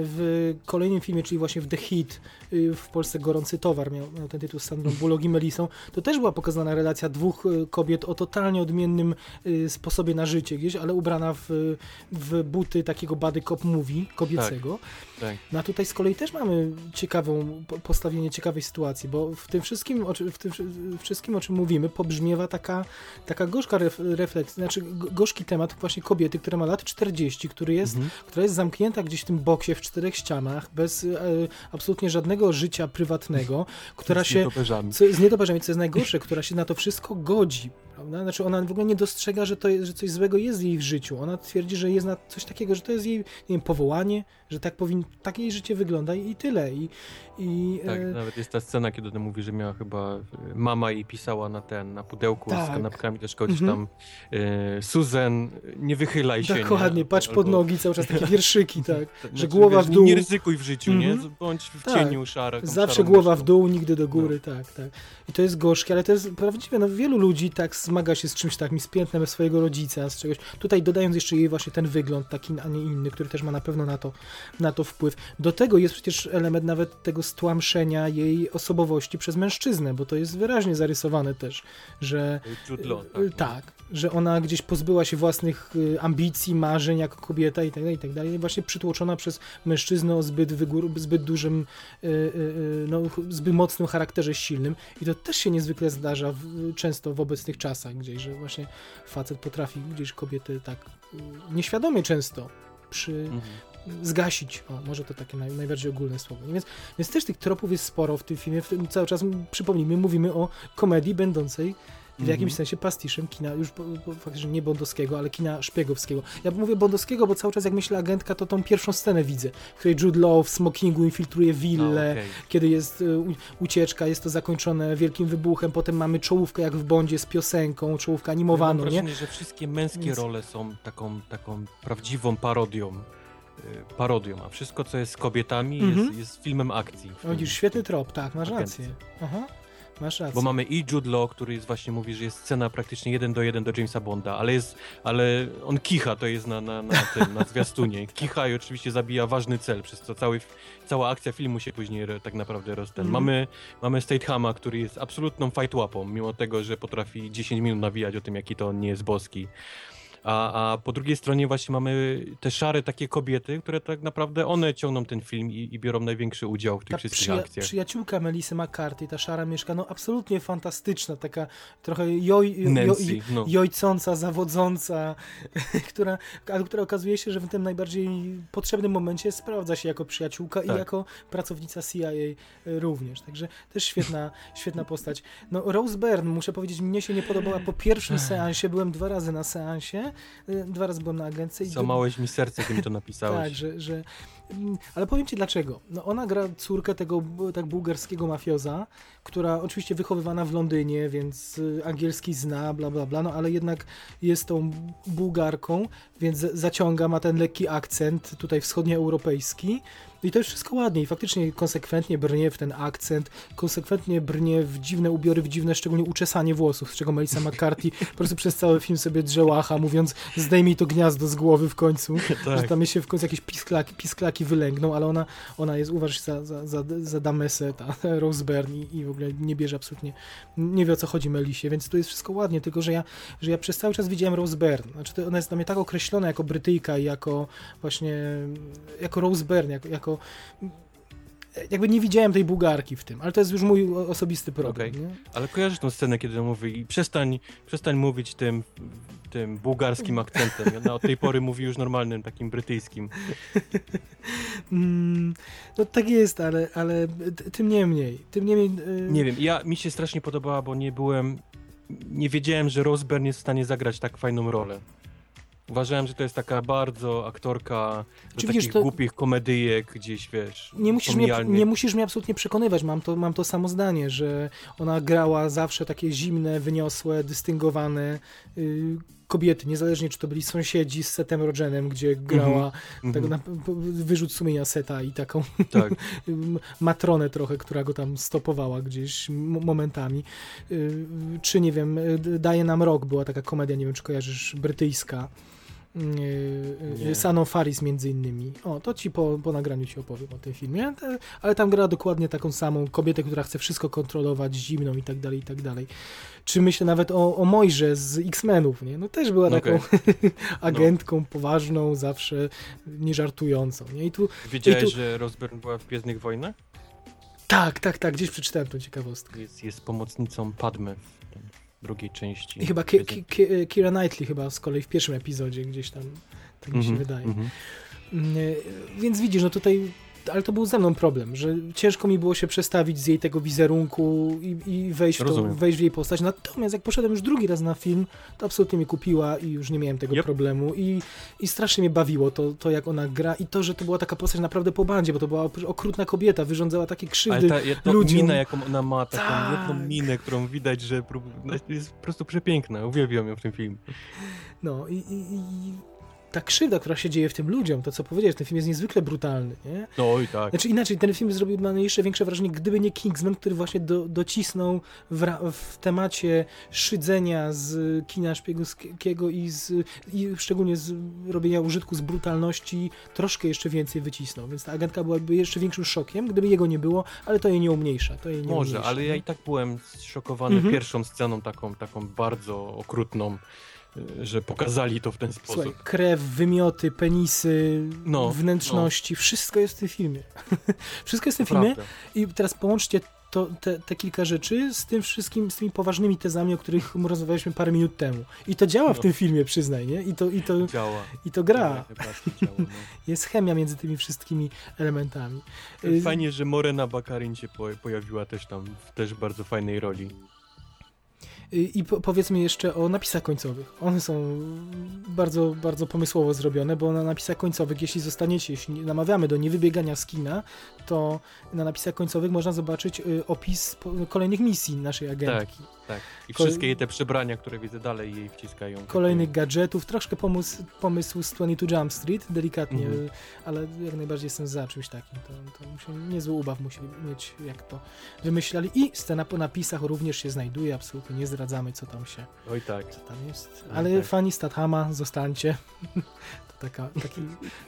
W kolejnym filmie, czyli właśnie w The Heat, y, w Polsce Gorący Towar, miał, miał ten tytuł z Sandrą Bullock i Melisą, to też była pokazana relacja dwóch y, kobiet o totalnie odmiennym y, sposobie na życie gdzieś, ale ubrana w, w buty takiego body cop movie kobiecego. Tak. No a tutaj z kolei też mamy ciekawą, po- postawienie ciekawej sytuacji, bo w tym wszystkim, o, czym- w tym wszy- wszystkim, o czym mówimy, pobrzmiewa taka, taka gorzka ref, refleksja, znaczy gorzki temat właśnie kobiety, która ma lat 40, który jest, Mhm. która jest zamknięta gdzieś w tym boksie w czterech ścianach, bez e, absolutnie żadnego życia prywatnego, która Z się nietoperzami. co, z nietoperzami, co jest najgorsze, która się na to wszystko godzi. Prawda? Znaczy ona w ogóle nie dostrzega, że, to że coś złego jest w jej życiu. Ona twierdzi, że jest na coś takiego, że to jest jej nie wiem, powołanie, że tak, powin, tak jej życie wygląda i, i tyle. I, i, Tak, e, nawet jest ta scena, kiedy ona mówi, że miała chyba y, mama i pisała na ten, na pudełku Tak. z kanapkami do szkoły, Mhm. tam y, Susan, nie wychylaj się. Dokładnie, nie? patrz pod Albo- nogi, cały czas takie wierszyki, tak. Znaczy, że głowa wiesz, w dół. Nie ryzykuj w życiu, nie? Mhm. Bądź w Tak. cieniu szara. Zawsze głowa w dół, nigdy do góry, tak, tak. I to jest gorzkie, ale to jest prawdziwe, no wielu ludzi tak zmaga się z czymś takim, z piętnem swojego rodzica, z czegoś. Tutaj dodając jeszcze jej właśnie ten wygląd taki, a nie inny, który też ma na pewno na to, na to wpływ. Do tego jest przecież element nawet tego stłamszenia jej osobowości przez mężczyznę, bo to jest wyraźnie zarysowane też, że Law, Y, tak, że ona gdzieś pozbyła się własnych y, ambicji, marzeń jako kobieta i tak dalej, i tak dalej. Właśnie przytłoczona przez mężczyznę o zbyt, wygór, zbyt dużym, y, no, zbyt mocnym charakterze silnym. I to też się niezwykle zdarza w, często w obecnych czasach gdzieś, że właśnie facet potrafi gdzieś kobiety tak nieświadomie często przy, Mhm. Zgasić. O, może to takie naj, najbardziej ogólne słowo. Więc, więc też tych tropów jest sporo w tym filmie. W tym cały czas, przypomnijmy, mówimy o komedii będącej w jakimś Mhm. sensie pastiszem kina, już faktycznie nie bondowskiego, ale kina szpiegowskiego. Ja mówię bondowskiego, bo cały czas jak myślę agentka, to tą pierwszą scenę widzę, w której Jude Law w smokingu infiltruje No, willę, okej. kiedy jest y, ucieczka, jest to zakończone wielkim wybuchem, potem mamy czołówkę jak w Bondzie z piosenką, czołówkę Mam animowaną, nie? wrażenie, że wszystkie męskie Więc- role są taką, taką prawdziwą parodią. Y, Parodią, a wszystko, co jest z kobietami, Mhm. jest, jest filmem akcji. Widzisz, świetny trop, tak, masz rację. Aha, masz rację. Bo mamy i Jude Law, który jest właśnie mówi, że jest scena praktycznie jeden do jeden do Jamesa Bonda, ale jest, ale on kicha, to jest na, na, na tym, na zwiastunie. Kicha i oczywiście zabija ważny cel, przez co cały, cała akcja filmu się później tak naprawdę rozten. Mhm. Mamy, mamy Statehama, który jest absolutną fight łapą, mimo tego, że potrafi 10 minut nawijać o tym, jaki to on nie jest boski. A, a po drugiej stronie właśnie mamy te szare takie kobiety, które tak naprawdę one ciągną ten film i, i biorą największy udział w tych ta wszystkich przyja- akcjach. przyjaciółka Melisy McCarthy, ta szara mieszka, no absolutnie fantastyczna, taka trochę joj, jo, Nancy, no. jojcąca, zawodząca, która, ale która okazuje się, że w tym najbardziej potrzebnym momencie sprawdza się jako przyjaciółka i Tak. jako pracownica CIA również. Także też świetna, świetna postać. No Rose Byrne, muszę powiedzieć, mnie się nie podobała po pierwszym seansie, byłem dwa razy na seansie, dwa razy byłem na agencji. Złamałeś mi serce, kiedy mi to napisałeś. tak, że, że. mm, Ale powiem ci dlaczego. No ona gra córkę tego tak bułgarskiego mafioza, która oczywiście wychowywana w Londynie, więc y, angielski zna, bla bla bla, no ale jednak jest tą Bułgarką, więc za- zaciąga, ma ten lekki akcent tutaj wschodnioeuropejski. I to jest wszystko ładnie i faktycznie konsekwentnie brnie w ten akcent, konsekwentnie brnie w dziwne ubiory, w dziwne szczególnie uczesanie włosów, z czego Melissa McCarthy po prostu przez cały film sobie drzełacha, mówiąc zdejmij to gniazdo z głowy w końcu że tak. tam jej się w końcu jakieś pisklaki, pisklaki wylęgną, ale ona, ona jest, uważa się za, za, za, za damesę, ta Rose Byrne i, i w ogóle nie bierze absolutnie, nie wie o co chodzi Melisie, więc to jest wszystko ładnie, tylko że ja, że ja przez cały czas widziałem Rose Byrne, znaczy ona jest dla mnie tak określona jako Brytyjka i jako właśnie, jako Rose Byrne, jako, jako jakby nie widziałem tej Bułgarki w tym, ale to jest już mój osobisty problem, nie? Ale kojarzysz tą scenę, kiedy on mówi przestań, przestań mówić tym, tym bułgarskim akcentem. Ona od tej pory mówi już normalnym, takim brytyjskim. Mm, no tak jest, ale, ale tym niemniej, tym niemniej... y, Nie wiem, ja mi się strasznie podobała, bo nie byłem, nie wiedziałem, że Rose Byrne jest w stanie zagrać tak fajną rolę. Uważałem, że to jest taka bardzo aktorka do Czy takich to- głupich komedyjek gdzieś, wiesz, Nie musisz, mnie, nie musisz mnie absolutnie przekonywać, mam to, mam to samo zdanie, że ona grała zawsze takie zimne, wyniosłe, dystyngowane y, kobiety, niezależnie czy to byli sąsiedzi z Setem Rogenem, gdzie grała Mhm. tego na, p- wyrzut sumienia Seta i taką Tak, matronę trochę, która go tam stopowała gdzieś momentami. Y, Czy nie wiem, y, Daje nam rok była taka komedia, nie wiem czy kojarzysz, brytyjska. Y, y. Saną Faris między innymi. O, to ci po, po nagraniu ci opowiem o tym filmie, ale tam gra dokładnie taką samą kobietę, która chce wszystko kontrolować, zimną i tak dalej, i tak dalej. Czy myślę nawet o, o Mojże z X-Menów, nie? No też była taką agentką poważną, zawsze nieżartującą, nie? I tu, Wiedziałeś, I tu- że Rosbyrn była w Gwiezdnych Wojnach? tak, tak, tak, gdzieś przeczytałem tą ciekawostkę. Jest, jest pomocnicą Padme w drugiej części. I chyba Ki- Ki- Ki- Kira Knightley chyba z kolei w pierwszym epizodzie gdzieś tam, tak mi się Mhm, wydaje. mhm. Mm, Więc widzisz, no tutaj, ale to był ze mną problem, że ciężko mi było się przestawić z jej tego wizerunku i, i wejść, w to, wejść w jej postać. Natomiast jak poszedłem już drugi raz na film, to absolutnie mnie kupiła i już nie miałem tego Yep. problemu. I, I strasznie mnie bawiło to, to, jak ona gra i to, że to była taka postać naprawdę po bandzie, bo to była okrutna kobieta, wyrządzała takie Ale krzywdy. ta jedna ludziom. minę, jaką ona ma, taką Tak. jedną minę, którą widać, że no, jest po prostu przepiękna. Uwielbiam ją w tym filmie. No i, i, i ta krzywda, która się dzieje w tym ludziom, to co powiedziałeś, ten film jest niezwykle brutalny, nie? No i tak. Znaczy inaczej, ten film zrobił na mnie jeszcze większe wrażenie, gdyby nie Kingsman, który właśnie do, docisnął w, w temacie szydzenia z kina szpiegowskiego i, z, i szczególnie z robienia użytku z brutalności troszkę jeszcze więcej wycisnął, więc ta agentka byłaby jeszcze większym szokiem, gdyby jego nie było, ale to jej nie umniejsza. To jej nie Może, umniejsza, ale nie? ja i tak byłem zszokowany Mhm. pierwszą sceną taką, taką bardzo okrutną, że pokazali to w ten sposób. Słuchaj, krew, wymioty, penisy, No, wnętrzności, wszystko jest w tym filmie. wszystko jest w tym filmie. I teraz połączcie to, te, te kilka rzeczy z tym wszystkim, z tymi poważnymi tezami, o których rozmawialiśmy parę minut temu. I to działa w No. tym filmie, przyznaj, nie? I to, i to, Działa. i to gra. Działa, no. Jest chemia między tymi wszystkimi elementami. Y, Fajnie, że Morena Bakarin się po, pojawiła też tam w też bardzo fajnej roli. Y, I po, powiedzmy jeszcze o napisach końcowych. One są bardzo, bardzo pomysłowo zrobione, bo na napisach końcowych, jeśli zostaniecie, jeśli namawiamy do niewybiegania z kina, to na napisach końcowych można zobaczyć y, opis kolejnych misji naszej agentki. Tak. I Kolej- wszystkie te przebrania, które widzę dalej jej wciskają. kolejnych gadżetów, troszkę pomysł, pomysł z 22 Jump Street, delikatnie, Mhm. ale jak najbardziej jestem za czymś takim. To, to musi, niezły ubaw musieli mieć, jak to wymyślali. I scena po napisach również się znajduje, absolutnie nie zdradzamy, co tam się, Oj tak. co tam jest. Oj, Ale tak. fani Stathama, zostańcie. Taka, taki,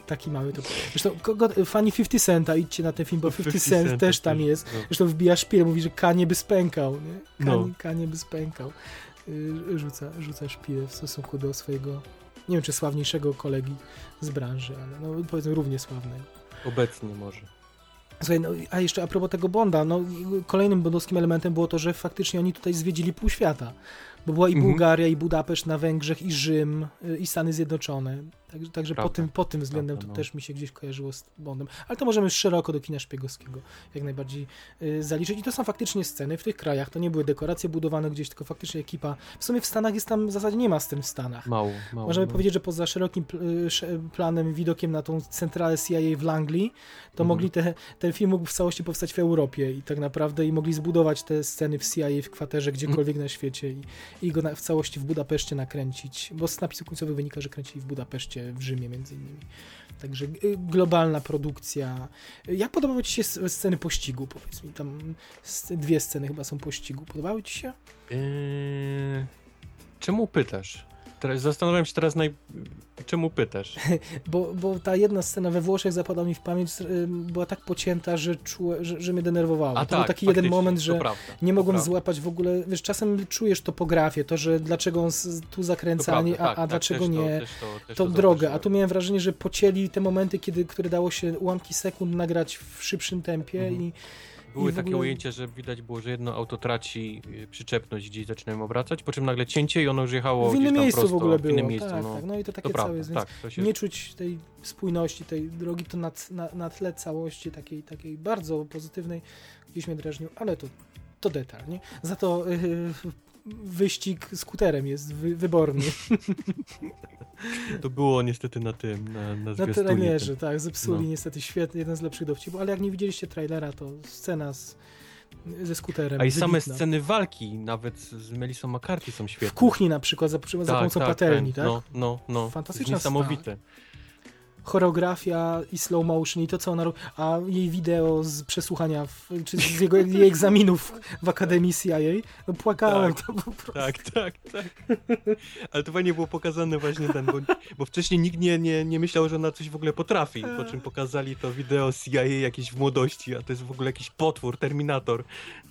taki mały to. Zresztą kogo, fani 50 Centa, idźcie na ten film, bo 50 Cent, Cent też tam jest. No. Zresztą wbija szpil, mówi, że Kanie by spękał, nie? Kanie, No. Kanie by spękał. Y, Rzuca, rzuca szpilę w stosunku do swojego, nie wiem czy sławniejszego kolegi z branży, ale no powiedzmy równie sławnego. Obecnie może. Słuchaj, no, a jeszcze a propos tego Bonda, no kolejnym bondowskim elementem było to, że faktycznie oni tutaj zwiedzili pół świata. Bo była i Mhm. Bułgaria, i Budapeszt na Węgrzech, i Rzym, y, i Stany Zjednoczone. Także, także po, tym, pod tym względem Prawda, to no. też mi się gdzieś kojarzyło z Bondem. Ale to możemy szeroko do kina szpiegowskiego jak najbardziej y, zaliczyć. I to są faktycznie sceny w tych krajach. To nie były dekoracje budowane gdzieś, tylko faktycznie ekipa. W sumie w Stanach jest tam, w zasadzie nie ma scen w Stanach. Mało, mało. Możemy no. powiedzieć, że poza szerokim y, planem, widokiem na tą centralę CIA w Langley, to Mhm. mogli te, ten film mógł w całości powstać w Europie i tak naprawdę i mogli zbudować te sceny w CIA w kwaterze gdziekolwiek Mhm. na świecie i, i go na, w całości w Budapeszcie nakręcić, bo z napisów końcowych wynika, że kręcili w Budapeszcie, w Rzymie między innymi. Także y, globalna produkcja. Jak podobały Ci się sceny pościgu? Powiedz mi, tam dwie sceny chyba są pościgu. Podobały Ci się? Eee, czemu pytasz? Zastanawiam się teraz naj... Czemu pytasz? Bo, bo ta jedna scena we Włoszech zapadła mi w pamięć, y, była tak pocięta, że, że, że mnie denerwowała. A to tak, był taki jeden moment, to że prawda, nie to mogłem złapać w ogóle, wiesz, czasem czujesz topografię, to, że dlaczego on tu To zakręcanie, prawda, a, tak, a tak, dlaczego też nie. To, też to, też to to drogę, a tu miałem wrażenie, że pocięli te momenty, kiedy, które dało się ułamki sekund nagrać w szybszym tempie Mhm. i Były i w takie ogóle- ujęcia, że widać było, że jedno auto traci y, przyczepność, gdzieś zaczynają obracać, po czym nagle cięcie i ono już jechało w innym gdzieś tam miejscu prosto, w ogóle w było. innym miejscu, tak, no. tak, no i to takie to całe prawda, tak, to się... nie czuć tej spójności, tej drogi, to na, na, na tle całości takiej, takiej bardzo pozytywnej gdzieś mnie drażnił, ale to, to detal, nie? Za to yy, wyścig skuterem jest wy, wyborny. To było niestety na tym, na, na Na trailerze, tym. tak, zepsuli No. niestety świetny, jeden z lepszych dowcipów, ale jak nie widzieliście trailera, to scena z, ze skuterem. A i same wybitna. sceny walki, nawet z Melissą McCarthy są świetne. W kuchni na przykład, za, za pomocą patelni, tak? No, no, no. Fantastyczna Niesamowite. Choreografia i slow motion i to, co ona robi, a jej wideo z przesłuchania, w, czy z jego, jej egzaminów w Akademii CIA, no płakałem Tak. to po prostu. Tak, tak, tak. Ale to fajnie było pokazane właśnie ten, bo, bo wcześniej nikt nie, nie, nie myślał, że ona coś w ogóle potrafi, po czym pokazali to wideo CIA jakieś w młodości, a to jest w ogóle jakiś potwór, Terminator.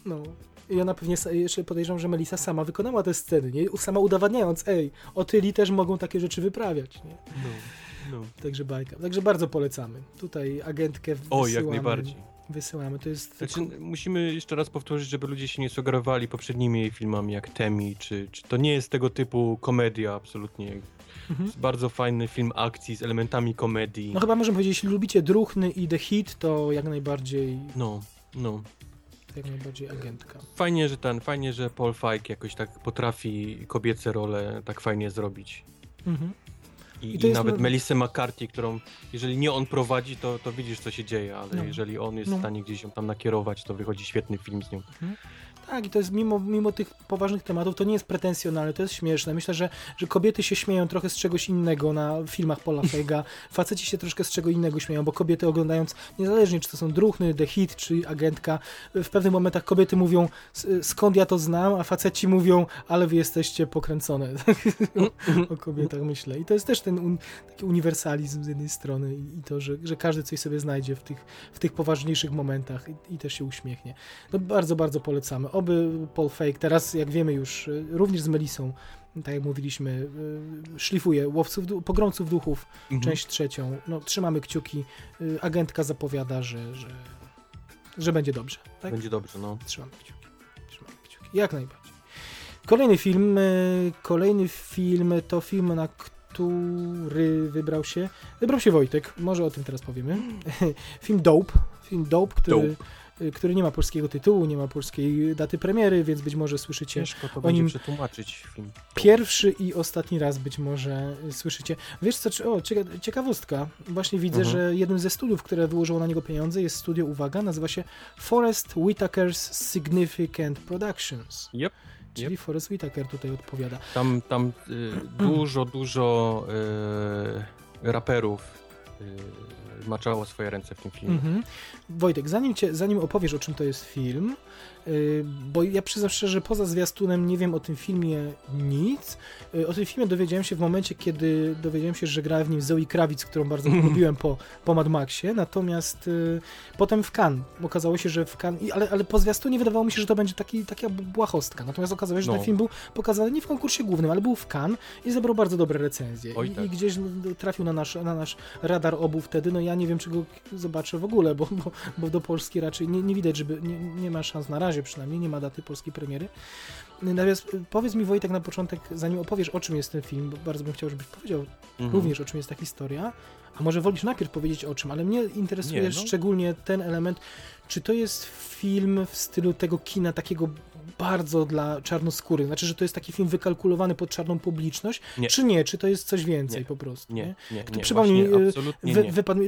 No. I ona pewnie, jeszcze podejrzewam, że Melissa sama wykonała te sceny, nie? Sama udowadniając, ej, otyli też mogą takie rzeczy wyprawiać, nie? No, no. Także bajka. Także bardzo polecamy. Tutaj agentkę O, wysyłamy. jak najbardziej. Wysyłamy. To jest... Znaczy, musimy jeszcze raz powtórzyć, żeby ludzie się nie sugerowali poprzednimi jej filmami jak Temi, czy, czy to nie jest tego typu komedia absolutnie. Mhm. bardzo fajny film akcji z elementami komedii. No chyba możemy powiedzieć, jeśli lubicie Druchny i The Hit, to jak najbardziej, No, no. jak najbardziej agentka. Fajnie, że ten, fajnie, że Paul Feig jakoś tak potrafi kobiece role tak fajnie zrobić. Mhm. I, I i, nawet no- Melissa McCarthy, którą, jeżeli nie on prowadzi, to, to widzisz, co się dzieje, ale No. jeżeli on jest No. w stanie gdzieś ją tam nakierować, to wychodzi świetny film z nią. Tak, i to jest mimo, mimo tych poważnych tematów, to nie jest pretensjonalne, to jest śmieszne. Myślę, że, że kobiety się śmieją trochę z czegoś innego na filmach Paula Feiga, faceci się troszkę z czego innego śmieją, bo kobiety oglądając, niezależnie czy to są Druchny, The Hit czy Agentka, w pewnych momentach kobiety mówią, "S- skąd ja to znam, a faceci mówią, ale wy jesteście pokręcone. o, o kobietach myślę. I to jest też ten un, taki uniwersalizm z jednej strony i, i to, że, że każdy coś sobie znajdzie w tych, w tych poważniejszych momentach i, i też się uśmiechnie. No bardzo, bardzo polecamy. Oby Paul Fake teraz, jak wiemy już, y, również z Melisą, tak jak mówiliśmy, y, szlifuje łowców, pogromców duchów, Mhm. część trzecią. No, trzymamy kciuki. Y, Agentka zapowiada, że, że, że będzie dobrze. Tak? Będzie dobrze, no. Trzymamy kciuki. Trzymamy kciuki. Jak najbardziej. Kolejny film. Kolejny film to film, na który wybrał się. Wybrał się Wojtek. Może o tym teraz powiemy. film Dope. Film Dope, który, y, który nie ma polskiego tytułu, nie ma polskiej daty premiery, więc być może słyszycie Ciężko to o będzie nim- przetłumaczyć film. Pierwszy i ostatni raz być może y, słyszycie. Wiesz co, o, cieka- ciekawostka. Właśnie widzę, Mhm. że jednym ze studiów, które wyłożyło na niego pieniądze jest studio, uwaga, nazywa się Forest Whitaker's Significant Productions. Yep. Czyli Forest Whitaker tutaj odpowiada. Tam, tam y, dużo, dużo y, raperów y, maczało swoje ręce w tym filmie. Mhm. Wojtek, zanim, cię, zanim opowiesz, o czym to jest film, bo ja przyznam szczerze, że poza zwiastunem nie wiem o tym filmie nic. Y, O tym filmie dowiedziałem się w momencie, kiedy dowiedziałem się, że gra w nim Zoe Kravitz, którą bardzo lubiłem po, po Mad Maxie, natomiast y, potem w Cannes. Okazało się, że w Cannes, i- ale, ale po zwiastunie wydawało mi się, że to będzie taki, taka błahostka. Natomiast okazało się, że No. ten film był pokazany nie w konkursie głównym, ale był w Cannes i zebrał bardzo dobre recenzje. Oj, I, tak. I gdzieś no, trafił na nasz, na nasz radar obu wtedy. No ja nie wiem, czy go zobaczę w ogóle, bo, bo, bo do Polski raczej nie, nie widać, żeby nie, nie ma szans na razie przynajmniej, nie ma daty polskiej premiery. Natomiast y, powiedz mi Wojtek na początek, zanim opowiesz o czym jest ten film, bo bardzo bym chciał, żebyś powiedział Mhm. również o czym jest ta historia, a może wolisz najpierw powiedzieć o czym, ale mnie interesuje Nie, no. szczególnie ten element, czy to jest film w stylu tego kina takiego bardzo dla czarnoskórych, znaczy, że to jest taki film wykalkulowany pod czarną publiczność, Nie. czy nie, czy to jest coś więcej Nie. po prostu, Nie, nie, nie, przypomnij, właśnie y, Wy, nie. wypadł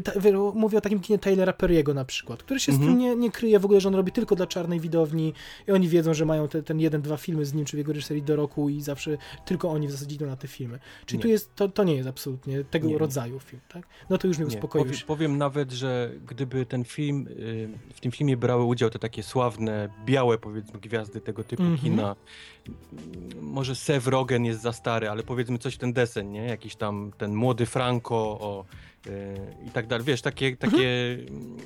mówię o takim kinie Taylora Perry'ego na przykład, który się z Mhm. tym nie, nie kryje w ogóle, że on robi tylko dla czarnej widowni i oni wiedzą, że mają te, ten jeden, dwa filmy z nim, czy w jego reżyserii do roku i zawsze tylko oni w zasadzie idą na te filmy. Czyli Nie. tu jest, to, to nie jest absolutnie tego Nie, nie. rodzaju film, tak? No to już mnie Nie, uspokoiłeś. powiem, powiem nawet, że gdyby ten film, y, w tym filmie brały udział te takie sławne, białe powiedzmy gwiazdy tego typu Mhm. kina, m, może Seth Rogen jest za stary, ale powiedzmy coś ten desen, nie? Jakiś tam ten młody Franco o, y, i tak dalej, wiesz, takie, takie mm,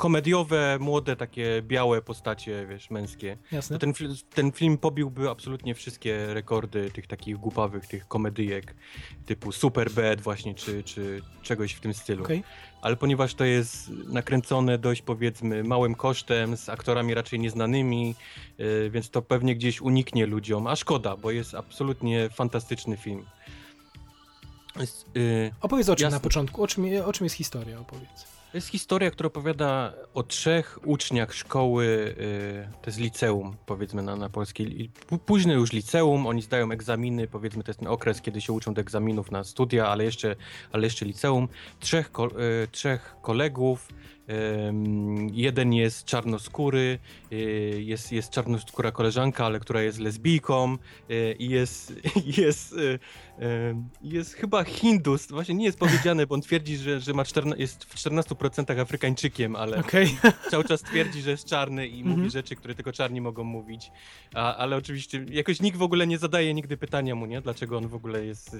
komediowe, młode, takie białe postacie, wiesz, męskie. Jasne. To ten, ten film pobiłby absolutnie wszystkie rekordy tych takich głupawych, tych komedyjek typu Super Bad właśnie, czy, czy czegoś w tym stylu. Okej. Ale ponieważ to jest nakręcone dość powiedzmy małym kosztem, z aktorami raczej nieznanymi, yy, więc to pewnie gdzieś uniknie ludziom, a szkoda, bo jest absolutnie fantastyczny film. Jest, yy, Opowiedz o czym Jasne. na początku, o czym, o czym jest historia, opowiedz. To jest historia, która opowiada o trzech uczniach szkoły, y, to jest liceum, powiedzmy na, na polskiej. i pó- Późne już liceum, oni zdają egzaminy, powiedzmy to jest ten okres, kiedy się uczą do egzaminów na studia, ale jeszcze, ale jeszcze liceum. Trzech, y, trzech kolegów, jeden jest czarnoskóry, y, jest, jest czarnoskóra koleżanka, ale która jest lesbijką y, i jest, jest, y, jest chyba Hindus, właśnie nie jest powiedziane, bo on twierdzi, że, że ma 14, jest w 14% Afrykańczykiem, ale Okej. cały czas twierdzi, że jest czarny i Mhm. mówi rzeczy, które tylko czarni mogą mówić. A, ale oczywiście jakoś nikt w ogóle nie zadaje nigdy pytania mu, nie? Dlaczego on w ogóle jest,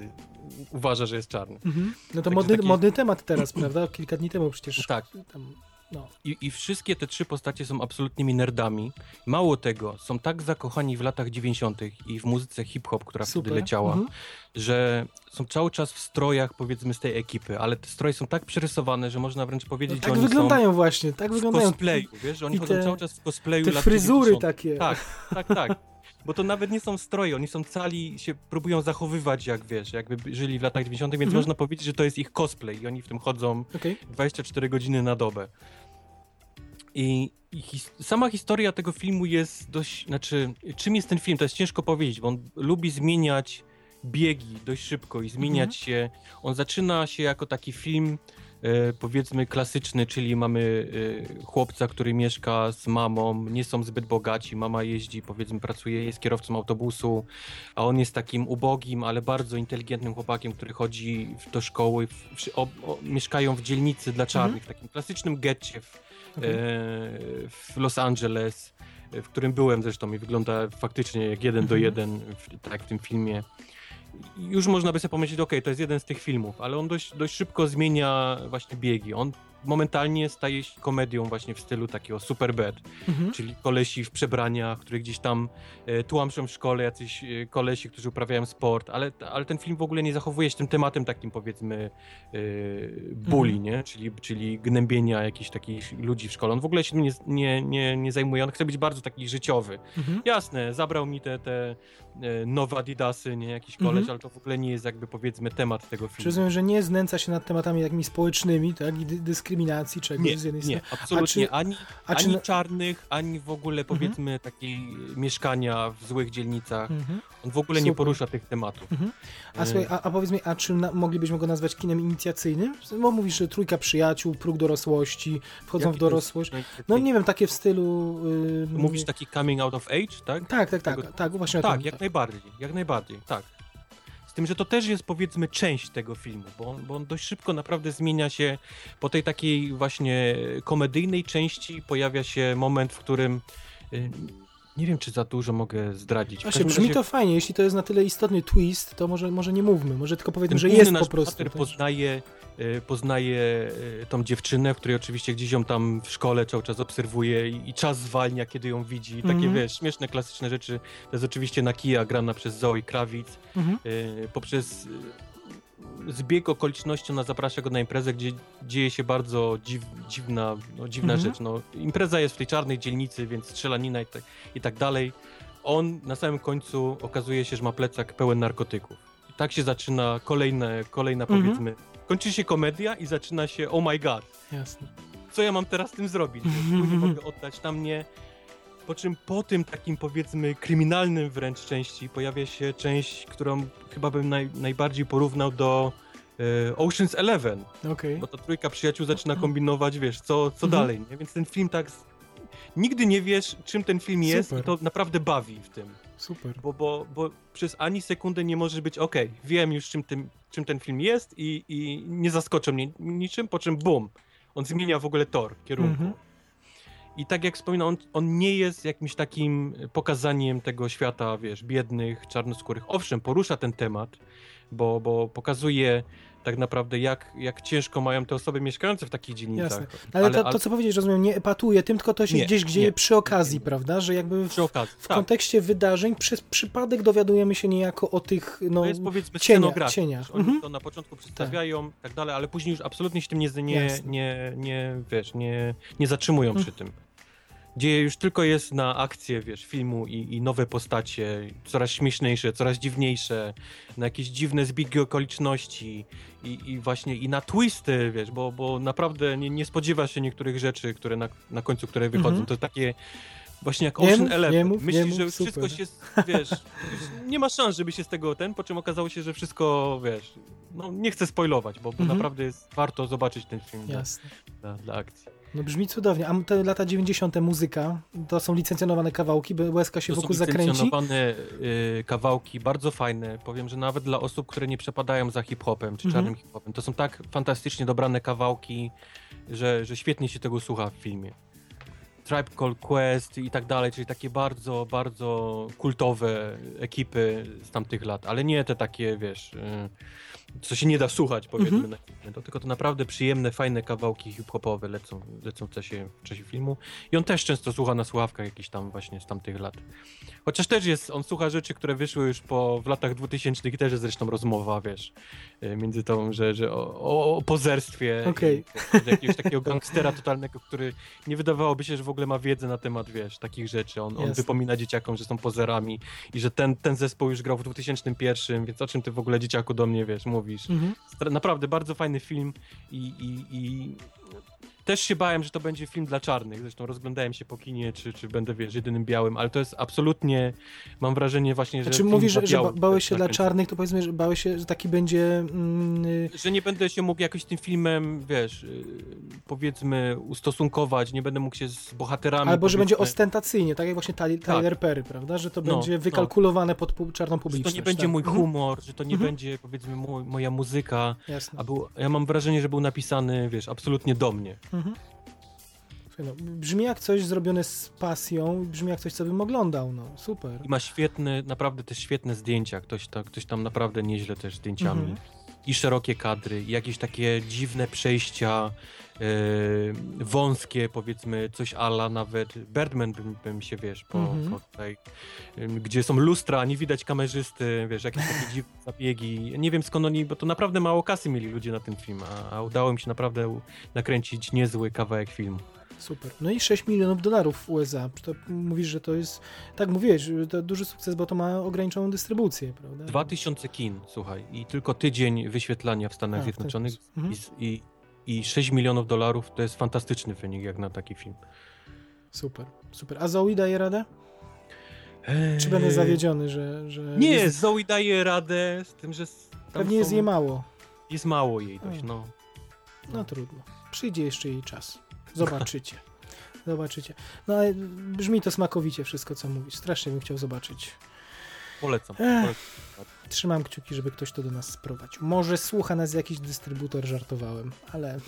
uważa, że jest czarny. Mhm. No to modny, taki- modny temat teraz, prawda? Kilka dni temu przecież. Tak. Tam, no. I, I wszystkie te trzy postacie są absolutnymi nerdami. Mało tego, są tak zakochani w latach 90. i w muzyce hip-hop, która Super. wtedy leciała, Mhm. że są cały czas w strojach, powiedzmy, z tej ekipy, ale te stroje są tak przerysowane, że można wręcz No, powiedzieć, że tak oni wyglądają właśnie, tak są w wyglądają. cosplayu, wiesz, że oni i chodzą te- cały czas w cosplayu Te lat fryzury 90. takie. Tak, tak, tak. Bo to nawet nie są stroje, oni są cali, się próbują zachowywać, jak wiesz, jakby żyli w latach 90., więc Mhm. można powiedzieć, że to jest ich cosplay i oni w tym chodzą Okej. 24 godziny na dobę. I, i his sama historia tego filmu jest dość, znaczy, czym jest ten film, to jest ciężko powiedzieć, bo on lubi zmieniać biegi dość szybko i zmieniać się. On zaczyna się jako taki film, e, powiedzmy klasyczny, czyli mamy e, chłopca, który mieszka z mamą, nie są zbyt bogaci, mama jeździ, powiedzmy pracuje, jest kierowcą autobusu, a on jest takim ubogim, ale bardzo inteligentnym chłopakiem, który chodzi do szkoły, w, w, o, o, mieszkają w dzielnicy dla czarnych, w takim klasycznym getcie w, okej. e, w Los Angeles, w którym byłem zresztą i wygląda faktycznie jak jeden do Mhm. jeden, w, tak jak w tym filmie. Już można by sobie pomyśleć, okej, to jest jeden z tych filmów, ale on dość, dość szybko zmienia właśnie biegi. On momentalnie staje się komedią właśnie w stylu takiego Superbad, Mhm. czyli kolesi w przebraniach, które gdzieś tam e, tłamszą w szkole, jacyś e, kolesi, którzy uprawiają sport, ale, ale ten film w ogóle nie zachowuje się tym tematem takim powiedzmy e, bully, Mhm. nie? Czyli, czyli gnębienia jakichś takich ludzi w szkole. On w ogóle się tym nie, nie, nie, nie zajmuje, on chce być bardzo taki życiowy. Mhm. Jasne, zabrał mi te, te e, nowe adidasy, nie? Jakiś koleś, Mhm. ale to w ogóle nie jest jakby powiedzmy temat tego filmu. rozumiem, że nie znęca się nad tematami takimi społecznymi, tak? I dy- dyskryminacji czegoś Nie, z jednej nie, strony. absolutnie. czy- ani A czy... ani czarnych, ani w ogóle powiedzmy takiej mieszkania w złych dzielnicach. Mhm. On w ogóle nie Super. porusza tych tematów. Mhm. A słuchaj, a, a powiedz mi, a czy na, moglibyśmy go nazwać kinem inicjacyjnym? Bo mówisz, że trójka przyjaciół, próg dorosłości, wchodzą jaki w dorosłość. No nie wiem, takie w stylu... Yy, Mówisz taki coming out of age, tak? Tak, tak, tak, tego- tak, właśnie o Tak, tym. jak najbardziej, jak najbardziej, tak. Z tym, że to też jest powiedzmy część tego filmu, bo on, bo on dość szybko naprawdę zmienia się. Po tej takiej właśnie komedyjnej części pojawia się moment, w którym y, nie wiem, czy za dużo mogę zdradzić. Właśnie, brzmi razie to fajnie, jeśli to jest na tyle istotny twist, to może, może nie mówmy, może tylko powiedzmy, że jest po prostu. bohater tak? poznaje, poznaje y, tą dziewczynę, w której oczywiście gdzieś ją tam w szkole cały czas obserwuje i, i czas zwalnia, kiedy ją widzi. I takie, Mhm. wiesz, śmieszne, klasyczne rzeczy. To jest oczywiście Nakia, grana przez Zoe Krawic. Mhm. y, poprzez y, zbieg okoliczności ona zaprasza go na imprezę, gdzie dzieje się bardzo dziw, dziwna, no, dziwna Mhm. rzecz. No, impreza jest w tej czarnej dzielnicy, więc strzelanina i tak, i tak dalej. On na samym końcu okazuje się, że ma plecak pełen narkotyków. I tak się zaczyna kolejne, kolejna Mhm. powiedzmy... Kończy się komedia i zaczyna się oh my god, Jasne. co ja mam teraz z tym zrobić? Nie mogę oddać tam nie. Po czym po tym takim powiedzmy kryminalnym wręcz części pojawia się część, którą chyba bym naj, najbardziej porównał do e, Ocean's Eleven, Okej. bo ta trójka przyjaciół zaczyna kombinować, wiesz, co, co Mhm. dalej, nie? Więc ten film tak... Nigdy nie wiesz, czym ten film jest Super. i to naprawdę bawi w tym. Super. Bo, bo, bo przez ani sekundę nie możesz być, okej, wiem już czym, tym, czym ten film jest i, i nie zaskoczą mnie niczym, po czym bum, on zmienia w ogóle tor, kierunku. Mhm. I tak jak wspominam, on, on nie jest jakimś takim pokazaniem tego świata, wiesz, biednych, czarnoskórych. Owszem, porusza ten temat, bo, bo pokazuje tak naprawdę, jak, jak ciężko mają te osoby mieszkające w takich dzielnicach. Jasne. Ale, to, to, co powiedzieć, rozumiem, nie epatuje tym, tylko to się Nie, gdzieś dzieje nie. przy okazji, prawda? Że jakby w, okazji, w tak. kontekście wydarzeń przez przypadek dowiadujemy się niejako o tych, no, to jest powiedzmy cienia- scenografia. cieniach. Oni Mhm. to na początku przedstawiają i tak dalej, ale później już absolutnie się tym nie, nie, nie, nie, wiesz, nie, nie zatrzymują Mhm. przy tym. Gdzie już tylko jest na akcję, wiesz, filmu i, i nowe postacie, coraz śmieszniejsze, coraz dziwniejsze, na jakieś dziwne zbiegi okoliczności i, i właśnie i na twisty, wiesz, bo, bo naprawdę nie, nie spodziewa się niektórych rzeczy, które na, na końcu, które wychodzą. Mhm. To takie właśnie jak Ocean Eleven. nie mów, Myślisz, nie mów, że już wszystko się, wiesz, nie ma szans, żeby się z tego ten, po czym okazało się, że wszystko, wiesz, no nie chcę spoilować, bo, bo Mhm. naprawdę jest warto zobaczyć ten film dla, dla, dla akcji. No brzmi cudownie. A te lata 90. muzyka, to są licencjonowane kawałki, by łezka się To są wokół zakręci. licencjonowane y, kawałki, bardzo fajne. Powiem, że nawet dla osób, które nie przepadają za hip-hopem czy Mhm. czarnym hip-hopem, to są tak fantastycznie dobrane kawałki, że, że świetnie się tego słucha w filmie. Tribe Called Quest i tak dalej, czyli takie bardzo, bardzo kultowe ekipy z tamtych lat, ale nie te takie, wiesz, y, co się nie da słuchać, powiedzmy, na filmie. To tylko to naprawdę przyjemne, fajne kawałki hip-hopowe lecą, lecą w czasie, w czasie filmu. I on też często słucha na słuchawkach jakichś tam właśnie z tamtych lat. Chociaż też jest, on słucha rzeczy, które wyszły już po, w latach 2000 i też jest zresztą rozmowa, wiesz, y, między tą, że, że o, o, pozerstwie i, że jakiegoś takiego gangstera totalnego, który nie wydawałoby się, że w ogóle ma wiedzę na temat, wiesz, takich rzeczy. On, on wypomina dzieciakom, że są pozerami i że ten, ten zespół już grał w 2001, więc o czym ty w ogóle dzieciaku do mnie, wiesz, mówisz. Mhm. Naprawdę bardzo fajny film i, i, i też się bałem, że to będzie film dla czarnych. Zresztą rozglądałem się po kinie, czy, czy będę, wiesz, jedynym białym, ale to jest absolutnie, mam wrażenie właśnie, że Znaczy film mówisz, że, że bałeś też się dla czarnych, to powiedzmy, że bałeś się, że taki będzie... Mm, y, Że nie będę się mógł jakoś tym filmem, wiesz, yy, powiedzmy, ustosunkować, nie będę mógł się z bohaterami... albo że będzie ostentacyjnie, tak jak właśnie Tyler, Tyler Perry, prawda? Że to No, będzie no. wykalkulowane pod pu- czarną Że publiczność. to nie będzie tak. mój Mhm. humor, że to nie Mhm. będzie, powiedzmy, mój, moja muzyka, Jasne. a był, ja mam wrażenie, że był napisany, wiesz, absolutnie do mnie. Mhm. Słuchaj, no, brzmi jak coś zrobione z pasją, brzmi jak coś, co bym oglądał, no super. I ma świetne, naprawdę też świetne zdjęcia. Ktoś, ta, ktoś tam naprawdę nieźle też zdjęciami. Mhm. I szerokie kadry, i jakieś takie dziwne przejścia, wąskie, powiedzmy, coś ala nawet. Birdman bym, bym się, wiesz, po, Mhm. po tutaj, gdzie są lustra, nie widać kamerzysty, wiesz, jakieś takie dziwne zabiegi. Nie wiem skąd oni, bo to naprawdę mało kasy mieli ludzie na ten film, a, a udało mi się naprawdę nakręcić niezły kawałek filmu. Super. No i 6 milionów dolarów w USA. To mówisz, że to jest, tak mówiłeś, że to duży sukces, bo to ma ograniczoną dystrybucję, prawda? 2000 kin, słuchaj, i tylko tydzień wyświetlania w Stanach A, Zjednoczonych. Mhm. i, i, i 6 milionów dolarów to jest fantastyczny wynik jak na taki film. Super, super. A Zoe daje radę? Czy Eee, będę zawiedziony, że... że Nie, jest, Zoe daje radę z tym, że pewnie jest są- jej mało. Jest mało jej dość, Mm. no. No trudno. Przyjdzie jeszcze jej czas. Zobaczycie. Zobaczycie. No ale brzmi to smakowicie wszystko, co mówisz. Strasznie bym chciał zobaczyć. Polecam. Ech. polecam. Trzymam kciuki, żeby ktoś to do nas sprowadził. Może słucha nas jakiś dystrybutor, żartowałem, ale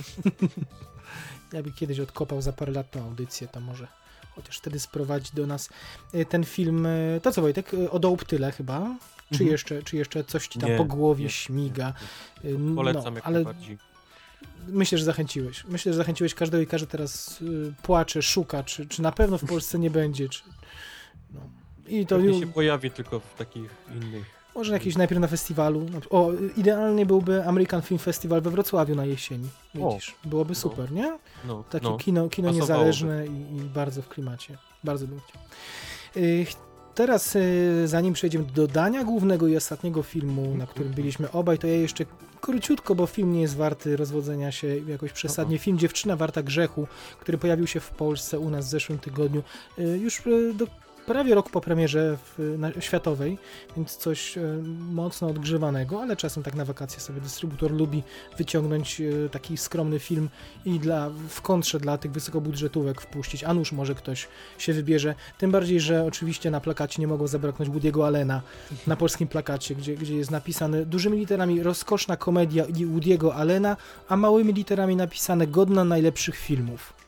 jakby kiedyś odkopał za parę lat tą audycję, to może chociaż wtedy sprowadzi do nas y, ten film. y, To co Wojtek, y, o dołb tyle chyba? Czy, Mhm. jeszcze, czy jeszcze coś ci tam Nie, po głowie nie, śmiga? Y, no, Polecam jak ale najbardziej. myślę, że zachęciłeś. Myślę, że zachęciłeś każdego i każdy teraz płacze, szuka, czy, czy na pewno w Polsce nie będzie, czy... No. I to Pewnie się pojawi tylko w takich innych. Może jakieś najpierw na festiwalu. O, idealnie byłby American Film Festival we Wrocławiu na jesieni. Widzisz, byłoby no. super, nie? No, Takie no. kino, kino niezależne i, i bardzo w klimacie. Bardzo bym chciał. Y, Teraz, y, zanim przejdziemy do dodania głównego i ostatniego filmu, na którym byliśmy obaj, to ja jeszcze króciutko, bo film nie jest warty rozwodzenia się jakoś przesadnie. Film Dziewczyna Warta Grzechu, który pojawił się w Polsce u nas w zeszłym tygodniu, y, już do, prawie rok po premierze w, na, światowej, więc coś y, mocno odgrzewanego, ale czasem tak na wakacje sobie dystrybutor lubi wyciągnąć y, taki skromny film i dla, w kontrze dla tych wysokobudżetówek wpuścić, a nuż może ktoś się wybierze. Tym bardziej, że oczywiście na plakacie nie mogło zabraknąć Woody'ego Allena, na polskim plakacie, gdzie, gdzie jest napisane dużymi literami rozkoszna komedia i Woody'ego Allena, a małymi literami napisane godna najlepszych filmów.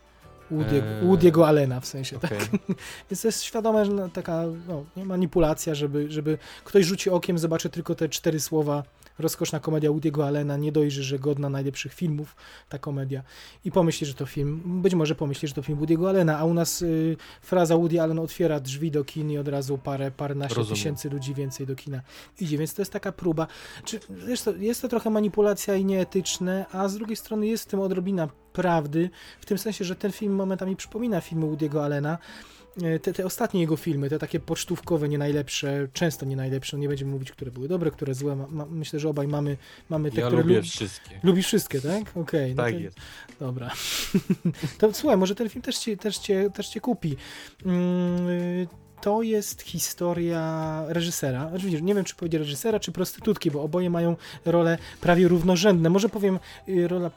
Woody'ego, Eee. Woody'ego Allena w sensie, tak? Okej. Więc to jest świadome, że no, taka no, manipulacja, żeby, żeby ktoś rzuci okiem, zobaczy tylko te cztery słowa rozkoszna komedia Woody'ego Allena, nie dojrzy, że godna najlepszych filmów ta komedia i pomyśli, że to film, być może pomyśli, że to film Woody'ego Allena, a u nas y, fraza Woody Allen otwiera drzwi do kin i od razu parę, paręnaście Rozumiem. tysięcy ludzi więcej do kina idzie, więc to jest taka próba. Czy, wiesz to, jest to trochę manipulacja i nieetyczne, a z drugiej strony jest w tym odrobina prawdy, w tym sensie, że ten film momentami przypomina filmy Woody'ego Allena, te, te ostatnie jego filmy, te takie pocztówkowe, nie najlepsze, często nie najlepsze, nie będziemy mówić, które były dobre, które złe. Ma, ma, myślę, że obaj mamy, mamy te, Ja które lubię lu- wszystkie. Lubisz wszystkie, tak? Okej. no Tak to- jest. Dobra. to słuchaj, może ten film też cię, też cię, też cię kupi. Mm, y, to jest historia reżysera. Oczywiście nie wiem, czy powiedzieć reżysera, czy prostytutki, bo oboje mają role prawie równorzędne. Może powiem, y, rola,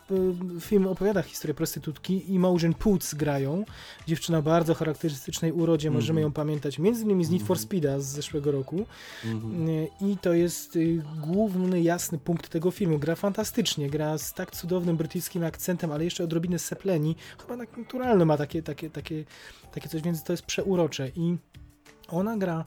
y, film opowiada historię prostytutki. Imogen Poots grają. Dziewczyna o bardzo charakterystycznej urodzie, możemy ją pamiętać między innymi z Need for Speeda z zeszłego roku. Mhm. Y, I to jest główny, jasny punkt tego filmu. Gra fantastycznie, gra z tak cudownym brytyjskim akcentem, ale jeszcze odrobinę sepleni. Chyba tak naturalne ma takie, takie, takie, takie coś, więc to jest przeurocze. I ona gra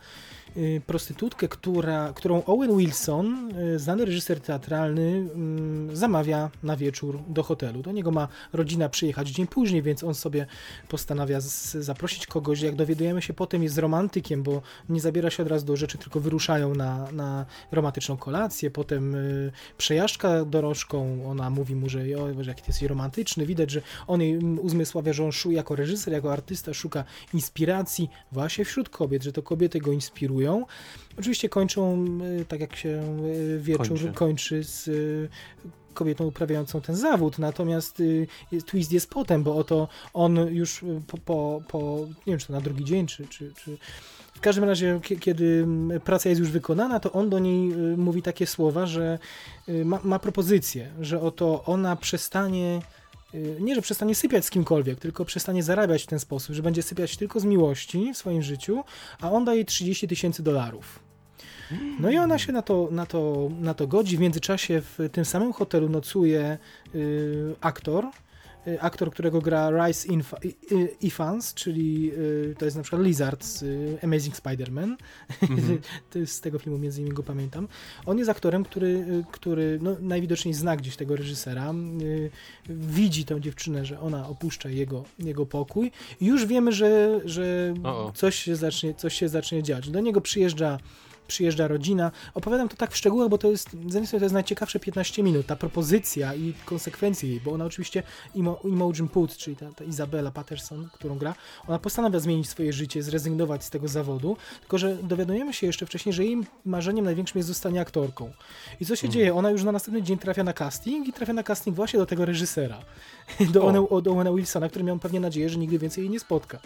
y, prostytutkę, która, którą Owen Wilson, y, znany reżyser teatralny, mm, zamawia na wieczór do hotelu. Do niego ma rodzina przyjechać dzień później, więc on sobie postanawia z, zaprosić kogoś. Jak dowiadujemy się potem, jest romantykiem, bo nie zabiera się od razu do rzeczy, tylko wyruszają na, na romantyczną kolację. Potem y, przejażdżka dorożką, ona mówi mu, że o, jaki ty jesteś romantyczny. Widać, że on jej mm, uzmysławia, że on szu- jako reżyser, jako artysta szuka inspiracji właśnie wśród kobiet, że to kobiety go inspirują. Oczywiście kończą, y, tak jak się y, wieczór Kończy. kończy, z y, kobietą uprawiającą ten zawód, natomiast y, twist jest potem, bo oto on już po, po, po nie wiem, czy to na drugi dzień, czy, czy, czy w każdym razie, kie- kiedy praca jest już wykonana, to on do niej mówi takie słowa, że ma, ma propozycję, że oto ona przestanie nie, że przestanie sypiać z kimkolwiek, tylko przestanie zarabiać w ten sposób, że będzie sypiać tylko z miłości w swoim życiu, a on daje 30 tysięcy dolarów. No i ona się na to, na, to, na to godzi. W międzyczasie w tym samym hotelu nocuje y, aktor, y, aktor, którego gra Rice I- Ifans, czyli y, to jest na przykład Lizard z y, Amazing Spider-Man. To jest z tego filmu między innymi go pamiętam. On jest aktorem, który, y, który no, najwidoczniej zna gdzieś tego reżysera. Y, widzi tę dziewczynę, że ona opuszcza jego, jego pokój. I już wiemy, że, że O, o. coś się, zacznie, coś się zacznie dziać. Do niego przyjeżdża przyjeżdża rodzina. Opowiadam to tak w szczegółach, bo to jest, z jednej strony to jest najciekawsze 15 minut, ta propozycja i konsekwencje jej, bo ona oczywiście, Imo, Imogen Poots, czyli ta, ta Izabela Patterson, którą gra, ona postanawia zmienić swoje życie, zrezygnować z tego zawodu, tylko że dowiadujemy się jeszcze wcześniej, że jej marzeniem największym jest zostanie aktorką. I co się Mhm. dzieje? Ona już na następny dzień trafia na casting i trafia na casting właśnie do tego reżysera, do, O. Owen, do Owena Wilsona, który miał pewnie nadzieję, że nigdy więcej jej nie spotka.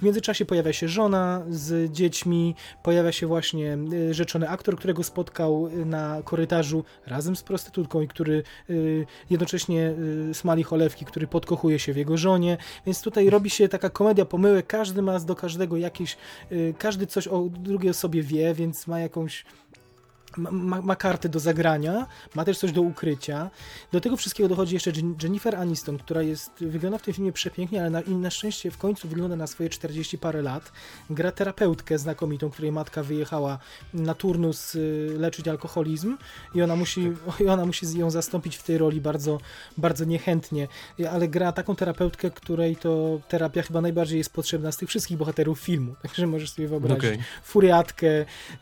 W międzyczasie pojawia się żona z dziećmi, pojawia się właśnie y, rzeczony aktor, którego spotkał y, na korytarzu razem z prostytutką i który y, jednocześnie smali cholewki, który podkochuje się w jego żonie, więc tutaj robi się taka komedia pomyłek, każdy ma do każdego jakieś, każdy coś o drugiej osobie wie, więc ma jakąś ma, ma, karty do zagrania, ma też coś do ukrycia. Do tego wszystkiego dochodzi jeszcze Jen- Jennifer Aniston, która jest, wygląda w tym filmie przepięknie, ale na, na szczęście w końcu wygląda na swoje 40 parę lat. Gra terapeutkę znakomitą, której matka wyjechała na turnus y, leczyć alkoholizm i ona musi, i ona musi ją zastąpić w tej roli bardzo, bardzo niechętnie, I- ale gra taką terapeutkę, której to terapia chyba najbardziej jest potrzebna z tych wszystkich bohaterów filmu, także możesz sobie wyobrazić Okej. furiatkę,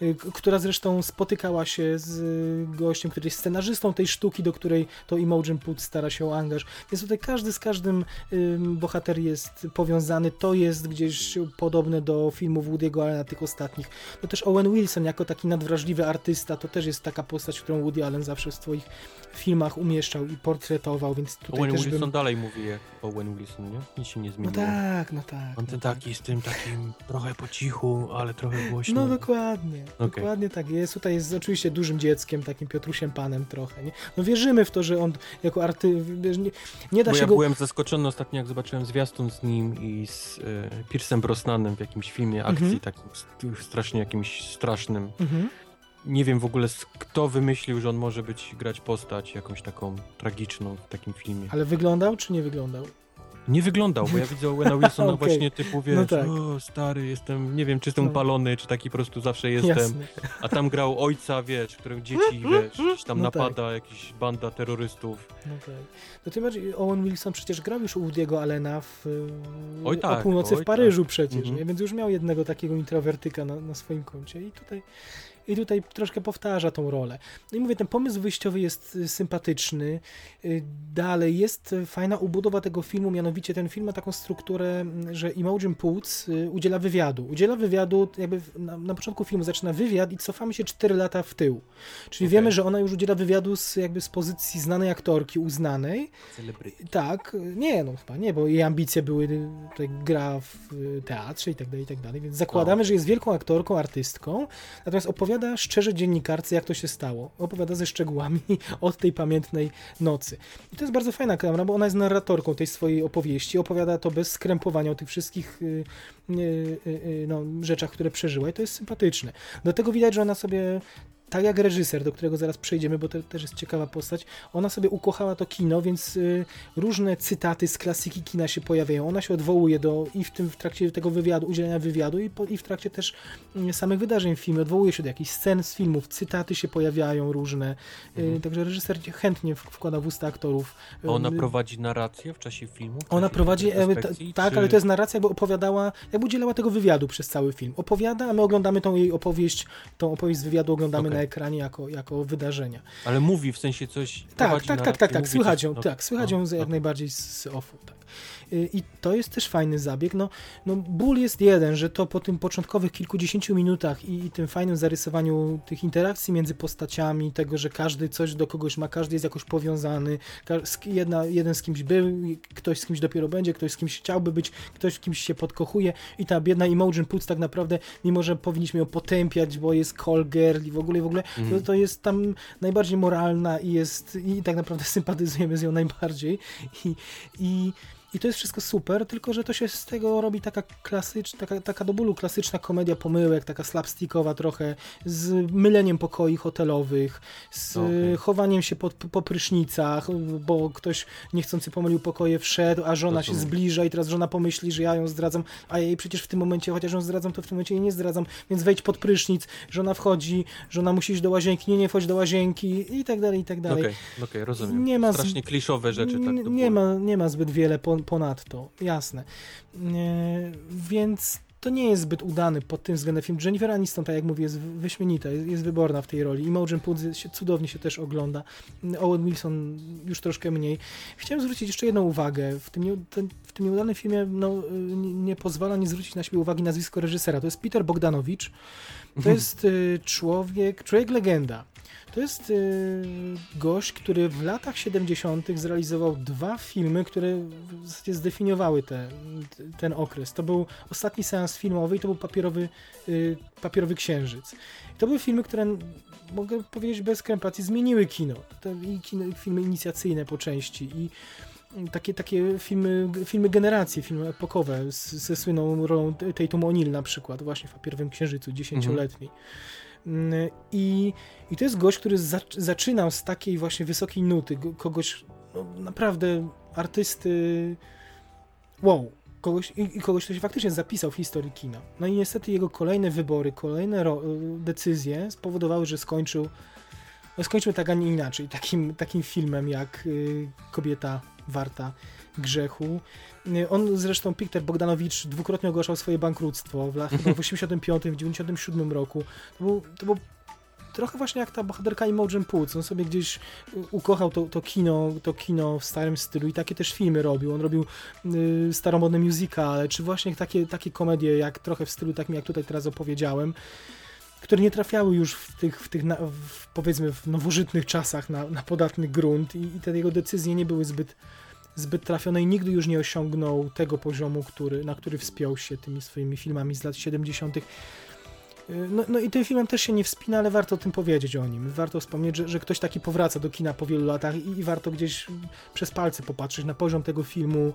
y, która zresztą spotykała się z y, gościem, który jest scenarzystą tej sztuki, do której to Imogen Poots stara się o angaż. Więc tutaj każdy z każdym ym, bohater jest powiązany. To jest gdzieś podobne do filmów Woody'ego Allena, tych ostatnich. No też Owen Wilson jako taki nadwrażliwy artysta, to też jest taka postać, którą Woody Allen zawsze w swoich filmach umieszczał i portretował, więc tutaj Owen też Wilson bym... dalej mówi jak Owen Wilson, nie? Nic się nie No zmieniło. tak, no tak. On no ten tak. taki z tym takim trochę po cichu, ale trochę głośno. No dokładnie, Okej. dokładnie tak jest. Tutaj jest oczywiście dużym dzieckiem, takim Piotrusiem Panem trochę, nie? No wierzymy w to, że on jako arty... Nie, nie da Bo się ja go... byłem zaskoczony ostatnio, jak zobaczyłem zwiastun z nim i z e, Piersem Brosnanem w jakimś filmie akcji, Mhm. takim st- strasznie jakimś strasznym. Mhm. Nie wiem w ogóle kto wymyślił, że on może być, grać postać jakąś taką tragiczną w takim filmie. Ale wyglądał czy nie wyglądał? Nie wyglądał, bo ja widzę Owena Wilsona Okej. właśnie typu, wiesz, No tak. o stary, jestem, nie wiem, czy jestem No. upalony, czy taki po prostu zawsze jestem. Jasne. A tam grał ojca, wiesz, którym dzieci, wiesz, tam No tak. napada, jakiś banda terrorystów. No tak. No tym bardziej Owen Wilson przecież grał już u Woody'ego Allena w Oj o tak, północy oj w Paryżu przecież, Mhm. nie? Więc już miał jednego takiego introwertyka na, na swoim koncie i tutaj i tutaj troszkę powtarza tą rolę. No i mówię, ten pomysł wyjściowy jest y, sympatyczny. Y, dalej jest fajna ubudowa tego filmu, mianowicie ten film ma taką strukturę, że Imogen Poots y, udziela wywiadu. Udziela wywiadu, jakby na, na początku filmu zaczyna wywiad i cofamy się 4 lata w tył. Czyli Okej. wiemy, że ona już udziela wywiadu z, jakby z pozycji znanej aktorki, uznanej. Celebryty. Tak, nie, no chyba nie, bo jej ambicje były, tutaj gra w teatrze i tak dalej, i tak dalej, więc zakładamy, No. że jest wielką aktorką, artystką, natomiast opowiada szczerze dziennikarce, jak to się stało. Opowiada ze szczegółami od tej pamiętnej nocy. I to jest bardzo fajna kamera, bo ona jest narratorką tej swojej opowieści, opowiada to bez skrępowania o tych wszystkich y, y, y, no, rzeczach, które przeżyła i to jest sympatyczne. Do tego widać, że ona sobie tak jak reżyser, do którego zaraz przejdziemy, bo to też jest ciekawa postać, ona sobie ukochała to kino, więc y, różne cytaty z klasyki kina się pojawiają. Ona się odwołuje do i w tym w trakcie tego wywiadu, udzielenia wywiadu i, po, i w trakcie też y, samych wydarzeń w filmie, odwołuje się do jakichś scen z filmów, cytaty się pojawiają różne, y, Mhm. także reżyser chętnie wkłada w usta aktorów. Ona y, prowadzi narrację w czasie filmu? W ona czasie prowadzi, ta, retrospekcji, tak, czy- ale to jest narracja, jakby opowiadała, jakby udzielała tego wywiadu przez cały film. Opowiada, a my oglądamy tą jej opowieść, tą opowieść z wywiadu oglądamy Okej. Na ekranie jako, jako wydarzenia. Ale mówi w sensie coś... Tak, tak, tak, tak, tak, mówi słychać coś- ją, no, tak, słychać no, ją z- jak najbardziej z offu, tak. Y, I to jest też fajny zabieg. No, no ból jest jeden, że to po tym początkowych kilkudziesięciu minutach i, i tym fajnym zarysowaniu tych interakcji między postaciami, tego, że każdy coś do kogoś ma, każdy jest jakoś powiązany, z- jedna, jeden z kimś był, ktoś z kimś dopiero będzie, ktoś z kimś chciałby być, ktoś w kimś się podkochuje i ta biedna Imogen Poots tak naprawdę, mimo że powinniśmy ją potępiać, bo jest call girl i w ogóle, i w ogóle, to, Mhm. to jest tam najbardziej moralna i jest, i tak naprawdę sympatyzujemy z nią najbardziej i, i i to jest wszystko super, tylko że to się z tego robi taka klasyczna, taka, taka do bólu klasyczna komedia pomyłek, taka slapstickowa trochę, z myleniem pokoi hotelowych, z Okej. chowaniem się po, po prysznicach, bo ktoś niechcący pomylił pokoje, wszedł, a żona się zbliża i teraz żona pomyśli, że ja ją zdradzam, a ja jej przecież w tym momencie, chociaż ją zdradzam, to w tym momencie jej nie zdradzam, więc wejdź pod prysznic, żona wchodzi, żona musi iść do łazienki, nie, nie wchodź do łazienki i tak dalej, i tak dalej. Okej, okej, rozumiem. Nie ma z- Strasznie kliszowe rzeczy, tak? Nie, ma, nie ma zbyt wiele pon, ponadto, jasne. Nie, więc to nie jest zbyt udany pod tym względem film. Jennifer Aniston, tak jak mówię, jest wy- wyśmienita, jest, jest wyborna w tej roli. Imogen Poots się, cudownie się też ogląda. Owen Wilson już troszkę mniej. Chciałem zwrócić jeszcze jedną uwagę. W tym, nie, ten, w tym nieudanym filmie no, y, nie, nie pozwala nie zwrócić na siebie uwagi nazwisko reżysera. To jest Peter Bogdanowicz. To jest y, człowiek, człowiek legenda. To jest y, gość, który w latach 70. zrealizował dwa filmy, które w zasadzie zdefiniowały te, ten okres. To był ostatni seans filmowy i to był papierowy, y, papierowy księżyc. I to były filmy, które mogę powiedzieć bez krępacji zmieniły kino. To i kino, filmy inicjacyjne po części i takie, takie filmy, filmy generacji, filmy epokowe z, ze słynną rolą Tatum O'Neill na przykład, właśnie w papierowym księżycu, dziesięcioletni. Mm, I, I to jest gość, który zac- zaczynał z takiej właśnie wysokiej nuty, go- kogoś no, naprawdę artysty wow, kogoś, i, i kogoś, kto się faktycznie zapisał w historii kina. No i niestety jego kolejne wybory, kolejne ro, decyzje spowodowały, że skończył no skończył tak, a nie inaczej, takim, takim filmem jak y, Kobieta warta grzechu. Y, On zresztą, Peter Bogdanowicz, dwukrotnie ogłaszał swoje bankructwo w, chyba w 85, w 97 roku. To był, to był trochę właśnie jak ta bohaterka Imogen Poots. On sobie gdzieś ukochał to, to kino, to kino w starym stylu i takie też filmy robił. On robił y, staromodne musicale, czy właśnie takie, takie komedie, jak trochę w stylu takim, jak tutaj teraz opowiedziałem które nie trafiały już w tych, w tych na, w, powiedzmy, w nowożytnych czasach na, na podatny grunt i, i te jego decyzje nie były zbyt, zbyt trafione i nigdy już nie osiągnął tego poziomu, który, na który wspiął się tymi swoimi filmami z lat 70. No, no i tym filmem też się nie wspina, ale warto o tym powiedzieć o nim. Warto wspomnieć, że, że ktoś taki powraca do kina po wielu latach i, i warto gdzieś przez palce popatrzeć na poziom tego filmu,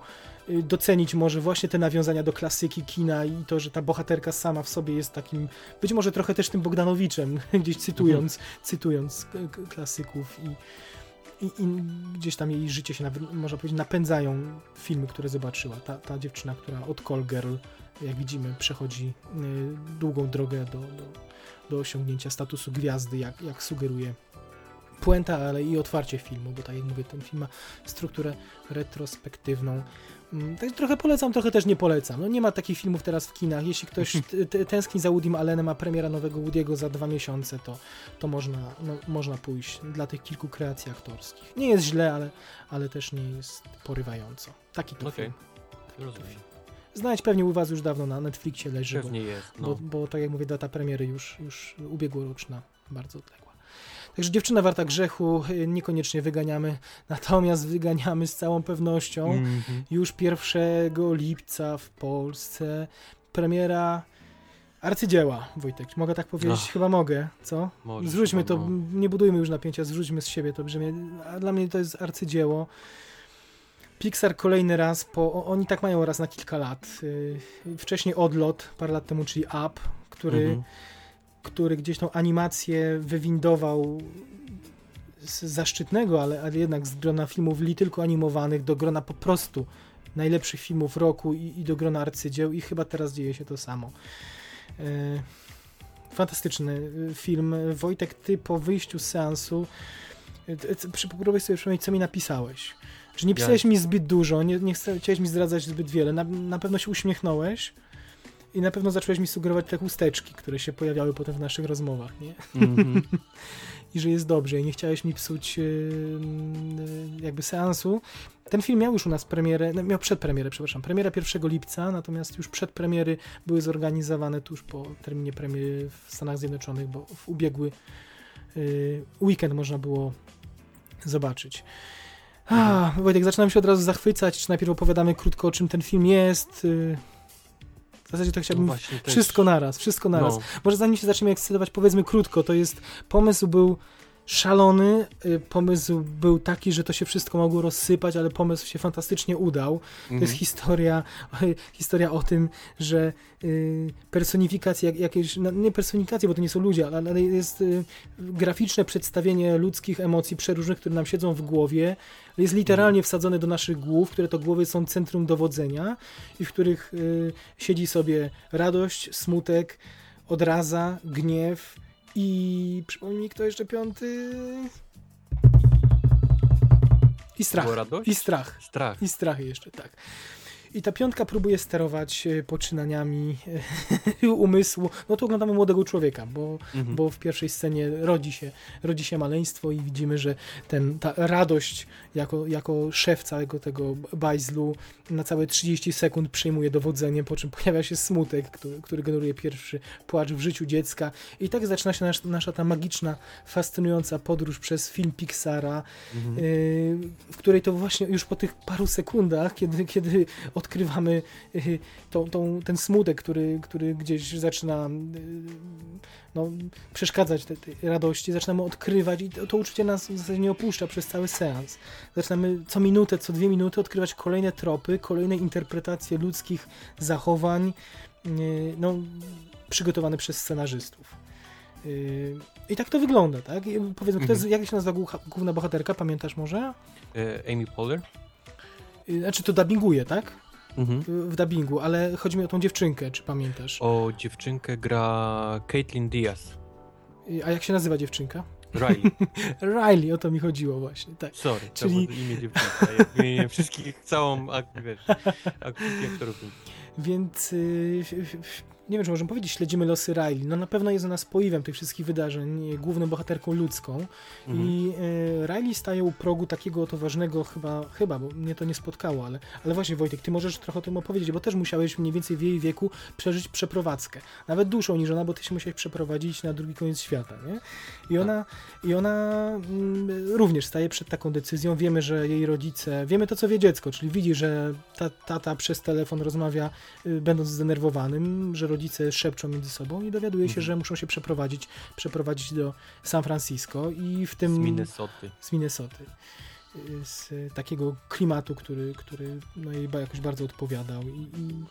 y, docenić może właśnie te nawiązania do klasyki kina i to, że ta bohaterka sama w sobie jest takim, być może trochę też tym Bogdanowiczem, gdzieś cytując, cytując k- k- klasyków i, i, i gdzieś tam jej życie się, nawet, można powiedzieć, napędzają filmy, które zobaczyła. Ta, ta dziewczyna, która od Call Girl, jak widzimy, przechodzi y, długą drogę do, do, do osiągnięcia statusu gwiazdy, jak, jak sugeruje puenta, ale i otwarcie filmu, bo tak jak mówię, ten film ma strukturę retrospektywną. Mm, Tak trochę polecam, trochę też nie polecam. No nie ma takich filmów teraz w kinach. Jeśli ktoś tęskni za Woodym Allenem, a premiera nowego Woody'ego za dwa miesiące, to, to można, no, można pójść dla tych kilku kreacji aktorskich. Nie jest źle, ale, ale też nie jest porywająco. Taki to Okej. film. Rozumiem. Znajdź pewnie u was już dawno na Netflixie leży, bo, Pewnie jest, no. bo, bo tak jak mówię, data premiery już, już ubiegłoroczna, bardzo odległa. Także dziewczyna warta grzechu y, niekoniecznie wyganiamy, natomiast wyganiamy z całą pewnością Mhm. już 1 lipca w Polsce premiera arcydzieła, Wojtek. Mogę tak powiedzieć? Chyba mogę, co? Możesz Zrzućmy to, no. nie budujmy już napięcia, zrzućmy z siebie to brzmię. A dla mnie to jest arcydzieło. Pixar kolejny raz, po, oni tak mają raz na kilka lat. Y, Wcześniej Odlot, parę lat temu, czyli Up, który, Mhm. Który gdzieś tą animację wywindował z zaszczytnego, ale, ale jednak z grona filmów li tylko animowanych do grona po prostu najlepszych filmów roku i, i do grona arcydzieł i chyba teraz dzieje się to samo. E, fantastyczny e, film. Wojtek, ty po wyjściu z seansu e, próbuj sobie przypomnieć, co mi napisałeś. Że nie pisałeś mi zbyt dużo, nie, nie chciałeś mi zdradzać zbyt wiele. Na, na pewno się uśmiechnąłeś i na pewno zacząłeś mi sugerować te chusteczki, które się pojawiały potem w naszych rozmowach, nie? Mhm. i że jest dobrze i nie chciałeś mi psuć yy, jakby seansu. Ten film miał już u nas premierę, no, miał przedpremierę, przepraszam, premiera 1 lipca, natomiast już przedpremiery były zorganizowane tuż po terminie premiery w Stanach Zjednoczonych, bo w ubiegły yy, weekend można było zobaczyć. A, Wojtek, zaczynam się od razu zachwycać, czy najpierw opowiadamy krótko, o czym ten film jest. Yy. W zasadzie to No chciałbym też- wszystko naraz, wszystko naraz. No. Może zanim się zaczniemy ekscytować, powiedzmy krótko, to jest, pomysł był szalony, y, pomysł był taki, że to się wszystko mogło rozsypać, ale pomysł się fantastycznie udał. To jest Mhm. historia, historia o tym, że y, personifikacja, jak, jakieś, no, nie personifikacja, bo to nie są ludzie, ale, jest y, graficzne przedstawienie ludzkich emocji przeróżnych, które nam siedzą w głowie, jest literalnie wsadzone do naszych głów, które to głowy są centrum dowodzenia i w których siedzi sobie radość, smutek, odraza, gniew i przypomnij mi kto jeszcze piąty i strach. I strach. Strach. I strachy jeszcze, tak. I ta piątka próbuje sterować e, poczynaniami e, umysłu. No tu oglądamy młodego człowieka, bo, Mhm. bo w pierwszej scenie rodzi się, rodzi się maleństwo i widzimy, że ten, ta radość jako, jako szef całego tego bajzlu na całe 30 sekund przejmuje dowodzenie, po czym pojawia się smutek, który, który generuje pierwszy płacz w życiu dziecka. I tak zaczyna się nasz, nasza ta magiczna, fascynująca podróż przez film Pixara, Mhm. y, w której to właśnie już po tych paru sekundach, kiedy, kiedy odkrywamy tą, tą, ten smutek, który, który gdzieś zaczyna y, no, przeszkadzać tej, tej radości, zaczynamy odkrywać i to, to uczucie nas w zasadzie nie opuszcza przez cały seans. Zaczynamy co minutę, co dwie minuty odkrywać kolejne tropy, kolejne interpretacje ludzkich zachowań, y, no, przygotowane przez scenarzystów. Y, I tak to wygląda, tak? I powiedzmy, kto jest, jak się nazywa główna- bohaterka, pamiętasz może? E, Amy Poehler? Znaczy to dubbinguje, tak? Mhm. W dubbingu, ale chodzi mi o tą dziewczynkę, czy pamiętasz? O dziewczynkę gra Caitlin Diaz. A jak się nazywa dziewczynka? Riley. Riley, o to mi chodziło właśnie, tak. Sorry, Czyli- to imię dziewczynka. Ja wszystkich, całą, wiesz, aktorów. Więc y, nie wiem, czy możemy powiedzieć, śledzimy losy Riley. No na pewno jest ona spoiwem tych wszystkich wydarzeń, główną bohaterką ludzką. Mhm. I y, Riley staje u progu takiego oto ważnego chyba, chyba, bo mnie to nie spotkało, ale, ale właśnie Wojtek, ty możesz trochę o tym opowiedzieć, bo też musiałeś mniej więcej w jej wieku przeżyć przeprowadzkę. Nawet dłuższą niż ona, bo ty się musiałeś przeprowadzić na drugi koniec świata, nie? I ona, i ona mm, również staje przed taką decyzją. Wiemy, że jej rodzice, wiemy to, co wie dziecko, czyli widzi, że ta, tata przez telefon rozmawia, y, będąc zdenerwowanym, że rodzice szepczą między sobą i dowiaduje się, Mhm. że muszą się przeprowadzić, przeprowadzić do San Francisco i w tym Z Minnesoty. z Minnesoty. Z takiego klimatu, który, który no jej jakoś bardzo odpowiadał. I, i,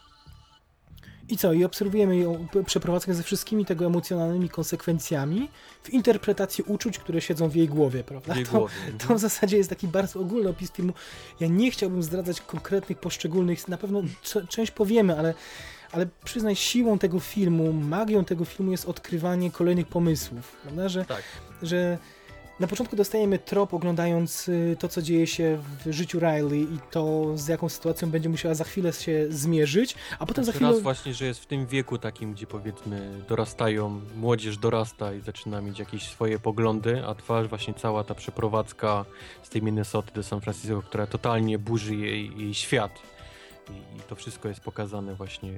I co? I obserwujemy ją przeprowadzkę ze wszystkimi tego emocjonalnymi konsekwencjami w interpretacji uczuć, które siedzą w jej głowie, prawda? W jej To, głowie. to Mhm. w zasadzie jest taki bardzo ogólny opis filmu. Ja nie chciałbym zdradzać konkretnych, poszczególnych, na pewno część powiemy, ale, ale przyznaj, siłą tego filmu, magią tego filmu jest odkrywanie kolejnych pomysłów, prawda? Że, Tak. że na początku dostajemy trop oglądając y, to, co dzieje się w życiu Riley i to, z jaką sytuacją będzie musiała za chwilę się zmierzyć, a potem za Znaczy chwilę... Raz właśnie, że jest w tym wieku takim, gdzie powiedzmy dorastają, młodzież dorasta i zaczyna mieć jakieś swoje poglądy, a twarz właśnie cała ta przeprowadzka z tej Minnesoty do San Francisco, która totalnie burzy jej, jej świat. I, I to wszystko jest pokazane właśnie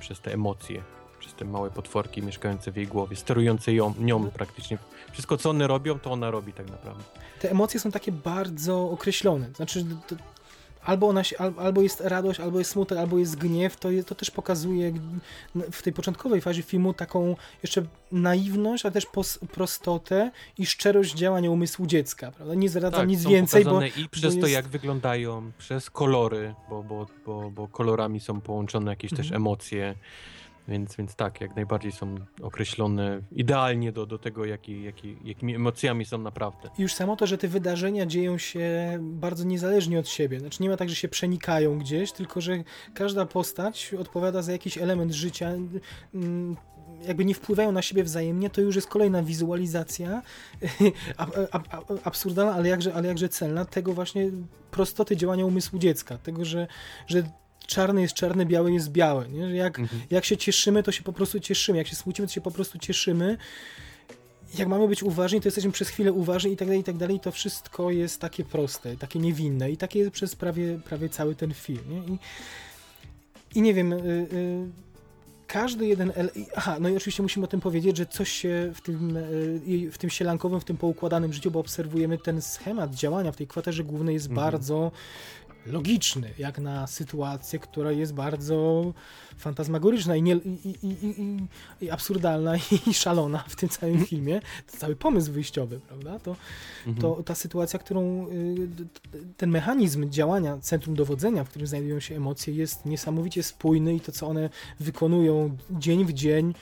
przez te emocje, przez te małe potworki mieszkające w jej głowie, sterujące ją, nią praktycznie. Wszystko, co one robią, to ona robi tak naprawdę. te emocje są takie bardzo określone. Znaczy, to, albo, ona się, al, albo jest radość, albo jest smutek, albo jest gniew. To, to też pokazuje w tej początkowej fazie filmu taką jeszcze naiwność, ale też prostotę i szczerość działania umysłu dziecka. Prawda? Nie zdradza nic Tak, są więcej, bo, i przez to, jest- jak wyglądają, przez kolory, bo, bo, bo, bo kolorami są połączone jakieś też Mhm. emocje. Więc, więc tak, jak najbardziej są określone idealnie do, do tego, jaki, jaki, jakimi emocjami są naprawdę. już samo to, że te wydarzenia dzieją się bardzo niezależnie od siebie. Znaczy nie ma tak, że się przenikają gdzieś, tylko że każda postać odpowiada za jakiś element życia. mm, Jakby nie wpływają na siebie wzajemnie, to już jest kolejna wizualizacja ab- ab- ab- absurdalna, ale jakże, ale jakże celna tego właśnie prostoty działania umysłu dziecka. Tego, że, że czarny jest czarny, biały jest biały. Nie? Że jak, Mhm. jak się cieszymy, to się po prostu cieszymy. Jak się smucimy, to się po prostu cieszymy. Jak mamy być uważni, to jesteśmy przez chwilę uważni i tak dalej, i tak dalej. To wszystko jest takie proste, takie niewinne i takie jest przez prawie, prawie cały ten film. Nie? I, I nie wiem, y, y, każdy jeden... ele- Aha, no i oczywiście musimy o tym powiedzieć, że coś się w tym, y, w tym sielankowym, w tym poukładanym życiu, bo obserwujemy ten schemat działania w tej kwaterze głównej jest Mhm. bardzo logiczny, jak na sytuację, która jest bardzo fantasmagoryczna i, nie, i, i, i, absurdalna i szalona w tym całym filmie. To cały pomysł wyjściowy, prawda? To, Mhm. to ta sytuacja, którą y, ten mechanizm działania centrum dowodzenia, w którym znajdują się emocje, jest niesamowicie spójny i to, co one wykonują dzień w dzień,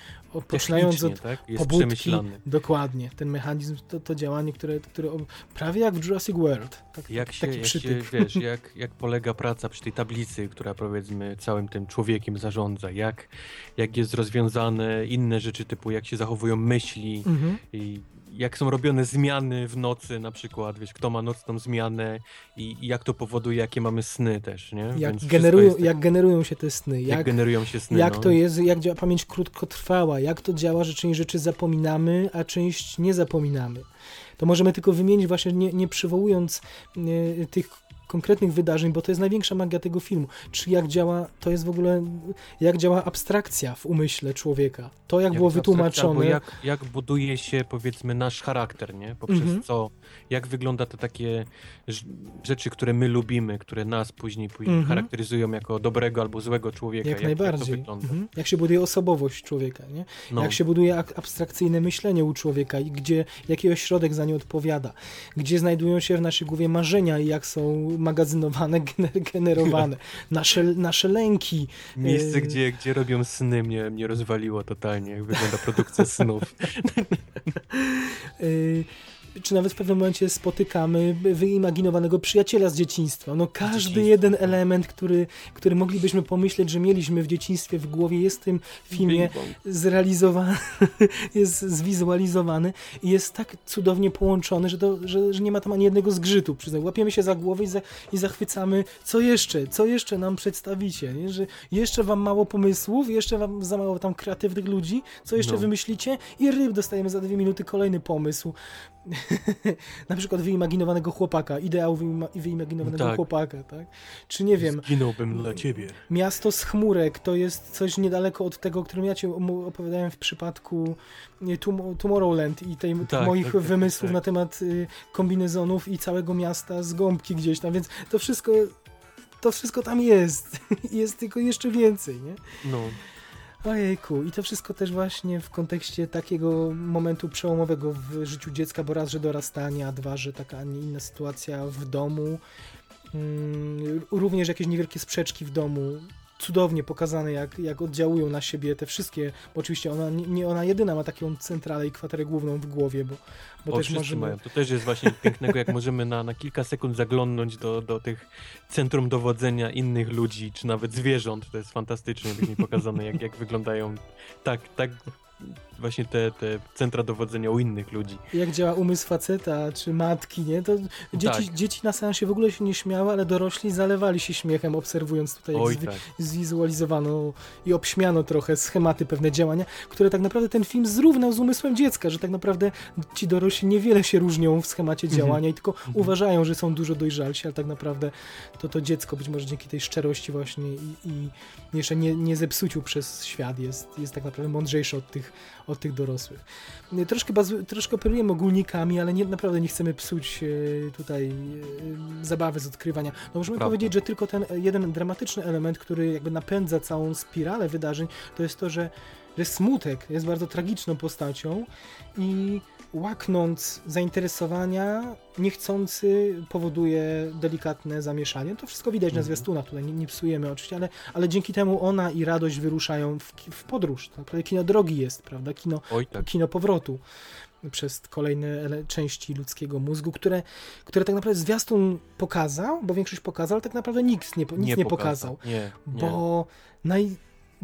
poczynając od tak? Jest pobudki, dokładnie, ten mechanizm, to, to działanie, które, które prawie jak w Jurassic World. Tak, Jak się, taki jak się wiesz, jak, jak polega praca przy tej tablicy, która powiedzmy całym tym człowiekiem zarządza, jak, jak jest rozwiązane inne rzeczy typu jak się zachowują myśli Mhm. i jak są robione zmiany w nocy na przykład, wiesz, kto ma nocną zmianę i, i jak to powoduje, jakie mamy sny też, nie? Jak, generują, tak- jak generują się te sny, jak, jak, generują się sny, jak no. to jest, jak działa pamięć krótkotrwała, jak to działa, że część rzeczy zapominamy, a część nie zapominamy. To możemy tylko wymienić właśnie, nie, nie przywołując e, tych konkretnych wydarzeń, bo to jest największa magia tego filmu. Czy jak działa, to jest w ogóle, jak działa abstrakcja w umyśle człowieka. To jak, było jest abstrakcja, wytłumaczone. Jak, jak buduje się, powiedzmy, nasz charakter, nie? Poprzez Mhm. co, jak wygląda te takie rzeczy, które my lubimy, które nas później, później Mhm. charakteryzują jako dobrego albo złego człowieka. Jak, Jak, jak najbardziej. wygląda. Mhm. Jak się buduje osobowość człowieka, nie? No. Jak się buduje ak- abstrakcyjne myślenie u człowieka i gdzie, jaki ośrodek za nie odpowiada, gdzie znajdują się w naszej głowie marzenia i jak są magazynowane, gener- generowane, nasze, nasze lęki. Miejsce, Yy. gdzie, gdzie robią sny, mnie, mnie rozwaliło totalnie, jak wygląda produkcja snów. Czy nawet w pewnym momencie spotykamy wyimaginowanego przyjaciela z dzieciństwa. No każdy dzieciństwa, jeden tak. element, który, który moglibyśmy pomyśleć, że mieliśmy w dzieciństwie w głowie, jest w tym filmie zrealizowany, jest zwizualizowany i jest tak cudownie połączony, że, to, że, że nie ma tam ani jednego zgrzytu. Przyznam. Łapiemy się za głowę i, za, i zachwycamy, co jeszcze, co jeszcze nam przedstawicie, nie? że jeszcze wam mało pomysłów, jeszcze wam za mało tam kreatywnych ludzi, co jeszcze No. wymyślicie i ryb dostajemy za dwie minuty kolejny pomysł. Na przykład wyimaginowanego chłopaka, ideał wyima- wyimaginowanego Tak. chłopaka, tak? Czy nie wiem, Zginąłbym dla ciebie. Miasto z chmurek to jest coś niedaleko od tego, o którym ja ci opowiadałem w przypadku Tomorrowland i tej, Tak, moich tak, tak, wymysłów tak. na temat y, kombinezonów i całego miasta z gąbki gdzieś tam, więc to wszystko to wszystko tam jest. jest tylko jeszcze więcej, nie? No. Ojejku, i to wszystko też właśnie w kontekście takiego momentu przełomowego w życiu dziecka, bo raz, że dorastanie, a dwa, że taka, a nie inna sytuacja w domu. Mm, również jakieś niewielkie sprzeczki w domu. Cudownie pokazane, jak, jak oddziałują na siebie te wszystkie, bo oczywiście ona, nie ona jedyna ma taką centralę i kwaterę główną w głowie, bo, bo o, też możemy... mają. To też jest właśnie pięknego, jak możemy na, na kilka sekund zaglądnąć do, do tych centrum dowodzenia innych ludzi, czy nawet zwierząt. To jest fantastycznie, mi pokazane, jak, jak wyglądają tak, tak właśnie te, te centra dowodzenia u innych ludzi. Jak działa umysł faceta czy matki, nie? To dzieci, Tak. dzieci na seansie w ogóle się nie śmiały, ale dorośli zalewali się śmiechem, obserwując tutaj, jak Oj zwi- tak. zwizualizowano i obśmiano trochę schematy, pewne działania, które tak naprawdę ten film zrównał z umysłem dziecka, że tak naprawdę ci dorośli niewiele się różnią w schemacie Mhm. działania i tylko uważają, że są dużo dojrzalsi, ale tak naprawdę to to dziecko być może dzięki tej szczerości właśnie i, i jeszcze nie, nie zepsuciu przez świat jest, jest tak naprawdę mądrzejsze od tych, od tych dorosłych. Troszkę, bazu, troszkę operujemy ogólnikami, ale nie, naprawdę nie chcemy psuć e, tutaj e, zabawy z odkrywania. No możemy Prawda. powiedzieć, że tylko ten jeden dramatyczny element, który jakby napędza całą spiralę wydarzeń, to jest to, że, że smutek jest bardzo tragiczną postacią i łaknąc zainteresowania, niechcący powoduje delikatne zamieszanie. To wszystko widać na Mhm. zwiastunach, tutaj nie, nie psujemy oczywiście, ale, ale dzięki temu ona i radość wyruszają w, w podróż. Tak naprawdę kino drogi jest, prawda? Kino, Oj tak. kino powrotu przez kolejne części ludzkiego mózgu, które, które tak naprawdę zwiastun pokazał, bo większość pokazał, ale tak naprawdę nikt nie, nic nie, pokazał. Nie, nie. Bo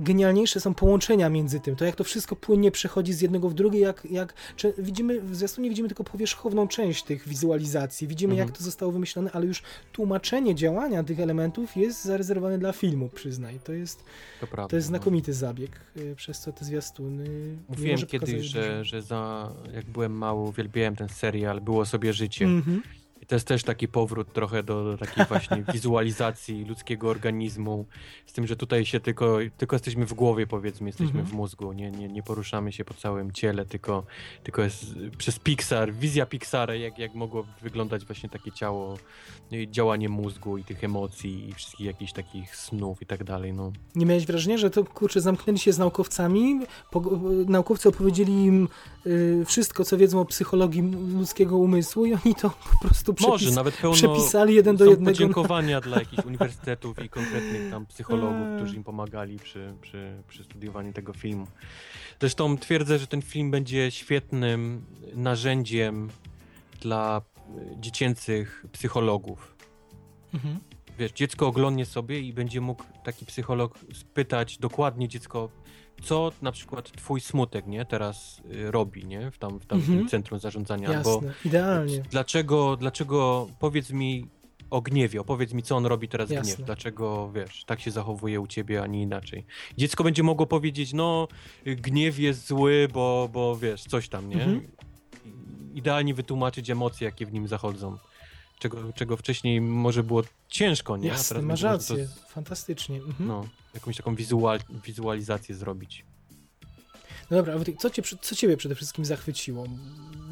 najgenialniejsze są połączenia między tym, to jak to wszystko płynnie przechodzi z jednego w drugie, jak, jak widzimy, w zwiastunie widzimy tylko powierzchowną część tych wizualizacji, widzimy Mhm. jak to zostało wymyślone, ale już tłumaczenie działania tych elementów jest zarezerwowane dla filmu, przyznaj. To jest, to prawda. to jest no. znakomity zabieg, y, przez co te zwiastuny... Mówiłem kiedyś, że, że za, jak byłem mały, uwielbiałem ten serial, było sobie życie. Mhm. I to jest też taki powrót trochę do, do takiej właśnie wizualizacji ludzkiego organizmu, z tym, że tutaj się tylko, tylko jesteśmy w głowie, powiedzmy, jesteśmy Mhm. w mózgu, nie, nie, nie poruszamy się po całym ciele, tylko, tylko jest przez Pixar, wizja Pixara, jak, jak mogło wyglądać właśnie takie ciało, no i działanie mózgu i tych emocji i wszystkich jakichś takich snów i tak dalej, no. Nie miałeś wrażenia, że to kurczę, zamknęli się z naukowcami, po, naukowcy opowiedzieli im wszystko, co wiedzą o psychologii ludzkiego umysłu i oni to po prostu przepis, Może, nawet pełno przepisali jeden do jednego. podziękowania dla jakichś uniwersytetów i konkretnych tam psychologów, Eee. którzy im pomagali przy, przy, przy studiowaniu tego filmu. Zresztą twierdzę, że ten film będzie świetnym narzędziem dla e, dziecięcych psychologów. Mhm. Wiesz, dziecko oglądnie sobie i będzie mógł taki psycholog spytać dokładnie dziecko, co na przykład twój smutek, nie, teraz y, robi, nie, w tam, w tam Mhm. centrum zarządzania, Jasne, idealnie. Dlaczego, dlaczego, powiedz mi o gniewie, opowiedz mi, co on robi teraz Jasne. gniew, dlaczego, wiesz, tak się zachowuje u ciebie, a nie inaczej. Dziecko będzie mogło powiedzieć, no, gniew jest zły, bo, bo wiesz, coś tam, nie? Mhm. Idealnie wytłumaczyć emocje, jakie w nim zachodzą. Czego, czego wcześniej może było ciężko, nie? Jasne, masz rację, fantastycznie. Mhm. To, no, jakąś taką wizual, wizualizację zrobić. No dobra, co, cię, co ciebie przede wszystkim zachwyciło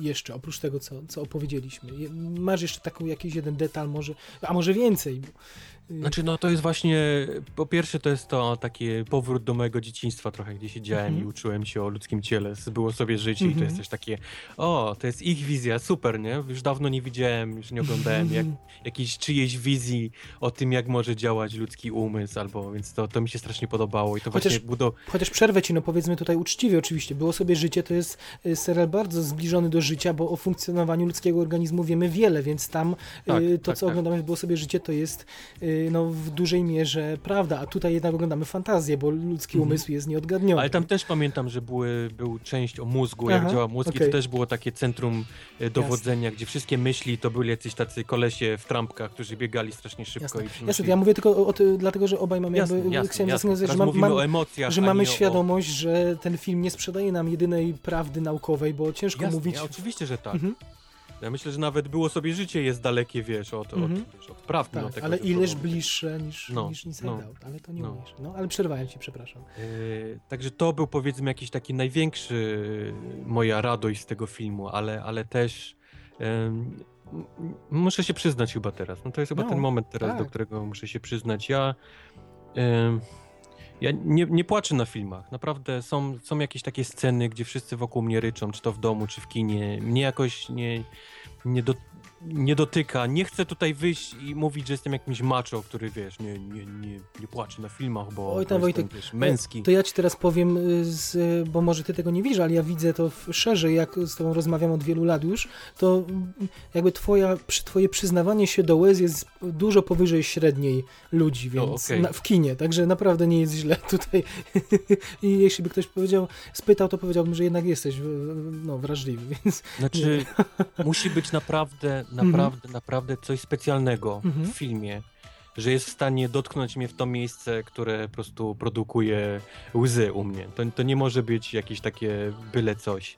jeszcze, oprócz tego, co, co opowiedzieliśmy? Masz jeszcze taką jakiś jeden detal może, a może więcej? Znaczy, no to jest właśnie, po pierwsze to jest to taki powrót do mojego dzieciństwa trochę, gdzie siedziałem Mhm. i uczyłem się o ludzkim ciele, było sobie życie i to Mhm. jest też takie, o, to jest ich wizja, super, nie? Już dawno nie widziałem, już nie oglądałem jak, jakiejś czyjejś wizji o tym, jak może działać ludzki umysł, albo, więc to, to mi się strasznie podobało i to Chociaż- właśnie budo... Chociaż przerwę ci, no powiedzmy tutaj uczciwie oczywiście, Było sobie życie to jest y, serial bardzo zbliżony do życia, bo o funkcjonowaniu ludzkiego organizmu wiemy wiele, więc tam Tak, y, to, tak, co tak. oglądamy w Było sobie życie, to jest y, no, w dużej mierze prawda, a tutaj jednak oglądamy fantazję, bo ludzki Mhm. umysł jest nieodgadniony. Ale tam też pamiętam, że były, był część o mózgu, Aha, jak działa mózg i okej. to też było takie centrum e, dowodzenia, gdzie wszystkie myśli to byli jacyś tacy kolesie w trampkach, którzy biegali strasznie szybko Jasne. i Jasne, przynosili... ja mówię tylko o, o dlatego, że obaj mamy Jasne, jakby, jasne, chciałem jasne. Teraz że, mam, mam, o emocjach, że mamy nie o- świadomość, że ten film nie sprzedaje nam jedynej prawdy naukowej, bo ciężko Jasne, mówić... Ja, oczywiście, że tak. Mhm. Ja myślę, że nawet było sobie życie jest dalekie, wiesz, od, Mhm. od, wiesz, od prawdy. Tak, tego, ale ileż bliższe niż, No, niż Inside no, Out, ale to nie no. mówisz. No, ale przerwałem ci, przepraszam. Yy, także to był powiedzmy jakiś taki największy moja radość z tego filmu, ale, ale też m- muszę się przyznać chyba teraz. No to jest chyba No, ten moment teraz, do tak. którego muszę się przyznać. Ja, em, ja nie, nie płaczę na filmach. Naprawdę są, są jakieś takie sceny, gdzie wszyscy wokół mnie ryczą, czy to w domu, czy w kinie. Mnie jakoś nie, nie, do, nie dotyka. Nie chcę tutaj wyjść i mówić, że jestem jakimś macho, który wiesz, nie, nie, nie, nie płacze na filmach, bo Oj, tam, jestem, Wojtek, wiesz, męski. To ja ci teraz powiem, y, z, bo może ty tego nie widzisz, ale ja widzę to szerzej, jak z tobą rozmawiam od wielu lat już, to jakby twoja, twoje przyznawanie się do łez jest dużo powyżej średniej ludzi, więc okej. na, w kinie, także naprawdę nie jest źle tutaj. I jeśli by ktoś powiedział, spytał, to powiedziałbym, że jednak jesteś no, wrażliwy, więc Znaczy, musi być naprawdę, naprawdę, naprawdę coś specjalnego Mhm. w filmie, że jest w stanie dotknąć mnie w to miejsce, które po prostu produkuje łzy u mnie. To, to nie może być jakieś takie byle coś.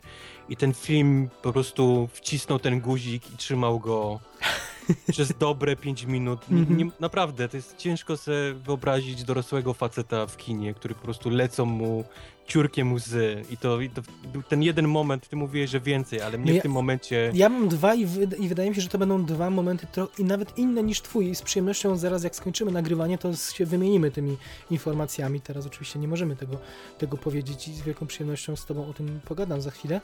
I ten film po prostu wcisnął ten guzik i trzymał go przez dobre 5 minut. Nie, Mhm. nie, naprawdę, to jest ciężko sobie wyobrazić dorosłego faceta w kinie, który po prostu lecą mu ciurkiem łzy. I to, i to był ten jeden moment, ty mówiłeś, że więcej, ale mnie No ja- w tym momencie... Ja mam dwa i, wy, i wydaje mi się, że to będą dwa momenty i nawet inne niż twój. I z przyjemnością zaraz jak skończymy nagrywanie, to się wymienimy tymi informacjami. Teraz oczywiście nie możemy tego, tego powiedzieć i z wielką przyjemnością z tobą o tym pogadam za chwilę.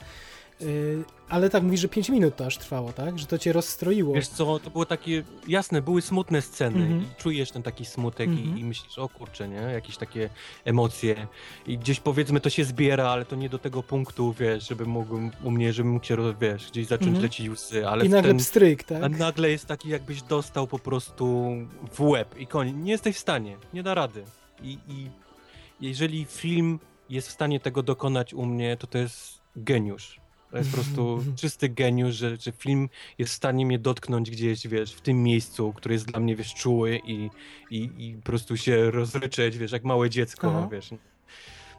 Yy, ale tak mówisz, że 5 minut to aż trwało, tak? Że to cię rozstroiło. Wiesz co, to było takie, jasne, były smutne sceny Mhm. i czujesz ten taki smutek Mhm. i, i myślisz, o kurczę, nie, jakieś takie emocje i gdzieś powiedzmy to się zbiera, ale to nie do tego punktu, wiesz, żeby mógł u mnie, żebym mógł się, wiesz, gdzieś zacząć Mhm. lecieć łzy, ale I nagle ten, pstryk, tak? a nagle jest taki jakbyś dostał po prostu w łeb i koniec, nie jesteś w stanie, nie da rady i, i jeżeli film jest w stanie tego dokonać u mnie, to to jest geniusz. To jest po prostu czysty geniusz, że, że film jest w stanie mnie dotknąć gdzieś, wiesz, w tym miejscu, który jest dla mnie, wiesz, czuły i, i, i po prostu się rozryczeć, wiesz, jak małe dziecko, Aha. wiesz,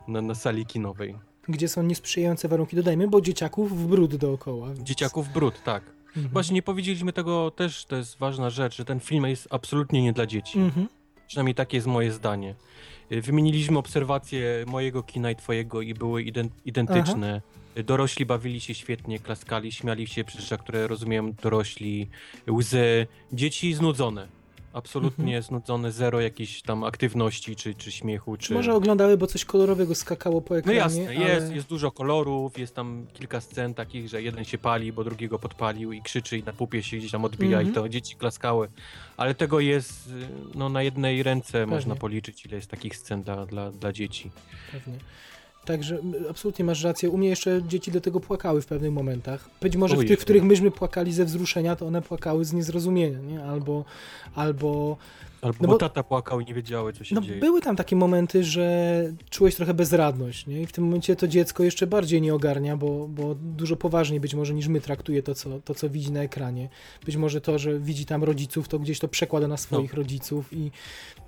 na, na sali kinowej. Gdzie są niesprzyjające warunki, dodajmy, bo dzieciaków w brud dookoła. więc- Dzieciaków brud, tak. Mhm. Właśnie nie powiedzieliśmy tego też, to jest ważna rzecz, że ten film jest absolutnie nie dla dzieci. Mhm. Przynajmniej takie jest moje zdanie. Wymieniliśmy obserwacje mojego kina i twojego i były ident- identyczne. Y, Dorośli bawili się świetnie, klaskali, śmiali się przy rzeczach, które rozumieją dorośli, łzy. Dzieci znudzone. Absolutnie znudzone, zero jakiejś tam aktywności, czy, czy śmiechu, czy... Może oglądały, bo coś kolorowego skakało po No ekranie. jasne, ale... jest, jest dużo kolorów, jest tam kilka scen takich, że jeden się pali, bo drugiego podpalił i krzyczy i na pupie się gdzieś tam odbija Mhm. i to dzieci klaskały. Ale tego jest, no na jednej ręce można Pewnie. policzyć, ile jest takich scen dla, dla, dla dzieci. Pewnie. Także absolutnie masz rację. U mnie jeszcze dzieci do tego płakały w pewnych momentach. Być może w tych, w których myśmy płakali ze wzruszenia, to one płakały z niezrozumienia, nie? Albo, albo Albo No bo tata płakał i nie wiedziały, co się no, dzieje. były tam takie momenty, że czułeś trochę bezradność, nie? I w tym momencie to dziecko jeszcze bardziej nie ogarnia, bo, bo dużo poważniej być może niż my traktuje to co, to, co widzi na ekranie. Być może to, że widzi tam rodziców, to gdzieś to przekłada na swoich rodziców i,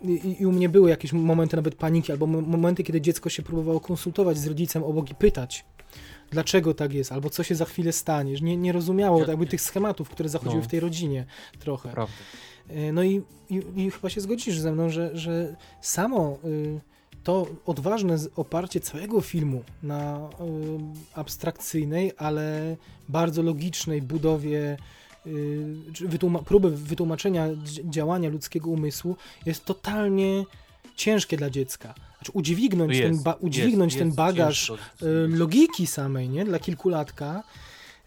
i, i u mnie były jakieś momenty nawet paniki, albo mo- momenty, kiedy dziecko się próbowało konsultować z rodzicem obok i pytać, dlaczego tak jest, albo co się za chwilę stanie, że nie, nie rozumiało Ja- jakby tych schematów, które zachodziły No. w tej rodzinie trochę. Prawda. E, No i, i, i chyba się zgodzisz ze mną, że, że samo y, to odważne oparcie całego filmu na y, abstrakcyjnej, ale bardzo logicznej budowie wytłuma- próby wytłumaczenia dzi- działania ludzkiego umysłu jest totalnie ciężkie dla dziecka. Znaczy udźwignąć, Jest, ten, ba- udźwignąć jest, ten bagaż y, logiki samej, nie? Dla kilkulatka.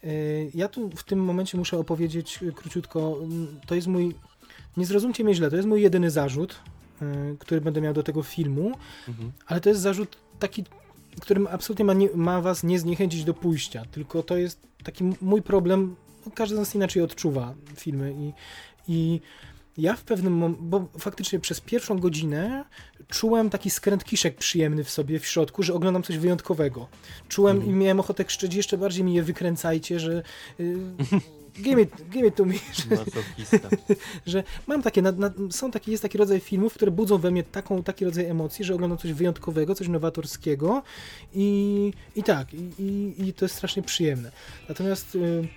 Y, Ja tu w tym momencie muszę opowiedzieć y, króciutko. To jest mój. Nie zrozumcie mnie źle, to jest mój jedyny zarzut, y, który będę miał do tego filmu, Mhm. ale to jest zarzut taki, którym absolutnie ma, nie, ma was nie zniechęcić do pójścia. Tylko to jest taki mój problem. Każdy z nas inaczej odczuwa filmy i, i ja w pewnym momencie, bo faktycznie przez pierwszą godzinę czułem taki skręt kiszek przyjemny w sobie w środku, że oglądam coś wyjątkowego. Czułem Mhm. i miałem ochotę krzyczeć, jeszcze bardziej mi je wykręcajcie, że y, give, it, give it to me, że, że mam takie, na, na, są taki, jest taki rodzaj filmów, które budzą we mnie taką, taki rodzaj emocji, że oglądam coś wyjątkowego, coś nowatorskiego i, i tak, i, i, i to jest strasznie przyjemne. Natomiast y,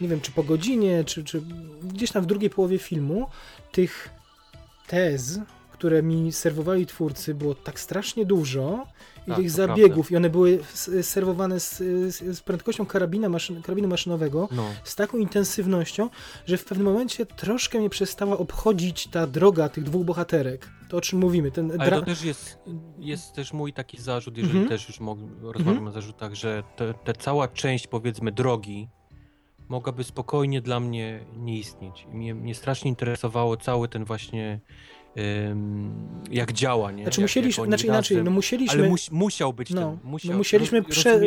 nie wiem, czy po godzinie, czy, czy gdzieś tam w drugiej połowie filmu tych tez, które mi serwowali twórcy, było tak strasznie dużo i Tak, tych zabiegów, i one były serwowane z, z, z prędkością karabina maszyn, karabinu maszynowego, No. z taką intensywnością, że w pewnym momencie troszkę mnie przestała obchodzić ta droga tych dwóch bohaterek. To o czym mówimy, ten Ale dra- to też jest, jest też mój taki zarzut, jeżeli Mhm. też już mog- rozmawiamy o zarzutach, że te, te cała część powiedzmy drogi mogłaby spokojnie dla mnie nie istnieć. I mnie, mnie strasznie interesowało cały ten właśnie jak działa, nie? Znaczy jak, musieliśmy, jak znaczy inaczej, razem- no musieliśmy, Ale mus, musiał być no, ten, musiał, no musieliśmy roz- prze,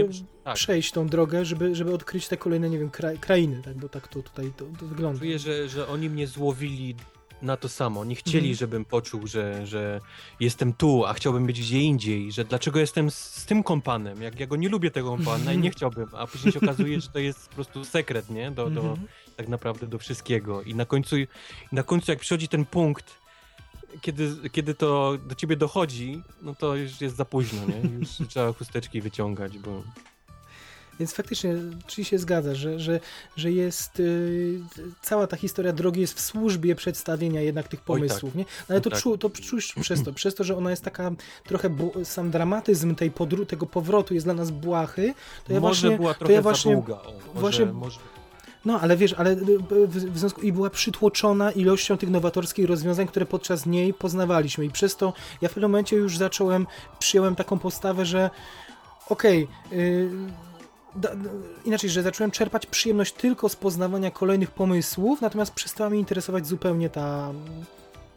tak. przejść tą drogę, żeby, żeby odkryć te kolejne, nie wiem, kra, krainy, tak, bo tak to tutaj to, to wygląda. Czuję, że, że oni mnie złowili na to samo. Nie chcieli, Mhm. żebym poczuł, że, że jestem tu, a chciałbym być gdzie indziej, że dlaczego jestem z, z tym kompanem, jak ja go nie lubię tego kompana i nie chciałbym, a później się okazuje, że to jest po prostu sekret, nie? Do, do, Mhm. tak naprawdę do wszystkiego. I na końcu, na końcu jak przychodzi ten punkt, kiedy, kiedy to do ciebie dochodzi, no to już jest za późno, nie? Już trzeba chusteczki wyciągać, bo Więc faktycznie, czyli się zgadza, że, że, że jest y, cała ta historia drogi jest w służbie przedstawienia jednak tych pomysłów, nie? No, ale to, tak. czu, to czuć przez to, przez to, że ona jest taka trochę, sam dramatyzm tej podru- tego powrotu jest dla nas błahy, to ja może właśnie, była to trochę ja właśnie, długa. O, może, właśnie- może, no ale wiesz, ale y, w, związku i była przytłoczona ilością tych nowatorskich rozwiązań, które podczas niej poznawaliśmy i przez to ja w pewnym momencie już zacząłem, przyjąłem taką postawę, że okej, y, da- da- inaczej, że zacząłem czerpać przyjemność tylko z poznawania kolejnych pomysłów, natomiast przestała mnie interesować zupełnie ta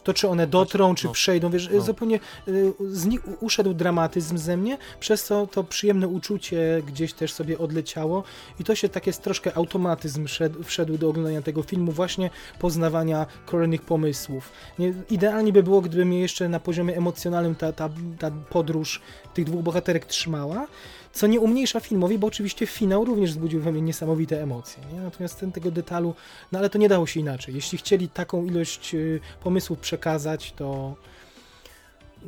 to, czy one dotrą, czy no, przejdą, wiesz, no. zupełnie y, z nich u- uszedł dramatyzm ze mnie, przez co to przyjemne uczucie gdzieś też sobie odleciało i to się takie troszkę automatyzm wszedł, wszedł do oglądania tego filmu, właśnie poznawania kolejnych pomysłów. Nie, idealnie by było, gdyby mnie jeszcze na poziomie emocjonalnym ta, ta, ta podróż tych dwóch bohaterek trzymała, co nie umniejsza filmowi, bo oczywiście finał również wzbudził we mnie niesamowite emocje. Nie? Natomiast ten, tego detalu, no ale to nie dało się inaczej. Jeśli chcieli taką ilość y, pomysłów przekazać, to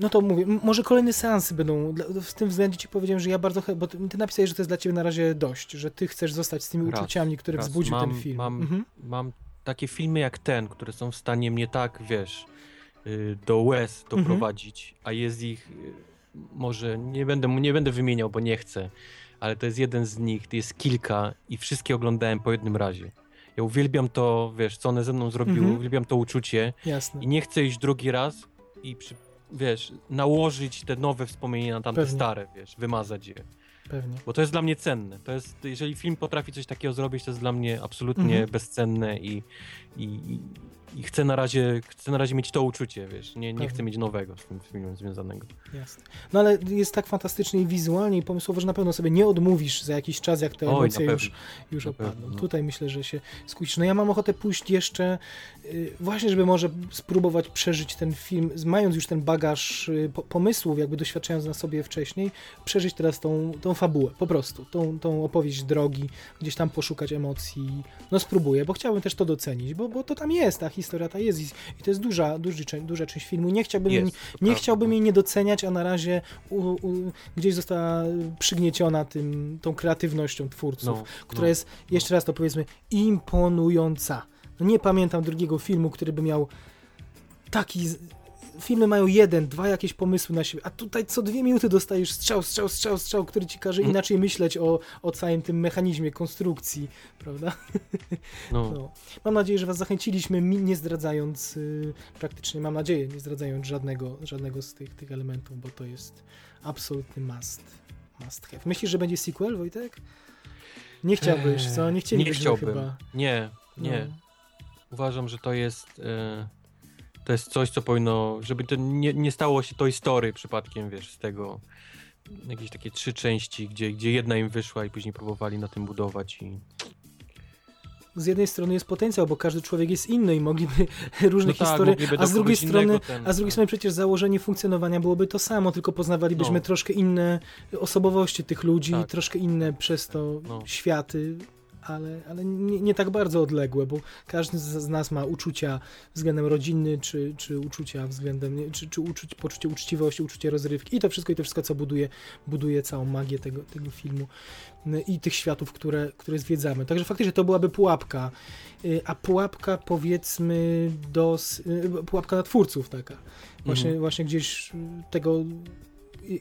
no to mówię, może kolejne seansy będą, w tym względzie ci powiedziałem, że ja bardzo, bo ty, napisałeś, że to jest dla ciebie na razie dość, że ty chcesz zostać z tymi Raz, uczuciami, które raz. wzbudził Mam- ten film. mam- Mhm. mam takie filmy jak ten, które są w stanie mnie tak, wiesz, y, do łez Mhm. doprowadzić, a jest ich, y, może nie będę, nie będę wymieniał, bo nie chcę, ale to jest jeden z nich, to jest kilka i wszystkie oglądałem po jednym razie. Ja uwielbiam to, wiesz, co one ze mną zrobiły, Mhm. uwielbiam to uczucie Jasne. i nie chcę iść drugi raz i przy, wiesz, nałożyć te nowe wspomnienia na tamte Pewnie. stare, wiesz, wymazać je. Pewnie. Bo to jest dla mnie cenne. To jest, jeżeli film potrafi coś takiego zrobić, to jest dla mnie absolutnie Mhm. bezcenne i, i, i, i chcę, na razie, chcę na razie mieć to uczucie, wiesz. Nie, nie Pewnie. chcę mieć nowego z tym filmem związanego. Jasne. No ale jest tak fantastycznie i wizualnie i pomysłowo, że na pewno sobie nie odmówisz za jakiś czas, jak te Oj, emocje już, już na opadną. pewno, no. Tutaj myślę, że się skusisz. No ja mam ochotę pójść jeszcze y, właśnie, żeby może spróbować przeżyć ten film, mając już ten bagaż y, po, pomysłów, jakby doświadczając na sobie wcześniej, przeżyć teraz tą, tą fabułę, po prostu, tą, tą opowieść drogi, gdzieś tam poszukać emocji. No spróbuję, bo chciałbym też to docenić, bo, bo to tam jest, ta historia ta jest i, to jest duża, duży, duża część filmu. Nie chciałbym jej Jest, to nie prawda. chciałbym jej nie doceniać, a na razie u, u, gdzieś została przygnieciona tym, tą kreatywnością twórców, No, która no. jest, jeszcze raz to powiedzmy, imponująca. No nie pamiętam drugiego filmu, który by miał taki... Filmy mają jeden, dwa jakieś pomysły na siebie, a tutaj co dwie minuty dostajesz strzał, strzał, strzał, strzał, który ci każe Mm. inaczej myśleć o, o całym tym mechanizmie konstrukcji, prawda? No, No. Mam nadzieję, że Was zachęciliśmy, nie zdradzając y, praktycznie, mam nadzieję, nie zdradzając żadnego, żadnego z tych, tych elementów, bo to jest absolutny must, must have. Myślisz, że będzie sequel, Wojtek? Nie chciałbyś, co? Nie chcielibyśmy nie chciałbym. chyba. Nie, nie. No. Uważam, że to jest... E, to jest coś, co powinno... Żeby to nie, nie stało się Toy Story przypadkiem, wiesz, z tego... Jakieś takie trzy części, gdzie, gdzie jedna im wyszła i później próbowali na tym budować i... Z jednej strony jest potencjał, bo każdy człowiek jest inny i mogliby różne No tak, historie, mogliby a z drugiej strony ten- A z drugiej strony przecież założenie funkcjonowania byłoby to samo, tylko poznawalibyśmy No. troszkę inne osobowości tych ludzi, Tak. troszkę inne przez to No. światy, ale, ale nie, nie tak bardzo odległe, bo każdy z, nas ma uczucia względem rodziny, czy, czy uczucia względem, czy, czy uczuć, poczucie uczciwości, uczucie rozrywki i to wszystko, i to wszystko, co buduje, buduje całą magię tego, tego filmu no i tych światów, które, które zwiedzamy. Także faktycznie to byłaby pułapka, Y, a pułapka powiedzmy dos, y, pułapka na twórców taka. Właśnie, Mhm. właśnie gdzieś y, tego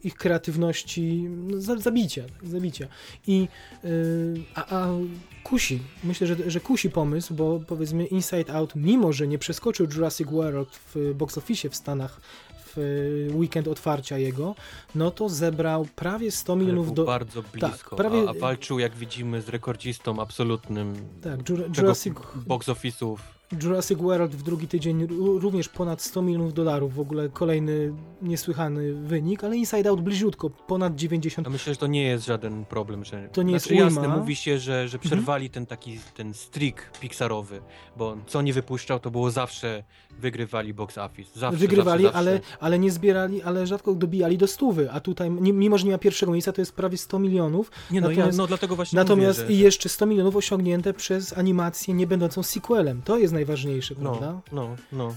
ich kreatywności no, za- zabicia, tak, zabicia. I y, a, a kusi, myślę, że, że kusi pomysł, bo powiedzmy Inside Out, mimo że nie przeskoczył Jurassic World w box office w Stanach w weekend otwarcia jego, no to zebrał prawie 100 Ale milionów do... bardzo blisko, prawie- a, a walczył, jak widzimy, z rekordzistą absolutnym Tak, Jurassic, box office'ów. Jurassic World w drugi tydzień ró- również ponad 100 milionów dolarów, w ogóle kolejny niesłychany wynik, ale Inside Out bliziutko, ponad 90 Ja myślę, że to nie jest żaden problem, że... To nie jest znaczy, jasne, ujma. mówi się, że, że przerwali ten taki, ten streak pixarowy, bo co nie wypuszczał, to było zawsze wygrywali box office. Zawsze, wygrywali, zawsze, ale, zawsze. ale nie zbierali, ale rzadko dobijali do stówy, a tutaj, mimo że nie ma pierwszego miejsca, to jest prawie 100 milionów, Nie no, natomiast- ja, no dlatego właśnie natomiast mówię, i że... jeszcze 100 milionów osiągnięte przez animację nie będącą sequelem. To jest najważniejsze, prawda? No, no, no.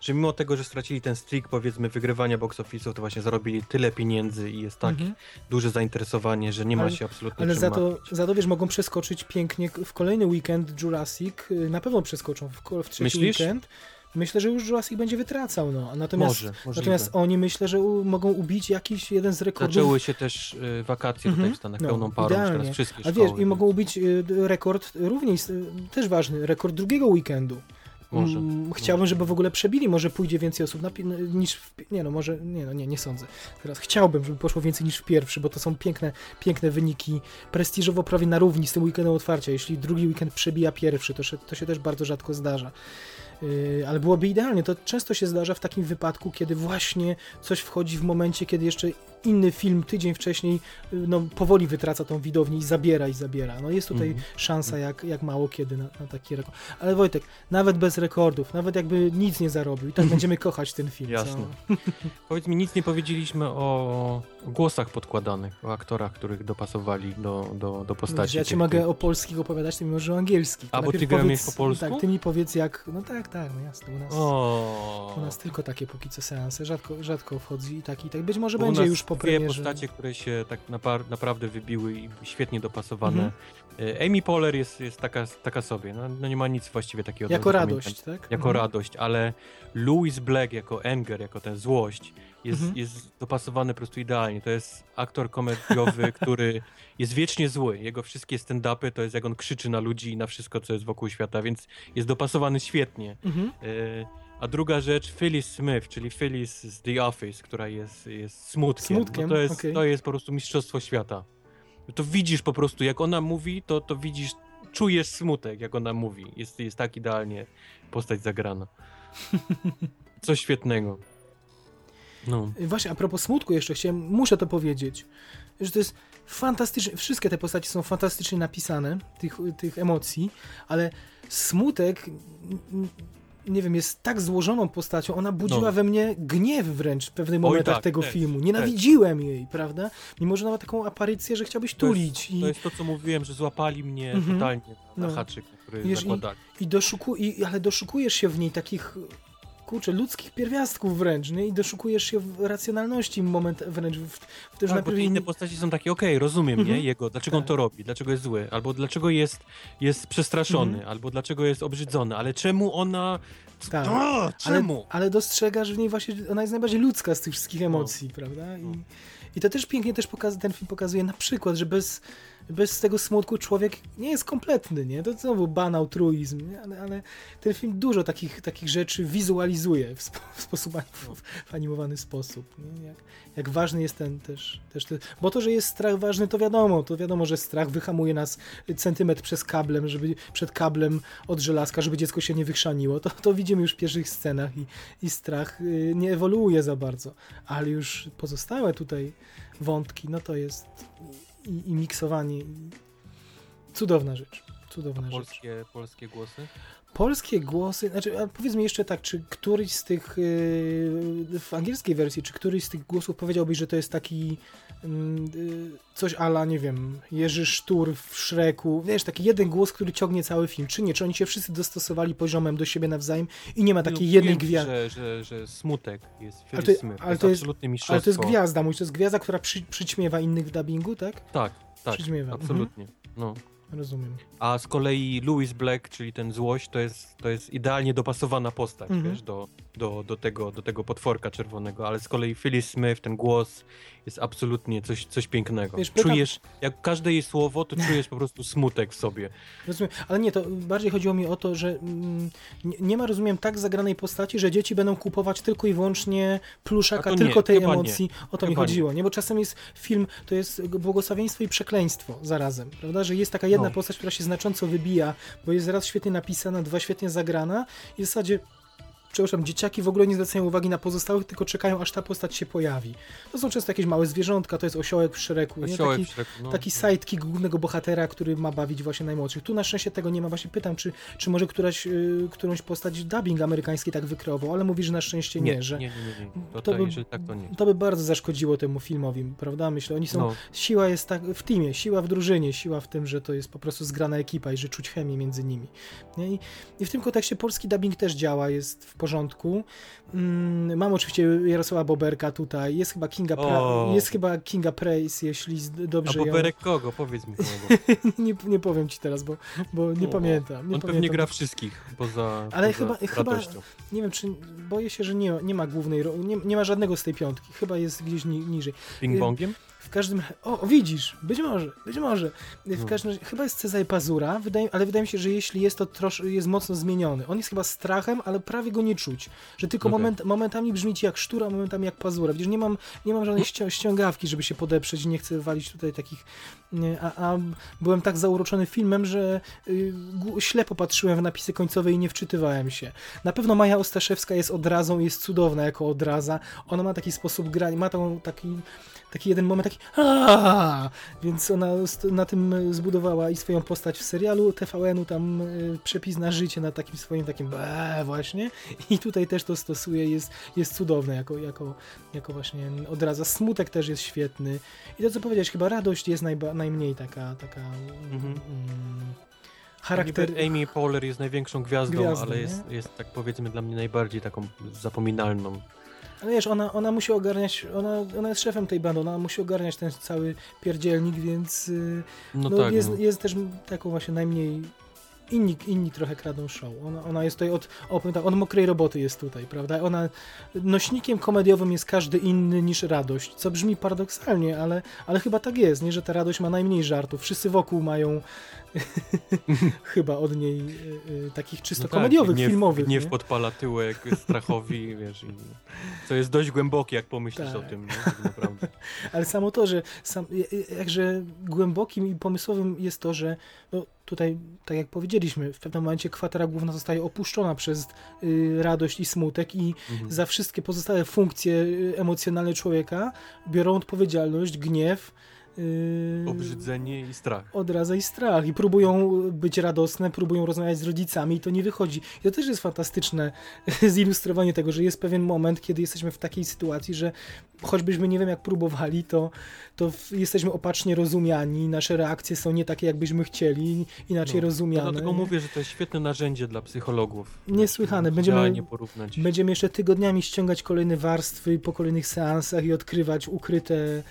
Że mimo tego, że stracili ten streak, powiedzmy, wygrywania box office'ów, to właśnie zarobili tyle pieniędzy i jest tak Mhm. duże zainteresowanie, że nie ma Ale- się absolutnie Ale za to, martwić. za to, wiesz, mogą przeskoczyć pięknie w kolejny weekend Jurassic, y, na pewno przeskoczą w, w trzeci Myślisz? weekend. Myślę, że już Jurassic będzie wytracał, no. Natomiast, Może, możliwe. natomiast oni myślę, że u, mogą ubić jakiś jeden z rekordów. Zaczęły się też y, wakacje Mhm. tutaj w Stanach No, pełną parą, idealnie. teraz wszystkie A wiesz, i mogą ubić y, rekord równie, is- y, też ważny, rekord drugiego weekendu. Może, Mm, Chciałbym, może. żeby w ogóle przebili, może pójdzie więcej osób na, pi- niż w, nie no, może, nie no, nie, nie sądzę. Teraz chciałbym, żeby poszło więcej niż w pierwszy, bo to są piękne, piękne wyniki, prestiżowo prawie na równi z tym weekendem otwarcia. Jeśli drugi weekend przebija pierwszy, to to się też bardzo rzadko zdarza. Yy, ale byłoby idealnie. To często się zdarza w takim wypadku, kiedy właśnie coś wchodzi w momencie, kiedy jeszcze inny film tydzień wcześniej yy, no, powoli wytraca tą widownię i zabiera i zabiera. No jest tutaj Mhm. szansa jak, jak mało kiedy na, na taki rekord. Ale Wojtek, nawet bez rekordów, nawet jakby nic nie zarobił, i tak będziemy kochać ten film. Jasne. Co? Powiedz mi, nic nie powiedzieliśmy o głosach podkładanych, o aktorach, których dopasowali do, do, do postaci. ja ci mogę o polskich opowiadać, ty mi możesz o angielskich. A, bo ty powiedz- po polsku? Tak, ty mi powiedz jak, no tak, tak, no jasne, u nas, O. u nas tylko takie póki co seanse, rzadko, rzadko wchodzi i tak i tak. Być może Bo będzie już po dwie premierze. postacie, które się tak naprawdę wybiły i świetnie dopasowane. Mhm. E, Amy Poehler jest, jest taka, taka sobie, no, no nie ma nic właściwie takiego. Jako do radość, tak? Jako Mhm. radość, ale Louis Black jako Anger, jako ten złość, jest, Mhm. jest dopasowany po prostu idealnie. To jest aktor komediowy, który jest wiecznie zły. Jego wszystkie stand-upy to jest jak on krzyczy na ludzi i na wszystko, co jest wokół świata, więc jest dopasowany świetnie. Mhm. E, A druga rzecz, Phyllis Smith, czyli Phyllis z The Office, która jest, jest smutkiem. Smutkiem, no to, jest, okej. to jest po prostu mistrzostwo świata. To widzisz po prostu, jak ona mówi, to, to widzisz, czujesz smutek, jak ona mówi. Jest, jest tak idealnie postać zagrana. Coś świetnego. No. Właśnie, a propos smutku jeszcze chciałem, muszę to powiedzieć, że to jest fantastycznie, wszystkie te postacie są fantastycznie napisane, tych, tych emocji, ale smutek, nie wiem, jest tak złożoną postacią, ona budziła No. we mnie gniew wręcz w pewnych momentach tak, tego filmu. Nienawidziłem jej, prawda? Mimo, że ona ma taką aparycję, że chciałbyś To jest- tulić i, To jest to, co mówiłem, że złapali mnie Mhm. totalnie na No. haczyk, który Wiesz, i- i, doszuku, i ale doszukujesz się w niej takich kurczę, ludzkich pierwiastków wręcz, nie? I doszukujesz się w racjonalności moment wręcz w, w tym, Tak, najpierw inne postaci są takie, okej, rozumiem, Mhm. nie? Jego, dlaczego on Tak. to robi, dlaczego jest zły, albo dlaczego jest, jest przestraszony, Mhm. albo dlaczego jest obrzydzony, ale czemu ona... Tak. Ale, czemu? ale dostrzegasz w niej właśnie, ona jest najbardziej ludzka z tych wszystkich emocji, prawda? I, No. I to też pięknie też pokaz, ten film pokazuje na przykład, że bez, bez tego smutku człowiek nie jest kompletny, nie? To znowu banał, truizm, nie? Ale, ale ten film dużo takich, takich rzeczy wizualizuje w, spo, w sposób No. w animowany sposób, nie? Jak, jak ważny jest ten też, też ten, bo to, że jest strach ważny, to wiadomo, to wiadomo, że strach wyhamuje nas centymetr przez kablem, żeby przed kablem od żelazka, żeby dziecko się nie wychrzaniło, to, to widzimy już w pierwszych scenach i, i strach y, nie ewoluuje za bardzo, ale już pozostałe tutaj wątki, no to jest i, i cudowna rzecz. Cudowna rzecz. Polskie, polskie głosy? Polskie głosy, znaczy, a powiedz mi jeszcze tak, czy któryś z tych, yy, w angielskiej wersji, czy któryś z tych głosów powiedziałbyś, że to jest taki mm, yy, coś ala, nie wiem, Jerzy Sztur w Szreku, wiesz, taki jeden głos, który ciągnie cały film, czy nie? Czy oni się wszyscy dostosowali poziomem do siebie nawzajem i nie ma takiej No, jednej gwiazdy? Że, że, że smutek jest Ale to- ale to to jest absolutne mistrzostwo. Ale to jest gwiazda, mój, to jest gwiazda, która przy, przyćmiewa innych w dubbingu, tak? Tak, tak, Przyćmiewa. absolutnie. No. Rozumiem. A z kolei Louis Black, czyli ten złość, to jest, to jest idealnie dopasowana postać, Mhm. wiesz, do, do, do, tego, do tego potworka czerwonego, ale z kolei Phyllis Smith, ten głos jest absolutnie coś, coś pięknego. Wiesz, Czujesz, jak każde jej słowo, to czujesz po prostu smutek w sobie. Rozumiem, ale nie, to bardziej chodziło mi o to, że mm, nie, nie ma, rozumiem, tak zagranej postaci, że dzieci będą kupować tylko i wyłącznie pluszaka, to tylko nie, tej chyba nie. emocji. O to mi Chyba nie. chodziło, nie? Bo czasem jest film, to jest błogosławieństwo i przekleństwo zarazem, prawda? Że jest taka jedna No. postać, która się znacząco wybija, bo jest raz świetnie napisana, dwa świetnie zagrana i w zasadzie przepraszam, dzieciaki w ogóle nie zwracają uwagi na pozostałych, tylko czekają, aż ta postać się pojawi. To są często jakieś małe zwierzątka, to jest osiołek w szeregu? Osiołek Taki, w środku, no. taki sidekick głównego bohatera, który ma bawić właśnie najmłodszych. Tu na szczęście tego nie ma. Właśnie pytam, czy, czy może któraś, y, którąś postać dubbing amerykański tak wykreował, ale mówi, że na szczęście nie, nie, że nie, nie, nie, nie. To, to to, by- tak, to nie. to by bardzo zaszkodziło temu filmowi, prawda? Myślę, oni są, No, siła jest tak w teamie, siła w drużynie, siła w tym, że to jest po prostu zgrana ekipa i że czuć chemię między nimi. I, I w tym kontekście polski dubbing też działa, jest w porządku. Mm, mam oczywiście Jarosława Boberka tutaj, jest chyba Kinga, pra, jest chyba Kinga Praise, jeśli z- a dobrze ją... Boberek kogo? Powiedz mi kogo. nie, nie powiem ci teraz, bo, bo nie O, pamiętam. Nie On pamiętam. pewnie gra wszystkich, poza, Ale poza chyba- chyba-. Nie wiem, czy boję się, że nie, nie ma głównej, nie, nie ma żadnego z tej piątki. Chyba jest gdzieś ni, niżej. Ping-pongiem? W każdym. O, widzisz, być może, być może. W No. każdym razie, chyba jest Cezary Pazura, wydaje, ale wydaje mi się, że jeśli jest, to trosz, jest mocno zmieniony. On jest chyba strachem, ale prawie go nie czuć. Że tylko Okej. moment, momentami brzmi ci jak szczura, momentami jak pazura. Widzisz, nie mam, nie mam żadnej ścią- ściągawki, żeby się podeprzeć i nie chcę walić tutaj takich. nie, A, a byłem tak zauroczony filmem, że y, ślepo patrzyłem w napisy końcowe i nie wczytywałem się. Na pewno Maja Ostaszewska jest odrazą jest cudowna jako odraza. Ona ma taki sposób grania, ma tą, taki, taki jeden moment, taki "Aaa!" więc ona na tym zbudowała i swoją postać w serialu TVN-u, tam y, przepis na życie, na takim swoim takim be właśnie i tutaj też to stosuje, jest, jest cudowne jako, jako, jako właśnie odraza. Smutek też jest świetny i to co powiedziałeś, chyba radość jest najba, najmniej taka, taka Mhm. mm, charakter... Niby Amy Poehler jest największą gwiazdą, ale nie? jest, jest tak powiedzmy dla mnie najbardziej taką zapominalną. Ale wiesz, ona, ona musi ogarniać, ona, ona jest szefem tej bandy, ona musi ogarniać ten cały pierdzielnik, więc y, No, no, tak, jest, no. jest też taką właśnie najmniej... Inni, inni trochę kradą show. Ona, ona jest tutaj od, tak, od mokrej roboty jest tutaj, prawda? Ona nośnikiem komediowym jest każdy inny niż radość, co brzmi paradoksalnie, ale, ale chyba tak jest, nie? Że ta radość ma najmniej żartów. Wszyscy wokół mają chyba od niej y, y, takich czysto No tak, komediowych, gniew, filmowych. Gniew nie? podpala tyłek strachowi, wiesz, i to jest dość głębokie, jak pomyślisz Tak. o tym, nie? Tak naprawdę. Ale samo to, że sam, jakże głębokim i pomysłowym jest to, że no, tutaj, tak jak powiedzieliśmy, w pewnym momencie kwatera główna zostaje opuszczona przez y, radość i smutek i Mhm. za wszystkie pozostałe funkcje y, emocjonalne człowieka biorą odpowiedzialność, gniew, y, Obrzydzenie i strach. odraza i strach i próbują być radosne, próbują rozmawiać z rodzicami i to nie wychodzi. I to też jest fantastyczne zilustrowanie tego, że jest pewien moment, kiedy jesteśmy w takiej sytuacji, że choćbyśmy nie wiem jak próbowali, to, to jesteśmy opacznie rozumiani, nasze reakcje są nie takie jakbyśmy chcieli, inaczej No, rozumiane. Dlatego mówię, że to jest świetne narzędzie dla psychologów. Niesłychane. Będziemy-. Będziemy jeszcze tygodniami ściągać kolejne warstwy po kolejnych seansach i odkrywać ukryte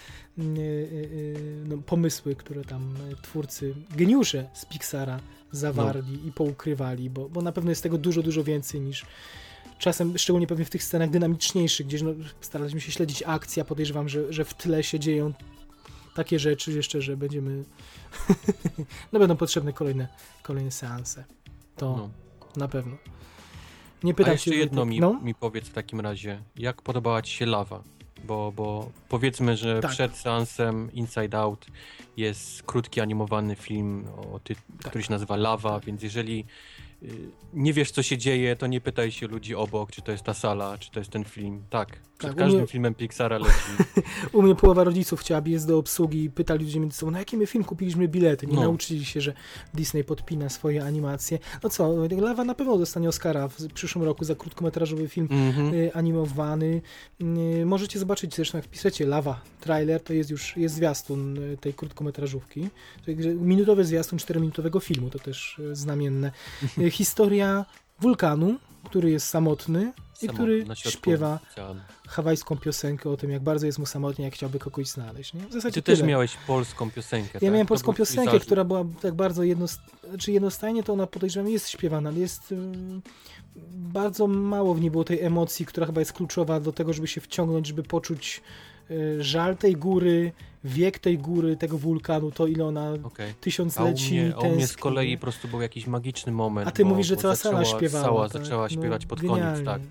no, pomysły, które tam y, twórcy, geniusze z Pixara zawarli i poukrywali, bo, bo na pewno jest tego dużo, dużo więcej niż czasem, szczególnie pewnie w tych scenach dynamiczniejszych, gdzieś no, staraliśmy się śledzić akcję, a podejrzewam, że, że w tle się dzieją takie rzeczy jeszcze, że będziemy no będą potrzebne kolejne, kolejne seanse. To No. na pewno. Nie A pytam jeszcze cię, jedno mi, no? mi powiedz w takim razie. Jak podobała ci się lawa? Bo, bo powiedzmy, że Tak. przed seansem Inside Out jest krótki animowany film, o ty, Tak. który się nazywa Lawa, więc jeżeli y, nie wiesz, co się dzieje, to nie pytaj się ludzi obok, czy to jest ta sala, czy to jest ten film. Tak, przed Tak, każdym mnie- filmem Pixara leci. U mnie połowa rodziców chciała biec do obsługi i pytali ludzie między sobą, na jaki my film kupiliśmy bilety. Nie No. nauczyli się, że Disney podpina swoje animacje. No co, Lawa na pewno dostanie Oscara w przyszłym roku za krótkometrażowy film Mhm. y, animowany. Y, możecie zobaczyć zresztą, jak wpiszecie Lawa trailer, to jest już jest zwiastun y, tej krótkometrażówki. Minutowy zwiastun czterominutowego filmu, to też y, znamienne. Y, historia wulkanu, który jest samotny i który śpiewa hawajską piosenkę o tym, jak bardzo jest mu samotnie, jak chciałby kogoś znaleźć. Nie? W zasadzie Ty też tyle. miałeś polską piosenkę, Ja tak? miałem polską piosenkę, zarzut. która była tak bardzo jednost... znaczy jednostajnie, to ona podejrzewam jest śpiewana, ale jest ym, bardzo mało w niej było tej emocji, która chyba jest kluczowa do tego, żeby się wciągnąć, żeby poczuć y, żal tej góry, wiek tej góry, tego wulkanu, to ile ona Okej. A u tysiącleci mnie, u mnie z kolei po prostu był jakiś magiczny moment. A ty bo, mówisz, że cała sala śpiewała. Sala tak? zaczęła No, śpiewać pod genialnie. koniec, tak.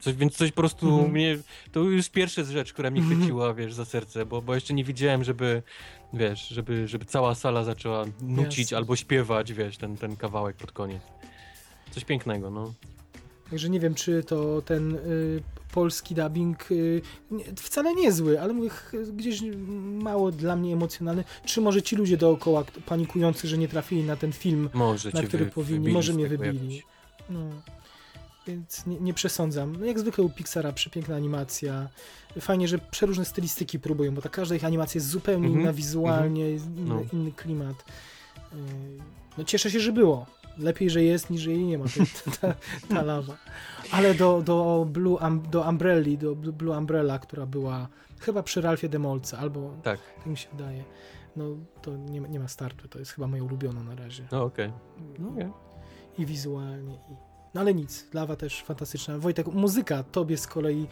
Coś, więc coś po prostu Mhm. mnie, to już pierwsza rzecz, która mnie chwyciła, wiesz, za serce, bo, bo jeszcze nie widziałem, żeby, wiesz, żeby, żeby cała sala zaczęła nucić Jasne. albo śpiewać, wiesz, ten, ten kawałek pod koniec. Coś pięknego, no. Także nie wiem, czy to ten y, polski dubbing y, nie, wcale niezły, ale mówię, gdzieś mało dla mnie emocjonalny. Czy może ci ludzie dookoła panikujący, że nie trafili na ten film, Może na który wy, powinni, może mnie wybili. No. Więc nie, nie przesądzam. No jak zwykle u Pixara przepiękna animacja. Fajnie, że przeróżne stylistyki próbują, bo ta każda ich animacja jest zupełnie Mhm, inna wizualnie, jest inny, No. inny klimat. Yy, No cieszę się, że było. Lepiej, że jest, niż że jej nie ma, ta, ta, ta lawa. Ale do, do, Blue, um, do Umbrelli, do Blue Umbrella, która była chyba przy Ralfie Demolce, albo Tak, tak mi się wydaje. No to nie, ma- nie ma startu, to jest chyba moja ulubiona na razie. no okej. No, Okej. i wizualnie. I... No ale nic, lawa też fantastyczna. Wojtek, muzyka, tobie z kolei.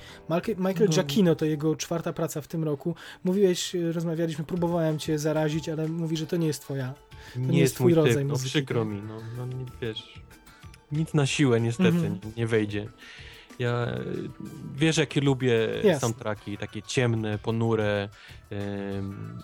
Michael No. Giacchino to jego czwarta praca w tym roku. Mówiłeś, e, rozmawialiśmy, próbowałem cię zarazić, ale mówi, że to nie jest twoja. Nie, nie jest mój rodzaj typ, no muzyki, przykro mi, no, no nie, wiesz, nic na siłę niestety Mhm. nie, nie wejdzie. Ja wiesz, jakie lubię Jasne. soundtracki, takie ciemne, ponure,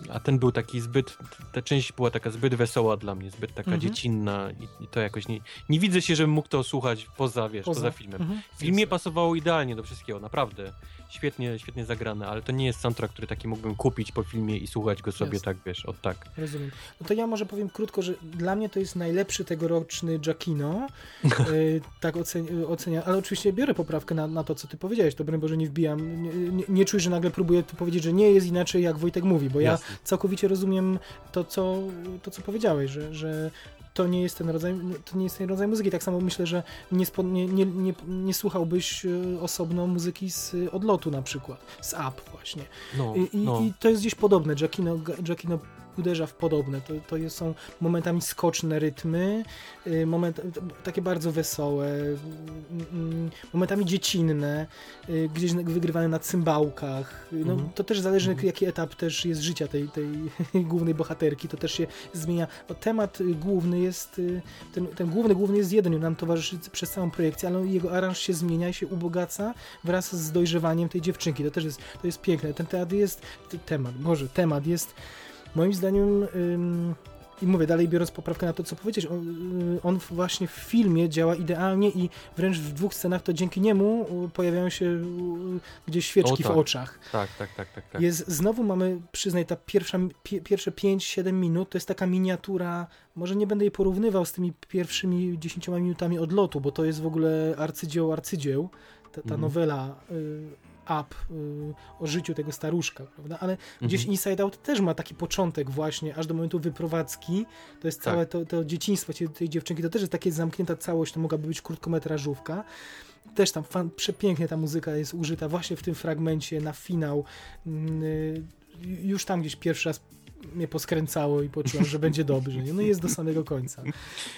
a ten był taki zbyt, ta część była taka zbyt wesoła dla mnie, zbyt taka Mhm. dziecinna i, i to jakoś nie, nie widzę się, żebym mógł to słuchać poza, wiesz, poza, filmem. Mhm. W filmie pasowało idealnie do wszystkiego, naprawdę. Świetnie, świetnie zagrane, ale to nie jest soundtrack, który taki mógłbym kupić po filmie i słuchać go sobie Jasne. tak, wiesz, od tak. Rozumiem. No to ja może powiem krótko, że dla mnie to jest najlepszy tegoroczny Giacchino. y, tak ocen- oceniam, ale oczywiście biorę poprawkę na, na to, co ty powiedziałeś. To broń Boże nie wbijam. Nie, nie, nie czuj, że nagle próbuję tu powiedzieć, że nie jest inaczej, jak Wojtek mówi, bo ja Jasne. całkowicie rozumiem to, co, to, co powiedziałeś, że, że to nie jest ten rodzaj, to nie jest ten rodzaj muzyki. Tak samo myślę, że nie, spo, nie, nie, nie, nie słuchałbyś y, osobno muzyki z odlotu na przykład, z Up właśnie. No, I, i, no. I to jest gdzieś podobne. Giacchino, Giacchino uderza w podobne. To, to jest, są momentami skoczne rytmy, y, moment, takie bardzo wesołe, y, y, momentami dziecinne, y, gdzieś wygrywane na cymbałkach. Y, No, Mhm. To też zależy, Mhm. jaki etap też jest życia tej, tej głównej bohaterki. To też się zmienia. Bo temat y, główny jest, ten, ten główny główny jest jeden, nam towarzyszy przez całą projekcję, ale jego aranż się zmienia i się ubogaca wraz z dojrzewaniem tej dziewczynki. To też jest, to jest piękne. Ten temat jest, temat, Boże, temat jest moim zdaniem i mówię dalej biorąc poprawkę na to, co powiedziałeś, on, y, on właśnie w filmie działa idealnie i wręcz w dwóch scenach to dzięki niemu pojawiają się gdzieś świeczki O, tak. w oczach. Tak, tak, tak, tak. tak. Jest, znowu mamy, przyznaj, ta pierwsza, pie, pierwsze 5-7 minut to jest taka miniatura, może nie będę jej porównywał z tymi pierwszymi 10 minutami odlotu, bo to jest w ogóle arcydzieło arcydzieł, ta, ta Mhm. nowela y, Up y, o życiu tego staruszka, prawda? Ale gdzieś Mhm. Inside Out też ma taki początek właśnie, aż do momentu wyprowadzki, to jest Tak. całe to, to dzieciństwo tej, tej dziewczynki, to też jest takie zamknięta całość, to mogłaby być krótkometrażówka, też tam fan, przepięknie ta muzyka jest użyta właśnie w tym fragmencie na finał. Mm, y, Już tam gdzieś pierwszy raz mnie poskręcało i poczułem, że będzie dobrze. No i jest do samego końca.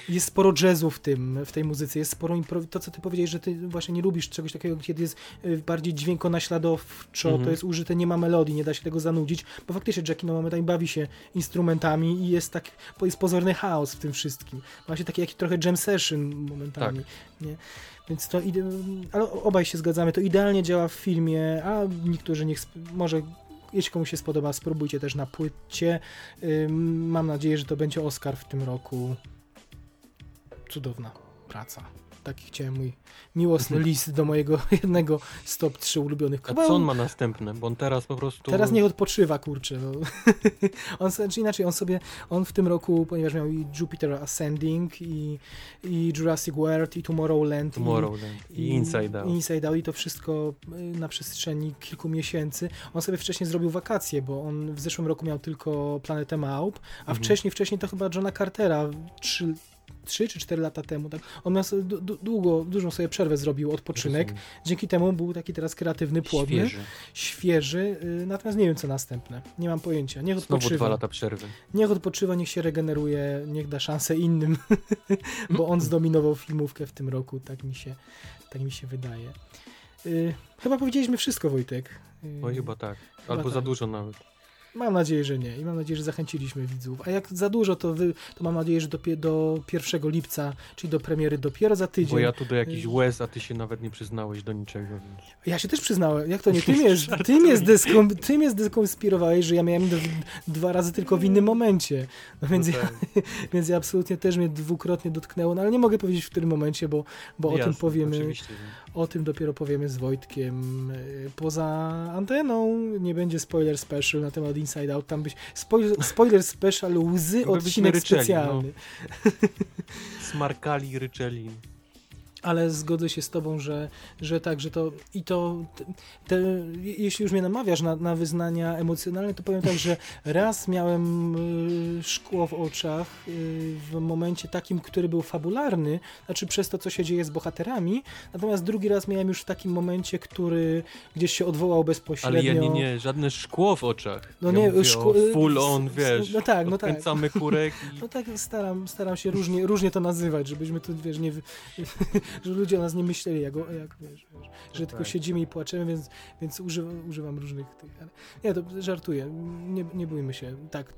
Jest sporo jazzu w tym, w tej muzyce, jest sporo impro... To, co ty powiedziałeś, że ty właśnie nie lubisz czegoś takiego, kiedy jest y, bardziej dźwiękonaśladowczo, Mhm. to jest użyte, nie ma melodii, nie da się tego zanudzić, bo faktycznie Jackie no momentami bawi się instrumentami i jest tak, jest pozorny chaos w tym wszystkim. Właśnie taki jak trochę jam session momentami. Nie? Więc to, ale obaj się zgadzamy, to idealnie działa w filmie, a niektórzy niech, może jeśli komuś się spodoba, spróbujcie też na płycie. Mam nadzieję, że to będzie Oscar w tym roku. Cudowna praca. Taki chciałem mój miłosny list do mojego jednego z top 3 ulubionych. A co on ma następne? Bo on teraz po prostu... Teraz niech odpoczywa, kurczę. No. on, se- czy inaczej, on sobie, on w tym roku, ponieważ miał i Jupiter Ascending, i, i Jurassic World, i Tomorrowland, Tomorrowland i, Inside Out. i Inside Out, i to wszystko y, na przestrzeni kilku miesięcy. On sobie wcześniej zrobił wakacje, bo on w zeszłym roku miał tylko Planetę Małp, a Mhm. wcześniej, wcześniej to chyba Johna Cartera trzy, 3 czy 4 lata temu. Tak? On nas długo, dużą sobie przerwę zrobił, odpoczynek. Rozumiem. Dzięki temu był taki teraz kreatywny, płodny, Świeży. świeży. y, natomiast nie wiem, co następne. Nie mam pojęcia. Niech Znowu odpoczywa. dwa lata przerwy. Niech odpoczywa, niech się regeneruje, niech da szansę innym, bo on zdominował filmówkę w tym roku, tak mi się, tak mi się wydaje. Y, chyba powiedzieliśmy wszystko, Wojtek. No chyba tak. Chyba Albo za tak. dużo nawet. Mam nadzieję, że nie. I mam nadzieję, że zachęciliśmy widzów. A jak za dużo, to, wy, to mam nadzieję, że do, do 1 lipca, czyli do premiery dopiero za tydzień. Bo ja tu do jakichś Y- łez, a ty się nawet nie przyznałeś do niczego, więc... Ja się też przyznałem, jak to nie, ty mnie, ty mnie, zdeskom, ty mnie zdeskonspirowałeś, że ja miałem dwa razy tylko w innym momencie. No więc, No ja, tak. więc ja absolutnie też mnie dwukrotnie dotknęło, no ale nie mogę powiedzieć w którym momencie, bo, bo o tym Jasne, powiemy, Oczywiście. O tym dopiero powiemy z Wojtkiem y, poza anteną. Nie będzie spoiler special na temat Inside Out, tam byś spoiler, spoiler special, łzy, odcinek ryczeli, no. specjalny. Smarkali, ryczeli. Ale zgodzę się z tobą, że, że tak, że to i to, te, jeśli już mnie namawiasz na, na wyznania emocjonalne, to powiem tak, że raz miałem y, szkło w oczach y, w momencie takim, który był fabularny, znaczy przez to, co się dzieje z bohaterami, natomiast drugi raz miałem już w takim momencie, który gdzieś się odwołał bezpośrednio. Ale ja nie, nie, żadne szkło w oczach. No ja nie, szkło- o full on, wiesz, no tak, no tak. kurek i... No tak staram, staram się różnie, różnie to nazywać, żebyśmy tu, wiesz, nie, że ludzie o nas nie myśleli, jak, jak wiesz, wiesz, że No tylko tak. siedzimy i płaczemy, więc, więc używam, używam różnych tych, ale nie, to żartuję, nie, nie bójmy się, tak.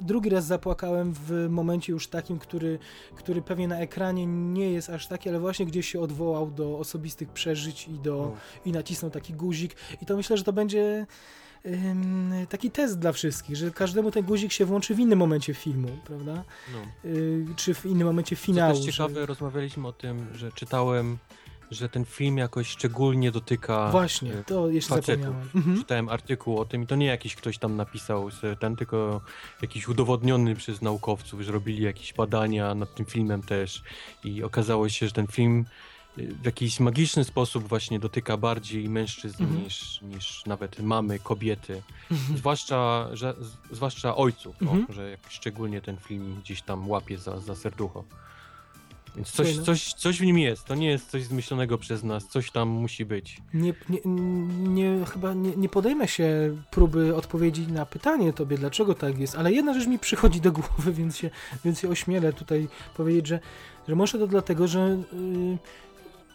Drugi raz zapłakałem w momencie już takim, który, który pewnie na ekranie nie jest aż taki, ale właśnie gdzieś się odwołał do osobistych przeżyć i do, No. i nacisnął taki guzik i to myślę, że to będzie taki test dla wszystkich, że każdemu ten guzik się włączy w innym momencie filmu, prawda? No. Y, czy w innym momencie Co finału. też ciekawe, że... rozmawialiśmy o tym, że czytałem, że ten film jakoś szczególnie dotyka... Właśnie, e, to jeszcze facetów. zapomniałem. Mhm. Czytałem artykuł o tym i to nie jakiś ktoś tam napisał, ten tylko jakiś udowodniony przez naukowców, że robili jakieś badania nad tym filmem też i okazało się, że ten film y, w jakiś magiczny sposób właśnie dotyka bardziej mężczyzn Mhm. niż, niż nawet mamy, kobiety, Mhm. zwłaszcza, że, zwłaszcza ojców, o, że jakoś szczególnie ten film gdzieś tam łapie za, za serducho. Więc Słuchaj, coś, no. coś, coś w nim jest, to nie jest coś zmyślonego przez nas, coś tam musi być. Nie, nie, nie, chyba nie, nie podejmę się próby odpowiedzi na pytanie tobie, dlaczego tak jest, ale jedna rzecz mi przychodzi do głowy, więc się, więc się ośmielę tutaj powiedzieć, że, że może to dlatego, że y,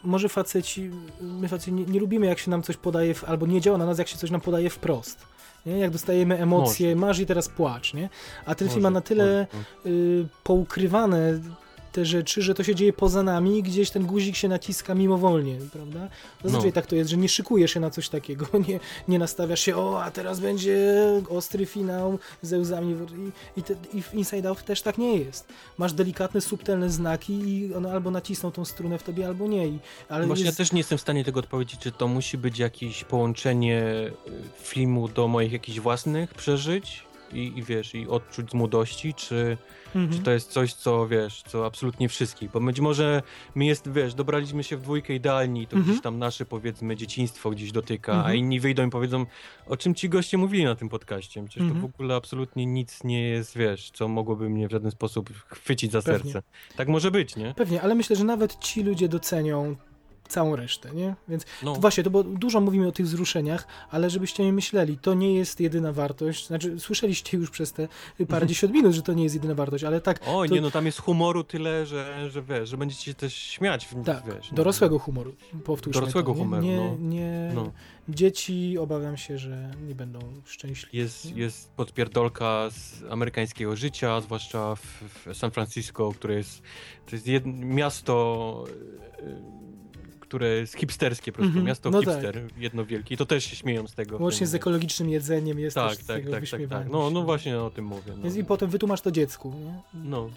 może faceci, my faceci nie, nie lubimy jak się nam coś podaje, w, albo nie działa na nas jak się coś nam podaje wprost. Nie? Jak dostajemy emocje, masz i teraz płacz, nie? A ten film ma Może, na tyle może. y, poukrywane te rzeczy, że to się dzieje poza nami i gdzieś ten guzik się naciska mimowolnie, prawda? Zazwyczaj No. tak to jest, że nie szykujesz się na coś takiego, nie, nie nastawiasz się, o, a teraz będzie ostry finał ze łzami i, i, te, i w Inside Out też tak nie jest. Masz delikatne, subtelne znaki i one albo nacisną tą strunę w tobie, albo nie. I, ale Właśnie jest, ja też nie jestem w stanie tego odpowiedzieć, czy to musi być jakieś połączenie y, filmu do moich jakichś własnych przeżyć i, i wiesz, i odczuć z młodości, czy, Mhm. czy to jest coś, co wiesz, co absolutnie wszystkich, bo być może my jest, wiesz, dobraliśmy się w dwójkę idealni i to Mhm. gdzieś tam nasze, powiedzmy, dzieciństwo gdzieś dotyka, a Mhm. inni wyjdą i powiedzą, o czym ci goście mówili na tym podcaście, przecież Mhm. to w ogóle absolutnie nic nie jest, wiesz, co mogłoby mnie w żaden sposób chwycić za Pewnie. serce. Tak może być, nie? Pewnie, ale myślę, że nawet ci ludzie docenią całą resztę, nie? Więc No. To Właśnie, to bo dużo mówimy o tych wzruszeniach, ale żebyście nie myśleli, to nie jest jedyna wartość. Znaczy, słyszeliście już przez te parędziesiąt minut, że to nie jest jedyna wartość, ale tak, O, to- nie, no tam jest humoru tyle, że, że wiesz, że będziecie się też śmiać. W, tak wiesz, no. dorosłego humoru, powtórzmy Dorosłego to, nie? humoru, nie, no. nie, No. Dzieci, obawiam się, że nie będą szczęśliwi. Jest, jest podpierdolka z amerykańskiego życia, zwłaszcza w, w San Francisco, które jest, to jest jed, miasto, y, które jest hipsterskie po prostu, Mhm, miasto no hipster, jedno wielkie. I to też się śmieją z tego. Łącznie z ekologicznym jedzeniem jest Tak, też tak, tego tak, tak, tak. No, no właśnie o tym mówię. No. Więc I potem wytłumacz to dziecku, nie? no.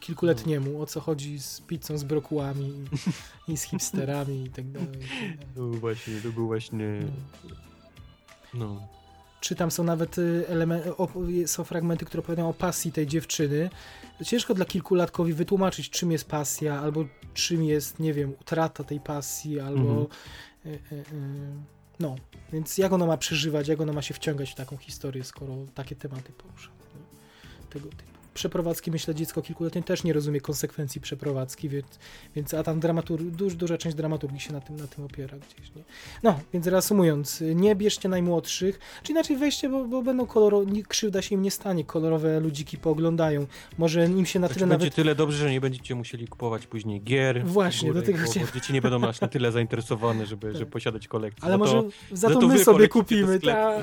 kilkuletniemu, o co chodzi z pizzą, z brokułami i, z hipsterami i tak dalej. i tak dalej. To był właśnie, to był właśnie, no. Czy tam są nawet y, elementy, są fragmenty, które opowiadają o pasji tej dziewczyny. Ciężko dla kilkulatkowi wytłumaczyć, czym jest pasja, albo czym jest, nie wiem, utrata tej pasji, albo. Mhm. Y, y, y, no, więc jak ona ma przeżywać, jak ona ma się wciągać w taką historię, skoro takie tematy porusza. Tego typu. Przeprowadzki, myślę, dziecko kilkuletnie też nie rozumie konsekwencji przeprowadzki, więc, więc a tam dramatur, duż, duża część dramaturgii się na tym, na tym opiera gdzieś, nie? No, więc reasumując, nie bierzcie najmłodszych, czy inaczej weźcie, bo, bo będą kolorowe, krzywda się im nie stanie, kolorowe ludziki pooglądają, może im się na Znaczy, tyle będzie nawet... tyle dobrze, że nie będziecie musieli kupować później gier. Właśnie, figurek, do tego chciałem- dzieci nie będą aż na tyle zainteresowane, żeby, Tak. żeby posiadać kolekcję. Ale Za może to, za to to my sobie kupimy, sklepu,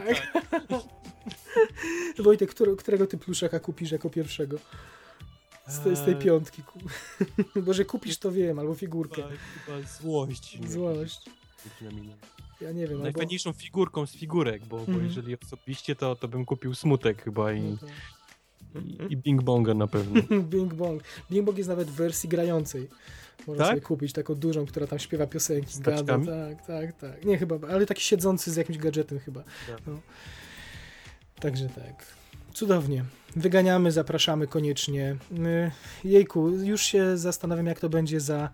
tak. Wojtek, który, którego ty pluszaka kupisz jako pierwszego? Z tej, z tej Eee. piątki. Bo że kupisz to wiem, albo figurkę. Chyba, chyba złość. Złość. Ja nie wiem, albo... Najfajniejszą figurką z figurek, bo, bo Mhm. jeżeli osobiście, to, to bym kupił smutek chyba i, No to- i, i Bing Bonga na pewno. Bing Bong. Bing Bong jest nawet w wersji grającej. Można Tak? sobie kupić taką dużą, która tam śpiewa piosenki. Z Gada, tak, tak, tak. Nie chyba, ale taki siedzący z jakimś gadżetem chyba. Tak. No. Także tak. Cudownie. Wyganiamy, zapraszamy koniecznie. Y, Jejku, już się zastanawiam, jak to będzie za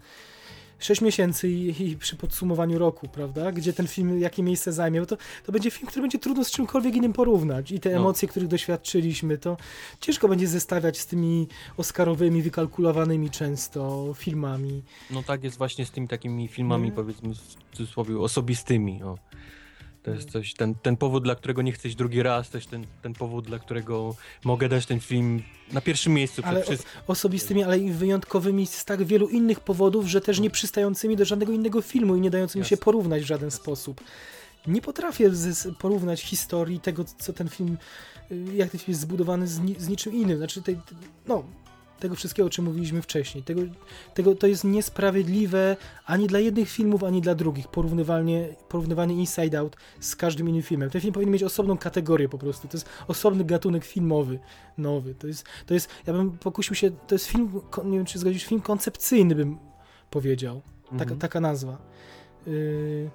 6 miesięcy i, i przy podsumowaniu roku, prawda? Gdzie ten film, jakie miejsce zajmie, bo to, to będzie film, który będzie trudno z czymkolwiek innym porównać. I te No. emocje, których doświadczyliśmy, to ciężko będzie zestawiać z tymi oscarowymi, wykalkulowanymi często filmami. No tak jest właśnie z tymi takimi filmami, Mm. powiedzmy w cudzysłowie, osobistymi. O. To jest Mm. coś, ten, ten powód, dla którego nie chcę iść drugi raz, też ten, ten powód, dla którego mogę dać ten film na pierwszym miejscu Ale wszystkim. Osobistymi, ale i wyjątkowymi z tak wielu innych powodów, że też nie przystającymi do żadnego innego filmu i nie dającymi się Jasne. porównać w żaden Jasne. sposób. Nie potrafię porównać historii tego, co ten film, y, jak ten film jest zbudowany z, ni, z niczym innym. Znaczy, tej, no, tego wszystkiego, o czym mówiliśmy wcześniej. Tego, tego, to jest niesprawiedliwe ani dla jednych filmów, ani dla drugich. Porównywanie, porównywanie Inside Out z każdym innym filmem. Ten film powinien mieć osobną kategorię po prostu. To jest osobny gatunek filmowy, nowy. To jest, to jest ja bym pokusił się, to jest film, nie wiem czy zgodzisz, film koncepcyjny bym powiedział. Taka, Mhm. taka nazwa. Yy,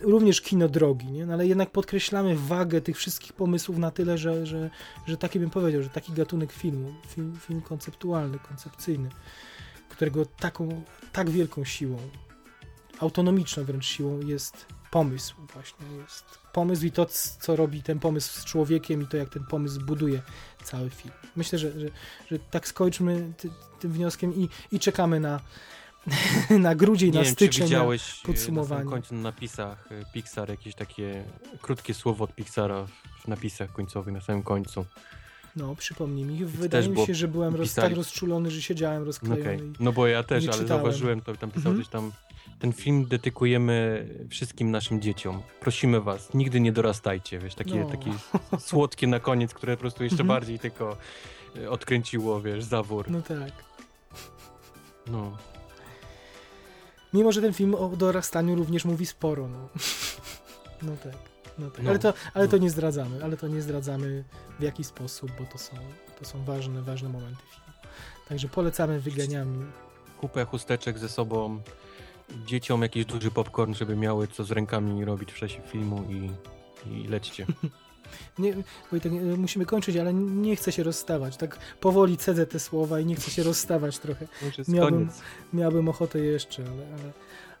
również kino drogi, nie? No, ale jednak podkreślamy wagę tych wszystkich pomysłów na tyle, że, że, że taki bym powiedział, że taki gatunek filmu, film, film konceptualny, koncepcyjny, którego taką, tak wielką siłą, autonomiczną wręcz siłą jest pomysł właśnie, jest pomysł i to, co robi ten pomysł z człowiekiem i to, jak ten pomysł buduje cały film. Myślę, że, że, że tak skończmy ty, tym wnioskiem i, i czekamy na, na grudzień, Nie na czy styczeń. na- widziałeś e, podsumowanie. na końcu na napisach e, Pixar jakieś takie krótkie słowo od Pixara w napisach końcowych na samym końcu. No, przypomnij mi. Wydaje mi się, że byłem roz, tak rozczulony, że siedziałem rozklejony. Okej, i- no bo ja też, ale czytałem. zauważyłem to, tam pisał Mhm. coś tam. Ten film dedykujemy wszystkim naszym dzieciom. Prosimy was, nigdy nie dorastajcie, wiesz, takie, No. takie słodkie na koniec, które po prostu jeszcze Mhm. bardziej tylko e, odkręciło, wiesz, zawór. No tak. No. Mimo, że ten film o dorastaniu również mówi sporo. No, no tak. No tak. No, Ale, to, ale no. to nie zdradzamy, ale to nie zdradzamy w jaki sposób, bo to są, to są ważne, ważne momenty filmu. Także polecamy wyganiami. Kupę chusteczek ze sobą, dzieciom jakiś duży popcorn, żeby miały co z rękami robić w czasie filmu i, i lećcie. Nie, Wojtek, musimy kończyć, ale nie chcę się rozstawać. Tak powoli cedzę te słowa i nie chcę się rozstawać trochę. Miałbym-. Miałbym ochotę jeszcze, ale, ale,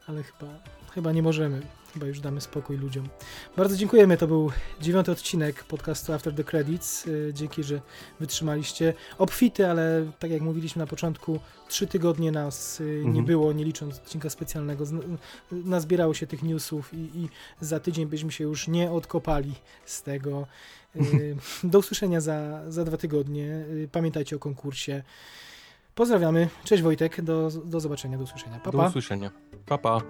ale chyba, chyba nie możemy. Chyba już damy spokój ludziom. Bardzo dziękujemy. To był dziewiąty odcinek podcastu After the Credits. Yy, Dzięki, że wytrzymaliście. Obfity, ale tak jak mówiliśmy na początku, trzy tygodnie nas nie Mhm. było, nie licząc odcinka specjalnego. Nazbierało się tych newsów i, i za tydzień byśmy się już nie odkopali z tego. Yy, Do usłyszenia za, za dwa tygodnie. Pamiętajcie o konkursie. Pozdrawiamy. Cześć Wojtek. Do, do zobaczenia, do usłyszenia. Pa, Do pa. usłyszenia. Pa, pa.